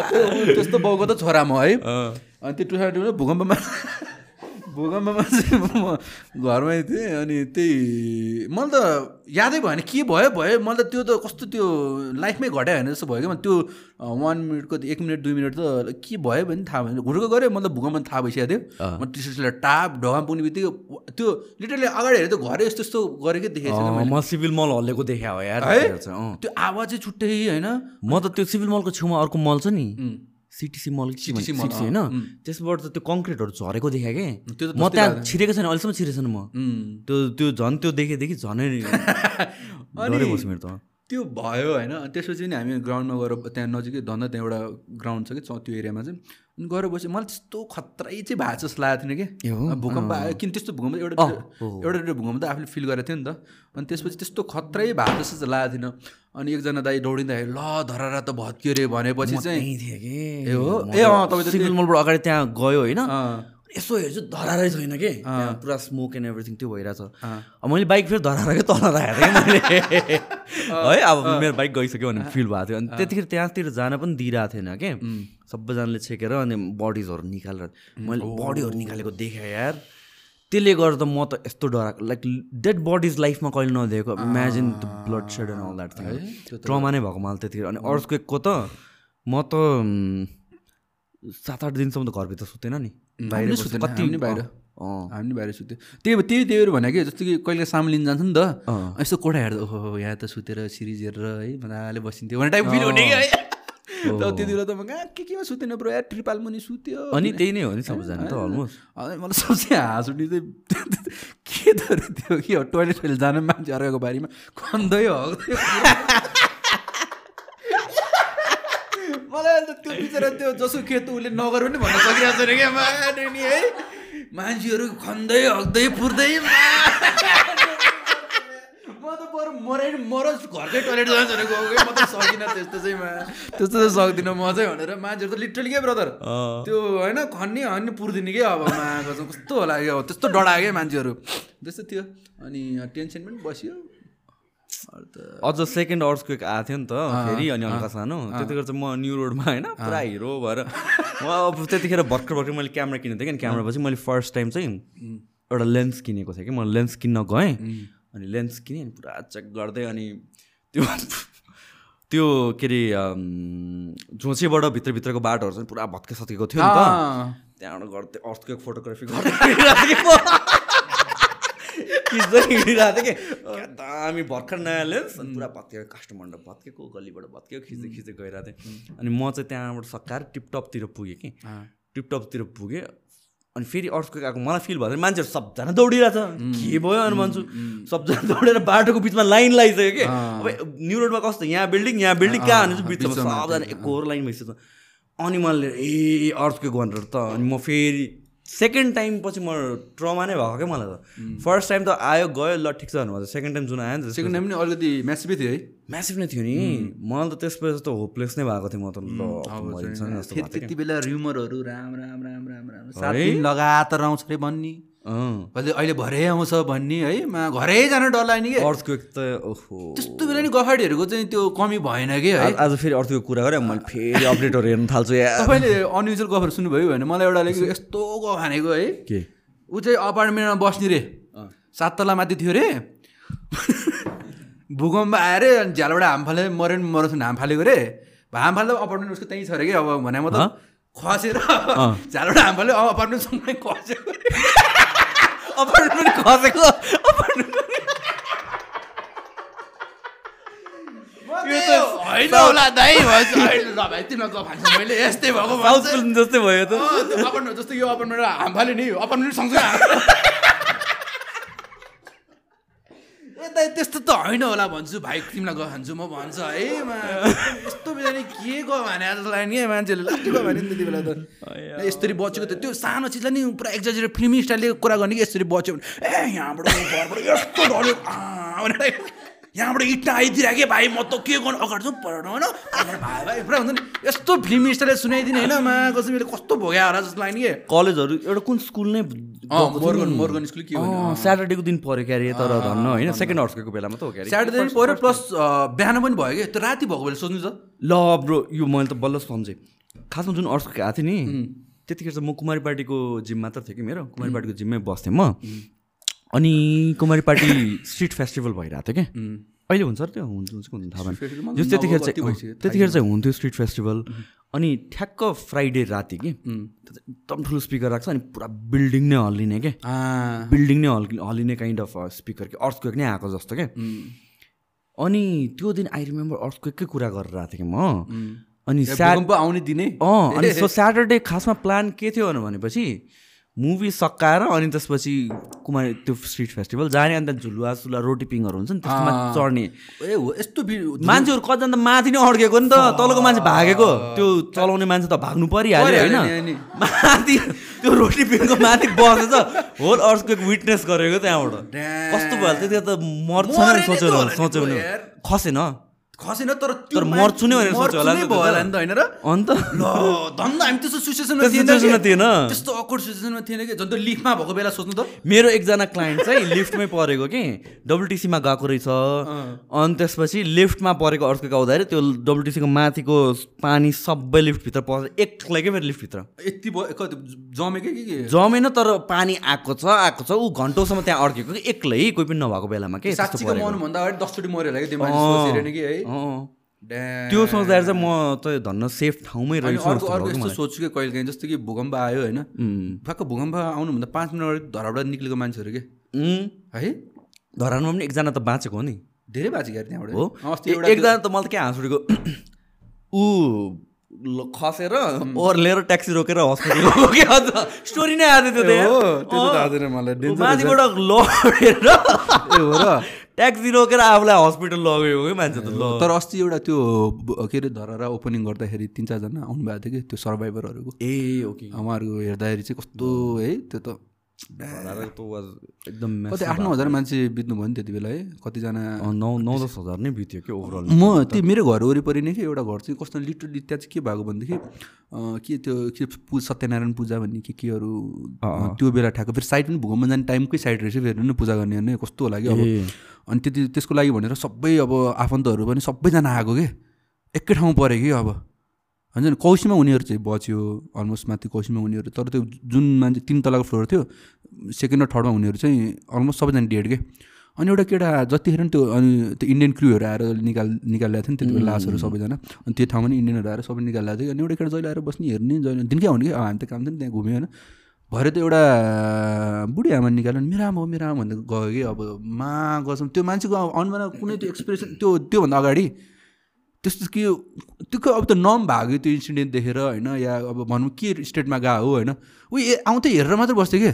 त्यो त्यस्तो बाउको त छोरा म है। अनि त्यो टु थाउजन्ड भूकम्पमा भूकम्पमा चाहिँ म घरमै थिएँ अनि त्यही मलाई त यादै भएन के भयो भयो मैले त त्यो त कस्तो त्यो लाइफमै घटायो भने जस्तो भयो क्या। त्यो वान मिनटको एक मिनट दुई मिनट त के भयो भने थाहा भएन। घुर्को गऱ्यो मतलब भूकम्प थाहा भइसकेको थियो। म टी सर्टलाई टाप ढगाम पुग्ने बित्तिकै त्यो लिटरली अगाडि हेरेर त घरै यस्तो यस्तो गरेकै देखेको थिएन म सिभिल मल हल्लेको देखा हो? यार है? त्यो आवाज छुट्टै होइन। म त त्यो सिभिल मलको छेउमा अर्को मल छ नि। सिटिसी मल CTC होइन? त्यसबाट त त्यो कङ्क्रिटहरू झरेको देखाएँ कि? म त्यहाँ छिरेको छैन अहिलेसम्म छिरेको छैन म। त्यो त्यो झन् त्यो देखेदेखि झनै मेरो त। त्यो भयो होइन। त्यसपछि नि हामी ग्राउन्डमा गएर त्यहाँ नजिकै धन्दा त्यहाँ एउटा ग्राउन्ड छ कि त्यो एरियामा चाहिँ। गएर बस्यो मलाई त्यस्तो खत्रै चाहिँ भएको जस्तो लागेको थिएन कि। भूकम्प आयो किन त्यस्तो भूकम्प? एउटा एउटा एउटा भूकम्प त आफूले फिल गरेको थियो नि त। अनि त्यसपछि त्यस्तो खत्रै भएको जस्तो चाहिँ लागेको थिएन। अनि एकजना दाइ दौडिँदाखेरि ल धरारा त भत्कियो रे भनेपछि चाहिँ ए हो? ए अँ, तपाईँ त सिभिल मलबाट अगाडि त्यहाँ गयो होइन। यसो हेर्छु धरारै छैन कि? पुरा स्मोक एन्ड एभ्रिथिङ त्यो भइरहेछ। मैले बाइक फेरि धरारकै तल राखेको थिएँ मैले? है अब मेरो बाइक गइसक्यो भने फिल भएको थियो। अनि त्यतिखेर त्यहाँतिर जान पनि दिइरहेको थिएन कि? सबैजनाले छेकेर अनि बडिजहरू निकालेर मैले बडीहरू निकालेको देखेँ यार। त्यसले गर्दा म त यस्तो डराएको लाइक डेड बडिज लाइफमा कहिले नदेखेको। Imagine the bloodshed and all that thing trauma नै भएको मलाई त्यतिखेर। अनि अर्सको त म त सात आठ दिनसम्म त घरभित्र सुतेन नि। हामी नि बाहिर। हामी बाहिर सुत्यो त्यही त्यही त्यही भएर भने कि जस्तो कि कहिले सामान लिन जान्छ नि त यस्तो कोठा हेर्दा ओहो यहाँ त सुतेर सिरिज हेरेर है मजाले बसिन्थ्यो भने टाइप फिल हुने कि है। बेला त म कहाँ के केमा सुतेन ब्रो यार ट्रिपाल मुनि सुत्यो। अनि त्यही नै हो नि सबैजना त अलमोस्ट मलाई सबसे हाँस उठ्ने चाहिँ के त त्यो के हो टोइलेट टोइलेट जानु मान्छे अर्काको बारीमा खन्दै हग्दै मलाई त्यो बिचरा त्यो जसो खेत उसले नगर पनि भन्न सकिरहेको छैन क्या माने है मान्छेहरू खन्दै हग्दै पुर्दै मा। त बरु मरै मरोस् घरकै टोइलेट जान्छ भने गएको म त सकिनँ त्यस्तो चाहिँ मा त्यस्तो चाहिँ सक्दिनँ म चाहिँ भनेर मान्छेहरू त लिटरली के ब्रदर त्यो होइन खन्ने हन्ने पुर्दिने क्या अब चाहिँ कस्तो होला क्या त्यस्तो डढायो क्या मान्छेहरू त्यस्तो थियो अनि टेन्सन पनि बस्यो अझ सेकेन्ड अर्सको आएको थियो नि त फेरि अनि हल्का सानो। त्यतिखेर चाहिँ म न्यु रोडमा होइन पुरा हिरो भएर। म अब त्यतिखेर भर्खर भर्खर मैले क्यामेरा किनेको थिएँ कि क्यामेरा पछि मैले फर्स्ट टाइम चाहिँ एउटा लेन्स किनेको थिएँ कि म लेन्स किन्न गएँ। अनि लेन्स किनेँ अनि पुरा चेक गर्दै अनि त्यो त्यो के अरे झोसेबाट भित्रभित्रको बाटोहरू चाहिँ पुरा भत्के सत्केको थियो नि त। त्यहाँबाट गर्दै अर्थको फोटोग्राफी गर्दै खिच्दै हिँडिरहेको थिएँ कि दामी भर्खर नयाँ लेन्स। अनि पुरा भत्केको कास्टमर भत्केको गल्लीबाट भत्केको खिच्दै खिच्दै गइरहेको थिएँ। अनि म चाहिँ त्यहाँबाट सकाएर टिपटपतिर पुगेँ कि। टिपटपतिर पुगेँ अनि फेरि अर्को आएको मलाई फिल भयो मान्छेहरू सबजना दौडिरहेछ। के भयो अनि भन्छु। सबजना दौडेर बाटोको बिचमा लाइन लगाइसक्यो कि। अब न्यु रोडमा कस्तो यहाँ बिल्डिङ यहाँ बिल्डिङ कहाँ चाहिँ बिचमा सबजना एकहोर लाइन भइसक्यो अनि मैले ए अर्को भनेर त? अनि म फेरि सेकेन्ड टाइम पछि म ट्रमा नै भएको क्या मलाई त. फर्स्ट टाइम त आयो गयो ल ठिक छ भन्नु सेकेन्ड टाइम जुन आयो नि त सेकेन्ड टाइम पनि अलिकति म्यासिभै थियो है। म्यासिभ नै थियो नि। मलाई त त्यसपछि त होपलेस नै भएको थियो म त। जस्तो थियो। त्यति बेला र्युमरहरू राम राम राम राम राम। लगातार आउँछ अरे भन्ने। अहिले अहिले भरे आउँछ भन्ने है मा घरै जान डर लाग्ने कि? अर्थको त ओहो। त्यस्तो बेला नि गफाडीहरूको चाहिँ त्यो कमी भएन कि है? आज फेरि अर्थको कुरा गरेँ मैले फेरि अपडेटहरू हेर्न थाल्छु या। तपाईँले अनयुजुअल गफहरू सुन्नुभयो भने मलाई एउटा यस्तो गफ हानेको है। के? ऊ चाहिँ अपार्टमेन्टमा बस्ने रे। सात तला माथि थियो रे। भूकम्प आएर अनि झ्यालबाट हाम फाले मऱ्यो नि मरोस् हाम फालेको रे। हाम फाल्दा अपार्टमेन्ट उसको त्यहीँ छ अरे कि? अब भने म त खसेर झ्यालबाट हाम फाल्यो अब खसेको रे। अपार्टमेन्ट खसेको यस्तै भएको जस्तै भयो त। अपार्टमेन्ट जस्तो यो अपार्टमेन्ट हाम नि अपार्टमेन्ट सँगसँगै यता त्यस्तो त होइन होला भन्छु। भाइ तिमीलाई गफ हान्छु म भन्छ है मा। यस्तो बेला नि के गफ भने? जस्तो लाग्यो नि मान्छेले? लास्टै गफ भने नि त्यति बेला त। यसरी बचेको त त्यो सानो चिजलाई नि पुरा एक्जाजेरेट फिल्मी स्टाइलले कुरा गर्ने कि यसरी बच्यो भने। ए यहाँबाट यस्तो ढल्यो यहाँबाट इट्टा आइदिरहेको भाइ म त के गर्नु? अगाडि चाहिँ पढ्नु होइन। भाइ भाइ पुरा हुन्छ नि। यस्तो फिल्मी स्टाइलले सुनाइदिने होइन मा। कसै मैले कस्तो भोग्यो होला जस्तो लाग्ने कि। कलेजहरू एउटा कुन स्कुल नै मोर्गन मोर्गन स्कुल के हो स्याटरडेको दिन पऱ्यो क्यारे तर धन्न होइन। सेकेन्ड अर्सको बेलामा त हो क्यारे। स्याटरडे पनि पऱ्यो प्लस बिहान पनि भयो कि त्यो राति भएको बेला सोच्नु त। ल ब्रो यो मैले त बल्ल सम्झेँ। खासमा जुन अर्सको आएको थियो नि त्यतिखेर चाहिँ म कुमारी पार्टीको जिम मात्र थियो कि मेरो। कुमारी पार्टीको जिममै बस्थेँ म। अनि कुमारी पार्टी स्ट्रिट फेस्टिभल भइरहेको थियो क्या। अहिले हुन्छ र त्यो हुन्छ हुन्छ थाहा भएन जो त्यतिखेर चाहिँ त्यतिखेर चाहिँ हुन्थ्यो स्ट्रिट फेस्टिभल अनि ठ्याक्क फ्राइडे राति कि एकदम ठुलो स्पिकर राख्छ अनि पुरा बिल्डिङ नै हल्लिने क्या बिल्डिङ नै हल् हल्लिने काइन्ड अफ स्पिकर कि अर्थक्वेक नै आएको जस्तो क्या अनि त्यो दिन आई रिमेम्बर अर्थक्वेकै कुरा गरेर आएको थिएँ कि म अनि आउने दिने? अँ अनि सो स्याटरडे खासमा प्लान के थियो भनेपछि मुभी सकाएर अनि त्यसपछि कुमारी त्यो स्ट्रिट फेस्टिभल जाने अन्त झुलुवा सुलुवा रोटी पिङहरू हुन्छ नि त्यसमा चढ्ने। ए हो यस्तो मान्छेहरू कतिजना त माथि नै अड्केको नि त तलको मान्छे भागेको। त्यो चलाउने मान्छे त भाग्नु परिहाल्यो होइन। माथि त्यो रोटी पिङको माथि बसेछ होल अर्सको विटनेस गरेको त्यहाँबाट। कस्तो भयो त्यति त मर्छ सोच्यो सोच्यो भने। खसेन। खसेन तर तर मर्छु नै भनेर सोच्यो होला नि भयो होला नि त होइन र? अन्त? ल धन्दा हामी त्यस्तो सिचुएसनमा थिएन त्यस्तो अकवर्ड सिचुएसनमा थिएन कि? झन् लिफ्टमा भएको बेला सोच्नु त। मेरो एकजना क्लाइन्ट चाहिँ लिफ्टमै परेको कि। डब्लुटिसीमा गएको रहेछ। अनि त्यसपछि लिफ्टमा परेको अर्को आउँदाखेरि त्यो डब्लुटिसीको माथिको पानी सबै लिफ्टभित्र पर्छ एक्लै क्या मेरो लिफ्टभित्र? यति भयो जमेकै कि जमेन तर पानी आएको छ आएको छ। ऊ घन्टौँसम्म त्यहाँ अड्केको कि एक्लै कोही पनि नभएको बेलामा के? साँच्चीको मर्नुभन्दा अगाडि दसचोटि मऱ्यो होला कि त्यो मान्छे कि है? त्यो सोच्दाखेरि चाहिँ म त धन्न सेफ ठाउँमै रहेछु अर्को अर्को यस्तो सोच्छु कि कहिले काहीँ जस्तो कि भूकम्प आयो होइन। ठ्याक्क भूकम्प आउनुभन्दा पाँच मिनट अगाडि धराबाट निक्लेको मान्छेहरू के? है? धरानमा पनि एकजना त बाँचेको हो नि। धेरै बाँचेको त्यहाँबाट। हो। एकजना त मलाई त के हाँस ऊ खसेर ओर्लेर ट्याक्सी रोकेर हस्पिटल स्टोरी नै आएको थियो त्यो माथिबाट लडेर। हो र। ट्याक्सी रोकेर आफूलाई हस्पिटल लगेको कि मान्छे त ल। तर अस्ति एउटा त्यो के अरे धरारा ओपनिङ गर्दाखेरि तिन चारजना आउनुभएको थियो कि त्यो सर्भाइभरहरूको ए ओके उहाँहरूको हेर्दाखेरि चाहिँ कस्तो है त्यो त एकदम कति आठ नौ हजार मान्छे बित्नु भयो नि त्यति बेला? है कतिजना नौ नौ दस हजार नै बित्यो कि ओभरअल म त्यो मेरो घर वरिपरि नै कि एउटा घर चाहिँ कस्तो लिटरली त्यहाँ चाहिँ के भएको भनेदेखि के त्यो के पू सत्यनारायण पूजा भन्ने के केहरू त्यो बेला ठ्याएको फेरि साइड पनि भूकम्प जाने टाइमकै साइड रहेछ। फेरि पनि पूजा गर्ने होइन कस्तो होला कि अब अनि त्यति त्यसको लागि भनेर सबै अब आफन्तहरू पनि सबैजना आएको कि। एकै ठाउँ पऱ्यो कि अब। हुन्छ नि कौसीमा उनीहरू चाहिँ बच्यो अलमोस्ट माथि कौसीमा उनीहरू तर त्यो जुन मान्छे तिन तलाको फ्लोर थियो सेकेन्ड र थर्डमा उनीहरू चाहिँ अलमोस्ट सबैजना डेड के अनि एउटा केटा जतिखेर पनि त्यो अनि त्यो इन्डियन क्रुहरू आएर निकाल निकालिरहेको थियो नि त्यति बेला लासहरू सबैजना अनि त्यो ठाउँमा नि इन्डियनहरू आएर सबै निकालिरहेको थियो अनि एउटा केटा जहिले आएर बस्ने हेर्ने जहिले दिनकै हुने कि हामी त काम थियो नि त्यहाँ घुम्यो होइन भरे त एउटा बुढी आमा निकाल्यो मेरो आमा हो मेरो आमा भन्दा गयो कि अब मा गर्छौँ त्यो मान्छेको अनुहारमा कुनै त्यो एक्सप्रेसन त्यो त्योभन्दा अगाडि त्यस्तो के त्यो अब त नम भाग्यो त्यो इन्सिडेन्ट देखेर होइन? या अब भनौँ के स्टेटमा गएको हो होइन? ऊ ए आउँथ्यो हेरेर मात्रै बस्थ्यो कि?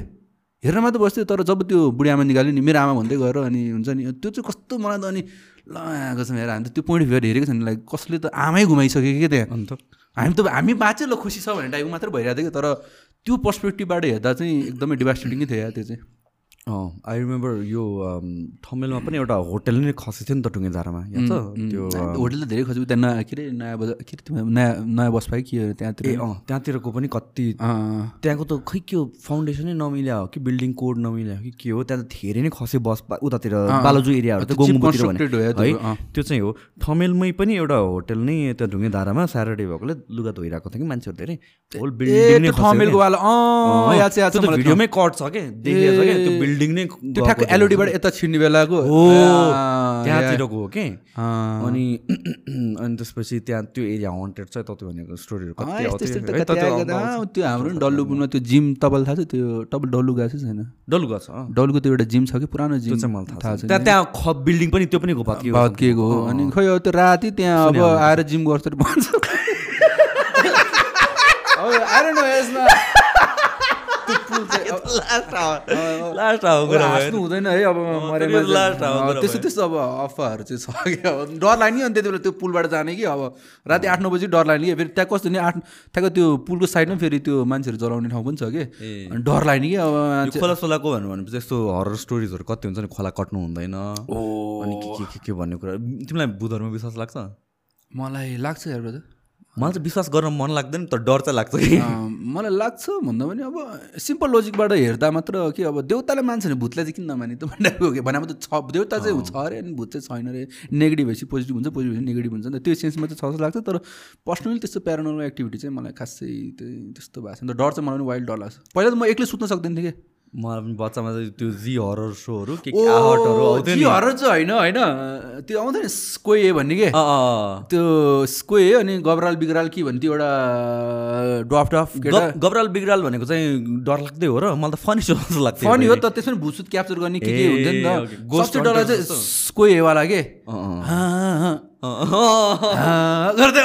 हेरेर मात्रै बस्थ्यो तर जब त्यो बुढी आमा निकाल्यो नि मेरो आमा भन्दै गएर अनि हुन्छ नि त्यो चाहिँ कस्तो मलाई त अनि ल कसम हेर हामी त त्यो पोइन्ट अफ भ्यूहरू हेरेको छैन। लाइक कसले त आमै घुमाइसक्यो कि त्यहाँ? अन्त? हामी त हामी बाँच्यो ल खुसी छ भन्ने टाइपको मात्रै भइरहेको थियो कि? तर त्यो पर्सपेक्टिभबाट हेर्दा चाहिँ एकदमै डिभास्टेटिङै थियो या त्यो चाहिँ। आई रिमेम्बर यो थमेलमा पनि एउटा होटल नै खसेको थियो नि त टुङ्गेधारामा यहाँ त त्यो होटल त धेरै खसेको त्यहाँ नयाँ के अरे नयाँ बजार के अरे नयाँ नयाँ बस पाइ के त्यहाँतिर? ए अँ त्यहाँतिरको पनि कति त्यहाँको त खै के हो फाउन्डेसनै नमिल्या हो कि बिल्डिङ कोड नमिल्या हो कि के हो? त्यहाँ त धेरै नै खसे बस उतातिर बालजु एरियाहरू त गोमुतिर है त्यो चाहिँ हो। थमेलमै पनि एउटा होटल नै त्यहाँ ढुङ्गेधारामा स्याटरडे भएकोले लुगा धोइरहेको थियो कि मान्छेहरू धेरै। होल बिल्डिङ थमेलको वाला अँ भिडियोमै कट छ कि देखेको छ क्या त्यो बिल्डिङ नै त्यो ठ्याक्क एलओडीबाट यता छिर्ने बेलाको? हो त्यहाँतिरको हो कि? अनि अनि त्यसपछि त्यहाँ त्यो एरिया हन्टेड छ तत्त्व भनेको स्टोरीहरू त्यो हाम्रो डल्लुपुरमा त्यो जिम तपाईँलाई थाहा छ? त्यो तपाईँ डल्लु गएको छैन? डल्लु गएको छ डल्लुको त्यो एउटा जिम छ कि पुरानो जिम? चाहिँ मलाई थाहा छ त्यहाँ त्यहाँ ख बिल्डिङ पनि त्यो पनि भत्किएको हो? अनि खै त्यो राति त्यहाँ अब आएर जिम गर्छ भन्छ न यसमा हुँदैन है अब त्यस्तो त्यस्तो अब अफवाहरू चाहिँ छ कि अब डर लाग्ने अनि त्यति बेला त्यो पुलबाट जाने कि अब राति आठ नौ बजी डर लाग्ने कि फेरि त्यहाँ कस्तो नि आठ त्यहाँको त्यो पुलको साइडमा फेरि त्यो मान्छेहरू जलाउने ठाउँ पनि छ कि। अनि डर लाग्ने कि अब खोला सोलाको भन्नु भनेपछि यस्तो हरर स्टोरिजहरू कति हुन्छ नि? खोला कट्नु हुँदैन। अनि के के के भन्ने कुरा। तिमीलाई बुधहरूमा विश्वास लाग्छ? मलाई लाग्छ हेर्दा मलाई चाहिँ विश्वास गर्न मन लाग्दैन तर डर चाहिँ लाग्छ कि? मलाई लाग्छ भन्दा पनि अब सिम्पल लोजिकबाट हेर्दा मात्र कि अब देउताले मान्छ भने भूतलाई चाहिँ किन नमाने? त कि भने त छ देउता चाहिँ छ अरे अनि भूत चाहिँ छैन अरे नेगेटिभ भएपछि पोजिटिभ हुन्छ पोजिटिभ भएपछि नेगेटिभ हुन्छ नि त त्यो सेन्समा चाहिँ छ जस्तो लाग्छ। तर पर्सनली त्यस्तो प्यारानर्मल एक्टिभिटी चाहिँ मलाई खासै त्यही त्यस्तो भएको छैन। डर चाहिँ मलाई पनि वाइल्ड डर लाग्छ। पहिला त म एक्लै सुत्न सक्दैन थिएँ कि। मलाई पनि बच्चामा त्यो जी हरर सोहरू के के आउँथ्यो नि। हरर चाहिँ होइन होइन त्यो आउँथ्यो नि स्कोए भन्ने के? त्यो स्कोए अनि गबराल बिगराल के भन्थ्यो एउटा डफ डफ गबराल बिग्राल भनेको चाहिँ डर लाग्दै हो र मलाई त फनी सो जस्तो लाग्थ्यो फनी हो त त्यसमा भुसुत क्याप्चर गर्ने के के हुन्थ्यो नि. त। सबसे डर चाहिँ। स्कोएवाला के? गर्दै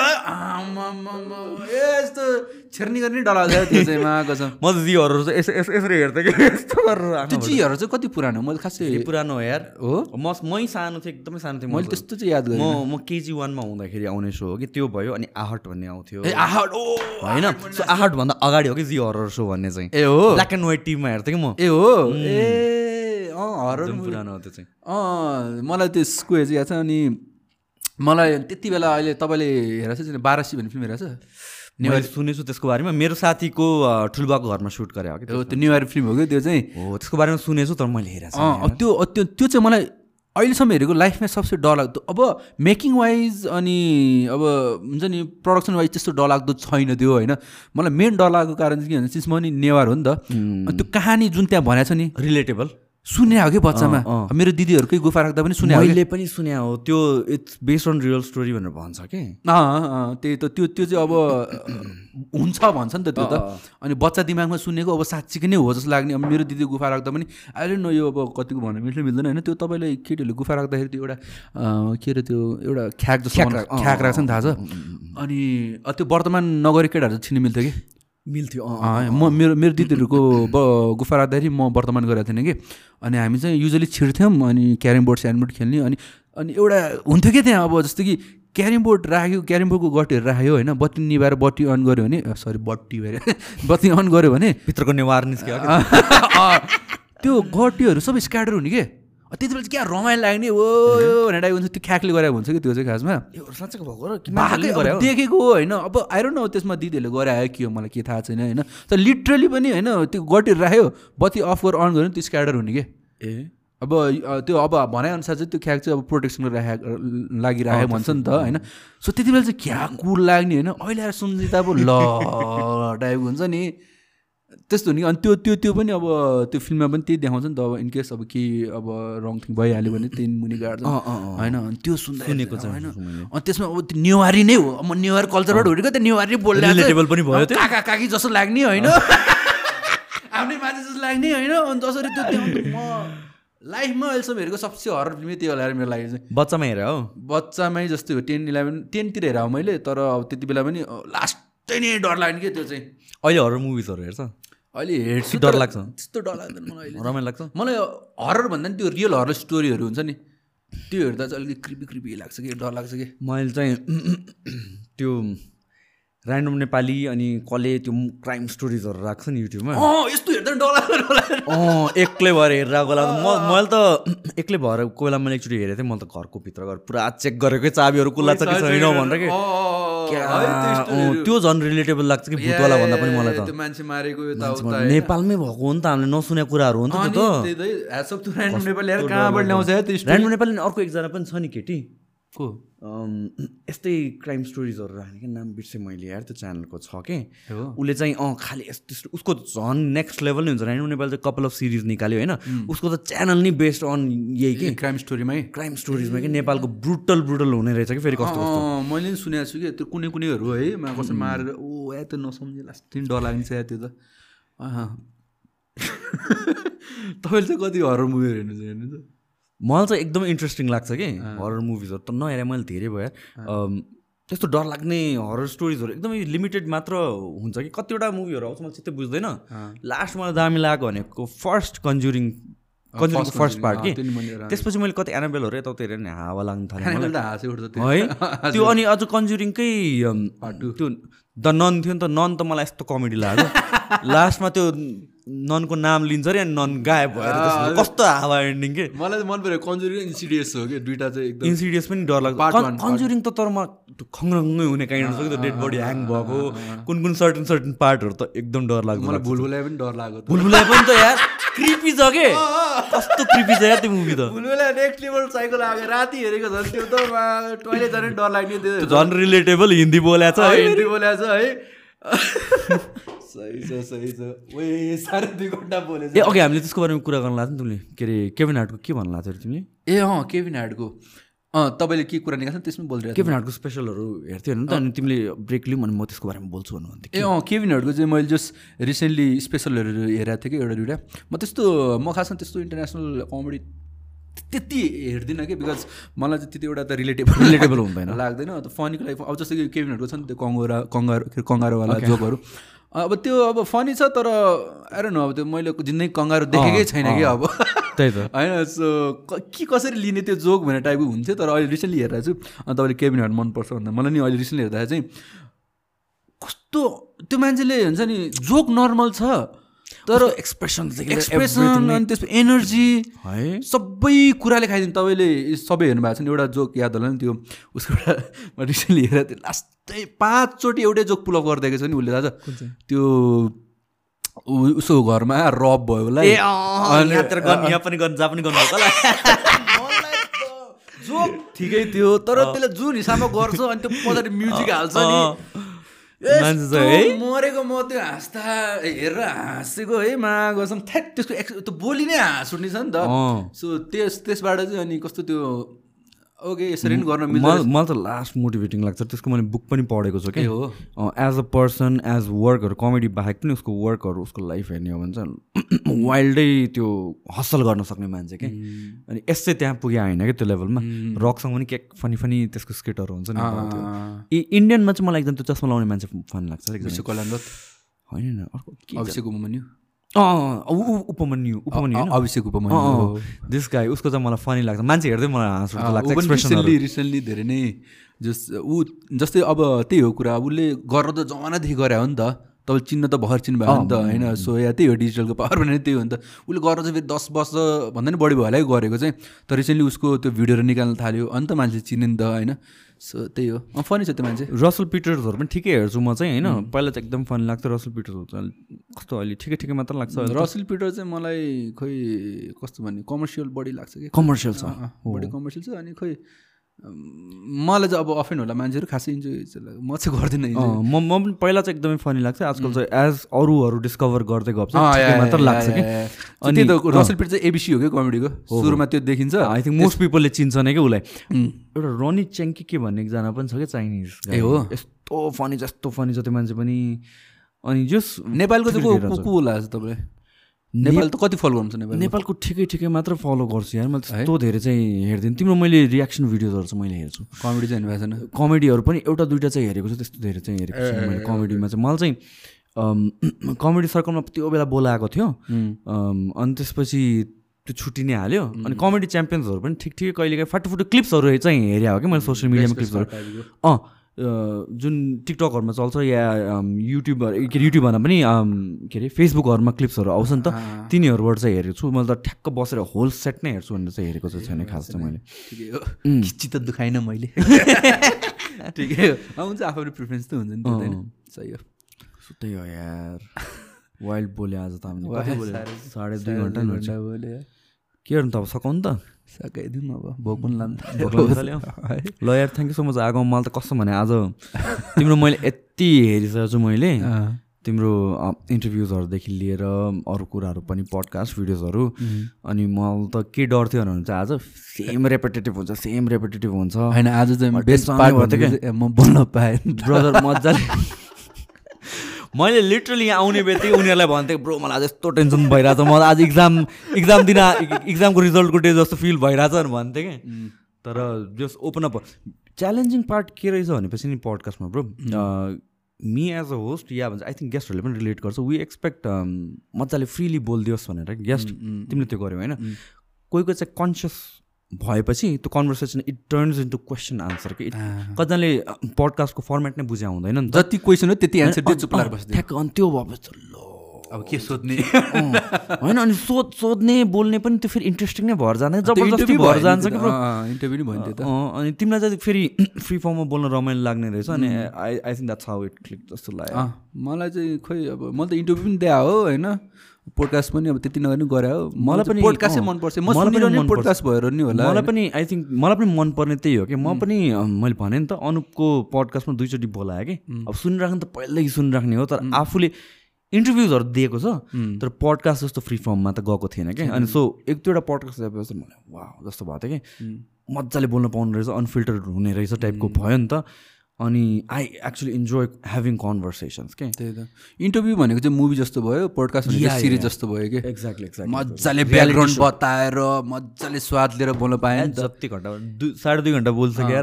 यस्तो छेर्नी गर्ने डर लाग्छ त्यो चाहिँ माको छ। म त जी हरर चाहिँ यसो यसो यसरी हेर्थेँ कि यस्तो गरेर त्यो चिजहरू चाहिँ कति पुरानो हो? मैले खासै। पुरानो हो यार। हो? म मै सानो थिएँ एकदमै सानो थिएँ म। मैले। त्यस्तो चाहिँ याद म गरेँ म केजी वानमा हुँदाखेरि आउने सो हो कि त्यो भयो अनि आहट भन्ने आउँथ्यो। ए आहट ओ! होइन? सो आहटभन्दा अगाडि हो कि जी हरर सो भन्ने चाहिँ। ए हो। ब्ल्याक एन्ड व्हाइट टिममा हेर्थेँ कि म। ए हो। ए अँ हरर पुरानो हो त्यो चाहिँ। अँ मलाई त्यो स्कुए चाहिँ याद छ अनि मलाई त्यति बेला अहिले तपाईँले हेरेको छ बारासी भन्ने फिल्म हेरेको छ? मैले सुनेको छु त्यसको बारेमा। मेरो साथीको ठुल्बाको घरमा सुट गरे हो कि त्यो न्युयर फिल्म हो कि त्यो चाहिँ? हो त्यसको बारेमा सुनेको छु तर मैले हेरेको छु त्यो त्यो त्यो चाहिँ मलाई अहिलेसम्म हेरेको लाइफमा सबसे डरलाग्दो अब मेकिङ वाइज अनि अब हुन्छ नि प्रडक्सन वाइज त्यस्तो डरलाग्दो छैन त्यो होइन? मलाई मेन डर लागेको कारण चाहिँ के भन्छ चिज म नि नेवार हो नि त। त्यो कहानी जुन त्यहाँ भनेको छ नि रिलेटेबल सुने हो कि बच्चामा? मेरो दिदीहरूकै गुफा राख्दा पनि सुने मैले पनि सुने हो। त्यो it's based on real story भनेर भन्छ कि। त्यही त। त्यो त्यो चाहिँ अब हुन्छ भन्छ नि त त्यो त। अनि बच्चा दिमागमा सुनेको अब साँच्चीकै नै हो जस्तो लाग्ने। अब मेरो दिदी गुफा राख्दा पनि अहिले न यो अब कतिको भन्नु मिल्छ मिल्दैन होइन। त्यो तपाईँले केटीहरूले गुफा राख्दाखेरि त्यो एउटा के अरे त्यो एउटा ख्याक जस्तो ख्याक राख्छ नि थाहा छ। अनि त्यो वर्तमान नगरी केटाहरू चाहिँ छिन्नु मिल्थ्यो कि? मिल्थ्यो म मेरो मेरो दिदीहरूको ब गुफा राख्दाखेरि म वर्तमान गरेको थिएन कि। अनि हामी चाहिँ युजली छिर्थ्यौँ अनि क्यारम बोर्ड स्यान्ड बोर्ड खेल्ने अनि अनि एउटा हुन्थ्यो कि त्यहाँ अब जस्तो कि क्यारम बोर्ड राख्यो क्यारम बोर्डको गट्टीहरू राख्यो होइन बत्ती निभाएर बत्ती अन गऱ्यो भने सरी बत्ती भएर बत्ती अन गऱ्यो भने भित्रको नेवार निस्क्यो त्यो गट्टीहरू सबै स्क्याटर हुने के। त्यति बेला चाहिँ क्या रमाइलो लाग्ने हो भनेर हुन्छ त्यो ख्याकले गरेको हुन्छ कि त्यो चाहिँ खासमा यो साँच्चैको भएको र कि भागै मान्छेले अब गरे हो? देखेको हो होइन। अब आइरहनु न त्यसमा दिदीहरूले गरे आयो के हो मलाई के थाहा छैन होइन। तर लिटरली पनि होइन त्यो गटेर राख्यो बत्ती अफ गरेर अन गऱ्यो नि त्यो स्क्याडर हुने कि? ए। अब त्यो अब भनाइअनुसार चाहिँ त्यो ख्याक चाहिँ अब प्रोटेक्सनको राखेको लागि राखेको भन्छ नि त होइन। सो त्यति बेला चाहिँ क्या कुल लाग्ने होइन। अहिले आएर सम्झिँदा अब ल टाइपको हुन्छ नि। त्यस्तो कि अनि त्यो त्यो त्यो पनि अब त्यो फिल्ममा पनि त्यही देखाउँछ नि त अब इनकेस अब के अब रङ थिङ भइहाल्यो भने त्यही मुनि गाड्छ। होइन अनि त्यो सुन्दा सुनेको छ होइन। अनि त्यसमा अब त्यो नेवारी नै हो। म नेवार कल्चरबाट हुर्केको त्यो नेवारी बोल्ने पनि भयो त्यो? काका काकी जस्तो लाग्ने होइन। आफ्नै मान्छे जस्तो लाग्ने होइन। अनि जसरी त्यो म लाइफमा अहिलेसम्म हेरेको सबसे हरर फिल्मै त्यो होला मेरो लागि चाहिँ। बच्चामा हेरे हो। बच्चामै जस्तै हो। टेन इलेभेन टेनतिर हेर मैले तर अब त्यति बेला पनि लास्टै नै डर लाग्ने कि त्यो चाहिँ। अहिले हरर मुभिजहरू हेर्छ? अहिले हेर्छु डर लाग्छ? त्यस्तो डर लाग्दैन मलाई अहिले रमाइलो लाग्छ? मलाई हरर भन्दा नि त्यो रियल हरर स्टोरीहरू हुन्छ नि त्यो हेर्दा चाहिँ अलिकति क्रिपी क्रिपी लाग्छ कि डर लाग्छ कि। मैले चाहिँ त्यो ऱ्यान्डम नेपाली अनि कसले त्यो क्राइम स्टोरिजहरू राख्छ नि युट्युबमा यस्तो अँ एक्लै भएर हेरेर आएको बेला म मैले त एक्लै भएर कोही बेला मैले एकचोटि हेरेको थिएँ मैले त घरको भित्र गएर पुरा चेक गरेकै चाबीहरू कुल्ला छ कि छैन भनेर कि? त्यो झन् रिलेटेबल लाग्छ कि भूतवाला भन्दा पनि मलाई त। मान्छे मारेको नेपालमै भएको हो नि त हामीले नसुनेको कुराहरू हो नि त त्यो त। नेपाली अर्को एकजना पनि छ नि केटी। को? यस्तै क्राइम स्टोरिजहरू राख्ने क्या? नाम बिर्सेँ मैले यार त्यो च्यानलको छ कि? उसले चाहिँ अँ खालि यस्तो उसको झन् नेक्स्ट लेभल नै हुन्छ ऱ्यान्डम नेपाल चाहिँ कपाल अफ सिरिज निकाल्यो होइन। उसको त च्यानल नै बेस्ड अन यही कि? क्राइम स्टोरीमै क्राइम स्टोरिजमा कि? नेपालको ब्रुटल ब्रुटल हुने रहेछ कि? फेरि कस्तो मैले पनि सुनेको छु कि त्यो कुनै कुनैहरू है मा कसै मारेर ओ या त्यो नसम्झे लास्ट दिन डर लाग्छ या त्यो त। तपाईँले चाहिँ कति हरर मुभीहरू हेर्नु चाहिँ हेर्नु त मलाई चाहिँ एकदमै इन्ट्रेस्टिङ लाग्छ कि? हरर मुभिजहरू त नहेरे मैले धेरै भयो। त्यस्तो डर लाग्ने हरर स्टोरिजहरू एकदमै लिमिटेड मात्र हुन्छ कि? कतिवटा मुभीहरू आउँछ मैले चित्तै बुझ्दैन। लास्ट मलाई दामी लाग्यो भनेको फर्स्ट कन्जुरिङ कन्जुरिङको फर्स्ट पार्ट कि। त्यसपछि मैले कति एनाबेलहरू यताउता हेरेँ नि हावा लाग्नु थाल्यो। मलाई है? त्यो अनि अझ कन्जुरिङकै अम, त्यो द नन थियो नि त नन त मलाई यस्तो कमेडी लाग्यो। लास्टमा त्यो ननको नाम लिन्छ अरे अनि नन गायब भएर कस्तो हावा एन्डिङ के? मलाई मन पऱ्यो कन्जुरिङ इन्सिडियस हो कि? दुइटा चाहिँ एकदम इन्सिडियस पनि डर लाग्छ। कन्जुरिङ त तर म खङ्रङ्गै हुने काइन्ड हुन्छ कि त्यो डेड बडी ह्याङ भएको। कुन कुन सर्टन सर्टन पार्टहरू त एकदम डर लाग्छ मलाई भुलभुलाइ पनि डर लाग्यो भुलभुलाइ पनि त यार। क्रिपी छ के कस्तो क्रिपी छ यार त्यो मुभी त भुलभुलाइ नेक्स्ट लेभल साइकल लाग्यो राति हेरेको झन् त्यो त टोइलेट जाने डर लाग्ने त्यो झन् रिलेटेबल हिन्दी बोल्या छ है हिन्दी बोल्या छ है सही छ सही छ ओए साढे दुई घन्टा बोलेछ ए अघि हामीले त्यसको बारेमा कुरा गर्न लाग्छ नि तिमीले के अरे केभिन हार्टको के भन्नु लाग्छ तिमीले ए अँ केभिन हार्टको अँ तपाईँले के कुरा निकाल्छ त्यसमा बोलिरहेको केभिन हार्टको स्पेसलहरू हेर्थ्यो नि त अनि तिमीले ब्रेक लिउँ अनि म त्यसको बारेमा बोल्छु भन्नु भन्थ्यो। ए अँ केभिनहरूको चाहिँ मैले जस्ट रिसेन्टली स्पेसलहरू हेरेको थिएँ कि एउटा दुइटा। म त्यस्तो म खासमा त्यस्तो इन्टरनेसनल कमेडी त्यति हेर्दिनँ कि बिकज मलाई चाहिँ त्यति एउटा त रिलेटेबल रिलेटेबल हुँदैन। लाग्दैन त फनीको लागि अब जस्तै कि केभिनहरूको छ नि त्यो कङ्गोरा कङ्गारो कङ्गारोवाला जोकहरू। अब त्यो अब फनी छ तर आएर न अब त्यो मैले जिन्दगी कङ्गारो देखेकै छैन कि अब। त्यही त। होइन सो के कसरी लिने त्यो जोक भन्ने टाइपको हुन्थ्यो तर अहिले रिसेन्टली हेरेर चाहिँ अनि तपाईँले केबिन हार्ट मनपर्छ भन्दा मलाई नि अहिले रिसेन्टली हेर्दा चाहिँ कस्तो त्यो मान्छेले हुन्छ नि जोक नर्मल छ। तर एक्सप्रेसन एक्सप्रेसन अनि त्यसको एनर्जी है? सबै कुराले खाइदिनु तपाईँले सबै हेर्नु भएको छ नि एउटा जोक याद होला नि त्यो। उसको एउटा रिसेन्टली हेरेर त्यो लास्टै पाँचचोटि एउटै जोक पुलअप गरिदिएको छ नि उसले दाजु त्यो उसको घरमा रब भयो होला ए अँ, यात्रा गर्नु यहाँ पनि गर्नु जहाँ पनि गर्नु होला। जोक ठिकै थियो तर त्यसले जुन हिसाबमा गर्छ अनि त्यो पछाडि म्युजिक हाल्छ नि? मरेको म त्यो हाँस्दा हेरेर हाँसेको है मा गर्छौँ। त्यसको एक्स त्यो बोली नै हाँस उठ्ने छ नि त। सो त्यस त्यसबाट चाहिँ अनि कस्तो त्यो ओके यसरी पनि गर्न मिल्छ मलाई त लास्ट मोटिभेटिङ लाग्छ। त्यसको मैले बुक पनि पढेको छु कि हो। एज अ पर्सन एज वर्कहरू कमेडी बाहेक पनि उसको वर्कहरू उसको लाइफ हेर्ने हो भने चाहिँ वाइल्डै त्यो हसल गर्न सक्ने मान्छे के अनि यसै त्यहाँ पुगे होइन क्या त्यो लेभलमा रकसँग पनि के फनी फनी त्यसको स्केटहरू हुन्छ नि इन्डियनमा चाहिँ मलाई एकदम त्यो चस्मा लाउने मान्छे फन लाग्छ होइन अर्को के अभिषेक उपमन्यु उपमन्यु अभिषेक उपमन्यु दिस गाई उसको चाहिँ मलाई फनी लाग्छ। मान्छे हेर्दै मलाई हाँस लाग्छ रिसेन्टली रिसेन्टली धेरै नै जस ऊ जस्तै अब त्यही हो कुरा उसले गर्न त जमानादेखि गरे हो नि त। तपाईँ चिन्न त भर चिन्नु भयो नि त होइन? सो या त्यही हो डिजिटलको पावर भने त्यही हो नि त। उसले गरेर चाहिँ फेरि दस वर्ष भन्दा नि बढी भयो होला है गरेको चाहिँ। तर रिसेन्टली उसको त्यो भिडियोहरू निकाल्न थाल्यो अनि त मान्छे चिने नि त होइन? सो त्यही हो। अँ फनी छ त्यो मान्छे। रसल पिटर्सहरू पनि ठिकै हेर्छु म चाहिँ होइन? पहिला चाहिँ एकदम फन लाग्थ्यो रसल पिटर्सहरू चाहिँ कस्तो अहिले ठिकै ठिकै मात्र लाग्छ रसल पिटर चाहिँ मलाई खोइ कस्तो भन्ने कमर्सियल बढी लाग्छ कि? कमर्सियल छ। बढी कमर्सियल छ अनि खोइ मलाई चाहिँ अब अफेन होला मान्छेहरू खासै इन्जोय। म चाहिँ गर्दिनँ म म पनि पहिला चाहिँ एकदमै फनी लाग्छ। आजकल चाहिँ एज अरूहरू डिस्कभर गर्दै गएको मात्र लाग्छ कि। अनि- रसल पिट चाहिँ एबिसी हो क्या कमेडीको सुरुमा त्यो देखिन्छ। आई थिङ्क मोस्ट पिपलले चिन्छ नै क्या उसलाई। एउटा रनी च्याङ्की के भन्ने एकजना पनि छ क्या चाइनिज। ए हो? यस्तो फनी जस्तो फनी छ त्यो मान्छे पनि। अनि जस नेपालको चाहिँ को को। को होला तपाईँलाई नेपाल त कति फलो गर्नुहुन्छ नेपाल नेपालको ठिकै ठिकै मात्र फलो गर्छु यार मैले त्यस्तो धेरै चाहिँ हेर्दिनँ। तिम्रो मैले रियाक्सन भिडियोजहरू चाहिँ मैले हेर्छु। कमेडी चाहिँ हेर्नु भएको छैन कमेडीहरू पनि एउटा दुइटा चाहिँ हेरेको छु त्यस्तो धेरै चाहिँ हेरेको छु मैले कमेडीमा चाहिँ। मलाई चाहिँ कमेडी सर्कलमा त्यो बेला बोलाएको थियो। अनि त्यसपछि त्यो छुट्टी नै हाल्यो। अनि कमेडी च्याम्पियन्सहरू पनि ठिक ठिकै कहिले काहीँ फाटो फुटो क्लिप्सहरू चाहिँ हेरेँ हो कि मैले सोसियल मिडियामा क्लिप्सहरू अ, जुन टिकटकहरूमा चल्छ या युट्युबहरू के अरे युट्युबभन्दा पनि के अरे फेसबुकहरूमा क्लिप्सहरू आउँछ नि त तिनीहरूबाट चाहिँ हेरेको छु। मैले त ठ्याक्क बसेर होल सेट नै हेर्छु भनेर चाहिँ हेरेको चाहिँ छैन खास चाहिँ मैले। ठिकै हो। खिच्ची त दुखाइन मैले। ठिकै हो। हुन्छ आफ्नो प्रिफरेन्स त हुन्छ नि होइन सही हो। सो त्यही हो यार। वाइल्ड बोल्यो आज त हामीले। साढे दुई घन्टा बोले। के गर्नु त अब सकाउनु त? सकाइदिउँ अब भोक पनि लानु ल यार थ्याङ्क यू सो मच आगो मलाई त कस्तो भने आज तिम्रो मैले यति हेरिसकेको छु मैले तिम्रो इन्टरभ्युजहरूदेखि लिएर अरू कुराहरू पनि पडकास्ट भिडियोजहरू अनि मलाई त के डर थियो भने चाहिँ आज सेम रेपिटेटिभ हुन्छ सेम रेपिटेटिभ हुन्छ। होइन आज चाहिँ। म बोल्न पाएँ ब्रदर मजाले मैले लिटरली यहाँ आउने बित्तिकै उनीहरूलाई भन्थेँ ब्रो मलाई आज यस्तो टेन्सन भइरहेछ। मलाई आज इक्जाम इक्जाम दिन इक्जामको रिजल्टको डे जस्तो फिल भइरहेछ भन्थेँ कि। तर जस ओपन अप च्यालेन्जिङ पार्ट के रहेछ भनेपछि नि पडकास्टमा bro me as a host या भन्छ आई थिङ्क गेस्टहरूले पनि रिलेट गर्छ। वी एक्सपेक्ट मजाले फ्रिली बोलिदियोस् भनेर गेस्ट तिमीले त्यो गर्यौ होइन? कोही कोही चाहिँ कन्सियस भएपछि त्यो conversation it turns into question answer कि कतिजनाले पडकास्टको फर्मेट नै बुझ्या हुँदैन नि त। जति क्वेसन हो त्यति बस्दै ठ्याक्क अनि त्यो भएपछि ल। अब के सोध्ने? होइन अनि सोध सोध्ने बोल्ने पनि त्यो फेरि इन्ट्रेस्टिङ नै भएर जाँदैन जबरजस्ती भएर जान्छ कि ब्रो। इन्टरभ्यू नि भयो अनि तिमीलाई चाहिँ फेरि फ्री फर्ममा बोल्न रमाइलो लाग्ने रहेछ अनि I I think that's how it click जस्तो लाग्यो। मलाई चाहिँ खोइ अब मैले त इन्टरभ्यू पनि दिए हो होइन? पोडकास्ट पनि अब त्यति नगर्ने गरे हो। मलाई पनि पोडकास्टै मनपर्छ। म मलाई पनि सुनिरहने। पोडकास्ट भएर नि होला। मलाई पनि आई थिङ्क मलाई पनि मनपर्ने त्यही हो कि। म पनि मैले भने नि त अनुपको पडकास्टमा दुईचोटि बोलाएँ कि। अब सुनिराख्नु त पहिल्यैदेखि सुनिराख्ने हो। तर आफूले इन्टरभ्युजहरू दिएको छ। तर पडकास्ट जस्तो फ्री फर्ममा त गएको थिएन कि। अनि सो एक दुईवटा पडकास्ट एपिसोड मलाई वा जस्तो भएको थियो कि। मजाले बोल्न पाउनु रहेछ अनफिल्टर हुने रहेछ टाइपको भयो नि त। अनि I actually enjoy having conversations के त्यही त। इन्टरभ्यू भनेको चाहिँ मुभी जस्तो भयो पोडकास्ट भनेको सिरिज. जस्तो भयो कि एक्ज्याक्टली एक्ज्याक्टली मजाले ब्याकग्राउन्ड बताएर मजाले स्वाद लिएर बोल्न पाएँ जति घन्टा दुई साढे दुई घन्टा बोल्छ क्या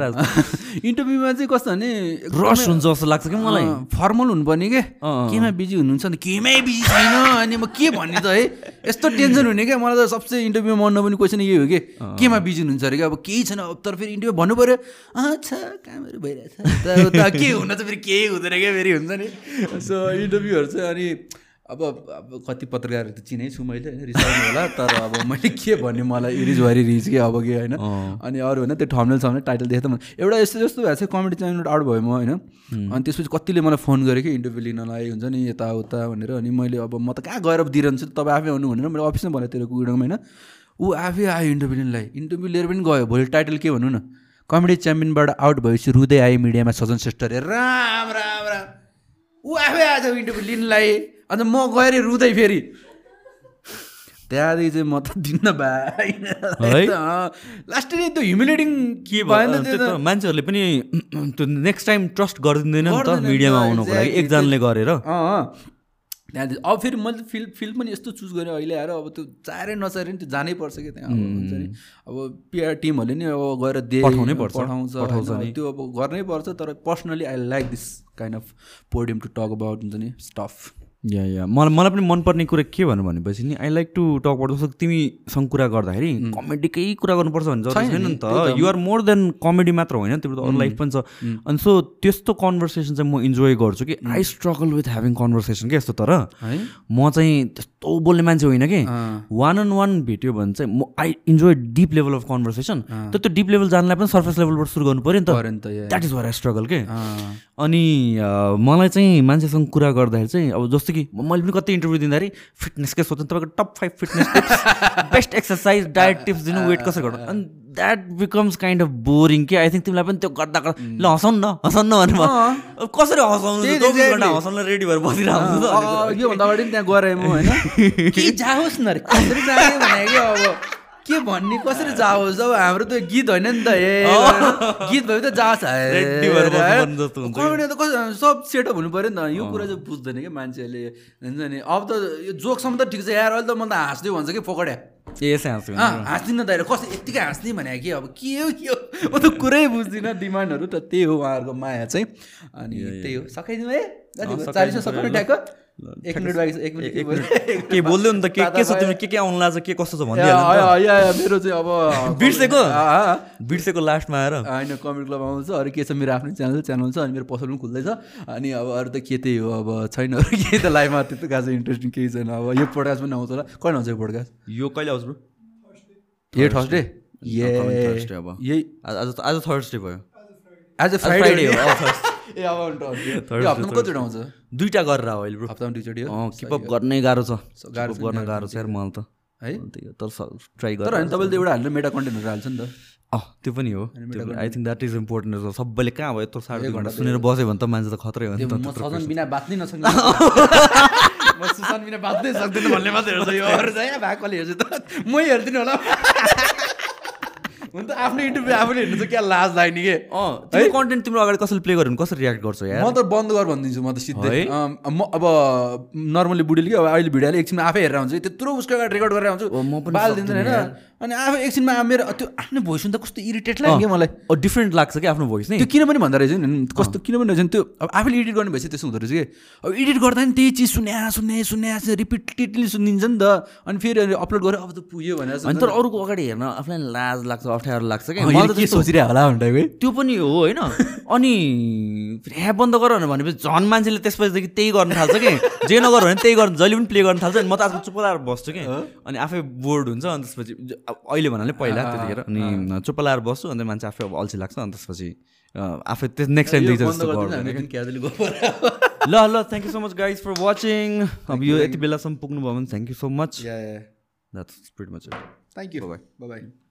इन्टरभ्यूमा चाहिँ कस्तो भने रस हुन्छ जस्तो लाग्छ कि मलाई। फर्मल हुनुपर्ने के। केमा बिजी हुनुहुन्छ नि केमै बिजी छैन अनि म के भन्ने त है? यस्तो टेन्सन हुने क्या? मलाई त सबसे इन्टरभ्यूमा मन नपर्ने क्वेसन यही हो कि? केमा बिजी हुनुहुन्छ अरे क्या? अब केही छैन अब तर फेरि इन्टरभ्यू भन्नु पऱ्यो अच्छा कामहरू भइरहेछ। त के हुन त फेरि केही हुँदैन क्या फेरि हुन्छ नि? सो इन्टरभ्यूहरू चाहिँ अनि अब अब कति पत्रकारहरू त चिनै छु मैले होइन? रिसाउनु होला तर अब मैले के भन्ने मलाई इरिज भरि रिज के अब के होइन? अनि अरू होइन त्यो ठम्नेल छ भने टाइटल देखेँ त मलाई एउटा यस्तो जस्तो भएको छ कमेडी च्यानल आउट भयो म होइन? अनि त्यसपछि कतिले मलाई फोन गरेँ कि इन्टरभ्यू लिनलाई हुन्छ नि यताउता भनेर। अनि मैले अब म त कहाँ गएर दिइरहन्छु तपाईँ आफै आउनु भनेर मैले अफिसमै भनेको तेरो कुइडोमा होइन? ऊ आफै आयो इन्टरभ्यू लिनलाई। इन्टरभ्यू लिएर पनि गयो भोलि टाइटल के भन्नु न? कमेडी च्याम्पियनबाट आउट भएपछि रुँदै आयो मिडियामा सजन श्रेष्ठ अरे राम राम राम। ऊ आफै आएछ इन्टरभ्यू लिनलाई अन्त म गएर रुँदै फेरि। त्यहाँदेखि चाहिँ म त दिन्न भाइ लास्ट नै त्यो ह्युमिलेटिङ के भएन मान्छेहरूले पनि त्यो नेक्स्ट टाइम ट्रस्ट गरिदिँदैन नि त मिडियामा आउनुको लागि. एकजनाले गरेर। त्यहाँदेखि अब फेरि मैले फिल्ड फिल्ड पनि यस्तो चुज गरेँ अहिले आएर अब त्यो चाहेरै नचाहेर नि त्यो जानै पर्छ कि त्यहाँ। अब हुन्छ नि। अब पिआर टिमहरूले नि अब गएर दे पठाउनै पर्छ। पठाउँछ। त्यो अब गर्नै पर्छ तर personally I like this kind of podium to talk about हुन्छ नि स्टफ या या। मलाई मलाई पनि मनपर्ने कुरा के भन्नु भनेपछि नि I like to talk about जस्तो तिमीसँग कुरा गर्दाखेरि कमेडीकै कुरा गर्नुपर्छ भने जरुरी छैन नि। त। युआर मोर देन कमेडी मात्र होइन तिम्रो त अरू लाइफ पनि छ। अनि सो त्यस्तो कन्भर्सेसन चाहिँ म इन्जोय गर्छु कि I struggle with having conversation के यस्तो तर। म चाहिँ त्यस्तो बोल्ने मान्छे होइन कि। वान अन वान भेट्यो भने चाहिँ म I enjoy deep level of conversation तर त्यो डिप लेभल जानलाई पनि सर्फेस लेभलबाट सुरु गर्नु पऱ्यो नि त। त that is where I struggle के। अनि मलाई चाहिँ मान्छेसँग कुरा गर्दाखेरि चाहिँ अब जस्तो कि मैले पनि कति इन्टरभ्यू दिँदाखेरि फिटनेसकै सोध्नु तपाईँको top five fitness tips best exercise diet tips दिनु वेट कसरी गर्नु? अनि that becomes kind of boring कि? आई थिङ्क तिमीलाई पनि त्यो गर्दा गर्दा ल हँसाउनु न हँसाउनु न कसरी हँसाउनु हँसाउन रेडी भएर बसिरहेको योभन्दा अगाडि पनि त्यहाँ गएँ म होइन। जाओस् न कि भन्ने कसरी जाओस्? अब हाम्रो त गीत होइन नि त ए गीत भयो त जाओस्। कमेडी त कस्तो सब सेटअप हुनु पऱ्यो नि त। यो कुरा चाहिँ बुझ्दैन कि मान्छेहरूले। हुन्छ नि। अब त यो जोकसम्म त ठिक छ। यार अहिले त म त हाँस्दै भन्छ कि पकड्या ए यसै हाँस्छु हाँस्दिनँ त कसरी यत्तिकै हाँस्ने भने कि अब के हो के हो? म त कुरै बुझ्दिनँ। डिमान्डहरू त त्यही हो उहाँहरूको माया चाहिँ। अनि त्यही हो। सकाइदिउँ है? चालिसमा सकाउनु ट्याक्क एक मिनट एक मिनट के बोल्दै नि त के के छ तिम्रो के के आउनु लाग्छ के कस्तो छ भनिदिइहाल्नु मेरो चाहिँ अब बिर्सेको? बिर्सेको लास्टमा आएर। होइन कमेडी क्लब आउँछ अरू के छ? मेरो आफ्नै च्यानल च्यानल छ अनि मेरो पसल पनि खुल्दैछ। अनि अब अरू त के त्यही हो अब छैन। अरू केही त लाइफमा त्यस्तो खास इन्ट्रेस्टिङ केही छैन। अब यो पोडकास्ट पनि आउँछ होला। कहिले आउँछ यो पोडकास्ट यो कहिले आउँछ ब्रो यो थर्सडे Thursday? अब। यही आज आज थर्सडे भयो। आज फ्राइडे हो Thursday। ए अब हप्तामा कतिवटा आउँछ? दुइटा गरेर हो अहिले हप्तामा दुईचोटि हो? किपअप गर्नै गाह्रो छ। गाह्रो गर्न गाह्रो छ यार मलाई त। है? त्यही हो, तर ट्राई तर गर होइन तपाईँले त एउटा हाल्नु मेटा कन्टेन्टहरू हाल्छ नि त। अँ त्यो पनि हो। I think that is important सबैले कहाँ भयो? यत्रो साढे घन्टा सुनेर बस्यो भने त मान्छे त खत्रै हो नि त सजन बिना बाँच्नै नसक्ने म सुसन बिना बाँच्नै सक्दैन भन्ने मात्रै हेर्छ। यो अरू चाहिँ भएकोले हेर्छु त। मै हेर्दिनँ होला। हुन त आफ्नो इन्टरभ्यू आफूले हेर्नु चाहिँ क्या लाज लाग्ने के? अँ त्यो कन्टेन्ट तिम्रो अगाडि कसैले प्ले गर्यो भने कसरी रियाक्ट गर्छ यार? म त बन्द गर भनिदिन्छु म त सिधै। म अब नर्मली बुढीले कि अब अहिले भिडियोले एकछिनमा आफै हेरेर हुन्छ त्यत्रो उसको अगाडि रेकर्ड गरेर आउँछु। ओ, म पनि बाल दिँदैन होइन? अनि आफै एकछिनमा मेरो त्यो आफ्नो भोइस सुन्दा कस्तो इरिटेट लाग्यो क्या मलाई। डिफ्रेन्ट लाग्छ कि आफ्नो भोइस नै त्यो किन पनि भन्दा रहेछ नि कस्तो किन पनि रहेछ नि त्यो अब आफूले एडिट गर्ने भएपछि त्यस्तो हुँदो रहेछ कि? अब एडिट गर्दा नि त्यही चिज सुन्या सुन्ने सुन्या रिपिटेडली सुनिदिन्छ नि त। अनि फेरि अपलोड गरेर अब त पुग्यो भनेर अनि तर अरूको अगाडि हेर्न आफूलाई लाज लाग्छ अप्ठ्यारो लाग्छ क्या। मलाई त होला त्यो पनि हो होइन? अनि ह्या बन्द गर भनेपछि झन् मान्छेले त्यसपछिदेखि त्यही गर्न थाल्छ कि? जे नगर भने त्यही गर्न जहिले पनि प्ले गर्न थाल्छ अनि म त आजकल चुप्प लाएर बस्छु कि? अनि आफै बोर्ड हुन्छ अनि त्यसपछि अहिले भन्नाले पहिला त्यतिखेर। अनि चुप्प लाएर बस्छु अन्त मान्छे आफै अब अल्छी लाग्छ अनि त्यसपछि आफै त्यस नेक्स्ट टाइम यो। ल ल thank you so much guys for watching अब यो यति बेलासम्म पुग्नुभयो भने thank you so much. That's pretty much Thank you. Bye bye.